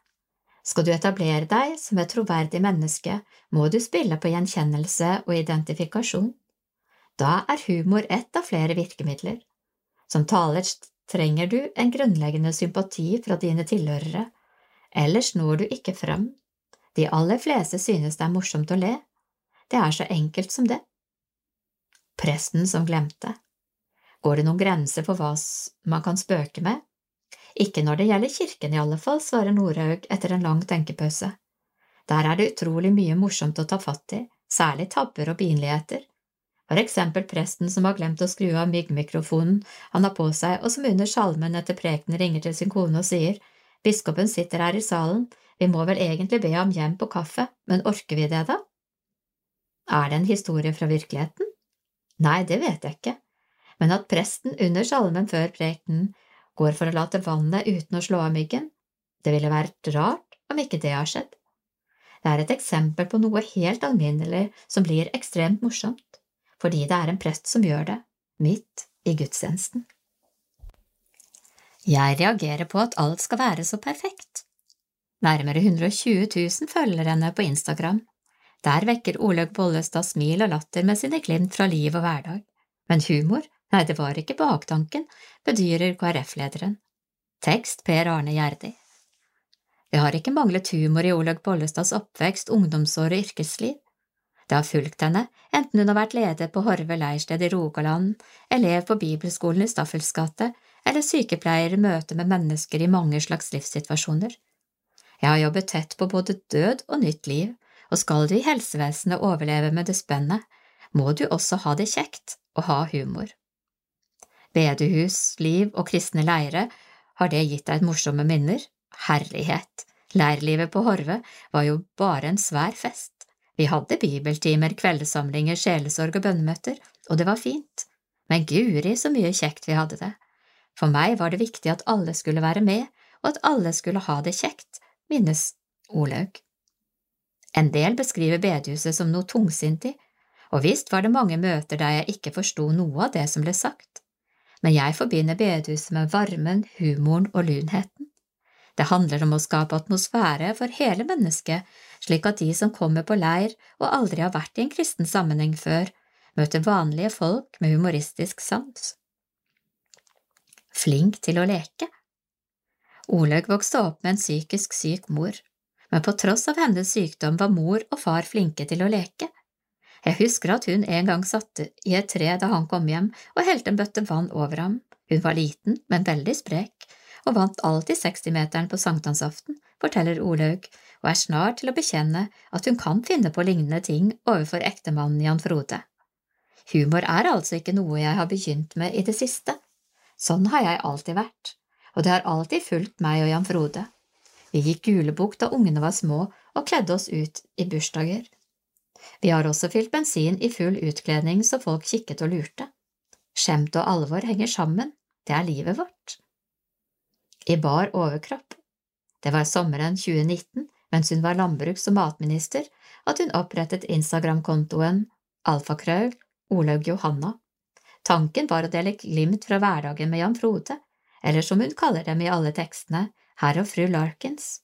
Skal du etablere deg som et troverdig menneske, må du spille på gjenkjennelse og identifikasjon. Da er humor ett av flere virkemidler. Som taler trenger du en grunnleggende sympati fra dine tilhørere, ellers når du ikke frem. De aller fleste synes det er morsomt å le. Det er så enkelt som det. Presten som glemte. Går det noen grenser for hva man kan spøke med? Ikke når det gjelder kirken i alle fall, svarer Norhaug etter en lang tenkepause. Der er det utrolig mye morsomt å ta fatt i, særlig tabber og pinligheter. For eksempel presten som har glemt å skru av myggmikrofonen han har på seg, og som under salmen etter prekenen ringer til sin kone og sier, biskopen sitter her i salen, vi må vel egentlig be ham hjem på kaffe, men orker vi det da? Er det en historie fra virkeligheten? Nei, det vet jeg ikke, men at presten under salmen før prekenen går for å late vannet uten å slå av myggen, det ville vært rart om ikke det har skjedd. Det er et eksempel på noe helt alminnelig som blir ekstremt morsomt, fordi det er en prest som gjør det, midt i gudstjenesten. Jeg reagerer på at alt skal være så perfekt. Nærmere 120 000 følger henne på Instagram. Der vekker Olaug Bollestad smil og latter med sine glimt fra liv og hverdag. Men humor, nei, det var ikke baktanken, bedyrer KrF-lederen. Tekst Per Arne Gjerdi. Det har ikke manglet humor i Olaug Bollestads oppvekst, ungdomsår og yrkesliv. Det har fulgt henne, enten hun har vært leder på Horve leirsted i Rogaland, elev på bibelskolen i Staffels gate eller sykepleier i møte med mennesker i mange slags livssituasjoner. Jeg har jobbet tett på både død og nytt liv, og skal du i helsevesenet overleve med det spennet, må du også ha det kjekt og ha humor. Bedehus, liv og kristne leire, har det gitt deg et morsomme minner? Herlighet, leirlivet på Horve var jo bare en svær fest. Vi hadde bibeltimer, kveldssamlinger, sjelesorg og bønnemøter, og det var fint, men guri så mye kjekt vi hadde det. For meg var det viktig at alle skulle være med, og at alle skulle ha det kjekt, minnes Olaug. En del beskriver bedehuset som noe tungsintig, og visst var det mange møter der jeg ikke forsto noe av det som ble sagt, men jeg forbinder bedehuset med varmen, humoren og lunheten. Det handler om å skape atmosfære for hele mennesket, slik at de som kommer på leir og aldri har vært i en kristen sammenheng før, møter vanlige folk med humoristisk sans. Flink til å leke Olaug vokste opp med en psykisk syk mor, men på tross av hennes sykdom var mor og far flinke til å leke. Jeg husker at hun en gang satt i et tre da han kom hjem og helte en bøtte vann over ham. Hun var liten, men veldig sprek, og vant alltid 60-meteren på sankthansaften, forteller Olaug, og er snar til å bekjenne at hun kan finne på lignende ting overfor ektemannen Jan Frode. Humor er altså ikke noe jeg har begynt med i det siste. Sånn har jeg alltid vært, og det har alltid fulgt meg og Jan Frode. Vi gikk gulebukk da ungene var små og kledde oss ut i bursdager. Vi har også fylt bensin i full utkledning så folk kikket og lurte. Skjemt og alvor henger sammen, det er livet vårt. I bar overkropp. Det var sommeren 2019, mens hun var landbruks- og matminister, at hun opprettet Instagram-kontoen alfakrøll Olaug Johanna. Tanken var å dele glimt fra hverdagen med Jan Frode, eller som hun kaller dem i alle tekstene, herr og fru Larkins.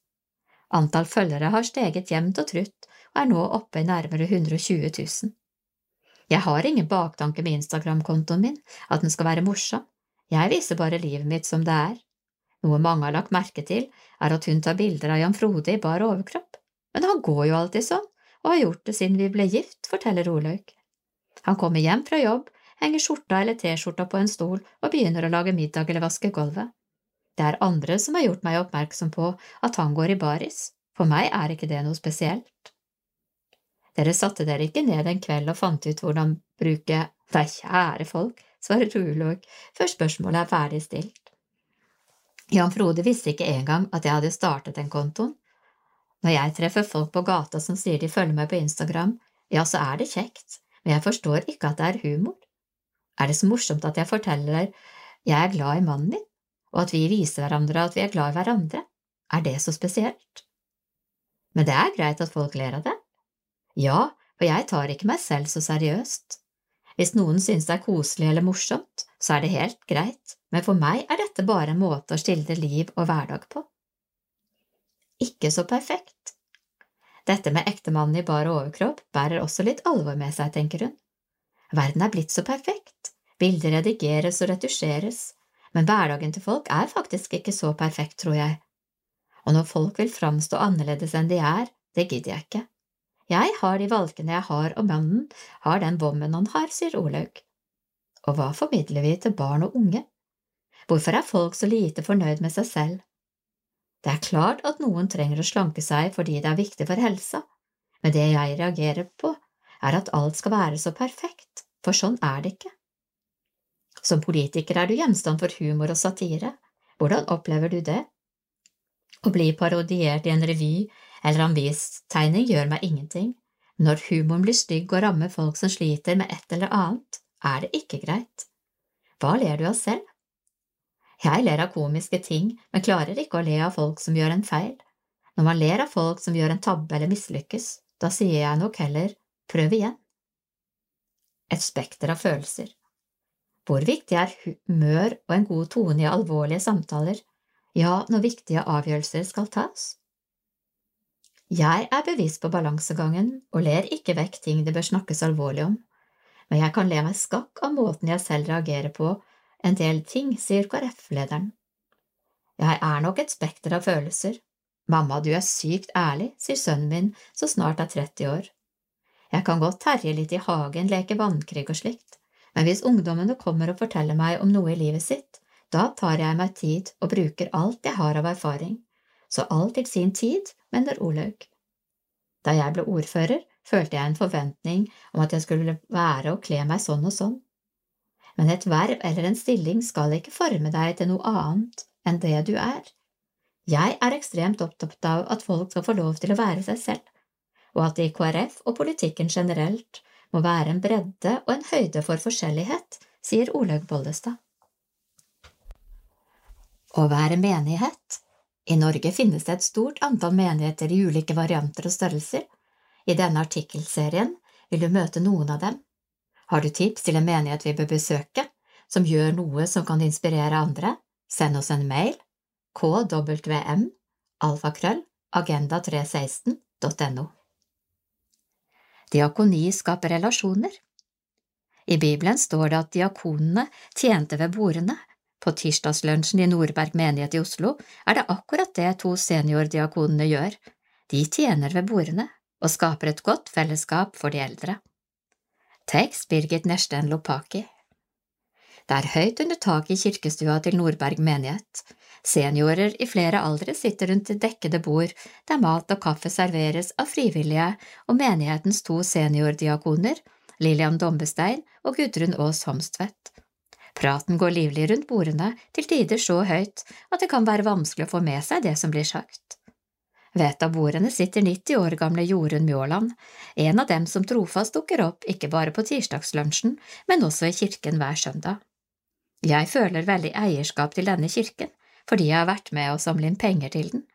Antall følgere har steget jevnt og trutt og er nå oppe i nærmere 120 000. Jeg har ingen baktanke med Instagram-kontoen min, at den skal være morsom, jeg viser bare livet mitt som det er. Noe mange har lagt merke til, er at hun tar bilder av Jan Frode i bar overkropp, men han går jo alltid sånn, og har gjort det siden vi ble gift, forteller Olaug. Han kommer hjem fra jobb, henger skjorta eller T-skjorta på en stol og begynner å lage middag eller vaske gulvet. Det er andre som har gjort meg oppmerksom på at han går i baris, for meg er ikke det noe spesielt. Dere satte dere ikke ned en kveld og fant ut hvordan bruke Nei, kjære folk, svarer Rulog før spørsmålet er ferdig stilt. Jan Frode visste ikke engang at jeg hadde startet den kontoen. Når jeg treffer folk på gata som sier de følger meg på Instagram, ja, så er det kjekt, men jeg forstår ikke at det er humor. Er det så morsomt at jeg forteller jeg er glad i mannen min, og at vi viser hverandre at vi er glad i hverandre? Er det så spesielt? Men det er greit at folk ler av det. Ja, for jeg tar ikke meg selv så seriøst. Hvis noen synes det er koselig eller morsomt, så er det helt greit, men for meg er dette bare en måte å skildre liv og hverdag på. Ikke så perfekt. Dette med ektemannen i bar overkropp bærer også litt alvor med seg, tenker hun. Verden er blitt så perfekt, bilder redigeres og retusjeres, men hverdagen til folk er faktisk ikke så perfekt, tror jeg. Og når folk vil framstå annerledes enn de er, det gidder jeg ikke. Jeg har de valkene jeg har, og mannen har den vommen han har, sier Olaug. Og hva formidler vi til barn og unge? Hvorfor er folk så lite fornøyd med seg selv? Det er klart at noen trenger å slanke seg fordi det er viktig for helsa, men det jeg reagerer på, er at alt skal være så perfekt, for sånn er det ikke. Som politiker er du gjenstand for humor og satire. Hvordan opplever du det? Å bli parodiert i en revy eller avistegning gjør meg ingenting. Når humoren blir stygg og rammer folk som sliter med et eller annet, er det ikke greit. Hva ler du av selv? Jeg ler av komiske ting, men klarer ikke å le av folk som gjør en feil. Når man ler av folk som gjør en tabbe eller mislykkes, da sier jeg nok heller prøv igjen. Et spekter av følelser. Hvor viktig er humør og en god tone i alvorlige samtaler, ja, når viktige avgjørelser skal tas? Jeg er bevisst på balansegangen og ler ikke vekk ting det bør snakkes alvorlig om, men jeg kan le meg skakk av måten jeg selv reagerer på en del ting, sier KrF-lederen. Jeg er nok et spekter av følelser. Mamma, du er sykt ærlig, sier sønnen min, som snart er 30 år. Jeg kan godt terje litt i hagen, leke vannkrig og slikt, men hvis ungdommene kommer og forteller meg om noe i livet sitt, da tar jeg meg tid og bruker alt jeg har av erfaring så alt til sin tid, mener Olaug. Da jeg ble ordfører, følte jeg en forventning om at jeg skulle være og kle meg sånn og sånn. Men et verv eller en stilling skal ikke forme deg til noe annet enn det du er. Jeg er ekstremt opptatt av at folk skal få lov til å være seg selv, og at det i KrF og politikken generelt må være en bredde og en høyde for forskjellighet, sier Olaug Bollestad. Å være menighet i Norge finnes det et stort antall menigheter i ulike varianter og størrelser. I denne artikkelserien vil du møte noen av dem. Har du tips til en menighet vi bør besøke, som gjør noe som kan inspirere andre, send oss en mail kwm alfakrøll agenda316.no. Diakoni skaper relasjoner. I Bibelen står det at diakonene tjente ved bordene på tirsdagslunsjen i Nordberg menighet i Oslo er det akkurat det to seniordiakonene gjør, de tjener ved bordene og skaper et godt fellesskap for de eldre. Tekst Birgit Nersten Lopaki Det er høyt under taket i kirkestua til Nordberg menighet. Seniorer i flere aldre sitter rundt dekkede bord der mat og kaffe serveres av frivillige og menighetens to seniordiakoner, Lillian Dombestein og Gudrun Aas Homstvedt. Praten går livlig rundt bordene, til tider så høyt at det kan være vanskelig å få med seg det som blir sagt. Ved et av bordene sitter 90 år gamle Jorunn Mjåland, en av dem som trofast dukker opp ikke bare på tirsdagslunsjen, men også i kirken hver søndag. Jeg føler veldig eierskap til denne kirken, fordi jeg har vært med å samle inn penger til den.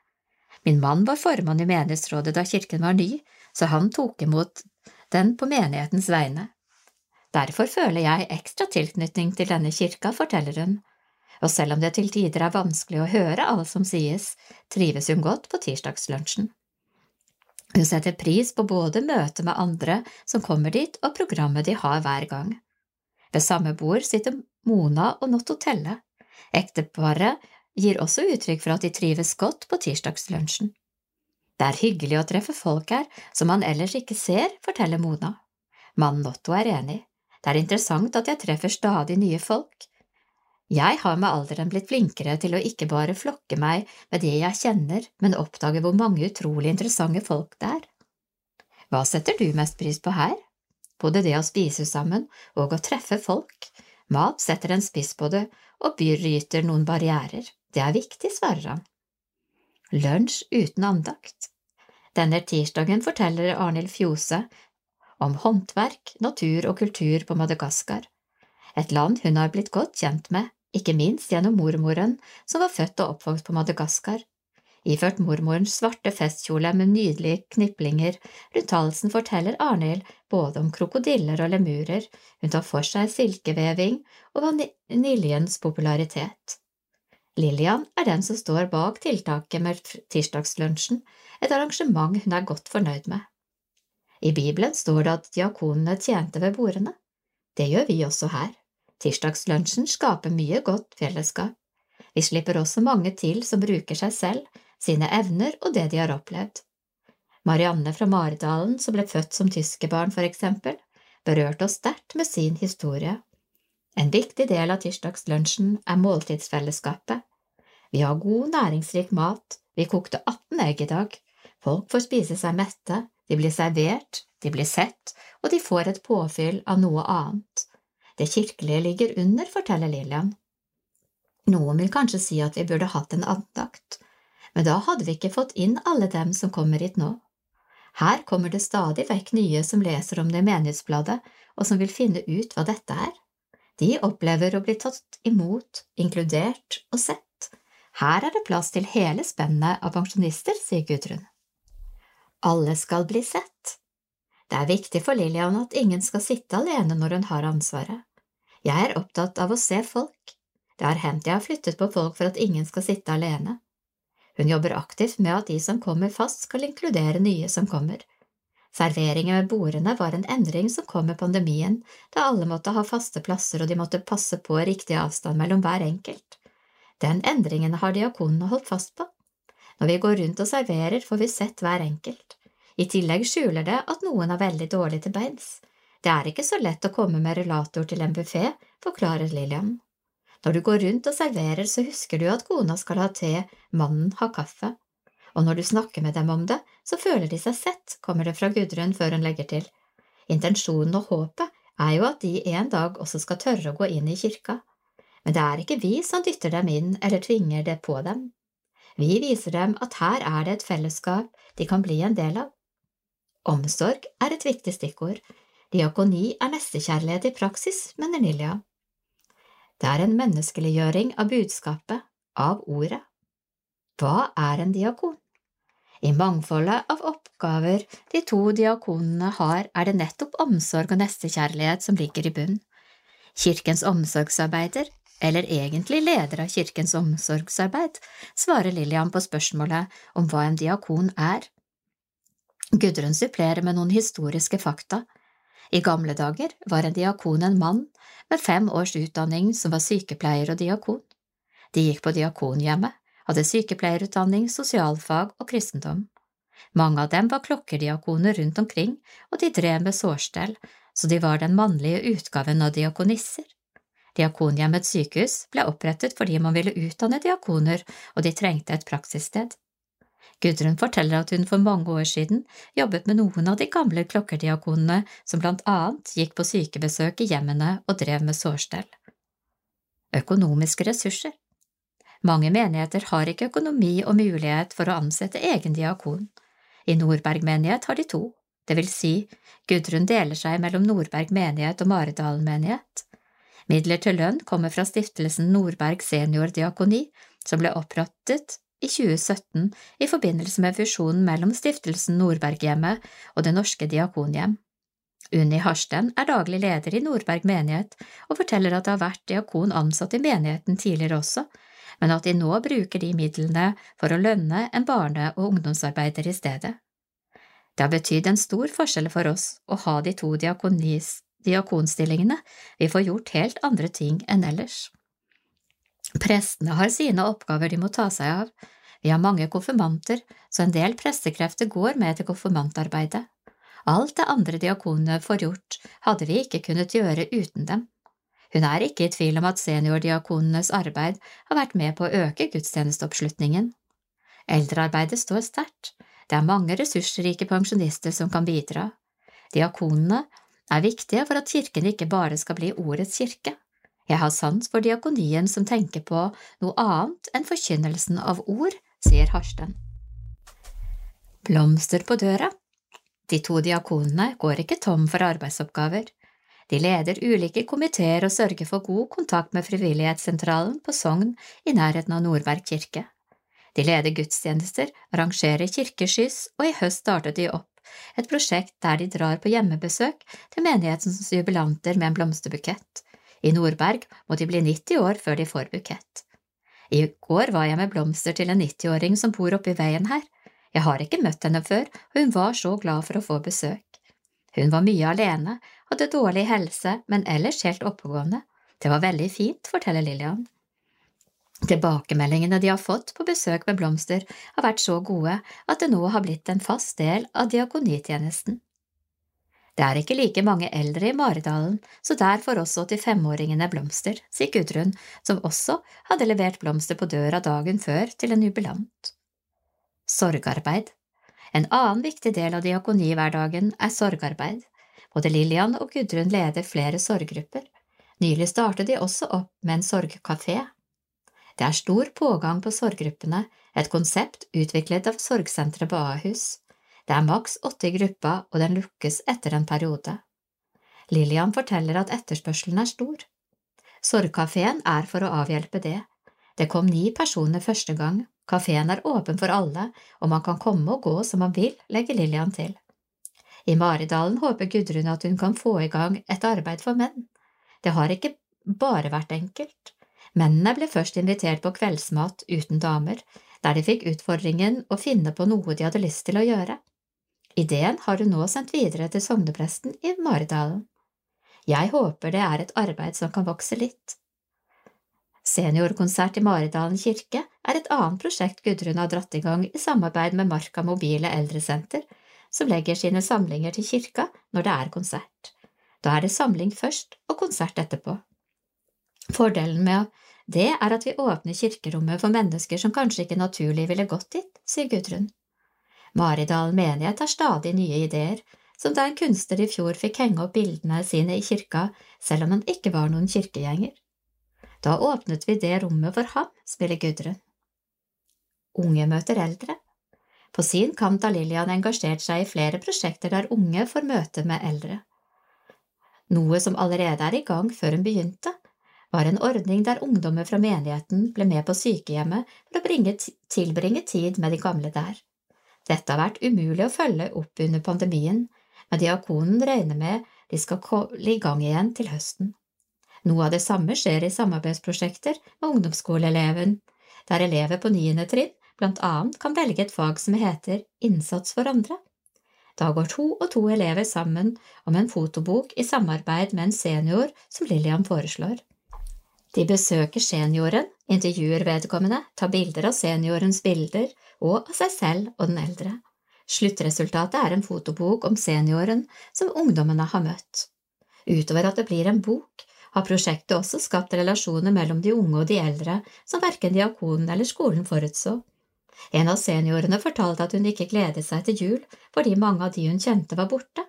Min mann var formann i menighetsrådet da kirken var ny, så han tok imot den på menighetens vegne. Derfor føler jeg ekstra tilknytning til denne kirka, forteller hun, og selv om det til tider er vanskelig å høre alt som sies, trives hun godt på tirsdagslunsjen. Hun setter pris på både møtet med andre som kommer dit, og programmet de har hver gang. Ved samme bord sitter Mona og Nottotelle. Ekteparet gir også uttrykk for at de trives godt på tirsdagslunsjen. Det er hyggelig å treffe folk her som man ellers ikke ser, forteller Mona. Mannen Otto er enig. Det er interessant at jeg treffer stadig nye folk. Jeg har med alderen blitt flinkere til å ikke bare flokke meg med det jeg kjenner, men oppdage hvor mange utrolig interessante folk det er. Hva setter du mest pris på her? både det å spise sammen og å treffe folk. Mat setter en spiss på det og bryter noen barrierer. Det er viktig, svarer han. Lunsj uten andakt. Denne tirsdagen forteller Arnhild Fjose om håndverk, natur og kultur på Madagaskar, et land hun har blitt godt kjent med, ikke minst gjennom mormoren som var født og oppvokst på Madagaskar. Iført mormorens svarte festkjole med nydelige kniplinger rundt halsen forteller Arnhild både om krokodiller og lemurer, hun tar for seg silkeveving og vaniljens popularitet. Lillian er den som står bak tiltaket med tirsdagslunsjen, et arrangement hun er godt fornøyd med. I Bibelen står det at diakonene tjente ved bordene. Det gjør vi også her. Tirsdagslunsjen skaper mye godt fellesskap. Vi slipper også mange til som bruker seg selv, sine evner og det de har opplevd. Marianne fra Maridalen, som ble født som tyskerbarn, for eksempel, berørte oss sterkt med sin historie. En viktig del av tirsdagslunsjen er måltidsfellesskapet. Vi har god, næringsrik mat, vi kokte 18 egg i dag, folk får spise seg mette, de blir servert, de blir sett, og de får et påfyll av noe annet. Det kirkelige ligger under, forteller Lillian. Noen vil kanskje si at vi burde hatt en andakt, men da hadde vi ikke fått inn alle dem som kommer hit nå. Her kommer det stadig vekk nye som leser om det i Menighetsbladet, og som vil finne ut hva dette er. De opplever å bli tatt imot, inkludert og sett. Her er det plass til hele spennet av pensjonister, sier Gudrun. Alle skal bli sett. Det er viktig for Lillian at ingen skal sitte alene når hun har ansvaret. Jeg er opptatt av å se folk. Det har hendt jeg har flyttet på folk for at ingen skal sitte alene. Hun jobber aktivt med at de som kommer fast, skal inkludere nye som kommer. Serveringen ved bordene var en endring som kom med pandemien, da alle måtte ha faste plasser og de måtte passe på riktig avstand mellom hver enkelt. Den endringen har diakonene holdt fast på. Når vi går rundt og serverer, får vi sett hver enkelt. I tillegg skjuler det at noen er veldig dårlig til beins. Det er ikke så lett å komme med relator til en buffé, forklarer Lillian. Når du går rundt og serverer, så husker du at kona skal ha te, mannen har kaffe. Og når du snakker med dem om det, så føler de seg sett, kommer det fra Gudrun før hun legger til. Intensjonen og håpet er jo at de en dag også skal tørre å gå inn i kirka. Men det er ikke vi som dytter dem inn eller tvinger det på dem. Vi viser dem at her er det et fellesskap de kan bli en del av. Omsorg er et viktig stikkord. Diakoni er nestekjærlighet i praksis, mener Nilja. Det er en menneskeliggjøring av budskapet, av ordet. Hva er en diakon? I mangfoldet av oppgaver de to diakonene har, er det nettopp omsorg og nestekjærlighet som ligger i bunn. Kirkens omsorgsarbeider, eller egentlig leder av Kirkens omsorgsarbeid, svarer Lillian på spørsmålet om hva en diakon er. Gudrun supplerer med noen historiske fakta. I gamle dager var en diakon en mann med fem års utdanning som var sykepleier og diakon. De gikk på diakonhjemmet, hadde sykepleierutdanning, sosialfag og kristendom. Mange av dem var klokkerdiakoner rundt omkring, og de drev med sårstell, så de var den mannlige utgaven av diakonisser. Diakonhjemmets sykehus ble opprettet fordi man ville utdanne diakoner, og de trengte et praksissted. Gudrun forteller at hun for mange år siden jobbet med noen av de gamle klokkerdiakonene som blant annet gikk på sykebesøk i hjemmene og drev med sårstell. Økonomiske ressurser Mange menigheter har ikke økonomi og mulighet for å ansette egen diakon. I Nordberg menighet har de to, det vil si, Gudrun deler seg mellom Nordberg menighet og Maridalen menighet. Midler til lønn kommer fra stiftelsen Nordberg seniordiakoni, som ble opprettet i 2017 i forbindelse med fusjonen mellom Stiftelsen Nordberghjemmet og Det Norske Diakonhjem. Unni Harsten er daglig leder i Nordberg menighet og forteller at det har vært diakon ansatt i menigheten tidligere også, men at de nå bruker de midlene for å lønne en barne- og ungdomsarbeider i stedet. Det har betydd en stor forskjell for oss å ha de to diakonstillingene, vi får gjort helt andre ting enn ellers. Prestene har sine oppgaver de må ta seg av, vi har mange konfirmanter, så en del prestekrefter går med til konfirmantarbeidet. Alt det andre diakonene får gjort, hadde vi ikke kunnet gjøre uten dem. Hun er ikke i tvil om at seniordiakonenes arbeid har vært med på å øke gudstjenesteoppslutningen. Eldrearbeidet står sterkt, det er mange ressursrike pensjonister som kan bidra. Diakonene er viktige for at kirken ikke bare skal bli ordets kirke. Jeg har sans for diakonien som tenker på noe annet enn forkynnelsen av ord, sier Harsten. Blomster på døra De to diakonene går ikke tom for arbeidsoppgaver. De leder ulike komiteer og sørger for god kontakt med Frivillighetssentralen på Sogn i nærheten av Nordberg kirke. De leder gudstjenester, arrangerer kirkeskyss, og i høst startet de opp et prosjekt der de drar på hjemmebesøk til menighetens jubilanter med en blomsterbukett. I Nordberg må de bli 90 år før de får bukett. I går var jeg med blomster til en 90-åring som bor oppi veien her. Jeg har ikke møtt henne før, og hun var så glad for å få besøk. Hun var mye alene, hadde dårlig helse, men ellers helt oppegående. Det var veldig fint, forteller Lillian. Tilbakemeldingene de har fått på besøk med blomster, har vært så gode at det nå har blitt en fast del av diakonitjenesten. Det er ikke like mange eldre i Maridalen, så der får også 85-åringene blomster, sier Gudrun, som også hadde levert blomster på døra dagen før til en jubilant. Sorgarbeid En annen viktig del av diakonihverdagen er sorgarbeid. Både Lillian og Gudrun leder flere sorggrupper. Nylig startet de også opp med en sorgkafé. Det er stor pågang på sorggruppene, et konsept utviklet av Sorgsenteret på Ahus. Det er maks åtte i gruppa, og den lukkes etter en periode. Lillian forteller at etterspørselen er stor. Sorgkafeen er for å avhjelpe det. Det kom ni personer første gang, kafeen er åpen for alle, og man kan komme og gå som man vil, legger Lillian til. I Maridalen håper Gudrun at hun kan få i gang et arbeid for menn. Det har ikke bare vært enkelt. Mennene ble først invitert på kveldsmat uten damer, der de fikk utfordringen å finne på noe de hadde lyst til å gjøre. Ideen har hun nå sendt videre til sognepresten i Maridalen. Jeg håper det er et arbeid som kan vokse litt. Seniorkonsert i Maridalen kirke er et annet prosjekt Gudrun har dratt i gang i samarbeid med Marka mobile eldresenter, som legger sine samlinger til kirka når det er konsert. Da er det samling først og konsert etterpå. Fordelen med det er at vi åpner kirkerommet for mennesker som kanskje ikke naturlig ville gått dit, sier Gudrun. Maridalen menighet har stadig nye ideer, som da en kunstner i fjor fikk henge opp bildene sine i kirka selv om han ikke var noen kirkegjenger. Da åpnet vi det rommet for ham, spiller Gudrun. Unge møter eldre. På sin kant har Lillian engasjert seg i flere prosjekter der unge får møte med eldre. Noe som allerede er i gang før hun begynte, var en ordning der ungdommer fra menigheten ble med på sykehjemmet for å bringe, tilbringe tid med de gamle der. Dette har vært umulig å følge opp under pandemien, men diakonen regner med de skal komme i gang igjen til høsten. Noe av det samme skjer i samarbeidsprosjekter med ungdomsskoleeleven, der elever på niende trinn blant annet kan velge et fag som heter Innsats for andre. Da går to og to elever sammen om en fotobok i samarbeid med en senior som Lillian foreslår. De besøker senioren, intervjuer vedkommende, tar bilder av seniorens bilder og av seg selv og den eldre. Sluttresultatet er en fotobok om senioren som ungdommene har møtt. Utover at det blir en bok, har prosjektet også skapt relasjoner mellom de unge og de eldre som verken diakonen eller skolen forutså. En av seniorene fortalte at hun ikke gledet seg til jul fordi mange av de hun kjente var borte.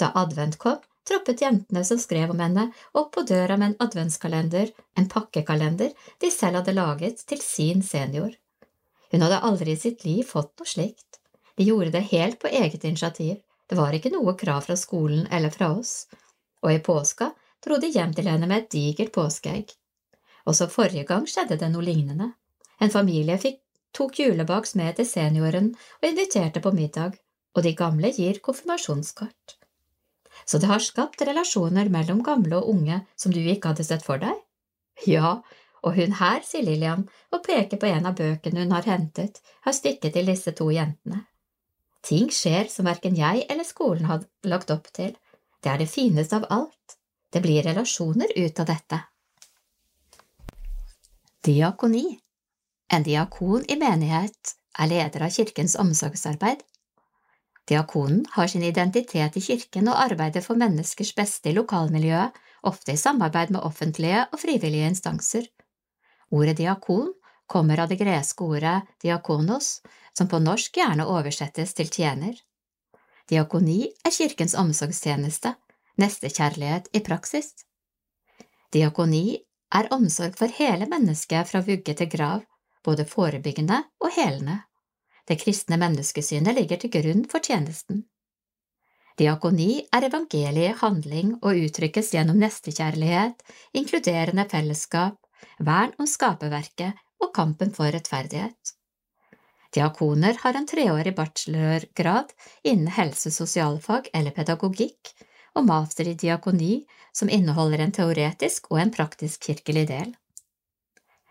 Da advent kom, troppet jentene som skrev om henne, opp på døra med en adventskalender, en pakkekalender de selv hadde laget til sin senior. Hun hadde aldri i sitt liv fått noe slikt. De gjorde det helt på eget initiativ, det var ikke noe krav fra skolen eller fra oss, og i påska dro de hjem til henne med et digert påskeegg. Også forrige gang skjedde det noe lignende. En familie fikk, tok julebaks med til senioren og inviterte på middag, og de gamle gir konfirmasjonskort. Så det har skapt relasjoner mellom gamle og unge som du ikke hadde sett for deg? Ja, og hun her, sier Lillian og peker på en av bøkene hun har hentet, har stikket til disse to jentene. Ting skjer som verken jeg eller skolen hadde lagt opp til, det er det fineste av alt, det blir relasjoner ut av dette. Diakoni En diakon i menighet er leder av kirkens omsorgsarbeid. Diakonen har sin identitet i kirken og arbeider for menneskers beste i lokalmiljøet, ofte i samarbeid med offentlige og frivillige instanser. Ordet diakon kommer av det greske ordet diakonos, som på norsk gjerne oversettes til tjener. Diakoni er kirkens omsorgstjeneste, nestekjærlighet i praksis. Diakoni er omsorg for hele mennesket fra vugge til grav, både forebyggende og helende. Det kristne menneskesynet ligger til grunn for tjenesten. Diakoni er evangeliet i handling og uttrykkes gjennom nestekjærlighet, inkluderende fellesskap, vern om skaperverket og kampen for rettferdighet. Diakoner har en treårig bachelorgrad innen helse- sosialfag eller pedagogikk, og master i diakoni som inneholder en teoretisk og en praktisk kirkelig del.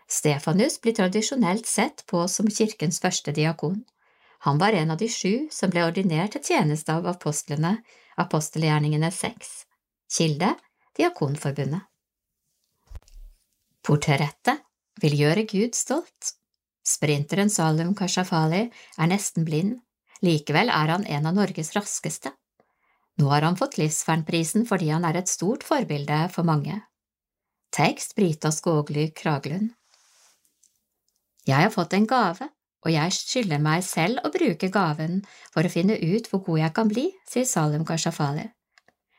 Stefanus blir tradisjonelt sett på som kirkens første diakon. Han var en av de sju som ble ordinert til tjeneste av apostlene, apostelgjerningene seks. Kilde Diakonforbundet. Portrettet vil gjøre Gud stolt. Sprinteren Salum Kashafali er nesten blind, likevel er han en av Norges raskeste. Nå har han fått Livsvernprisen fordi han er et stort forbilde for mange. Tekst Brita Skågly Kraglund Jeg har fått en gave, og jeg skylder meg selv å bruke gaven for å finne ut hvor god jeg kan bli, sier Salim Kashafali.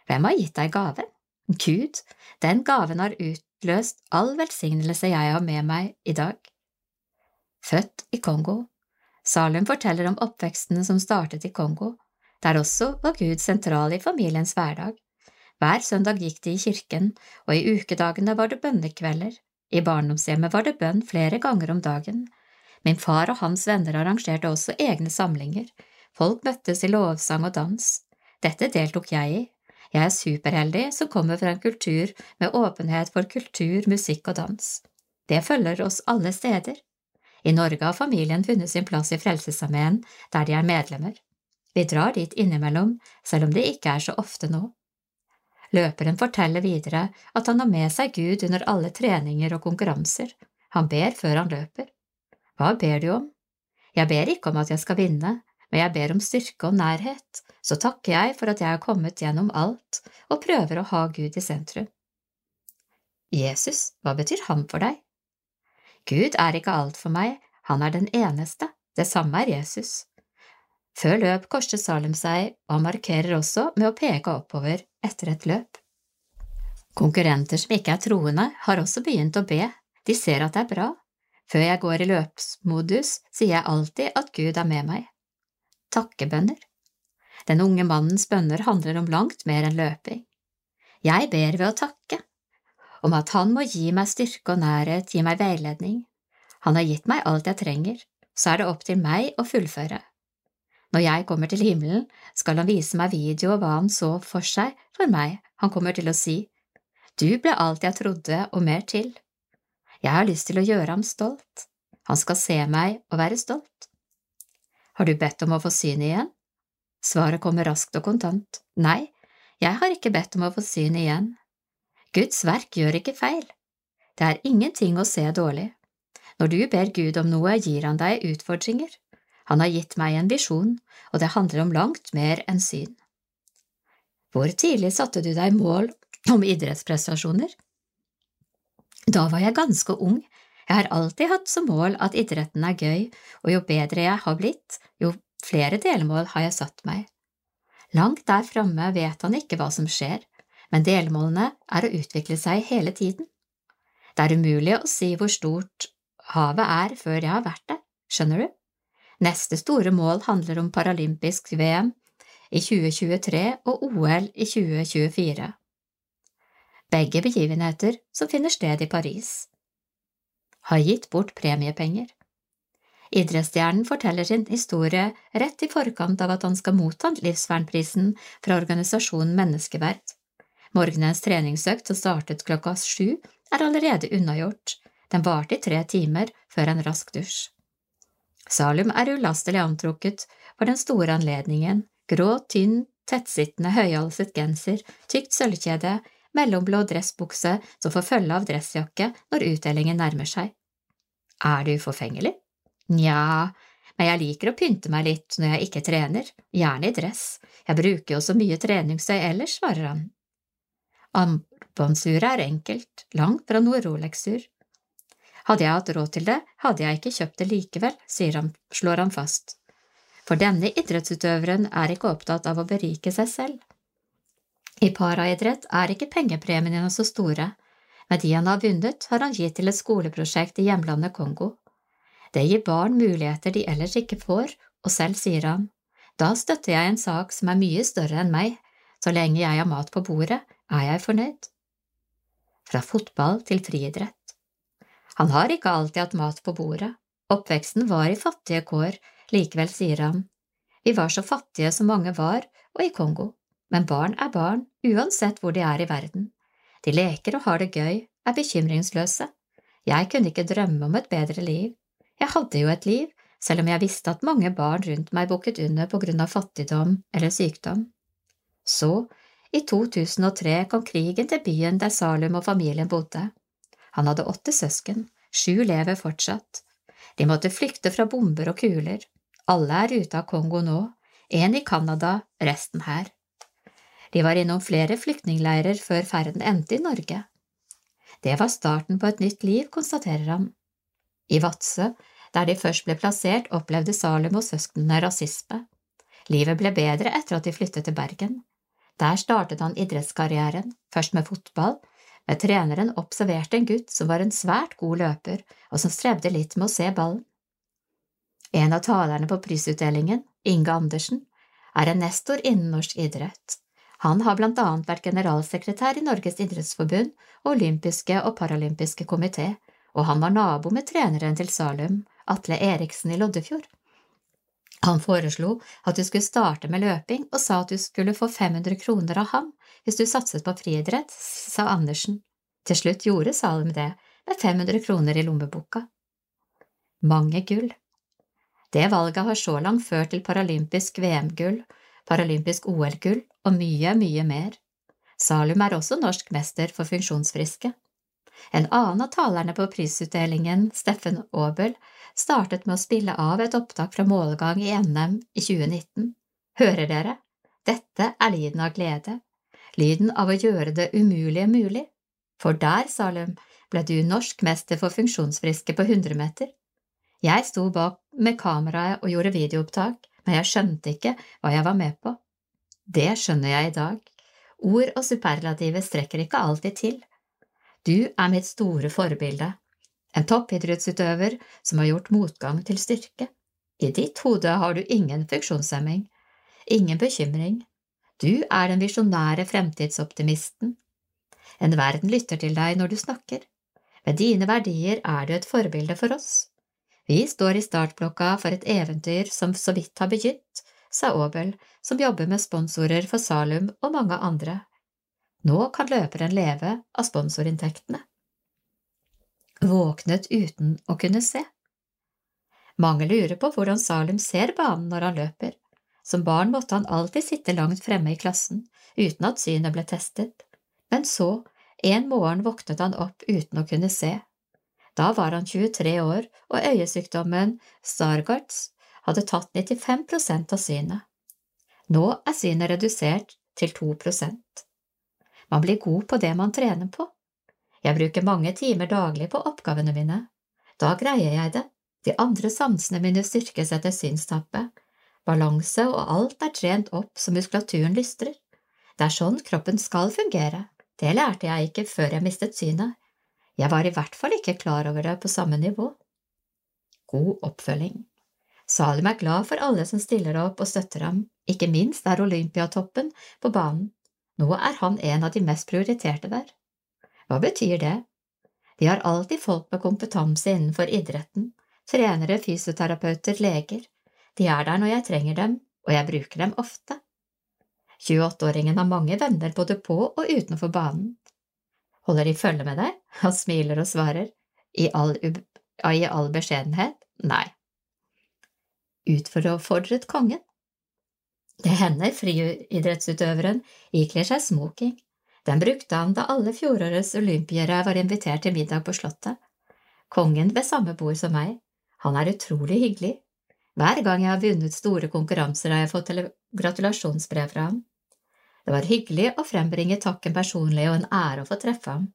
Hvem har gitt deg gaven? Gud, den gaven har utløst all velsignelse jeg har med meg i dag. Født i Kongo Salum forteller om oppveksten som startet i Kongo. Der også var Gud sentral i familiens hverdag. Hver søndag gikk de i kirken, og i ukedagene var det bønnekvelder. I barndomshjemmet var det bønn flere ganger om dagen. Min far og hans venner arrangerte også egne samlinger. Folk møttes i lovsang og dans. Dette deltok jeg i. Jeg er superheldig som kommer fra en kultur med åpenhet for kultur, musikk og dans. Det følger oss alle steder. I Norge har familien funnet sin plass i Frelsesarmeen, der de er medlemmer. Vi drar dit innimellom, selv om det ikke er så ofte nå. Løperen forteller videre at han har med seg Gud under alle treninger og konkurranser. Han ber før han løper. Hva ber du om? Jeg ber ikke om at jeg skal vinne, men jeg ber om styrke og nærhet, så takker jeg for at jeg har kommet gjennom alt og prøver å ha Gud i sentrum. Jesus, hva betyr han for deg? Gud er ikke alt for meg, han er den eneste, det samme er Jesus. Før løp korset Salem seg, og han markerer også med å peke oppover etter et løp. Konkurrenter som ikke er troende, har også begynt å be, de ser at det er bra. Før jeg går i løpsmodus, sier jeg alltid at Gud er med meg. Takkebønner Den unge mannens bønner handler om langt mer enn løping. Jeg ber ved å takke, om at han må gi meg styrke og nærhet, gi meg veiledning. Han har gitt meg alt jeg trenger, så er det opp til meg å fullføre. Når jeg kommer til himmelen, skal han vise meg video av hva han så for seg for meg, han kommer til å si, Du ble alt jeg trodde og mer til. Jeg har lyst til å gjøre ham stolt, han skal se meg og være stolt. Har du bedt om å få syn igjen? Svaret kommer raskt og kontant, nei, jeg har ikke bedt om å få syn igjen. Guds verk gjør ikke feil. Det er ingenting å se dårlig. Når du ber Gud om noe, gir han deg utfordringer. Han har gitt meg en visjon, og det handler om langt mer enn syn. Hvor tidlig satte du deg mål om idrettsprestasjoner? Da var jeg ganske ung. Jeg har alltid hatt som mål at idretten er gøy, og jo bedre jeg har blitt, jo flere delmål har jeg satt meg. Langt der framme vet han ikke hva som skjer, men delmålene er å utvikle seg hele tiden. Det er umulig å si hvor stort havet er før jeg har vært det, skjønner du? Neste store mål handler om paralympisk VM i 2023 og OL i 2024. Begge begivenheter som finner sted i Paris. Har gitt bort premiepenger. Idrettsstjernen forteller sin historie rett i forkant av at han skal motta livsvernprisen fra organisasjonen Menneskeverd. Morgenens treningsøkt som startet klokka sju, er allerede unnagjort, den varte i tre timer før en rask dusj. Salum er ulastelig antrukket for den store anledningen, grå, tynn, tettsittende, høyhalset genser, tykt sølvkjede, mellomblå dressbukse som får følge av dressjakke når utdelingen nærmer seg. Er du forfengelig? Nja, men jeg liker å pynte meg litt når jeg ikke trener, gjerne i dress, jeg bruker jo så mye treningstøy ellers, svarer han. Armbåndsuret er enkelt, langt fra noe Rolex-ur. Hadde jeg hatt råd til det, hadde jeg ikke kjøpt det likevel, han, slår han fast. For denne idrettsutøveren er ikke opptatt av å berike seg selv. I paraidrett er ikke pengepremiene så store, men de han har vunnet, har han gitt til et skoleprosjekt i hjemlandet Kongo. Det gir barn muligheter de ellers ikke får, og selv sier han, da støtter jeg en sak som er mye større enn meg, så lenge jeg har mat på bordet, er jeg fornøyd. Fra fotball til friidrett. Han har ikke alltid hatt mat på bordet, oppveksten var i fattige kår, likevel sier han, vi var så fattige som mange var, og i Kongo, men barn er barn, uansett hvor de er i verden. De leker og har det gøy, er bekymringsløse. Jeg kunne ikke drømme om et bedre liv. Jeg hadde jo et liv, selv om jeg visste at mange barn rundt meg bukket under på grunn av fattigdom eller sykdom. Så, i 2003 kom krigen til byen der Salum og familien bodde. Han hadde åtte søsken, sju lever fortsatt. De måtte flykte fra bomber og kuler. Alle er ute av Kongo nå, en i Canada, resten her. De var innom flere flyktningleirer før ferden endte i Norge. Det var starten på et nytt liv, konstaterer han. I Vadsø, der de først ble plassert, opplevde Salum og søsknene rasisme. Livet ble bedre etter at de flyttet til Bergen. Der startet han idrettskarrieren, først med fotball, treneren observerte en gutt som var en svært god løper, og som strevde litt med å se ballen. En av talerne på prisutdelingen, Inge Andersen, er en nestor innen norsk idrett. Han har blant annet vært generalsekretær i Norges idrettsforbund og olympiske og paralympiske komité, og han var nabo med treneren til Salum, Atle Eriksen i Loddefjord. Han foreslo at du skulle starte med løping, og sa at du skulle få 500 kroner av ham hvis du satset på friidrett, sa Andersen. Til slutt gjorde Salum det, med 500 kroner i lommeboka. Mange gull. Det valget har så langt ført til paralympisk VM-gull, paralympisk OL-gull og mye, mye mer. Salum er også norsk mester for funksjonsfriske. En annen av talerne på prisutdelingen, Steffen Aabel, startet med å spille av et opptak fra målgang i NM i 2019. Hører dere? Dette er lyden av glede, lyden av å gjøre det umulige mulig. For der, Salum, ble du norsk mester for funksjonsfriske på 100 meter. Jeg sto bak med kameraet og gjorde videoopptak, men jeg skjønte ikke hva jeg var med på. Det skjønner jeg i dag. Ord og superlativer strekker ikke alltid til. Du er mitt store forbilde, en toppidrettsutøver som har gjort motgang til styrke. I ditt hode har du ingen funksjonshemming, ingen bekymring. Du er den visjonære fremtidsoptimisten. En verden lytter til deg når du snakker. Med dine verdier er du et forbilde for oss. Vi står i startblokka for et eventyr som så vidt har begynt, sa Aabel, som jobber med sponsorer for Salum og mange andre. Nå kan løperen leve av sponsorinntektene. Våknet uten å kunne se. Mange lurer på hvordan Salum ser banen når han løper. Som barn måtte han alltid sitte langt fremme i klassen, uten at synet ble testet, men så, en morgen våknet han opp uten å kunne se. Da var han 23 år, og øyesykdommen Stargards hadde tatt 95% av synet. Nå er synet redusert til 2% Man blir god på det man trener på. Jeg bruker mange timer daglig på oppgavene mine. Da greier jeg det. De andre sansene mine styrkes etter synstappet. Balanse og alt er trent opp så muskulaturen lystrer. Det er sånn kroppen skal fungere. Det lærte jeg ikke før jeg mistet synet. Jeg var i hvert fall ikke klar over det på samme nivå. God oppfølging. Salim er glad for alle som stiller opp og støtter ham, ikke minst er Olympiatoppen på banen. Nå er han en av de mest prioriterte der. Hva betyr det? De har alltid folk med kompetanse innenfor idretten, trenere, fysioterapeuter, leger. De er der når jeg trenger dem, og jeg bruker dem ofte. 28-åringen har mange venner både på og utenfor banen. Holder de følge med deg? (laughs) Han smiler og svarer, i all, i all beskjedenhet, nei utfordret kongen. Det hender friidrettsutøveren ikler seg smoking. Den brukte han da alle fjorårets olympiere var invitert til middag på Slottet. Kongen ved samme bord som meg. Han er utrolig hyggelig. Hver gang jeg har vunnet store konkurranser, har jeg fått gratulasjonsbrev fra ham. Det var hyggelig å frembringe takken personlig og en ære å få treffe ham.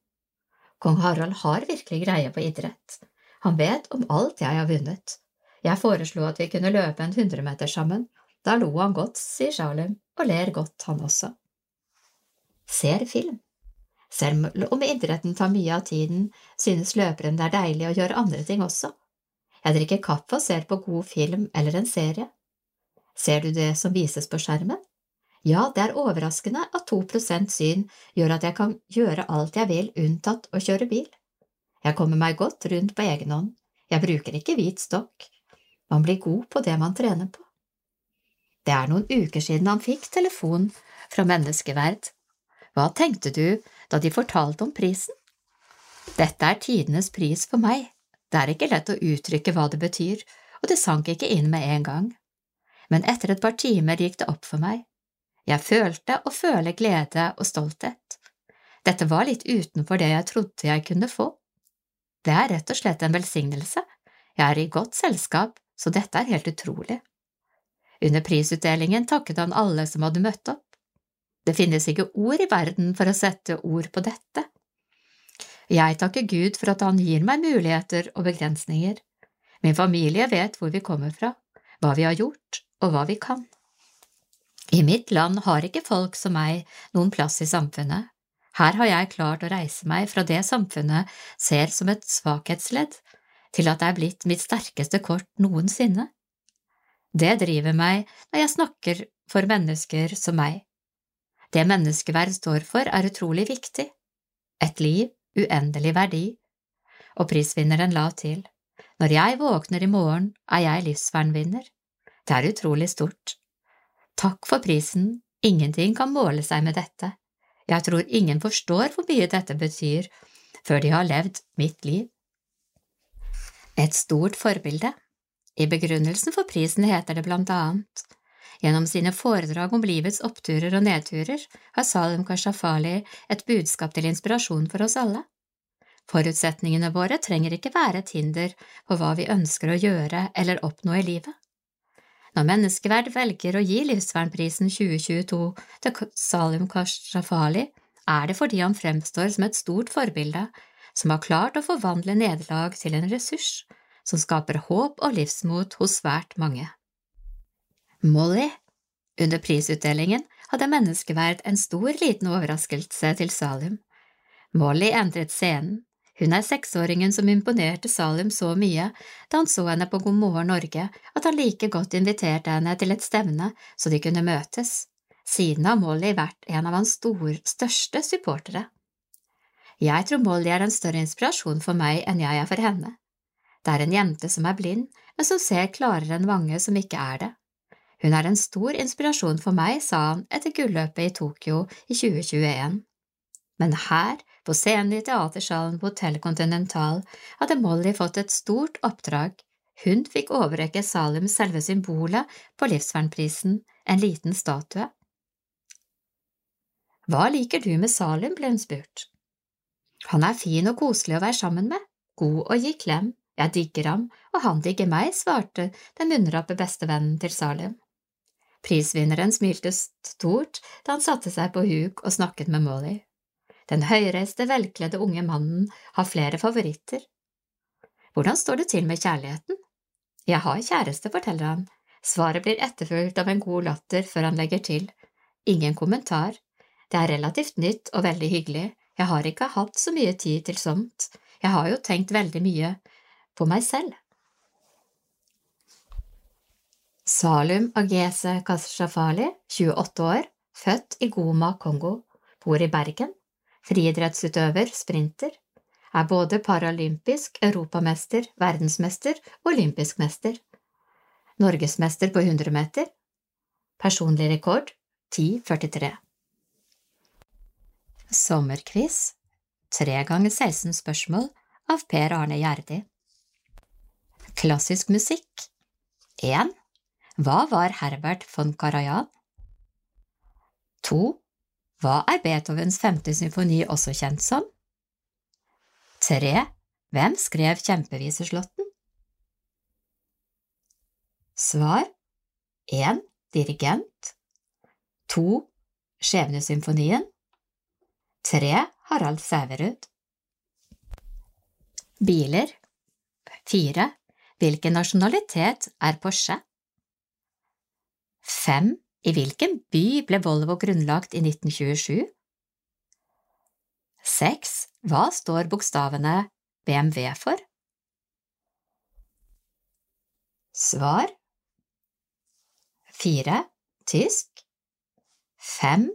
Kong Harald har virkelig greie på idrett. Han vet om alt jeg har vunnet. Jeg foreslo at vi kunne løpe en hundremeter sammen. Da lo han godt, sier Sjalum, og ler godt, han også. Ser film. Selv om idretten tar mye av tiden, synes løperen det er deilig å gjøre andre ting også. Jeg drikker kaffe og ser på god film eller en serie. Ser du det som vises på skjermen? Ja, det er overraskende at to prosent syn gjør at jeg kan gjøre alt jeg vil unntatt å kjøre bil. Jeg kommer meg godt rundt på egen hånd, jeg bruker ikke hvit stokk. Man blir god på det man trener på. Det er noen uker siden han fikk telefon fra Menneskeverd. Hva tenkte du da de fortalte om prisen? Dette er tidenes pris for meg, det er ikke lett å uttrykke hva det betyr, og det sank ikke inn med en gang. Men etter et par timer gikk det opp for meg. Jeg følte og føler glede og stolthet. Dette var litt utenfor det jeg trodde jeg kunne få. Det er rett og slett en velsignelse. Jeg er i godt selskap, så dette er helt utrolig. Under prisutdelingen takket han alle som hadde møtt opp. Det finnes ikke ord i verden for å sette ord på dette. Jeg takker Gud for at han gir meg muligheter og begrensninger. Min familie vet hvor vi kommer fra, hva vi har gjort og hva vi kan. I mitt land har ikke folk som meg noen plass i samfunnet. Her har jeg klart å reise meg fra det samfunnet ser som et svakhetsledd, til at det er blitt mitt sterkeste kort noensinne. Det driver meg når jeg snakker for mennesker som meg. Det menneskeverd står for, er utrolig viktig. Et liv, uendelig verdi. Og prisvinneren la til, når jeg våkner i morgen, er jeg livsvernvinner. Det er utrolig stort. Takk for prisen, ingenting kan måle seg med dette. Jeg tror ingen forstår hvor mye dette betyr før de har levd mitt liv. Et stort forbilde. I begrunnelsen for prisen heter det blant annet Gjennom sine foredrag om livets oppturer og nedturer har Salim Kashafali et budskap til inspirasjon for oss alle. Forutsetningene våre trenger ikke være et hinder for hva vi ønsker å gjøre eller oppnå i livet. Når Menneskeverd velger å gi Livsvernprisen 2022 til Salim Kashafali, er det fordi han fremstår som et stort forbilde som har klart å forvandle nederlag til en ressurs som skaper håp og livsmot hos svært mange. Molly Under prisutdelingen hadde Menneskeverd en stor liten overraskelse til Salim. Molly endret scenen. Hun er seksåringen som imponerte Salim så mye da han så henne på God morgen Norge at han like godt inviterte henne til et stevne så de kunne møtes. Siden har Molly vært en av hans stor, største supportere. Jeg tror Molly er en større inspirasjon for meg enn jeg er for henne. Det er en jente som er blind, men som ser klarere enn mange som ikke er det. Hun er en stor inspirasjon for meg, sa han etter gulløpet i Tokyo i 2021. Men her, på scenen i teatersalen på Hotell Continental, hadde Molly fått et stort oppdrag. Hun fikk overrekke Salim selve symbolet på livsvernprisen, en liten statue. Hva liker du med Salim, ble hun spurt. Han er fin og koselig å være sammen med, god å gi klem, jeg digger ham, og han digger meg, svarte den munnrappe bestevennen til Salim. Prisvinneren smilte stort da han satte seg på huk og snakket med Molly. Den høyreiste, velkledde unge mannen har flere favoritter. Hvordan står det til med kjærligheten? Jeg har kjæreste, forteller han. Svaret blir etterfulgt av en god latter før han legger til. Ingen kommentar. Det er relativt nytt og veldig hyggelig, jeg har ikke hatt så mye tid til sånt, jeg har jo tenkt veldig mye på meg selv. Salum Agese Kashafali, 28 år, født i Goma, Kongo, bor i Bergen, friidrettsutøver, sprinter, er både paralympisk, europamester, verdensmester og olympisk mester, norgesmester på 100 meter, personlig rekord 10,43. Sommerquiz. Tre ganger 16 spørsmål av Per Arne Gjerdi. Klassisk musikk. 1. Hva var Herbert von Karajan? 2. Hva er Beethovens femte symfoni også kjent som? 3. Hvem skrev Kjempeviseslåtten? Svar 1. Dirigent 2. Skjebnesymfonien 3. Harald Sæverud Biler 4. Hvilken nasjonalitet er Porsche? 5. I hvilken by ble Volvo grunnlagt i 1927? 6. Hva står bokstavene BMW for? Svar 4. Tysk 5.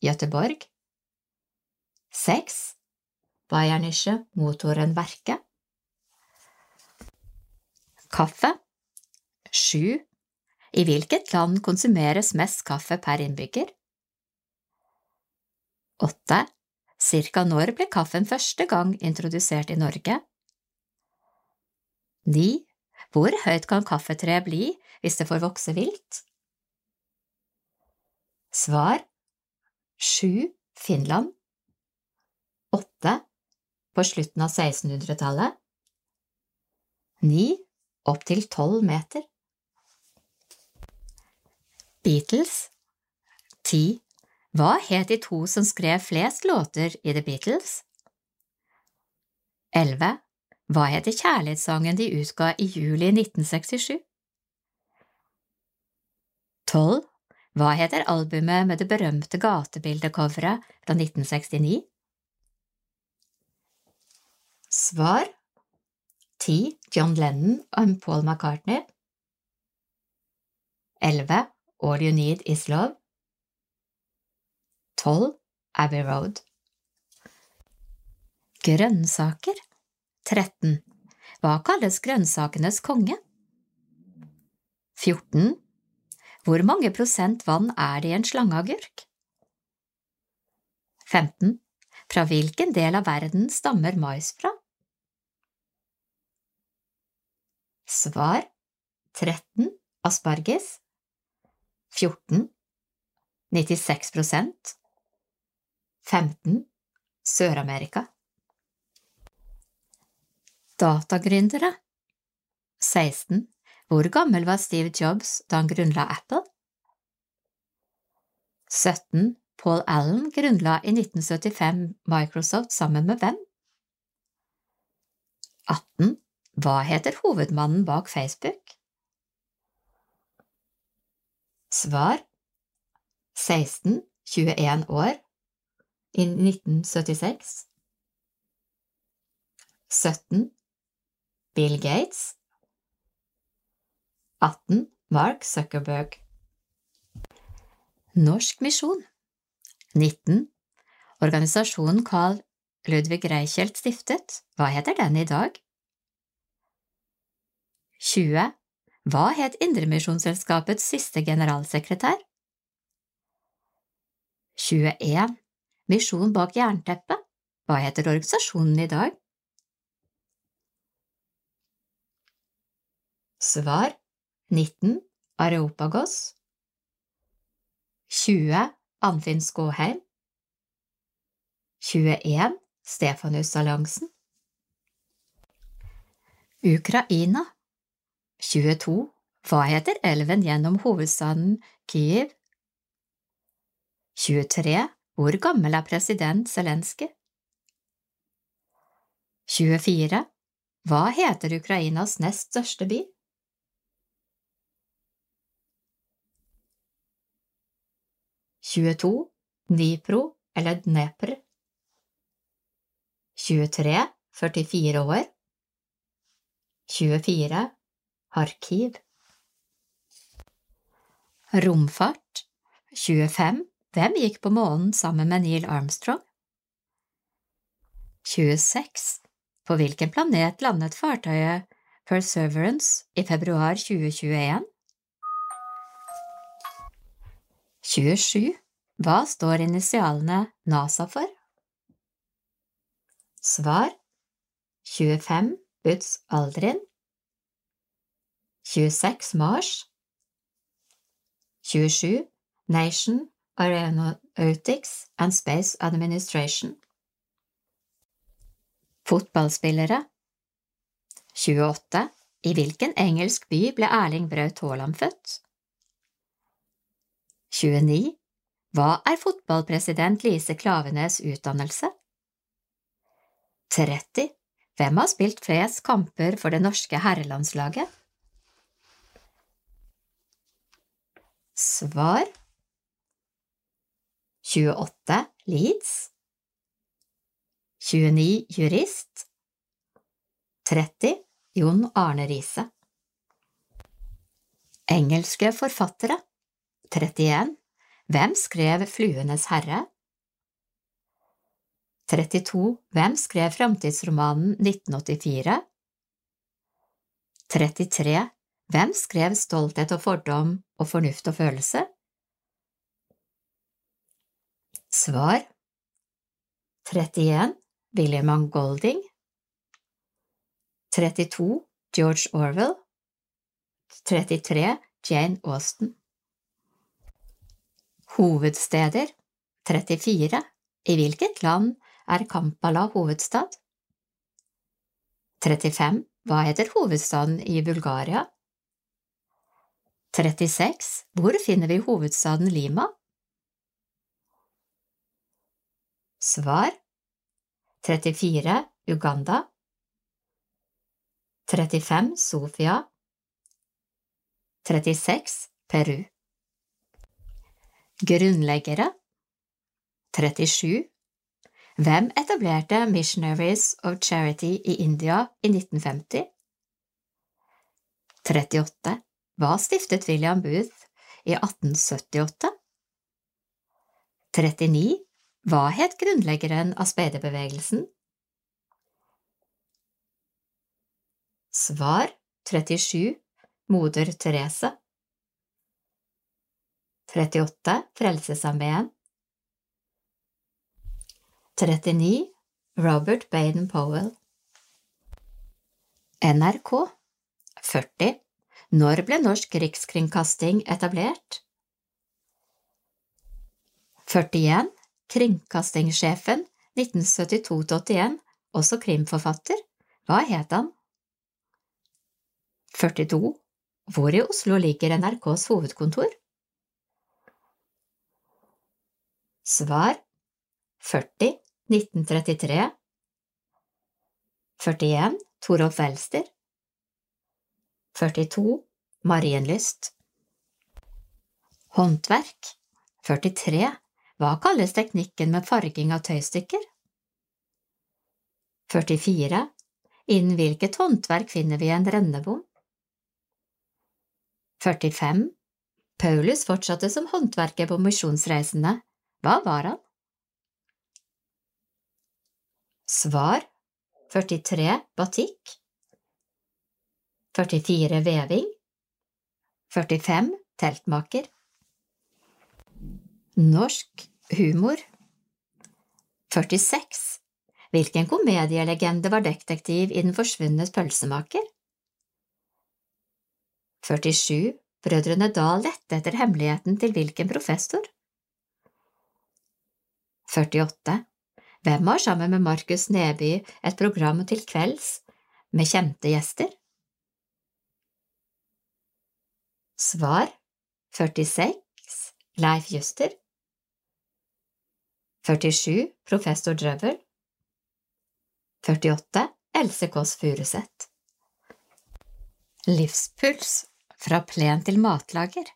Göteborg 6. Bayernische Motorenwerke Kaffe Sju. I hvilket land konsumeres mest kaffe per innbygger? Åtte. Cirka når ble kaffen første gang introdusert i Norge? Ni. Hvor høyt kan kaffetreet bli hvis det får vokse vilt? Svar Sju. Finland Åtte. På slutten av 1600-tallet Ni. Opptil tolv meter Beatles Ti. Hva het de to som skrev flest låter i The Beatles? Elleve. Hva heter kjærlighetssangen de utga i juli 1967? Tolv. Hva heter albumet med det berømte gatebildecoveret fra 1969? Svar Ti. John Lennon og Paul McCartney Elleve. All You Need Is Love 12. Abbey Road Grønnsaker 13. Hva kalles grønnsakenes konge? 14. Hvor mange prosent vann er det i en slangeagurk? 15. Fra hvilken del av verden stammer mais fra? Svar 13. Asparges 14. 96 15. Sør-Amerika Datagründere 16. Hvor gammel var Steve Jobs da han grunnla Apple? 17. Paul Allen grunnla i 1975 Microsoft sammen med hvem? 18. Hva heter hovedmannen bak Facebook? Svar 16, 21 år, i 1976 17. Bill Gates 18. Mark Zuckerberg Norsk misjon 19. Organisasjonen Carl Ludvig Reichelt stiftet, hva heter den i dag? 20. Hva het Indremisjonsselskapets siste generalsekretær? 21. Misjon bak jernteppet, hva heter organisasjonen i dag? Svar 19. Areopagos 20. Anfinn Skåheim 21. Stefanus-alliansen Ukraina 22. Hva heter elven gjennom hovedstaden Kyiv? 23. Hvor gammel er president Zelenskyj? 24. Hva heter Ukrainas nest største by? Tjueto, Dnipro eller Dnepr. 23, 44 år. 24, Arkiv Romfart 25. Hvem gikk på månen sammen med Neil Armstrong? 26. På hvilken planet landet fartøyet Perseverance i februar 2021? 27. Hva står initialene NASA for? Svar 25. Butz Aldrin 26 Mars 27 Nation Aeronautics and Space Administration Fotballspillere 28 I hvilken engelsk by ble Erling Braut Haaland født? 29 Hva er fotballpresident Lise Klavenes utdannelse? 30 Hvem har spilt flest kamper for det norske herrelandslaget? Svar. 28 Leeds. 29 jurist. 30 Jon Arne Riise. Engelske forfattere. 31 Hvem skrev Fluenes herre? 32 Hvem skrev framtidsromanen 1984? 33 Hvem skrev Stolthet og fordom og Fornuft og følelse? Svar. 31 William Golding. 32 George Orwell. 33 Jane Austen. Hovedsteder. 34 I hvilket land er Kampala hovedstad? 35 Hva heter hovedstaden i Bulgaria? 36 Hvor finner vi hovedstaden Lima? Svar. 34 Uganda. 35 Sofia. 36 Peru. Grunnleggere. 37 Hvem etablerte Missionaries of Charity i India i 1950? 38 Hva stiftet William Booth i 1878? 39 Hva het grunnleggeren av speiderbevegelsen? Svar 37 Moder Terese 38 Frelsesarmeen. 39 Robert Baden-Powell NRK. 40 Når ble Norsk Rikskringkasting etablert? 41 Kringkastingssjefen 1972–81, også krimforfatter, hva het han? 42 Hvor i Oslo ligger NRKs hovedkontor? Svar 40 1933 41 Torolf Welster 42 Marienlyst Håndverk 43 Hva kalles teknikken med farging av tøystykker? 44 Innen hvilket håndverk finner vi en rennebom? 45 Paulus fortsatte som håndverker på misjonsreisene. Hva var han? Svar 43 batikk 44 veving 45 teltmaker Norsk humor 46 Hvilken komedielegende var detektiv i Den forsvunne pølsemaker? 47 Brødrene Dal lette etter hemmeligheten til hvilken professor? 48 Hvem har sammen med Markus Neby et program til kvelds med kjente gjester? Svar 46 Leif Juster 47 Professor Drøvel 48 Else Kåss Furuseth Livspuls fra plen til matlager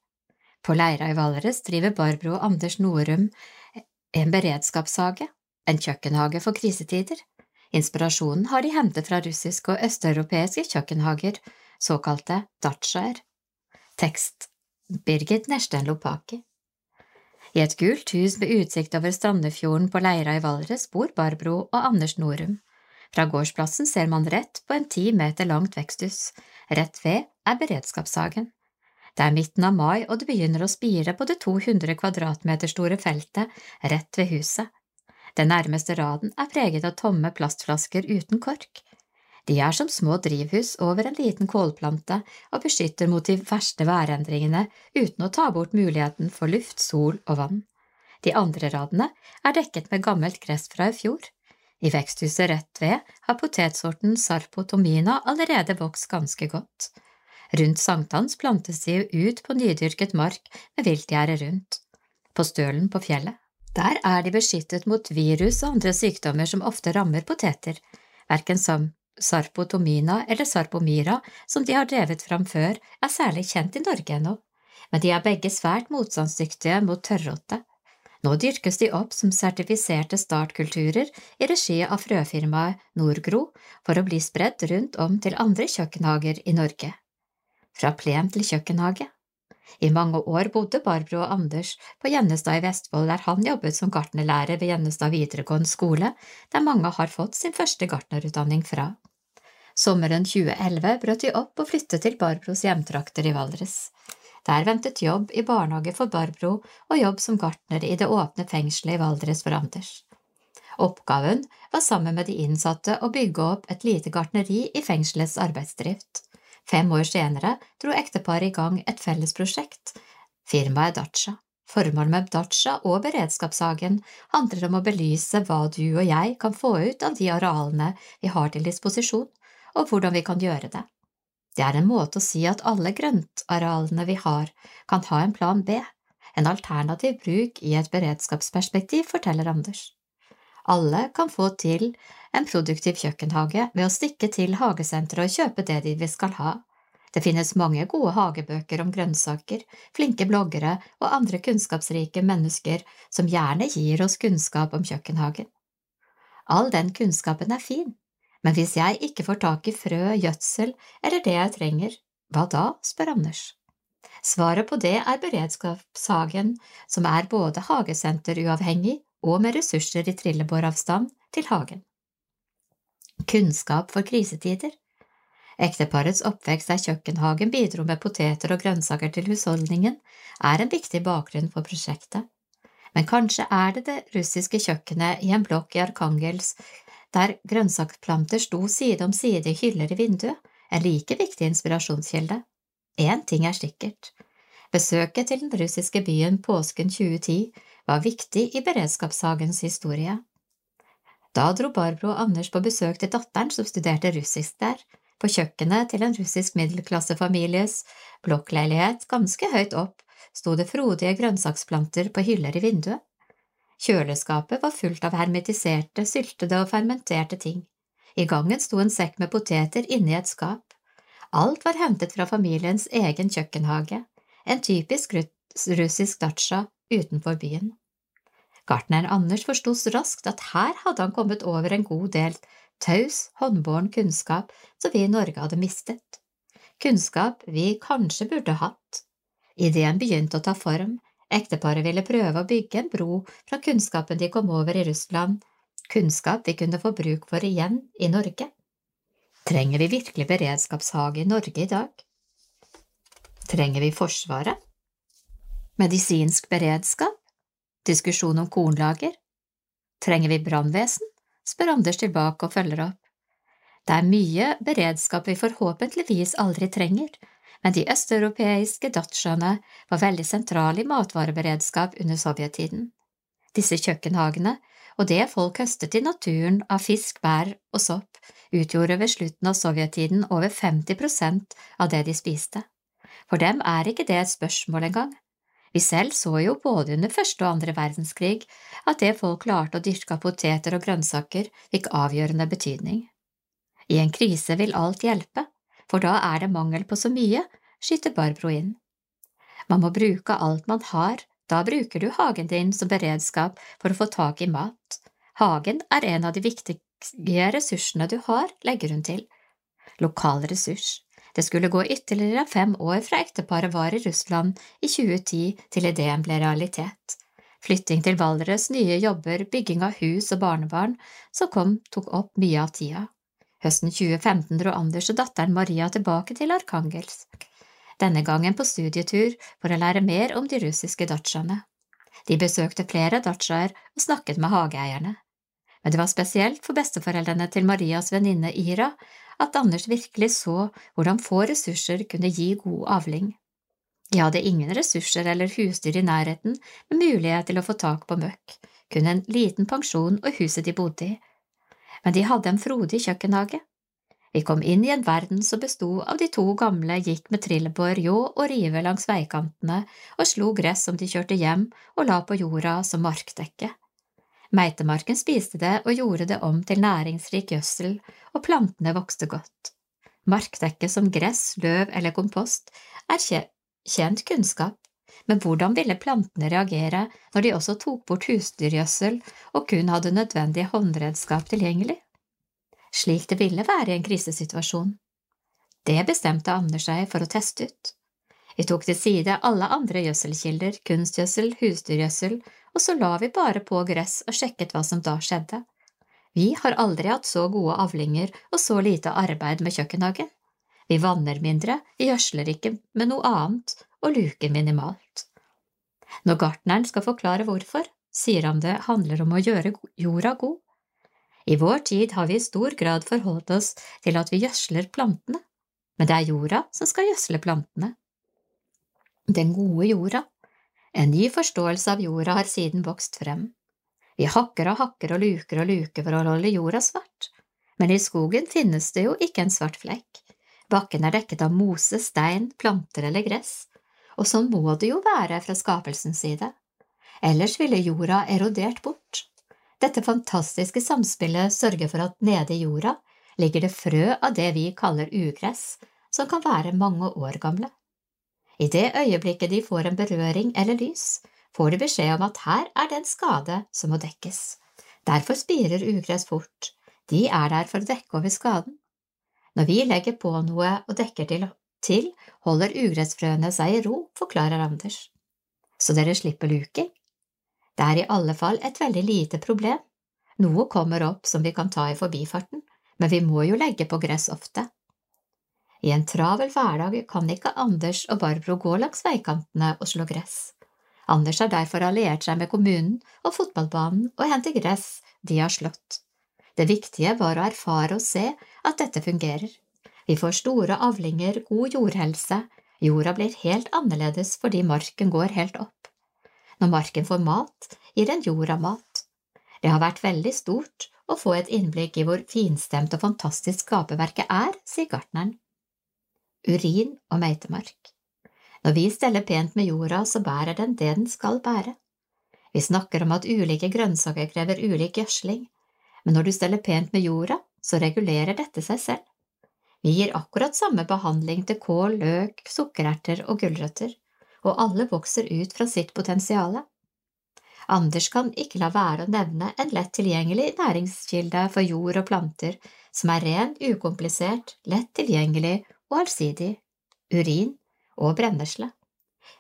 På Leira i Valdres driver Barbro og Anders Norum en beredskapshage, en kjøkkenhage for krisetider. Inspirasjonen har de hentet fra russiske og østeuropeiske kjøkkenhager, såkalte datsjaer. Tekst Birgit Nersten Lopaki I et gult hus med utsikt over Strandefjorden på Leira i Valdres bor Barbro og Anders Norum. Fra gårdsplassen ser man rett på en ti meter langt veksthus. Rett ved er beredskapshagen. Det er midten av mai, og det begynner å spire på det 200 kvadratmeter store feltet rett ved huset. Den nærmeste raden er preget av tomme plastflasker uten kork. De er som små drivhus over en liten kålplante og beskytter mot de verste værendringene uten å ta bort muligheten for luft, sol og vann. De andre radene er dekket med gammelt gress fra i fjor. I veksthuset rett ved har potetsorten sarpotomina allerede vokst ganske godt. Rundt sankthans plantes de ut på nydyrket mark med viltgjerde rundt. På stølen på fjellet. Der er de beskyttet mot virus og andre sykdommer som ofte rammer poteter, verken som sarpotomina eller sarpomira, som de har drevet fram før, er særlig kjent i Norge ennå, men de er begge svært motstandsdyktige mot tørråte. Nå dyrkes de opp som sertifiserte startkulturer i regi av frøfirmaet Nordgro for å bli spredt rundt om til andre kjøkkenhager i Norge. Fra plen til kjøkkenhage. I mange år bodde Barbro og Anders på Gjennestad i Vestfold, der han jobbet som gartnerlærer ved Gjennestad videregående skole, der mange har fått sin første gartnerutdanning fra. Sommeren 2011 brøt de opp og flyttet til Barbros hjemtrakter i Valdres. Der ventet jobb i barnehage for Barbro og jobb som gartner i det åpne fengselet i Valdres for Anders. Oppgaven var sammen med de innsatte å bygge opp et lite gartneri i fengselets arbeidsdrift. Fem år senere dro ekteparet i gang et felles prosjekt, firmaet Dacha. Formålet med Dacha og Beredskapshagen handler om å belyse hva du og jeg kan få ut av de arealene vi har til disposisjon, og hvordan vi kan gjøre det. Det er en måte å si at alle grøntarealene vi har, kan ha en plan B, en alternativ bruk i et beredskapsperspektiv, forteller Anders. Alle kan få til en produktiv kjøkkenhage ved å stikke til hagesenteret og kjøpe det de skal ha. Det finnes mange gode hagebøker om grønnsaker, flinke bloggere og andre kunnskapsrike mennesker som gjerne gir oss kunnskap om kjøkkenhagen. All den kunnskapen er fin, men hvis jeg ikke får tak i frø, gjødsel eller det jeg trenger, hva da, spør Anders. Svaret på det er Beredskapshagen, som er både hagesenteruavhengig og med ressurser i trillebåravstand til hagen. Kunnskap for krisetider Ekteparets oppvekst der kjøkkenhagen bidro med poteter og grønnsaker til husholdningen, er en viktig bakgrunn for prosjektet. Men kanskje er det det russiske kjøkkenet i en blokk i Arkangels der grønnsaksplanter sto side om side i hyller i vinduet, en like viktig inspirasjonskilde. Én ting er sikkert. Besøket til den russiske byen påsken 2010 var viktig i beredskapshagens historie. Da dro Barbro og Anders på besøk til datteren som studerte russisk der, på kjøkkenet til en russisk middelklassefamilies blokkleilighet ganske høyt opp sto det frodige grønnsaksplanter på hyller i vinduet. Kjøleskapet var fullt av hermetiserte, syltede og fermenterte ting. I gangen sto en sekk med poteter inni et skap. Alt var hentet fra familiens egen kjøkkenhage, en typisk russisk datsja utenfor byen. Gartneren Anders forsto raskt at her hadde han kommet over en god del taus, håndbåren kunnskap som vi i Norge hadde mistet. Kunnskap vi kanskje burde hatt. Ideen begynte å ta form, Ekteparet ville prøve å bygge en bro fra kunnskapen de kom over i Russland, kunnskap vi kunne få bruk for igjen i Norge. Trenger vi virkelig beredskapshage i Norge i dag? Trenger vi Forsvaret? Medisinsk beredskap? Diskusjon om kornlager? Trenger vi brannvesen? spør Anders tilbake og følger opp. Det er mye beredskap vi forhåpentligvis aldri trenger, men de østeuropeiske datsjaene var veldig sentrale i matvareberedskap under sovjettiden. Disse kjøkkenhagene og det folk høstet i naturen av fisk, bær og sopp, utgjorde ved slutten av sovjettiden over 50 prosent av det de spiste. For dem er ikke det et spørsmål engang. Vi selv så jo både under første og andre verdenskrig at det folk klarte å dyrke av poteter og grønnsaker, fikk avgjørende betydning. I en krise vil alt hjelpe, for da er det mangel på så mye, skyter Barbro inn. Man må bruke alt man har, da bruker du hagen din som beredskap for å få tak i mat. Hagen er en av de viktige ressursene du har, legger hun til. Lokal ressurs. Det skulle gå ytterligere fem år fra ekteparet var i Russland i 2010 til ideen ble realitet. Flytting til Valdres, nye jobber, bygging av hus og barnebarn som kom, tok opp mye av tida. Høsten 2015 dro Anders og datteren Maria tilbake til Arkangelsk, denne gangen på studietur for å lære mer om de russiske datsjaene. De besøkte flere datsjaer og snakket med hageeierne. Men det var spesielt for besteforeldrene til Marias venninne Ira at Anders virkelig så hvordan få ressurser kunne gi god avling. De hadde ingen ressurser eller husdyr i nærheten med mulighet til å få tak på møkk, kun en liten pensjon og huset de bodde i, men de hadde en frodig kjøkkenhage. Vi kom inn i en verden som besto av de to gamle gikk med trillebår, ljå og rive langs veikantene og slo gress som de kjørte hjem og la på jorda som markdekke. Meitemarken spiste det og gjorde det om til næringsrik gjødsel, og plantene vokste godt. Markdekke som gress, løv eller kompost er kjent kunnskap, men hvordan ville plantene reagere når de også tok bort husdyrgjødsel og kun hadde nødvendige håndredskap tilgjengelig? Slik det ville være i en krisesituasjon. Det bestemte Anders seg for å teste ut. Vi tok til side alle andre gjødselkilder, kunstgjødsel, husdyrgjødsel, og så la vi bare på gress og sjekket hva som da skjedde. Vi har aldri hatt så gode avlinger og så lite arbeid med kjøkkenhagen. Vi vanner mindre, vi gjødsler ikke med noe annet og luker minimalt. Når gartneren skal forklare hvorfor, sier han det handler om å gjøre jorda god. I vår tid har vi i stor grad forholdt oss til at vi gjødsler plantene, men det er jorda som skal gjødsle plantene. Den gode jorda. En ny forståelse av jorda har siden vokst frem. Vi hakker og hakker og luker og luker for å holde jorda svart, men i skogen finnes det jo ikke en svart flekk. Bakken er dekket av mose, stein, planter eller gress, og sånn må det jo være fra skapelsens side. Ellers ville jorda erodert bort. Dette fantastiske samspillet sørger for at nede i jorda ligger det frø av det vi kaller ugress, som kan være mange år gamle. I det øyeblikket de får en berøring eller lys, får de beskjed om at her er det en skade som må dekkes. Derfor spirer ugress fort, de er der for å dekke over skaden. Når vi legger på noe og dekker til, holder ugressfrøene seg i ro, forklarer Anders. Så dere slipper luking? Det er i alle fall et veldig lite problem. Noe kommer opp som vi kan ta i forbifarten, men vi må jo legge på gress ofte. I en travel hverdag kan ikke Anders og Barbro gå langs veikantene og slå gress. Anders har derfor alliert seg med kommunen og fotballbanen og henter gress de har slått. Det viktige var å erfare og se at dette fungerer. Vi får store avlinger, god jordhelse, jorda blir helt annerledes fordi marken går helt opp. Når marken får mat, gir den jorda mat. Det har vært veldig stort å få et innblikk i hvor finstemt og fantastisk skaperverket er, sier gartneren. Urin og meitemark. Når vi steller pent med jorda, så bærer den det den skal bære. Vi snakker om at ulike grønnsaker krever ulik gjødsling, men når du steller pent med jorda, så regulerer dette seg selv. Vi gir akkurat samme behandling til kål, løk, sukkererter og gulrøtter, og alle vokser ut fra sitt potensiale. Anders kan ikke la være å nevne en lett tilgjengelig næringskilde for jord og planter som er ren, ukomplisert, lett tilgjengelig og allsidig – urin og brennesle.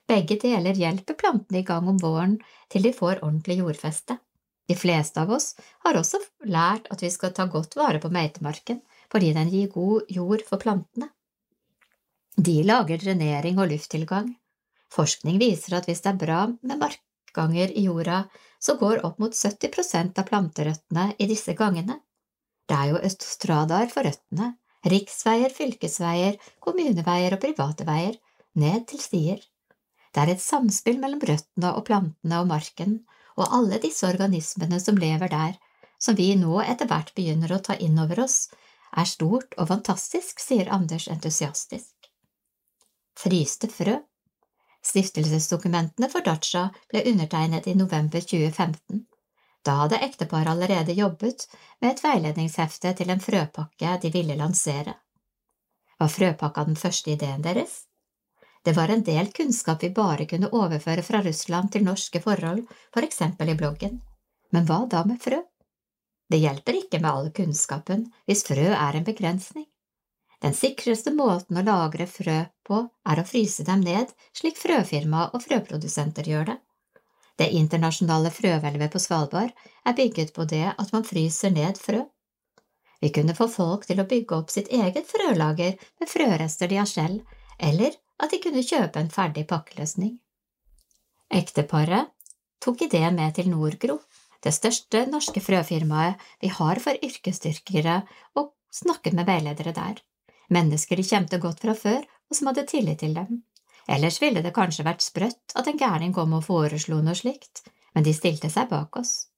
Begge deler hjelper plantene i gang om våren til de får ordentlig jordfeste. De fleste av oss har også lært at vi skal ta godt vare på meitemarken, fordi den gir god jord for plantene. De lager drenering og lufttilgang. Forskning viser at hvis det er bra med markganger i jorda, så går opp mot 70% av planterøttene i disse gangene. Det er jo autostradaer for røttene, riksveier, fylkesveier, kommuneveier og private veier, ned til stier. Det er et samspill mellom røttene og plantene og marken, og alle disse organismene som lever der, som vi nå etter hvert begynner å ta inn over oss, er stort og fantastisk, sier Anders entusiastisk. Fryste frø Stiftelsesdokumentene for Dacha ble undertegnet i november 2015. Da hadde ekteparet allerede jobbet med et veiledningshefte til en frøpakke de ville lansere. Var frøpakka den første ideen deres? Det var en del kunnskap vi bare kunne overføre fra Russland til norske forhold, for eksempel i bloggen. Men hva da med frø? Det hjelper ikke med all kunnskapen hvis frø er en begrensning. Den sikreste måten å lagre frø på er å fryse dem ned, slik frøfirma og frøprodusenter gjør det. Det internasjonale frøhvelvet på Svalbard er bygget på det at man fryser ned frø. Vi kunne få folk til å bygge opp sitt eget frølager med frørester de har selv, eller at de kunne kjøpe en ferdig pakkeløsning. Ekteparet tok ideen med til Nordgro, det største norske frøfirmaet vi har for yrkesdyrkere, og snakket med veiledere der, mennesker de kjente godt fra før og som hadde tillit til dem. Ellers ville det kanskje vært sprøtt at en gærning kom og foreslo noe slikt, men de stilte seg bak oss.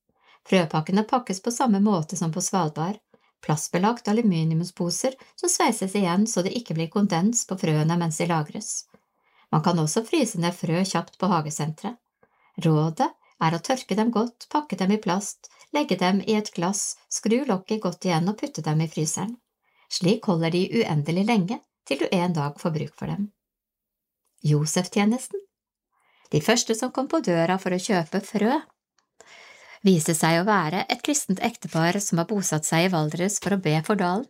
Frøpakkene pakkes på samme måte som på Svalbard, plastbelagt aluminiumsposer som sveises igjen så det ikke blir kondens på frøene mens de lagres. Man kan også fryse ned frø kjapt på hagesenteret. Rådet er å tørke dem godt, pakke dem i plast, legge dem i et glass, skru lokket godt igjen og putte dem i fryseren. Slik holder de uendelig lenge, til du en dag får bruk for dem. Josef-tjenesten De første som kom på døra for å kjøpe frø, viste seg å være et kristent ektepar som har bosatt seg i Valdres for å be for dalen.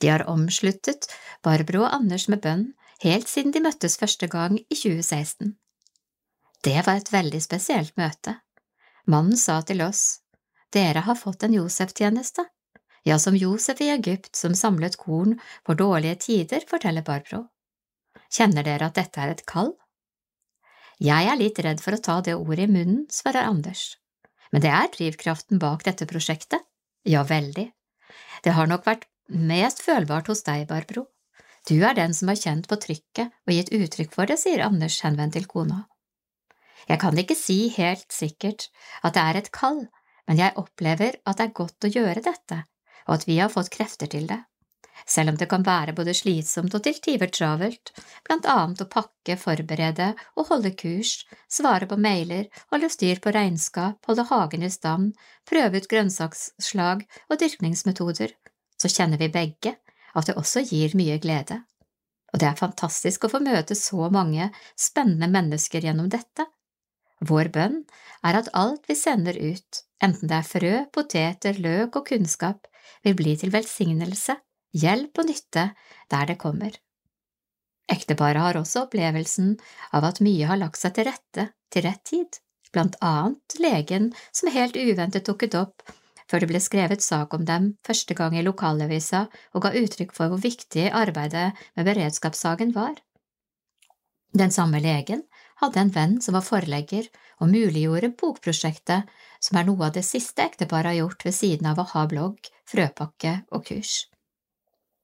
De har omsluttet Barbro og Anders med bønn helt siden de møttes første gang i 2016. Det var et veldig spesielt møte. Mannen sa til oss, dere har fått en Josef-tjeneste, ja, som Josef i Egypt som samlet korn for dårlige tider, forteller Barbro. Kjenner dere at dette er et kall? Jeg er litt redd for å ta det ordet i munnen, svarer Anders, men det er drivkraften bak dette prosjektet, ja, veldig. Det har nok vært mest følbart hos deg, Barbro. Du er den som har kjent på trykket og gitt uttrykk for det, sier Anders henvendt til kona. Jeg kan ikke si helt sikkert at det er et kall, men jeg opplever at det er godt å gjøre dette, og at vi har fått krefter til det. Selv om det kan være både slitsomt og til tider travelt, blant annet å pakke, forberede og holde kurs, svare på mailer, holde styr på regnskap, holde hagen i stand, prøve ut grønnsaksslag og dyrkningsmetoder, så kjenner vi begge at det også gir mye glede. Og det er fantastisk å få møte så mange spennende mennesker gjennom dette. Vår bønn er at alt vi sender ut, enten det er frø, poteter, løk og kunnskap, vil bli til velsignelse, hjelp og nytte der det kommer. Ekteparet har også opplevelsen av at mye har lagt seg til rette til rett tid, blant annet legen som helt uventet dukket opp før det ble skrevet sak om dem første gang i lokalavisa og ga uttrykk for hvor viktig arbeidet med beredskapssaken var. Den samme legen hadde en venn som var forlegger og muliggjorde bokprosjektet, som er noe av det siste ekteparet har gjort ved siden av å ha blogg, frøpakke og kurs.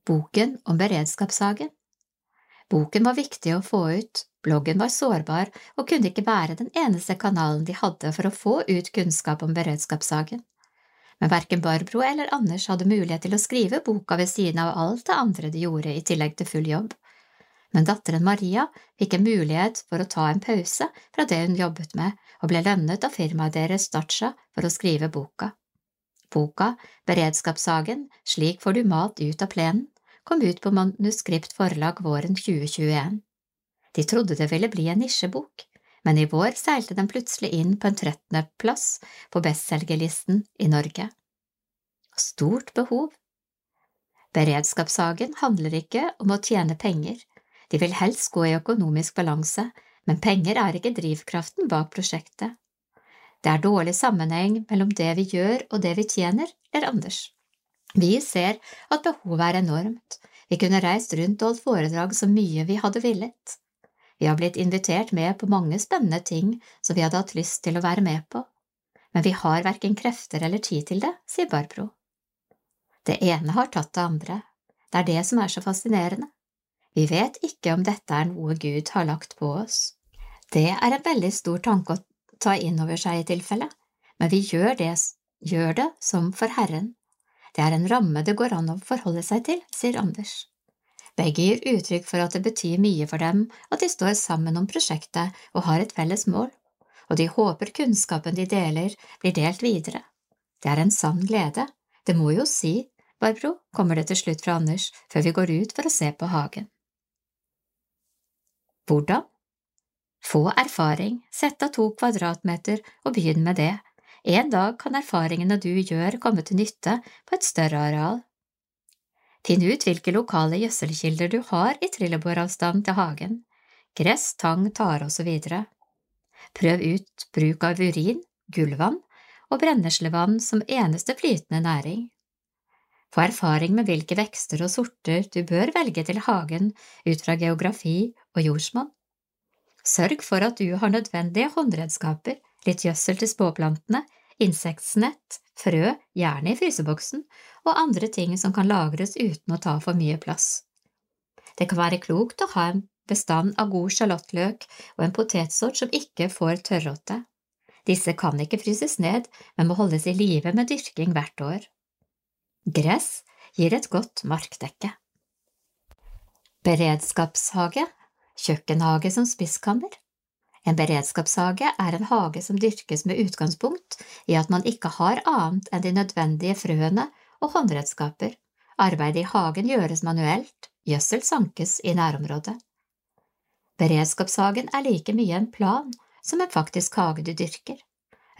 Boken om beredskapshagen. Boken var viktig å få ut, bloggen var sårbar og kunne ikke være den eneste kanalen de hadde for å få ut kunnskap om beredskapshagen. men verken Barbro eller Anders hadde mulighet til å skrive boka ved siden av alt det andre de gjorde i tillegg til full jobb. Men datteren Maria fikk en mulighet for å ta en pause fra det hun jobbet med, og ble lønnet av firmaet deres Dacha for å skrive boka. Boka Beredskapssagen, slik får du mat ut av plenen, kom ut på Manuskript forlag våren 2021. De trodde det ville bli en nisjebok, men i vår seilte den plutselig inn på en trettendeplass på bestselgerlisten i Norge. Stort behov. Beredskapshagen handler ikke om å tjene penger, de vil helst gå i økonomisk balanse, men penger er ikke drivkraften bak prosjektet. Det er dårlig sammenheng mellom det vi gjør og det vi tjener, ler Anders. Vi ser at behovet er enormt, vi kunne reist rundt og holdt foredrag så mye vi hadde villet. Vi har blitt invitert med på mange spennende ting som vi hadde hatt lyst til å være med på, men vi har verken krefter eller tid til det, sier Barbro. Det ene har tatt det andre, det er det som er så fascinerende. Vi vet ikke om dette er noe Gud har lagt på oss. Det er en veldig stor tanke å ta inn over seg i tilfelle, men vi gjør det, gjør det som for Herren. Det er en ramme det går an å forholde seg til, sier Anders. Begge gir uttrykk for at det betyr mye for dem at de står sammen om prosjektet og har et felles mål, og de håper kunnskapen de deler, blir delt videre. Det er en sann glede, det må jo si, Barbro, kommer det til slutt fra Anders før vi går ut for å se på hagen. Hvordan? Få erfaring, sett av to kvadratmeter og begynn med det. En dag kan erfaringene du gjør komme til nytte på et større areal. Finn ut hvilke lokale gjødselkilder du har i trillebåravstand til hagen, gress, tang, tare osv. Prøv ut bruk av urin, gullvann og brenneslevann som eneste flytende næring. Få erfaring med hvilke vekster og sorter du bør velge til hagen ut fra geografi og jordsmonn. Sørg for at du har nødvendige håndredskaper, litt gjødsel til småplantene, insektnett, frø, gjerne i fryseboksen, og andre ting som kan lagres uten å ta for mye plass. Det kan være klokt å ha en bestand av god sjalottløk og en potetsort som ikke får tørråte. Disse kan ikke fryses ned, men må holdes i live med dyrking hvert år. Gress gir et godt markdekke. Beredskapshage, kjøkkenhage som spiskammer. En beredskapshage er en hage som dyrkes med utgangspunkt i at man ikke har annet enn de nødvendige frøene og håndredskaper. Arbeidet i hagen gjøres manuelt, gjødsel sankes i nærområdet. Beredskapshagen er like mye en plan som en faktisk hage du dyrker.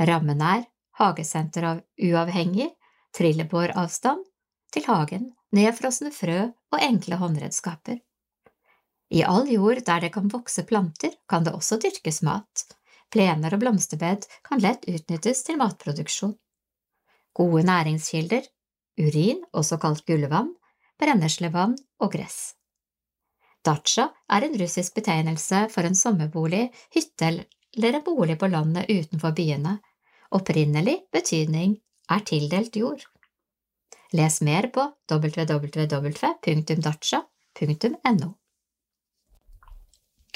Rammen er hagesenter av uavhengig, trillebåravstand til hagen, nedfrosne frø og enkle håndredskaper. I all jord der det kan vokse planter, kan det også dyrkes mat. Plener og blomsterbed kan lett utnyttes til matproduksjon. Gode næringskilder, urin, også kalt gullvann, brenneslevann og gress. Dacha er en russisk betegnelse for en sommerbolig, hytte eller en bolig på landet utenfor byene. Opprinnelig betydning er tildelt jord. Les mer på www.dacha.no.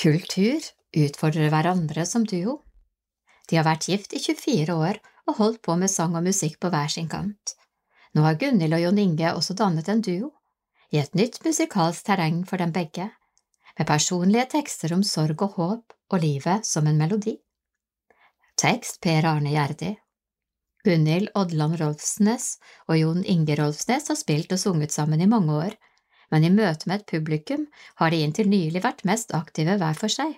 Kultur utfordrer hverandre som duo. De har vært gift i 24 år og holdt på med sang og musikk på hver sin kant. Nå har Gunhild og Jon Inge også dannet en duo, i et nytt musikalsk terreng for dem begge, med personlige tekster om sorg og håp og livet som en melodi. Tekst Per Arne Gjerdi. Gunhild Odland Rolfsnes og Jon Inge Rolfsnes har spilt og sunget sammen i mange år, men i møte med et publikum har de inntil nylig vært mest aktive hver for seg.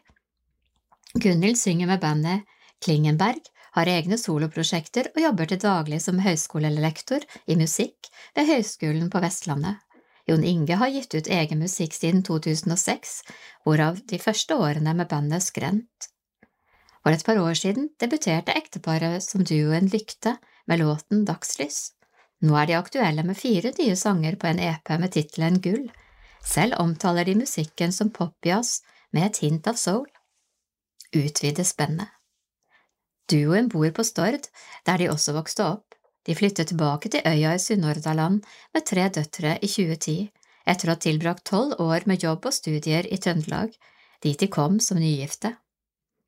Gunhild synger med bandet Klingenberg, har egne soloprosjekter og jobber til daglig som høyskolelektor i musikk ved Høgskolen på Vestlandet. Jon Inge har gitt ut egen musikk siden 2006, hvorav de første årene med bandet Skrent. For et par år siden debuterte ekteparet som duoen Lykte med låten Dagslys. Nå er de aktuelle med fire nye sanger på en EP med tittelen Gull. Selv omtaler de musikken som popjazz med et hint av soul. Utvide spennet. Duoen bor på Stord, der de også vokste opp. De flyttet tilbake til øya i Sunnhordland med tre døtre i 2010, etter å ha tilbrakt tolv år med jobb og studier i Trøndelag, dit de kom som nygifte.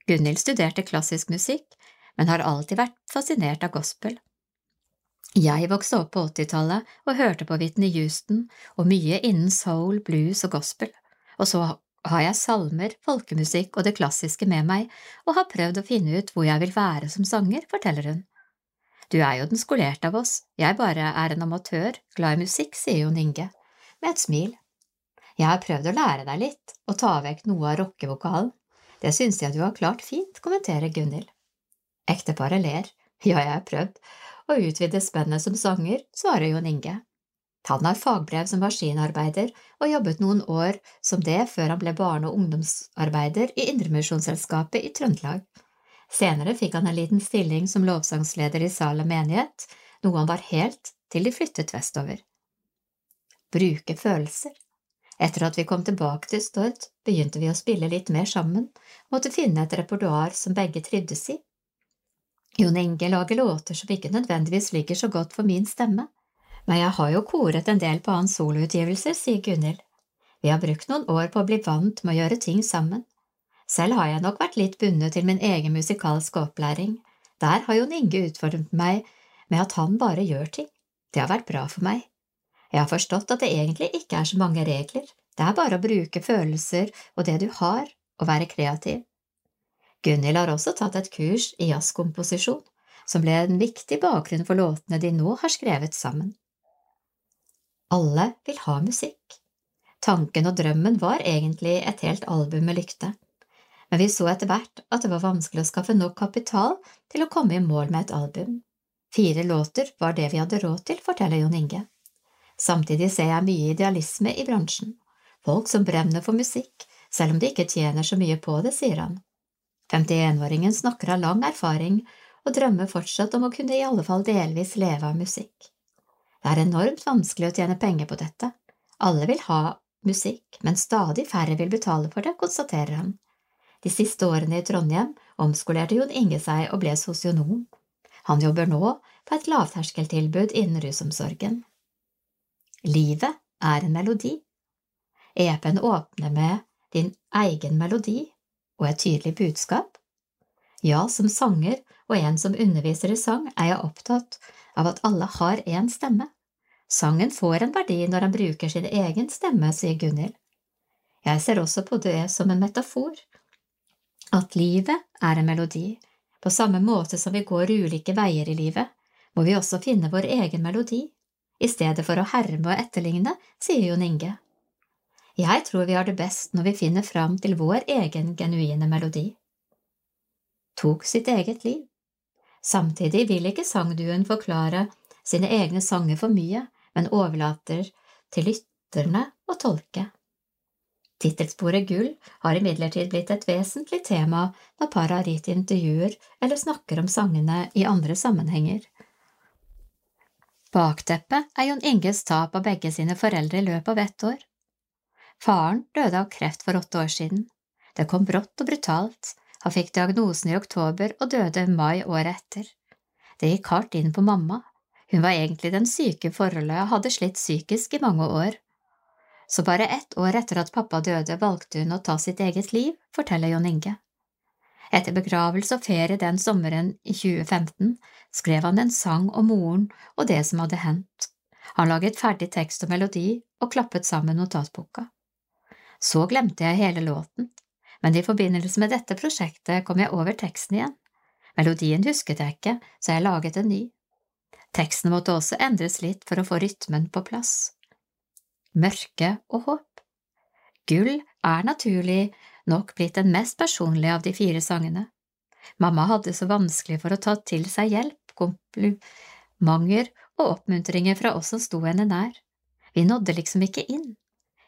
Gunhild studerte klassisk musikk, men har alltid vært fascinert av gospel. Jeg vokste opp på 80-tallet og hørte på Whitney Houston og mye innen soul, blues og gospel, og så har jeg salmer, folkemusikk og det klassiske med meg og har prøvd å finne ut hvor jeg vil være som sanger, forteller hun. Du er jo den skolerte av oss, jeg bare er en amatør, glad i musikk, sier Jon Inge, med et smil. Jeg har prøvd å lære deg litt, og ta vekk noe av rockevokalen. Det synes jeg du har klart fint, kommenterer Gunhild. Ekteparet ler. Ja, jeg har prøvd. Å utvide spennet som sanger, svarer Jon Inge. Han har fagbrev som maskinarbeider og jobbet noen år som det før han ble barne- og ungdomsarbeider i Indremisjonsselskapet i Trøndelag. Senere fikk han en liten stilling som lovsangsleder i Salem menighet, noe han var helt til de flyttet vestover. Bruke følelser. Etter at vi kom tilbake til Stord, begynte vi å spille litt mer sammen, måtte finne et repertoar som begge trivdes i. Jon Inge lager låter som ikke nødvendigvis ligger så godt for min stemme, men jeg har jo koret en del på hans soloutgivelser, sier Gunhild. Vi har brukt noen år på å bli vant med å gjøre ting sammen. Selv har jeg nok vært litt bundet til min egen musikalske opplæring. Der har Jon Inge utfordret meg med at han bare gjør ting. Det har vært bra for meg. Jeg har forstått at det egentlig ikke er så mange regler, det er bare å bruke følelser og det du har, og være kreativ. Gunhild har også tatt et kurs i jazzkomposisjon, som ble en viktig bakgrunn for låtene de nå har skrevet sammen. Alle vil ha musikk. Tanken og drømmen var egentlig et helt album med lykte, men vi så etter hvert at det var vanskelig å skaffe nok kapital til å komme i mål med et album. Fire låter var det vi hadde råd til, forteller Jon Inge. Samtidig ser jeg mye idealisme i bransjen, folk som brenner for musikk, selv om de ikke tjener så mye på det, sier han. 51-åringen snakker av lang erfaring og drømmer fortsatt om å kunne i alle fall delvis leve av musikk. Det er enormt vanskelig å tjene penger på dette. Alle vil ha musikk, men stadig færre vil betale for det, konstaterer han. De siste årene i Trondheim omskolerte Jon Inge seg og ble sosionom. Han jobber nå på et lavterskeltilbud innen rusomsorgen. Livet er en melodi. EP-en åpner med din egen melodi og et tydelig budskap. Ja, som sanger og en som underviser i sang er jeg opptatt av at alle har én stemme. Sangen får en verdi når han bruker sin egen stemme, sier Gunhild. Jeg ser også på det som en metafor, at livet er en melodi. På samme måte som vi går ulike veier i livet, må vi også finne vår egen melodi, i stedet for å herme og etterligne, sier Jon Inge. Jeg tror vi har det best når vi finner fram til vår egen genuine melodi. Tok sitt eget liv. Samtidig vil ikke sangduen forklare sine egne sanger for mye, men overlater til lytterne å tolke. Tittelsporet Gull har imidlertid blitt et vesentlig tema når par har gitt intervjuer eller snakker om sangene i andre sammenhenger. Bakteppet er Jon Inges tap av begge sine foreldre i løpet av ett år. Faren døde av kreft for åtte år siden. Det kom brått og brutalt, han fikk diagnosen i oktober og døde mai året etter. Det gikk hardt inn på mamma, hun var egentlig den syke forholdet og hadde slitt psykisk i mange år. Så bare ett år etter at pappa døde, valgte hun å ta sitt eget liv, forteller Jon Inge. Etter begravelse og ferie den sommeren i 2015 skrev han en sang om moren og det som hadde hendt. Han laget ferdig tekst og melodi og klappet sammen notatboka. Så glemte jeg hele låten, men i forbindelse med dette prosjektet kom jeg over teksten igjen. Melodien husket jeg ikke, så jeg laget en ny. Teksten måtte også endres litt for å få rytmen på plass. Mørke og håp. Gull er naturlig nok blitt den mest personlige av de fire sangene. Mamma hadde så vanskelig for å ta til seg hjelp, komplimenter og oppmuntringer fra oss som sto henne nær. Vi nådde liksom ikke inn.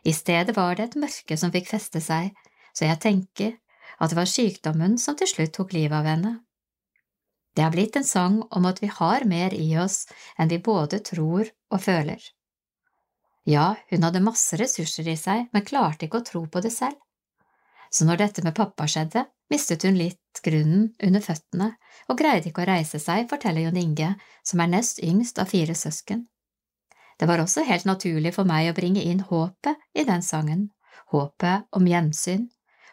I stedet var det et mørke som fikk feste seg, så jeg tenker at det var sykdommen som til slutt tok livet av henne. Det er blitt en sang om at vi har mer i oss enn vi både tror og føler. Ja, hun hadde masse ressurser i seg, men klarte ikke å tro på det selv. Så når dette med pappa skjedde, mistet hun litt grunnen under føttene og greide ikke å reise seg, forteller Jon Inge, som er nest yngst av fire søsken. Det var også helt naturlig for meg å bringe inn håpet i den sangen, håpet om gjensyn,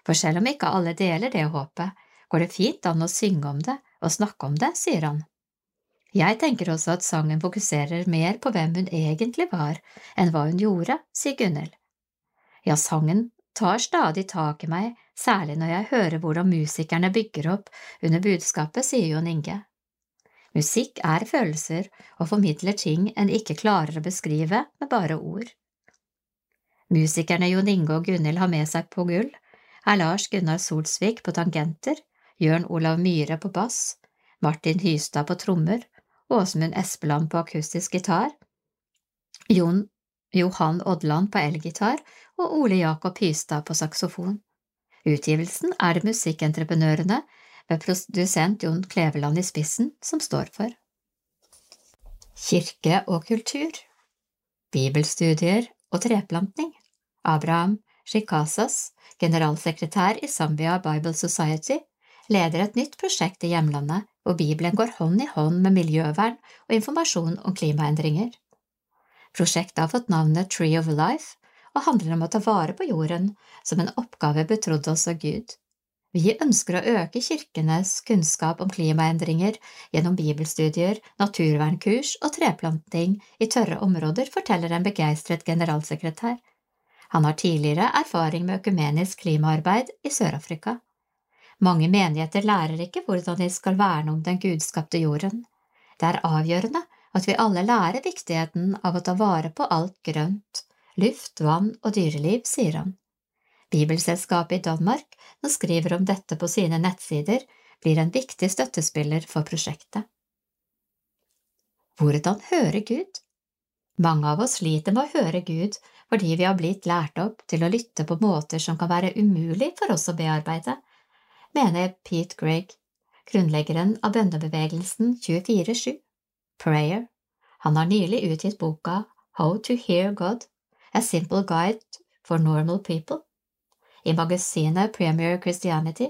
for selv om ikke alle deler det håpet, går det fint an å synge om det og snakke om det, sier han. Jeg tenker også at sangen fokuserer mer på hvem hun egentlig var, enn hva hun gjorde, sier Gunhild. Ja, sangen tar stadig tak i meg, særlig når jeg hører hvordan musikerne bygger opp under budskapet, sier Jon Inge. Musikk er følelser og formidler ting en ikke klarer å beskrive med bare ord. Musikerne Jon Inge og Gunhild har med seg på gull, er Lars Gunnar Solsvik på tangenter, Jørn Olav Myhre på bass, Martin Hystad på trommer, Åsmund Espeland på akustisk gitar, Jon Johan Odland på elgitar og Ole Jakob Hystad på saksofon. Utgivelsen er Musikkentreprenørene med produsent Jon Kleveland i spissen som står for. Kirke og kultur Bibelstudier og treplantning Abraham Shikasas generalsekretær i Zambia Bible Society, leder et nytt prosjekt i hjemlandet hvor Bibelen går hånd i hånd med miljøvern og informasjon om klimaendringer. Prosjektet har fått navnet Tree of Life og handler om å ta vare på jorden som en oppgave betrodd oss av Gud. Vi ønsker å øke kirkenes kunnskap om klimaendringer gjennom bibelstudier, naturvernkurs og treplanting i tørre områder, forteller en begeistret generalsekretær. Han har tidligere erfaring med økumenisk klimaarbeid i Sør-Afrika. Mange menigheter lærer ikke hvordan de skal verne om den gudskapte jorden. Det er avgjørende at vi alle lærer viktigheten av å ta vare på alt grønt, luft, vann og dyreliv, sier han. Bibelselskapet i Danmark, som skriver om dette på sine nettsider, blir en viktig støttespiller for prosjektet. Hvordan høre Gud? Mange av oss sliter med å høre Gud fordi vi har blitt lært opp til å lytte på måter som kan være umulig for oss å bearbeide, mener Pete Gregg, grunnleggeren av bønnebevegelsen 24-7, Prayer. Han har nylig utgitt boka How to Hear God, A Simple Guide for Normal People. I magasinet Premier Christianity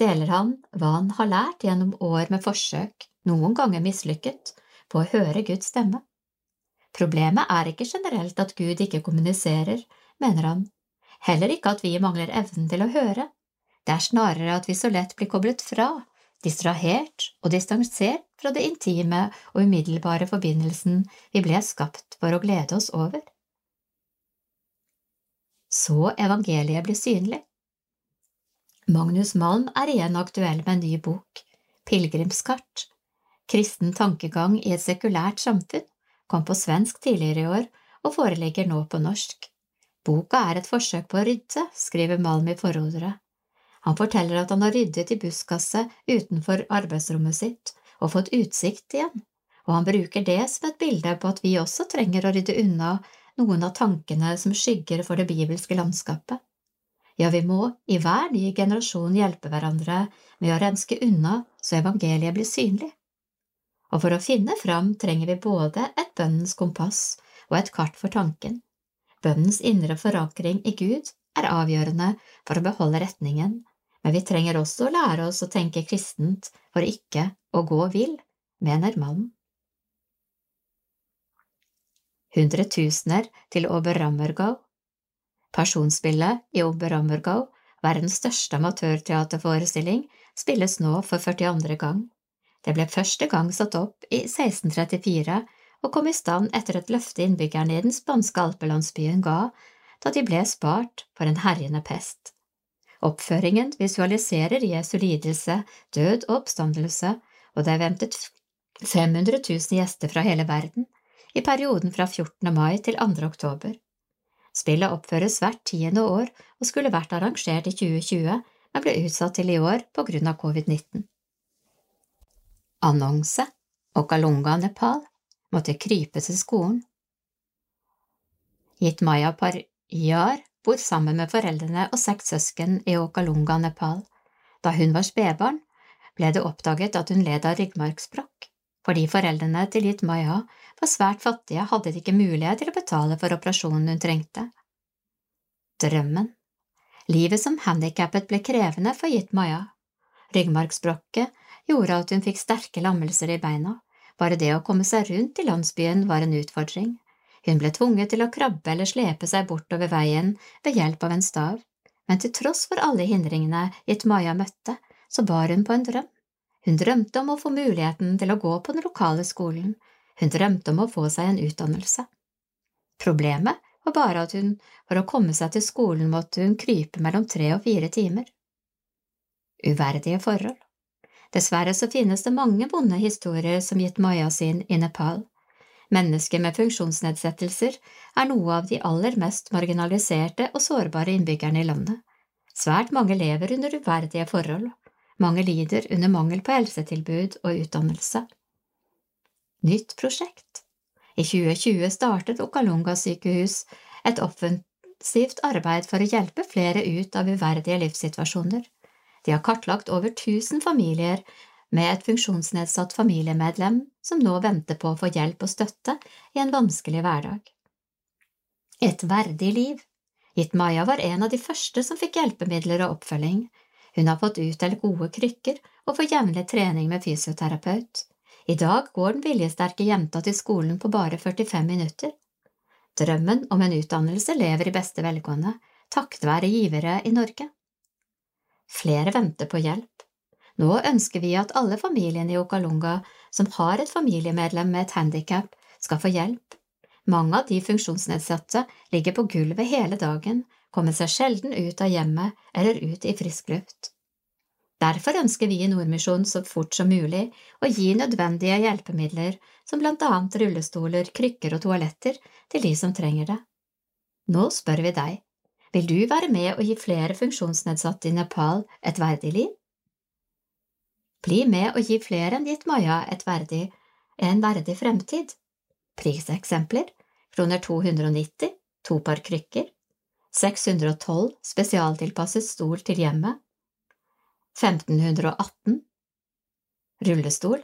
deler han hva han har lært gjennom år med forsøk, noen ganger mislykket, på å høre Guds stemme. Problemet er ikke generelt at Gud ikke kommuniserer, mener han, heller ikke at vi mangler evnen til å høre, det er snarere at vi så lett blir koblet fra, distrahert og distansert fra det intime og umiddelbare forbindelsen vi ble skapt for å glede oss over. Så evangeliet blir synlig. Magnus Malm er igjen aktuell med en ny bok, Pilegrimskart, kristen tankegang i et sekulært samfunn, kom på svensk tidligere i år og foreligger nå på norsk. Boka er et forsøk på å rydde, skriver Malm i forordet. Han forteller at han har ryddet i busskasse utenfor arbeidsrommet sitt og fått utsikt igjen, og han bruker det som et bilde på at vi også trenger å rydde unna noen av tankene som skygger for det bibelske landskapet. Ja, vi må i hver ny generasjon hjelpe hverandre med å renske unna så evangeliet blir synlig. Og for å finne fram trenger vi både et bønnens kompass og et kart for tanken. Bønnens indre forankring i Gud er avgjørende for å beholde retningen, men vi trenger også å lære oss å tenke kristent for ikke å gå vill, mener mannen. Hundretusener til Oberammergau Personspillet i Oberammergau, verdens største amatørteaterforestilling, spilles nå for 42. gang. Det ble første gang satt opp i 1634 og kom i stand etter et løfte innbyggerne i den spanske alpelandsbyen ga da de ble spart for en herjende pest. Oppføringen visualiserer Jesu lidelse, død og oppstandelse, og det er ventet 500 000 gjester fra hele verden i perioden fra 14. mai til 2. oktober. Spillet oppføres hvert tiende år og skulle vært arrangert i 2020, men ble utsatt til i år på grunn av covid-19. Annonse Okalunga, Nepal måtte krype til skolen. Jitmaya Pariyar bor sammen med foreldrene og seks søsken i Okalunga, Nepal. Da hun var spedbarn, ble det oppdaget at hun led av ryggmargsbrokk. Fordi foreldrene til Yitmaya var svært fattige, hadde de ikke mulighet til å betale for operasjonen hun trengte. Drømmen Livet som handikappet ble krevende for Yitmaya. Ryggmargsbrokket gjorde at hun fikk sterke lammelser i beina. Bare det å komme seg rundt i landsbyen var en utfordring. Hun ble tvunget til å krabbe eller slepe seg bortover veien ved hjelp av en stav, men til tross for alle hindringene Yitmaya møtte, så bar hun på en drøm. Hun drømte om å få muligheten til å gå på den lokale skolen, hun drømte om å få seg en utdannelse. Problemet var bare at hun, for å komme seg til skolen, måtte hun krype mellom tre og fire timer. Uverdige forhold. Dessverre så finnes det mange vonde historier som gitt Maya sin i Nepal. Mennesker med funksjonsnedsettelser er noe av de aller mest marginaliserte og sårbare innbyggerne i landet. Svært mange lever under uverdige forhold. Mange lider under mangel på helsetilbud og utdannelse. Nytt prosjekt I 2020 startet Okalunga sykehus et offensivt arbeid for å hjelpe flere ut av uverdige livssituasjoner. De har kartlagt over 1000 familier med et funksjonsnedsatt familiemedlem som nå venter på å få hjelp og støtte i en vanskelig hverdag. Et verdig liv. Gitt Maja var en av de første som fikk hjelpemidler og oppfølging. Hun har fått utdelt gode krykker og får jevnlig trening med fysioterapeut. I dag går den viljesterke jenta til skolen på bare 45 minutter. Drømmen om en utdannelse lever i beste velgående, takket være givere i Norge. Flere venter på hjelp. Nå ønsker vi at alle familiene i Okalunga som har et familiemedlem med et handikap, skal få hjelp. Mange av de funksjonsnedsatte ligger på gulvet hele dagen, kommer seg sjelden ut av hjemmet eller ut i frisk luft. Derfor ønsker vi i Nordmisjonen så fort som mulig å gi nødvendige hjelpemidler som blant annet rullestoler, krykker og toaletter til de som trenger det. Nå spør vi deg, vil du være med å gi flere funksjonsnedsatte i Nepal et verdig liv? Bli med og gi flere enn ditt Maya et verdig, en verdig fremtid. Priseksempler kroner 290, to par krykker, 612 spesialtilpasset stol til hjemmet, 1518 rullestol,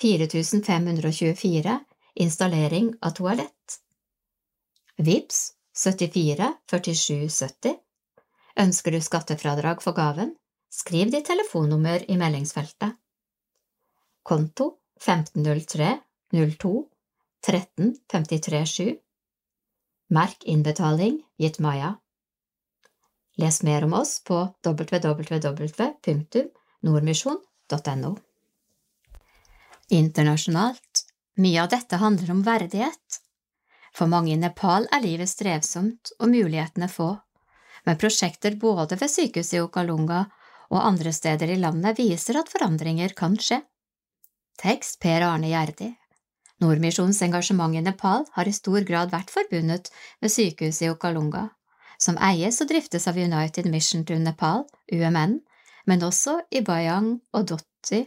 4524 installering av toalett. Vips 74 47 70 Ønsker du skattefradrag for gaven? Skriv ditt telefonnummer i meldingsfeltet. Konto 1503 02 13 53 7 Merk innbetaling gitt Maja. Les mer om oss på www.nordmisjon.no. Internasjonalt Mye av dette handler om verdighet. For mange i Nepal er livet strevsomt og mulighetene få, men prosjekter både ved sykehuset i Okalunga og andre steder i landet viser at forandringer kan skje. Tekst Per Arne Gjerdi Nordmisjonens engasjement i Nepal har i stor grad vært forbundet med sykehuset i Okalunga, som eies og driftes av United Mission to Nepal, UMN, men også i Bayang og Dotti,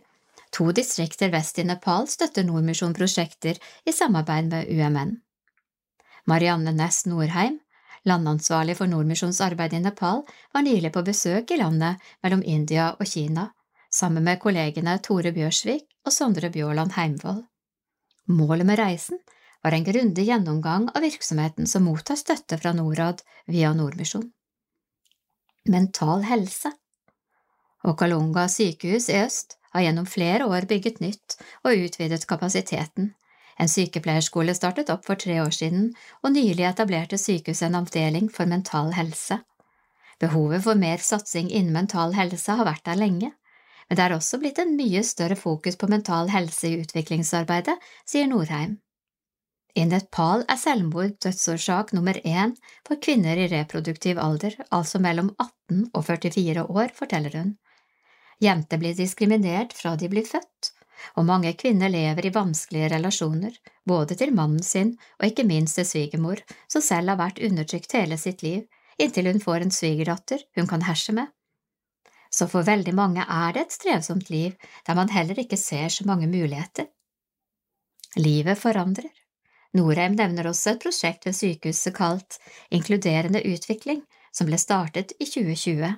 to distrikter vest i Nepal, støtter Nordmisjon prosjekter i samarbeid med UMN. Marianne Næss Norheim, landansvarlig for Nordmisjons arbeid i Nepal, var nylig på besøk i landet mellom India og Kina, sammen med kollegene Tore Bjørsvik og Sondre Bjåland Heimvold. Målet med reisen var en grundig gjennomgang av virksomheten som mottar støtte fra Norad via Nordmisjon. Mental helse Okalunga sykehus i øst har gjennom flere år bygget nytt og utvidet kapasiteten. En sykepleierskole startet opp for tre år siden, og nylig etablerte sykehuset en avdeling for mental helse. Behovet for mer satsing innen mental helse har vært der lenge, men det er også blitt en mye større fokus på mental helse i utviklingsarbeidet, sier Norheim. I Nepal er selvmord dødsårsak nummer én for kvinner i reproduktiv alder, altså mellom 18 og 44 år, forteller hun. Jenter blir diskriminert fra de blir født, og mange kvinner lever i vanskelige relasjoner, både til mannen sin og ikke minst til svigermor, som selv har vært undertrykt hele sitt liv, inntil hun får en svigerdatter hun kan herse med så for veldig mange er det et strevsomt liv der man heller ikke ser så mange muligheter. Livet forandrer. Norheim nevner også et prosjekt ved sykehuset kalt Inkluderende utvikling, som ble startet i 2020.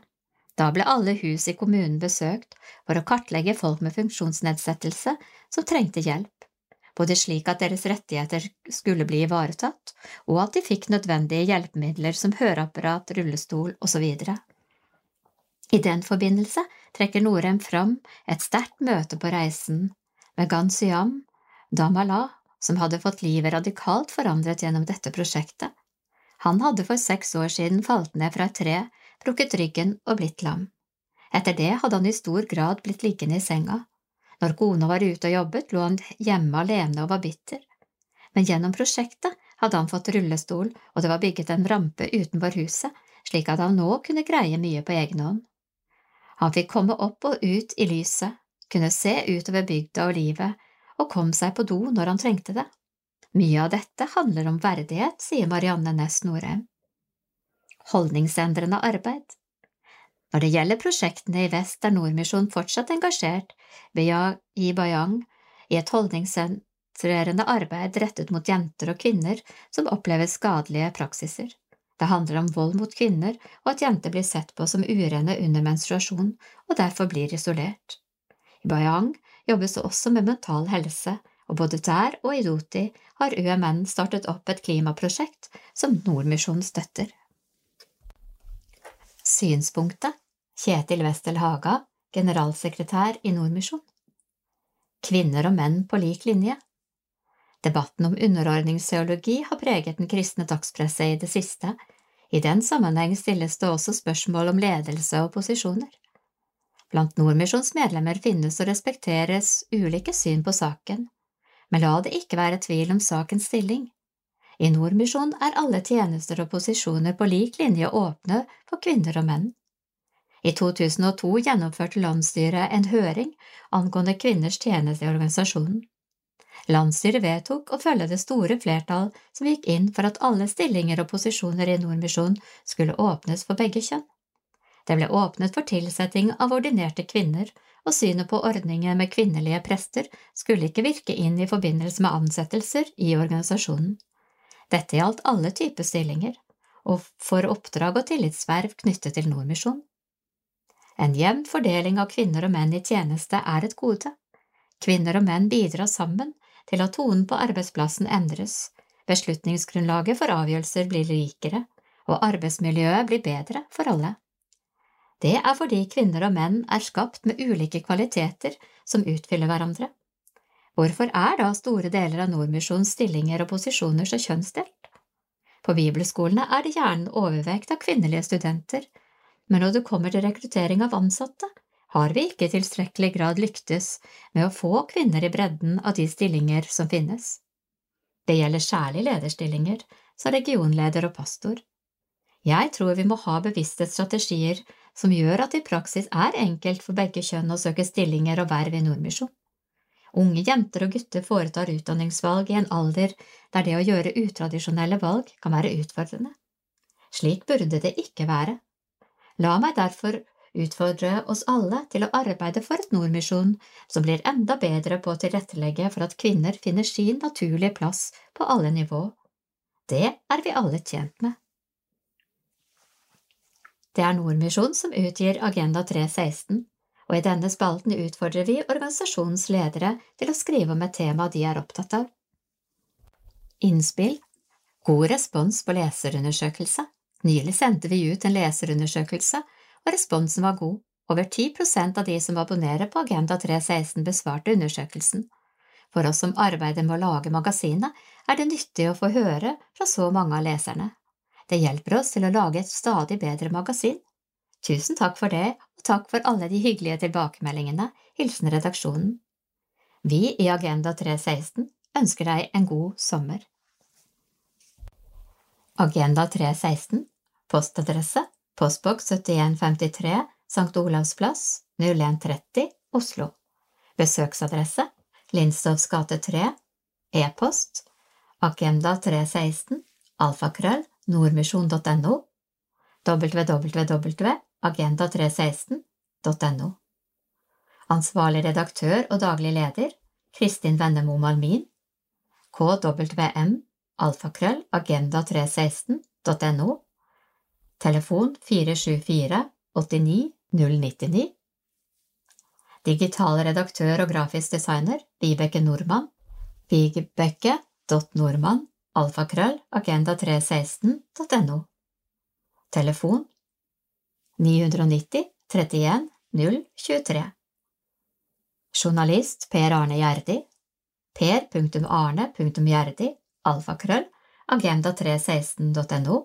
Da ble alle hus i kommunen besøkt for å kartlegge folk med funksjonsnedsettelse som trengte hjelp, både slik at deres rettigheter skulle bli ivaretatt, og at de fikk nødvendige hjelpemidler som høreapparat, rullestol osv. I den forbindelse trekker Norheim fram et sterkt møte på reisen med Gansyam Damala, som hadde fått livet radikalt forandret gjennom dette prosjektet. Han hadde for seks år siden falt ned fra et tre, brukket ryggen og blitt lam. Etter det hadde han i stor grad blitt liggende i senga. Når kona var ute og jobbet, lå han hjemme alene og var bitter. Men gjennom prosjektet hadde han fått rullestol, og det var bygget en rampe utenfor huset, slik at han nå kunne greie mye på egen hånd. Han fikk komme opp og ut i lyset, kunne se utover bygda og livet, og kom seg på do når han trengte det. Mye av dette handler om verdighet, sier Marianne Næss Norheim. Holdningsendrende arbeid Når det gjelder prosjektene i vest, er Nordmisjon fortsatt engasjert i Bayang i et holdningssentrerende arbeid rettet mot jenter og kvinner som opplever skadelige praksiser. Det handler om vold mot kvinner og at jenter blir sett på som urene under menstruasjon og derfor blir isolert. I Bayang jobbes det også med mental helse, og både der og i Doti har UMN startet opp et klimaprosjekt som Nordmisjonen støtter. Synspunktet Kjetil Westel Haga, generalsekretær i Nordmisjon Kvinner og menn på lik linje Debatten om underordningsteologi har preget den kristne dagspresse i det siste. I den sammenheng stilles det også spørsmål om ledelse og posisjoner. Blant Nordmisjons medlemmer finnes og respekteres ulike syn på saken, men la det ikke være tvil om sakens stilling. I Nordmisjon er alle tjenester og posisjoner på lik linje åpne for kvinner og menn. I 2002 gjennomførte landsstyret en høring angående kvinners tjeneste i organisasjonen. Landsstyret vedtok å følge det store flertall som gikk inn for at alle stillinger og posisjoner i Nordmisjon skulle åpnes for begge kjønn. Det ble åpnet for tilsetting av ordinerte kvinner, og synet på ordningen med kvinnelige prester skulle ikke virke inn i forbindelse med ansettelser i organisasjonen. Dette gjaldt alle typer stillinger, og for oppdrag og tillitsverv knyttet til Nordmisjon. En jevn fordeling av kvinner og menn i tjeneste er et gode. Kvinner og menn bidrar sammen til at tonen på arbeidsplassen endres, beslutningsgrunnlaget for avgjørelser blir rikere, og arbeidsmiljøet blir bedre for alle. Det er fordi kvinner og menn er skapt med ulike kvaliteter som utfyller hverandre. Hvorfor er da store deler av Nordmisjonens stillinger og posisjoner så kjønnsdelt? På bibelskolene er det gjerne overvekt av kvinnelige studenter, men når det kommer til rekruttering av ansatte, har vi ikke i tilstrekkelig grad lyktes med å få kvinner i bredden av de stillinger som finnes. Det gjelder særlig lederstillinger, som regionleder og pastor. Jeg tror vi må ha bevisste strategier som gjør at det i praksis er enkelt for begge kjønn å søke stillinger og verv i Nordmisjon. Unge jenter og gutter foretar utdanningsvalg i en alder der det å gjøre utradisjonelle valg kan være utfordrende. Slik burde det ikke være. La meg derfor utfordre oss alle til å arbeide for et nordmisjon som blir enda bedre på å tilrettelegge for at kvinner finner sin naturlige plass på alle nivå. Det er vi alle tjent med. Det er Nordmisjon som utgir Agenda 316, og i denne spalten utfordrer vi organisasjonens ledere til å skrive om et tema de er opptatt av. Innspill God respons på leserundersøkelse. Nylig sendte vi ut en leserundersøkelse, og responsen var god. Over 10% av de som abonnerer på Agenda 316 besvarte undersøkelsen. For oss som arbeider med å lage magasinet, er det nyttig å få høre fra så mange av leserne. Det hjelper oss til å lage et stadig bedre magasin. Tusen takk for det, og takk for alle de hyggelige tilbakemeldingene. Hilsen redaksjonen. Vi i Agenda 316 ønsker deg en god sommer. Agenda 316 Postadresse Postboks 7153 St. Olavs plass 0130 Oslo Besøksadresse Lindstovs gate 3 E-post Agenda 316 Alfakrøll nordmisjon.no www.agenda316.no Ansvarlig redaktør og daglig leder Kristin Vennemo Malmin. KWM alfakrøll agenda316.no Telefon 474 89 099 Digital redaktør og grafisk designer Vibeke Nordmann Vibeke.nordmann alfakrøll agenda316.no Telefon 990 31 023 Journalist Per Arne Gjerdi. Per.arne.gjerdi alfakrøll agenda316.no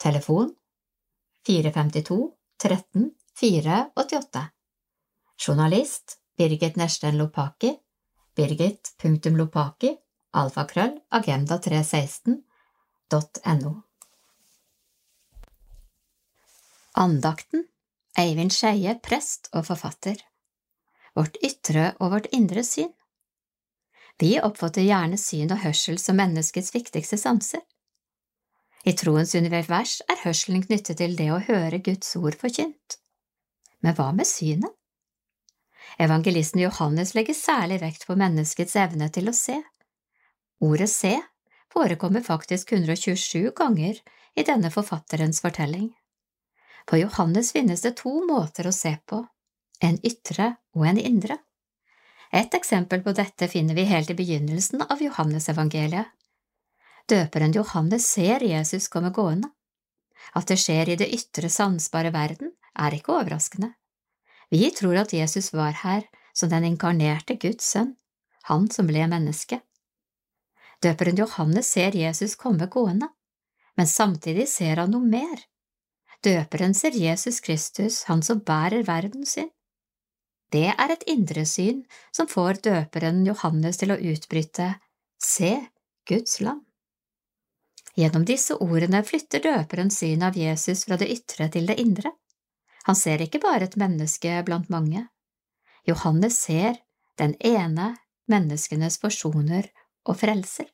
Telefon 452 13 488 Journalist Birgit Nersten Lopaki. Birgit.lopaki alfakrøll agenda316.no Andakten Eivind Skeie, prest og forfatter Vårt ytre og vårt indre syn Vi oppfatter gjerne syn og hørsel som menneskets viktigste sanser. I troens univers er hørselen knyttet til det å høre Guds ord forkynt. Men hva med synet? Evangelisten Johannes legger særlig vekt på menneskets evne til å se. Ordet se forekommer faktisk 127 ganger i denne forfatterens fortelling. På Johannes finnes det to måter å se på, en ytre og en indre. Et eksempel på dette finner vi helt i begynnelsen av Johannesevangeliet. Døperen Johannes ser Jesus komme gående. At det skjer i det ytre sansbare verden, er ikke overraskende. Vi tror at Jesus var her som den inkarnerte Guds sønn, han som ble menneske. Døperen Johannes ser Jesus komme gående, men samtidig ser han noe mer. Døperen ser Jesus Kristus, han som bærer verden sin. Det er et indre syn som får døperen Johannes til å utbryte Se, Guds land. Gjennom disse ordene flytter døperen synet av Jesus fra det ytre til det indre. Han ser ikke bare et menneske blant mange. Johannes ser den ene menneskenes forsoner og frelser.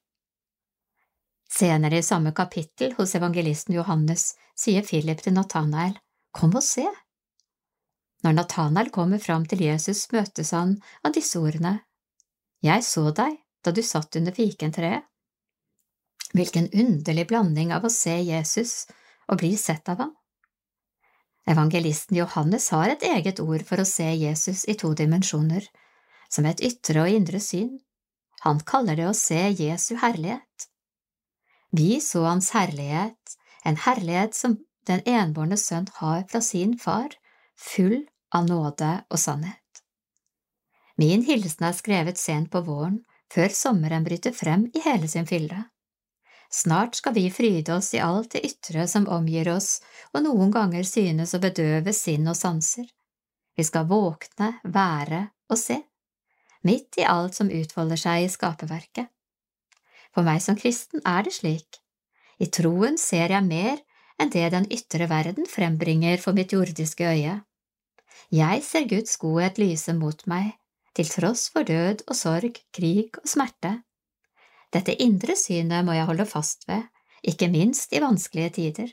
Senere i samme kapittel hos evangelisten Johannes sier Philip til Nathanael, Kom og se. Når Nathanael kommer fram til Jesus, møtes han av disse ordene, Jeg så deg da du satt under fikentreet. Hvilken underlig blanding av å se Jesus og bli sett av ham. Evangelisten Johannes har et eget ord for å se Jesus i to dimensjoner, som et ytre og indre syn. Han kaller det å se Jesu herlighet. Vi så hans herlighet, en herlighet som den enbårne sønn har fra sin far, full av nåde og sannhet. Min hilsen er skrevet sent på våren, før sommeren bryter frem i hele sin fylde. Snart skal vi fryde oss i alt det ytre som omgir oss og noen ganger synes å bedøve sinn og sanser. Vi skal våkne, være og se, midt i alt som utfolder seg i skaperverket. For meg som kristen er det slik. I troen ser jeg mer enn det den ytre verden frembringer for mitt jordiske øye. Jeg ser Guds godhet lyse mot meg, til tross for død og sorg, krig og smerte. Dette indre synet må jeg holde fast ved, ikke minst i vanskelige tider.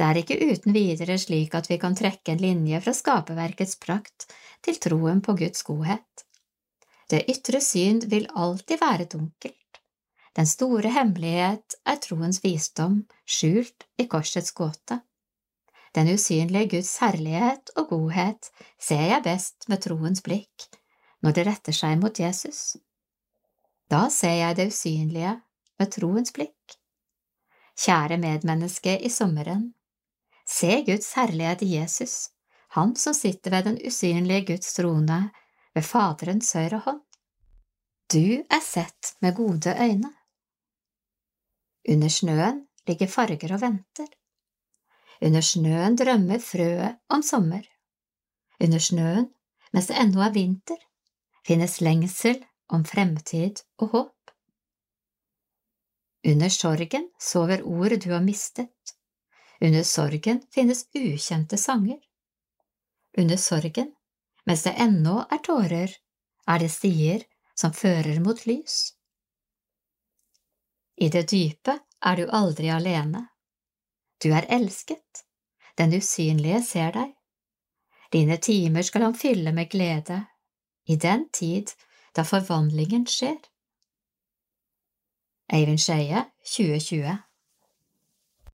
Det er ikke uten videre slik at vi kan trekke en linje fra skaperverkets prakt til troen på Guds godhet. Det ytre syn vil alltid være dunkelt. Den store hemmelighet er troens visdom, skjult i korsets gåte. Den usynlige Guds herlighet og godhet ser jeg best med troens blikk, når det retter seg mot Jesus. Da ser jeg det usynlige med troens blikk. Kjære medmenneske i sommeren, se Guds herlighet i Jesus, han som sitter ved den usynlige Guds trone ved Faderens høyre hånd. Du er sett med gode øyne. Under snøen ligger farger og venter. Under snøen drømmer frøet om sommer. Under snøen, mens det ennå er vinter, finnes lengsel om fremtid og håp. Under sorgen sover ord du har mistet. Under sorgen finnes ukjente sanger. Under sorgen, mens det ennå er tårer, er det stier som fører mot lys. I det dype er du aldri alene. Du er elsket, den usynlige ser deg. Dine timer skal han fylle med glede, i den tid da forvandlingen skjer. Eivind Skeie, 2020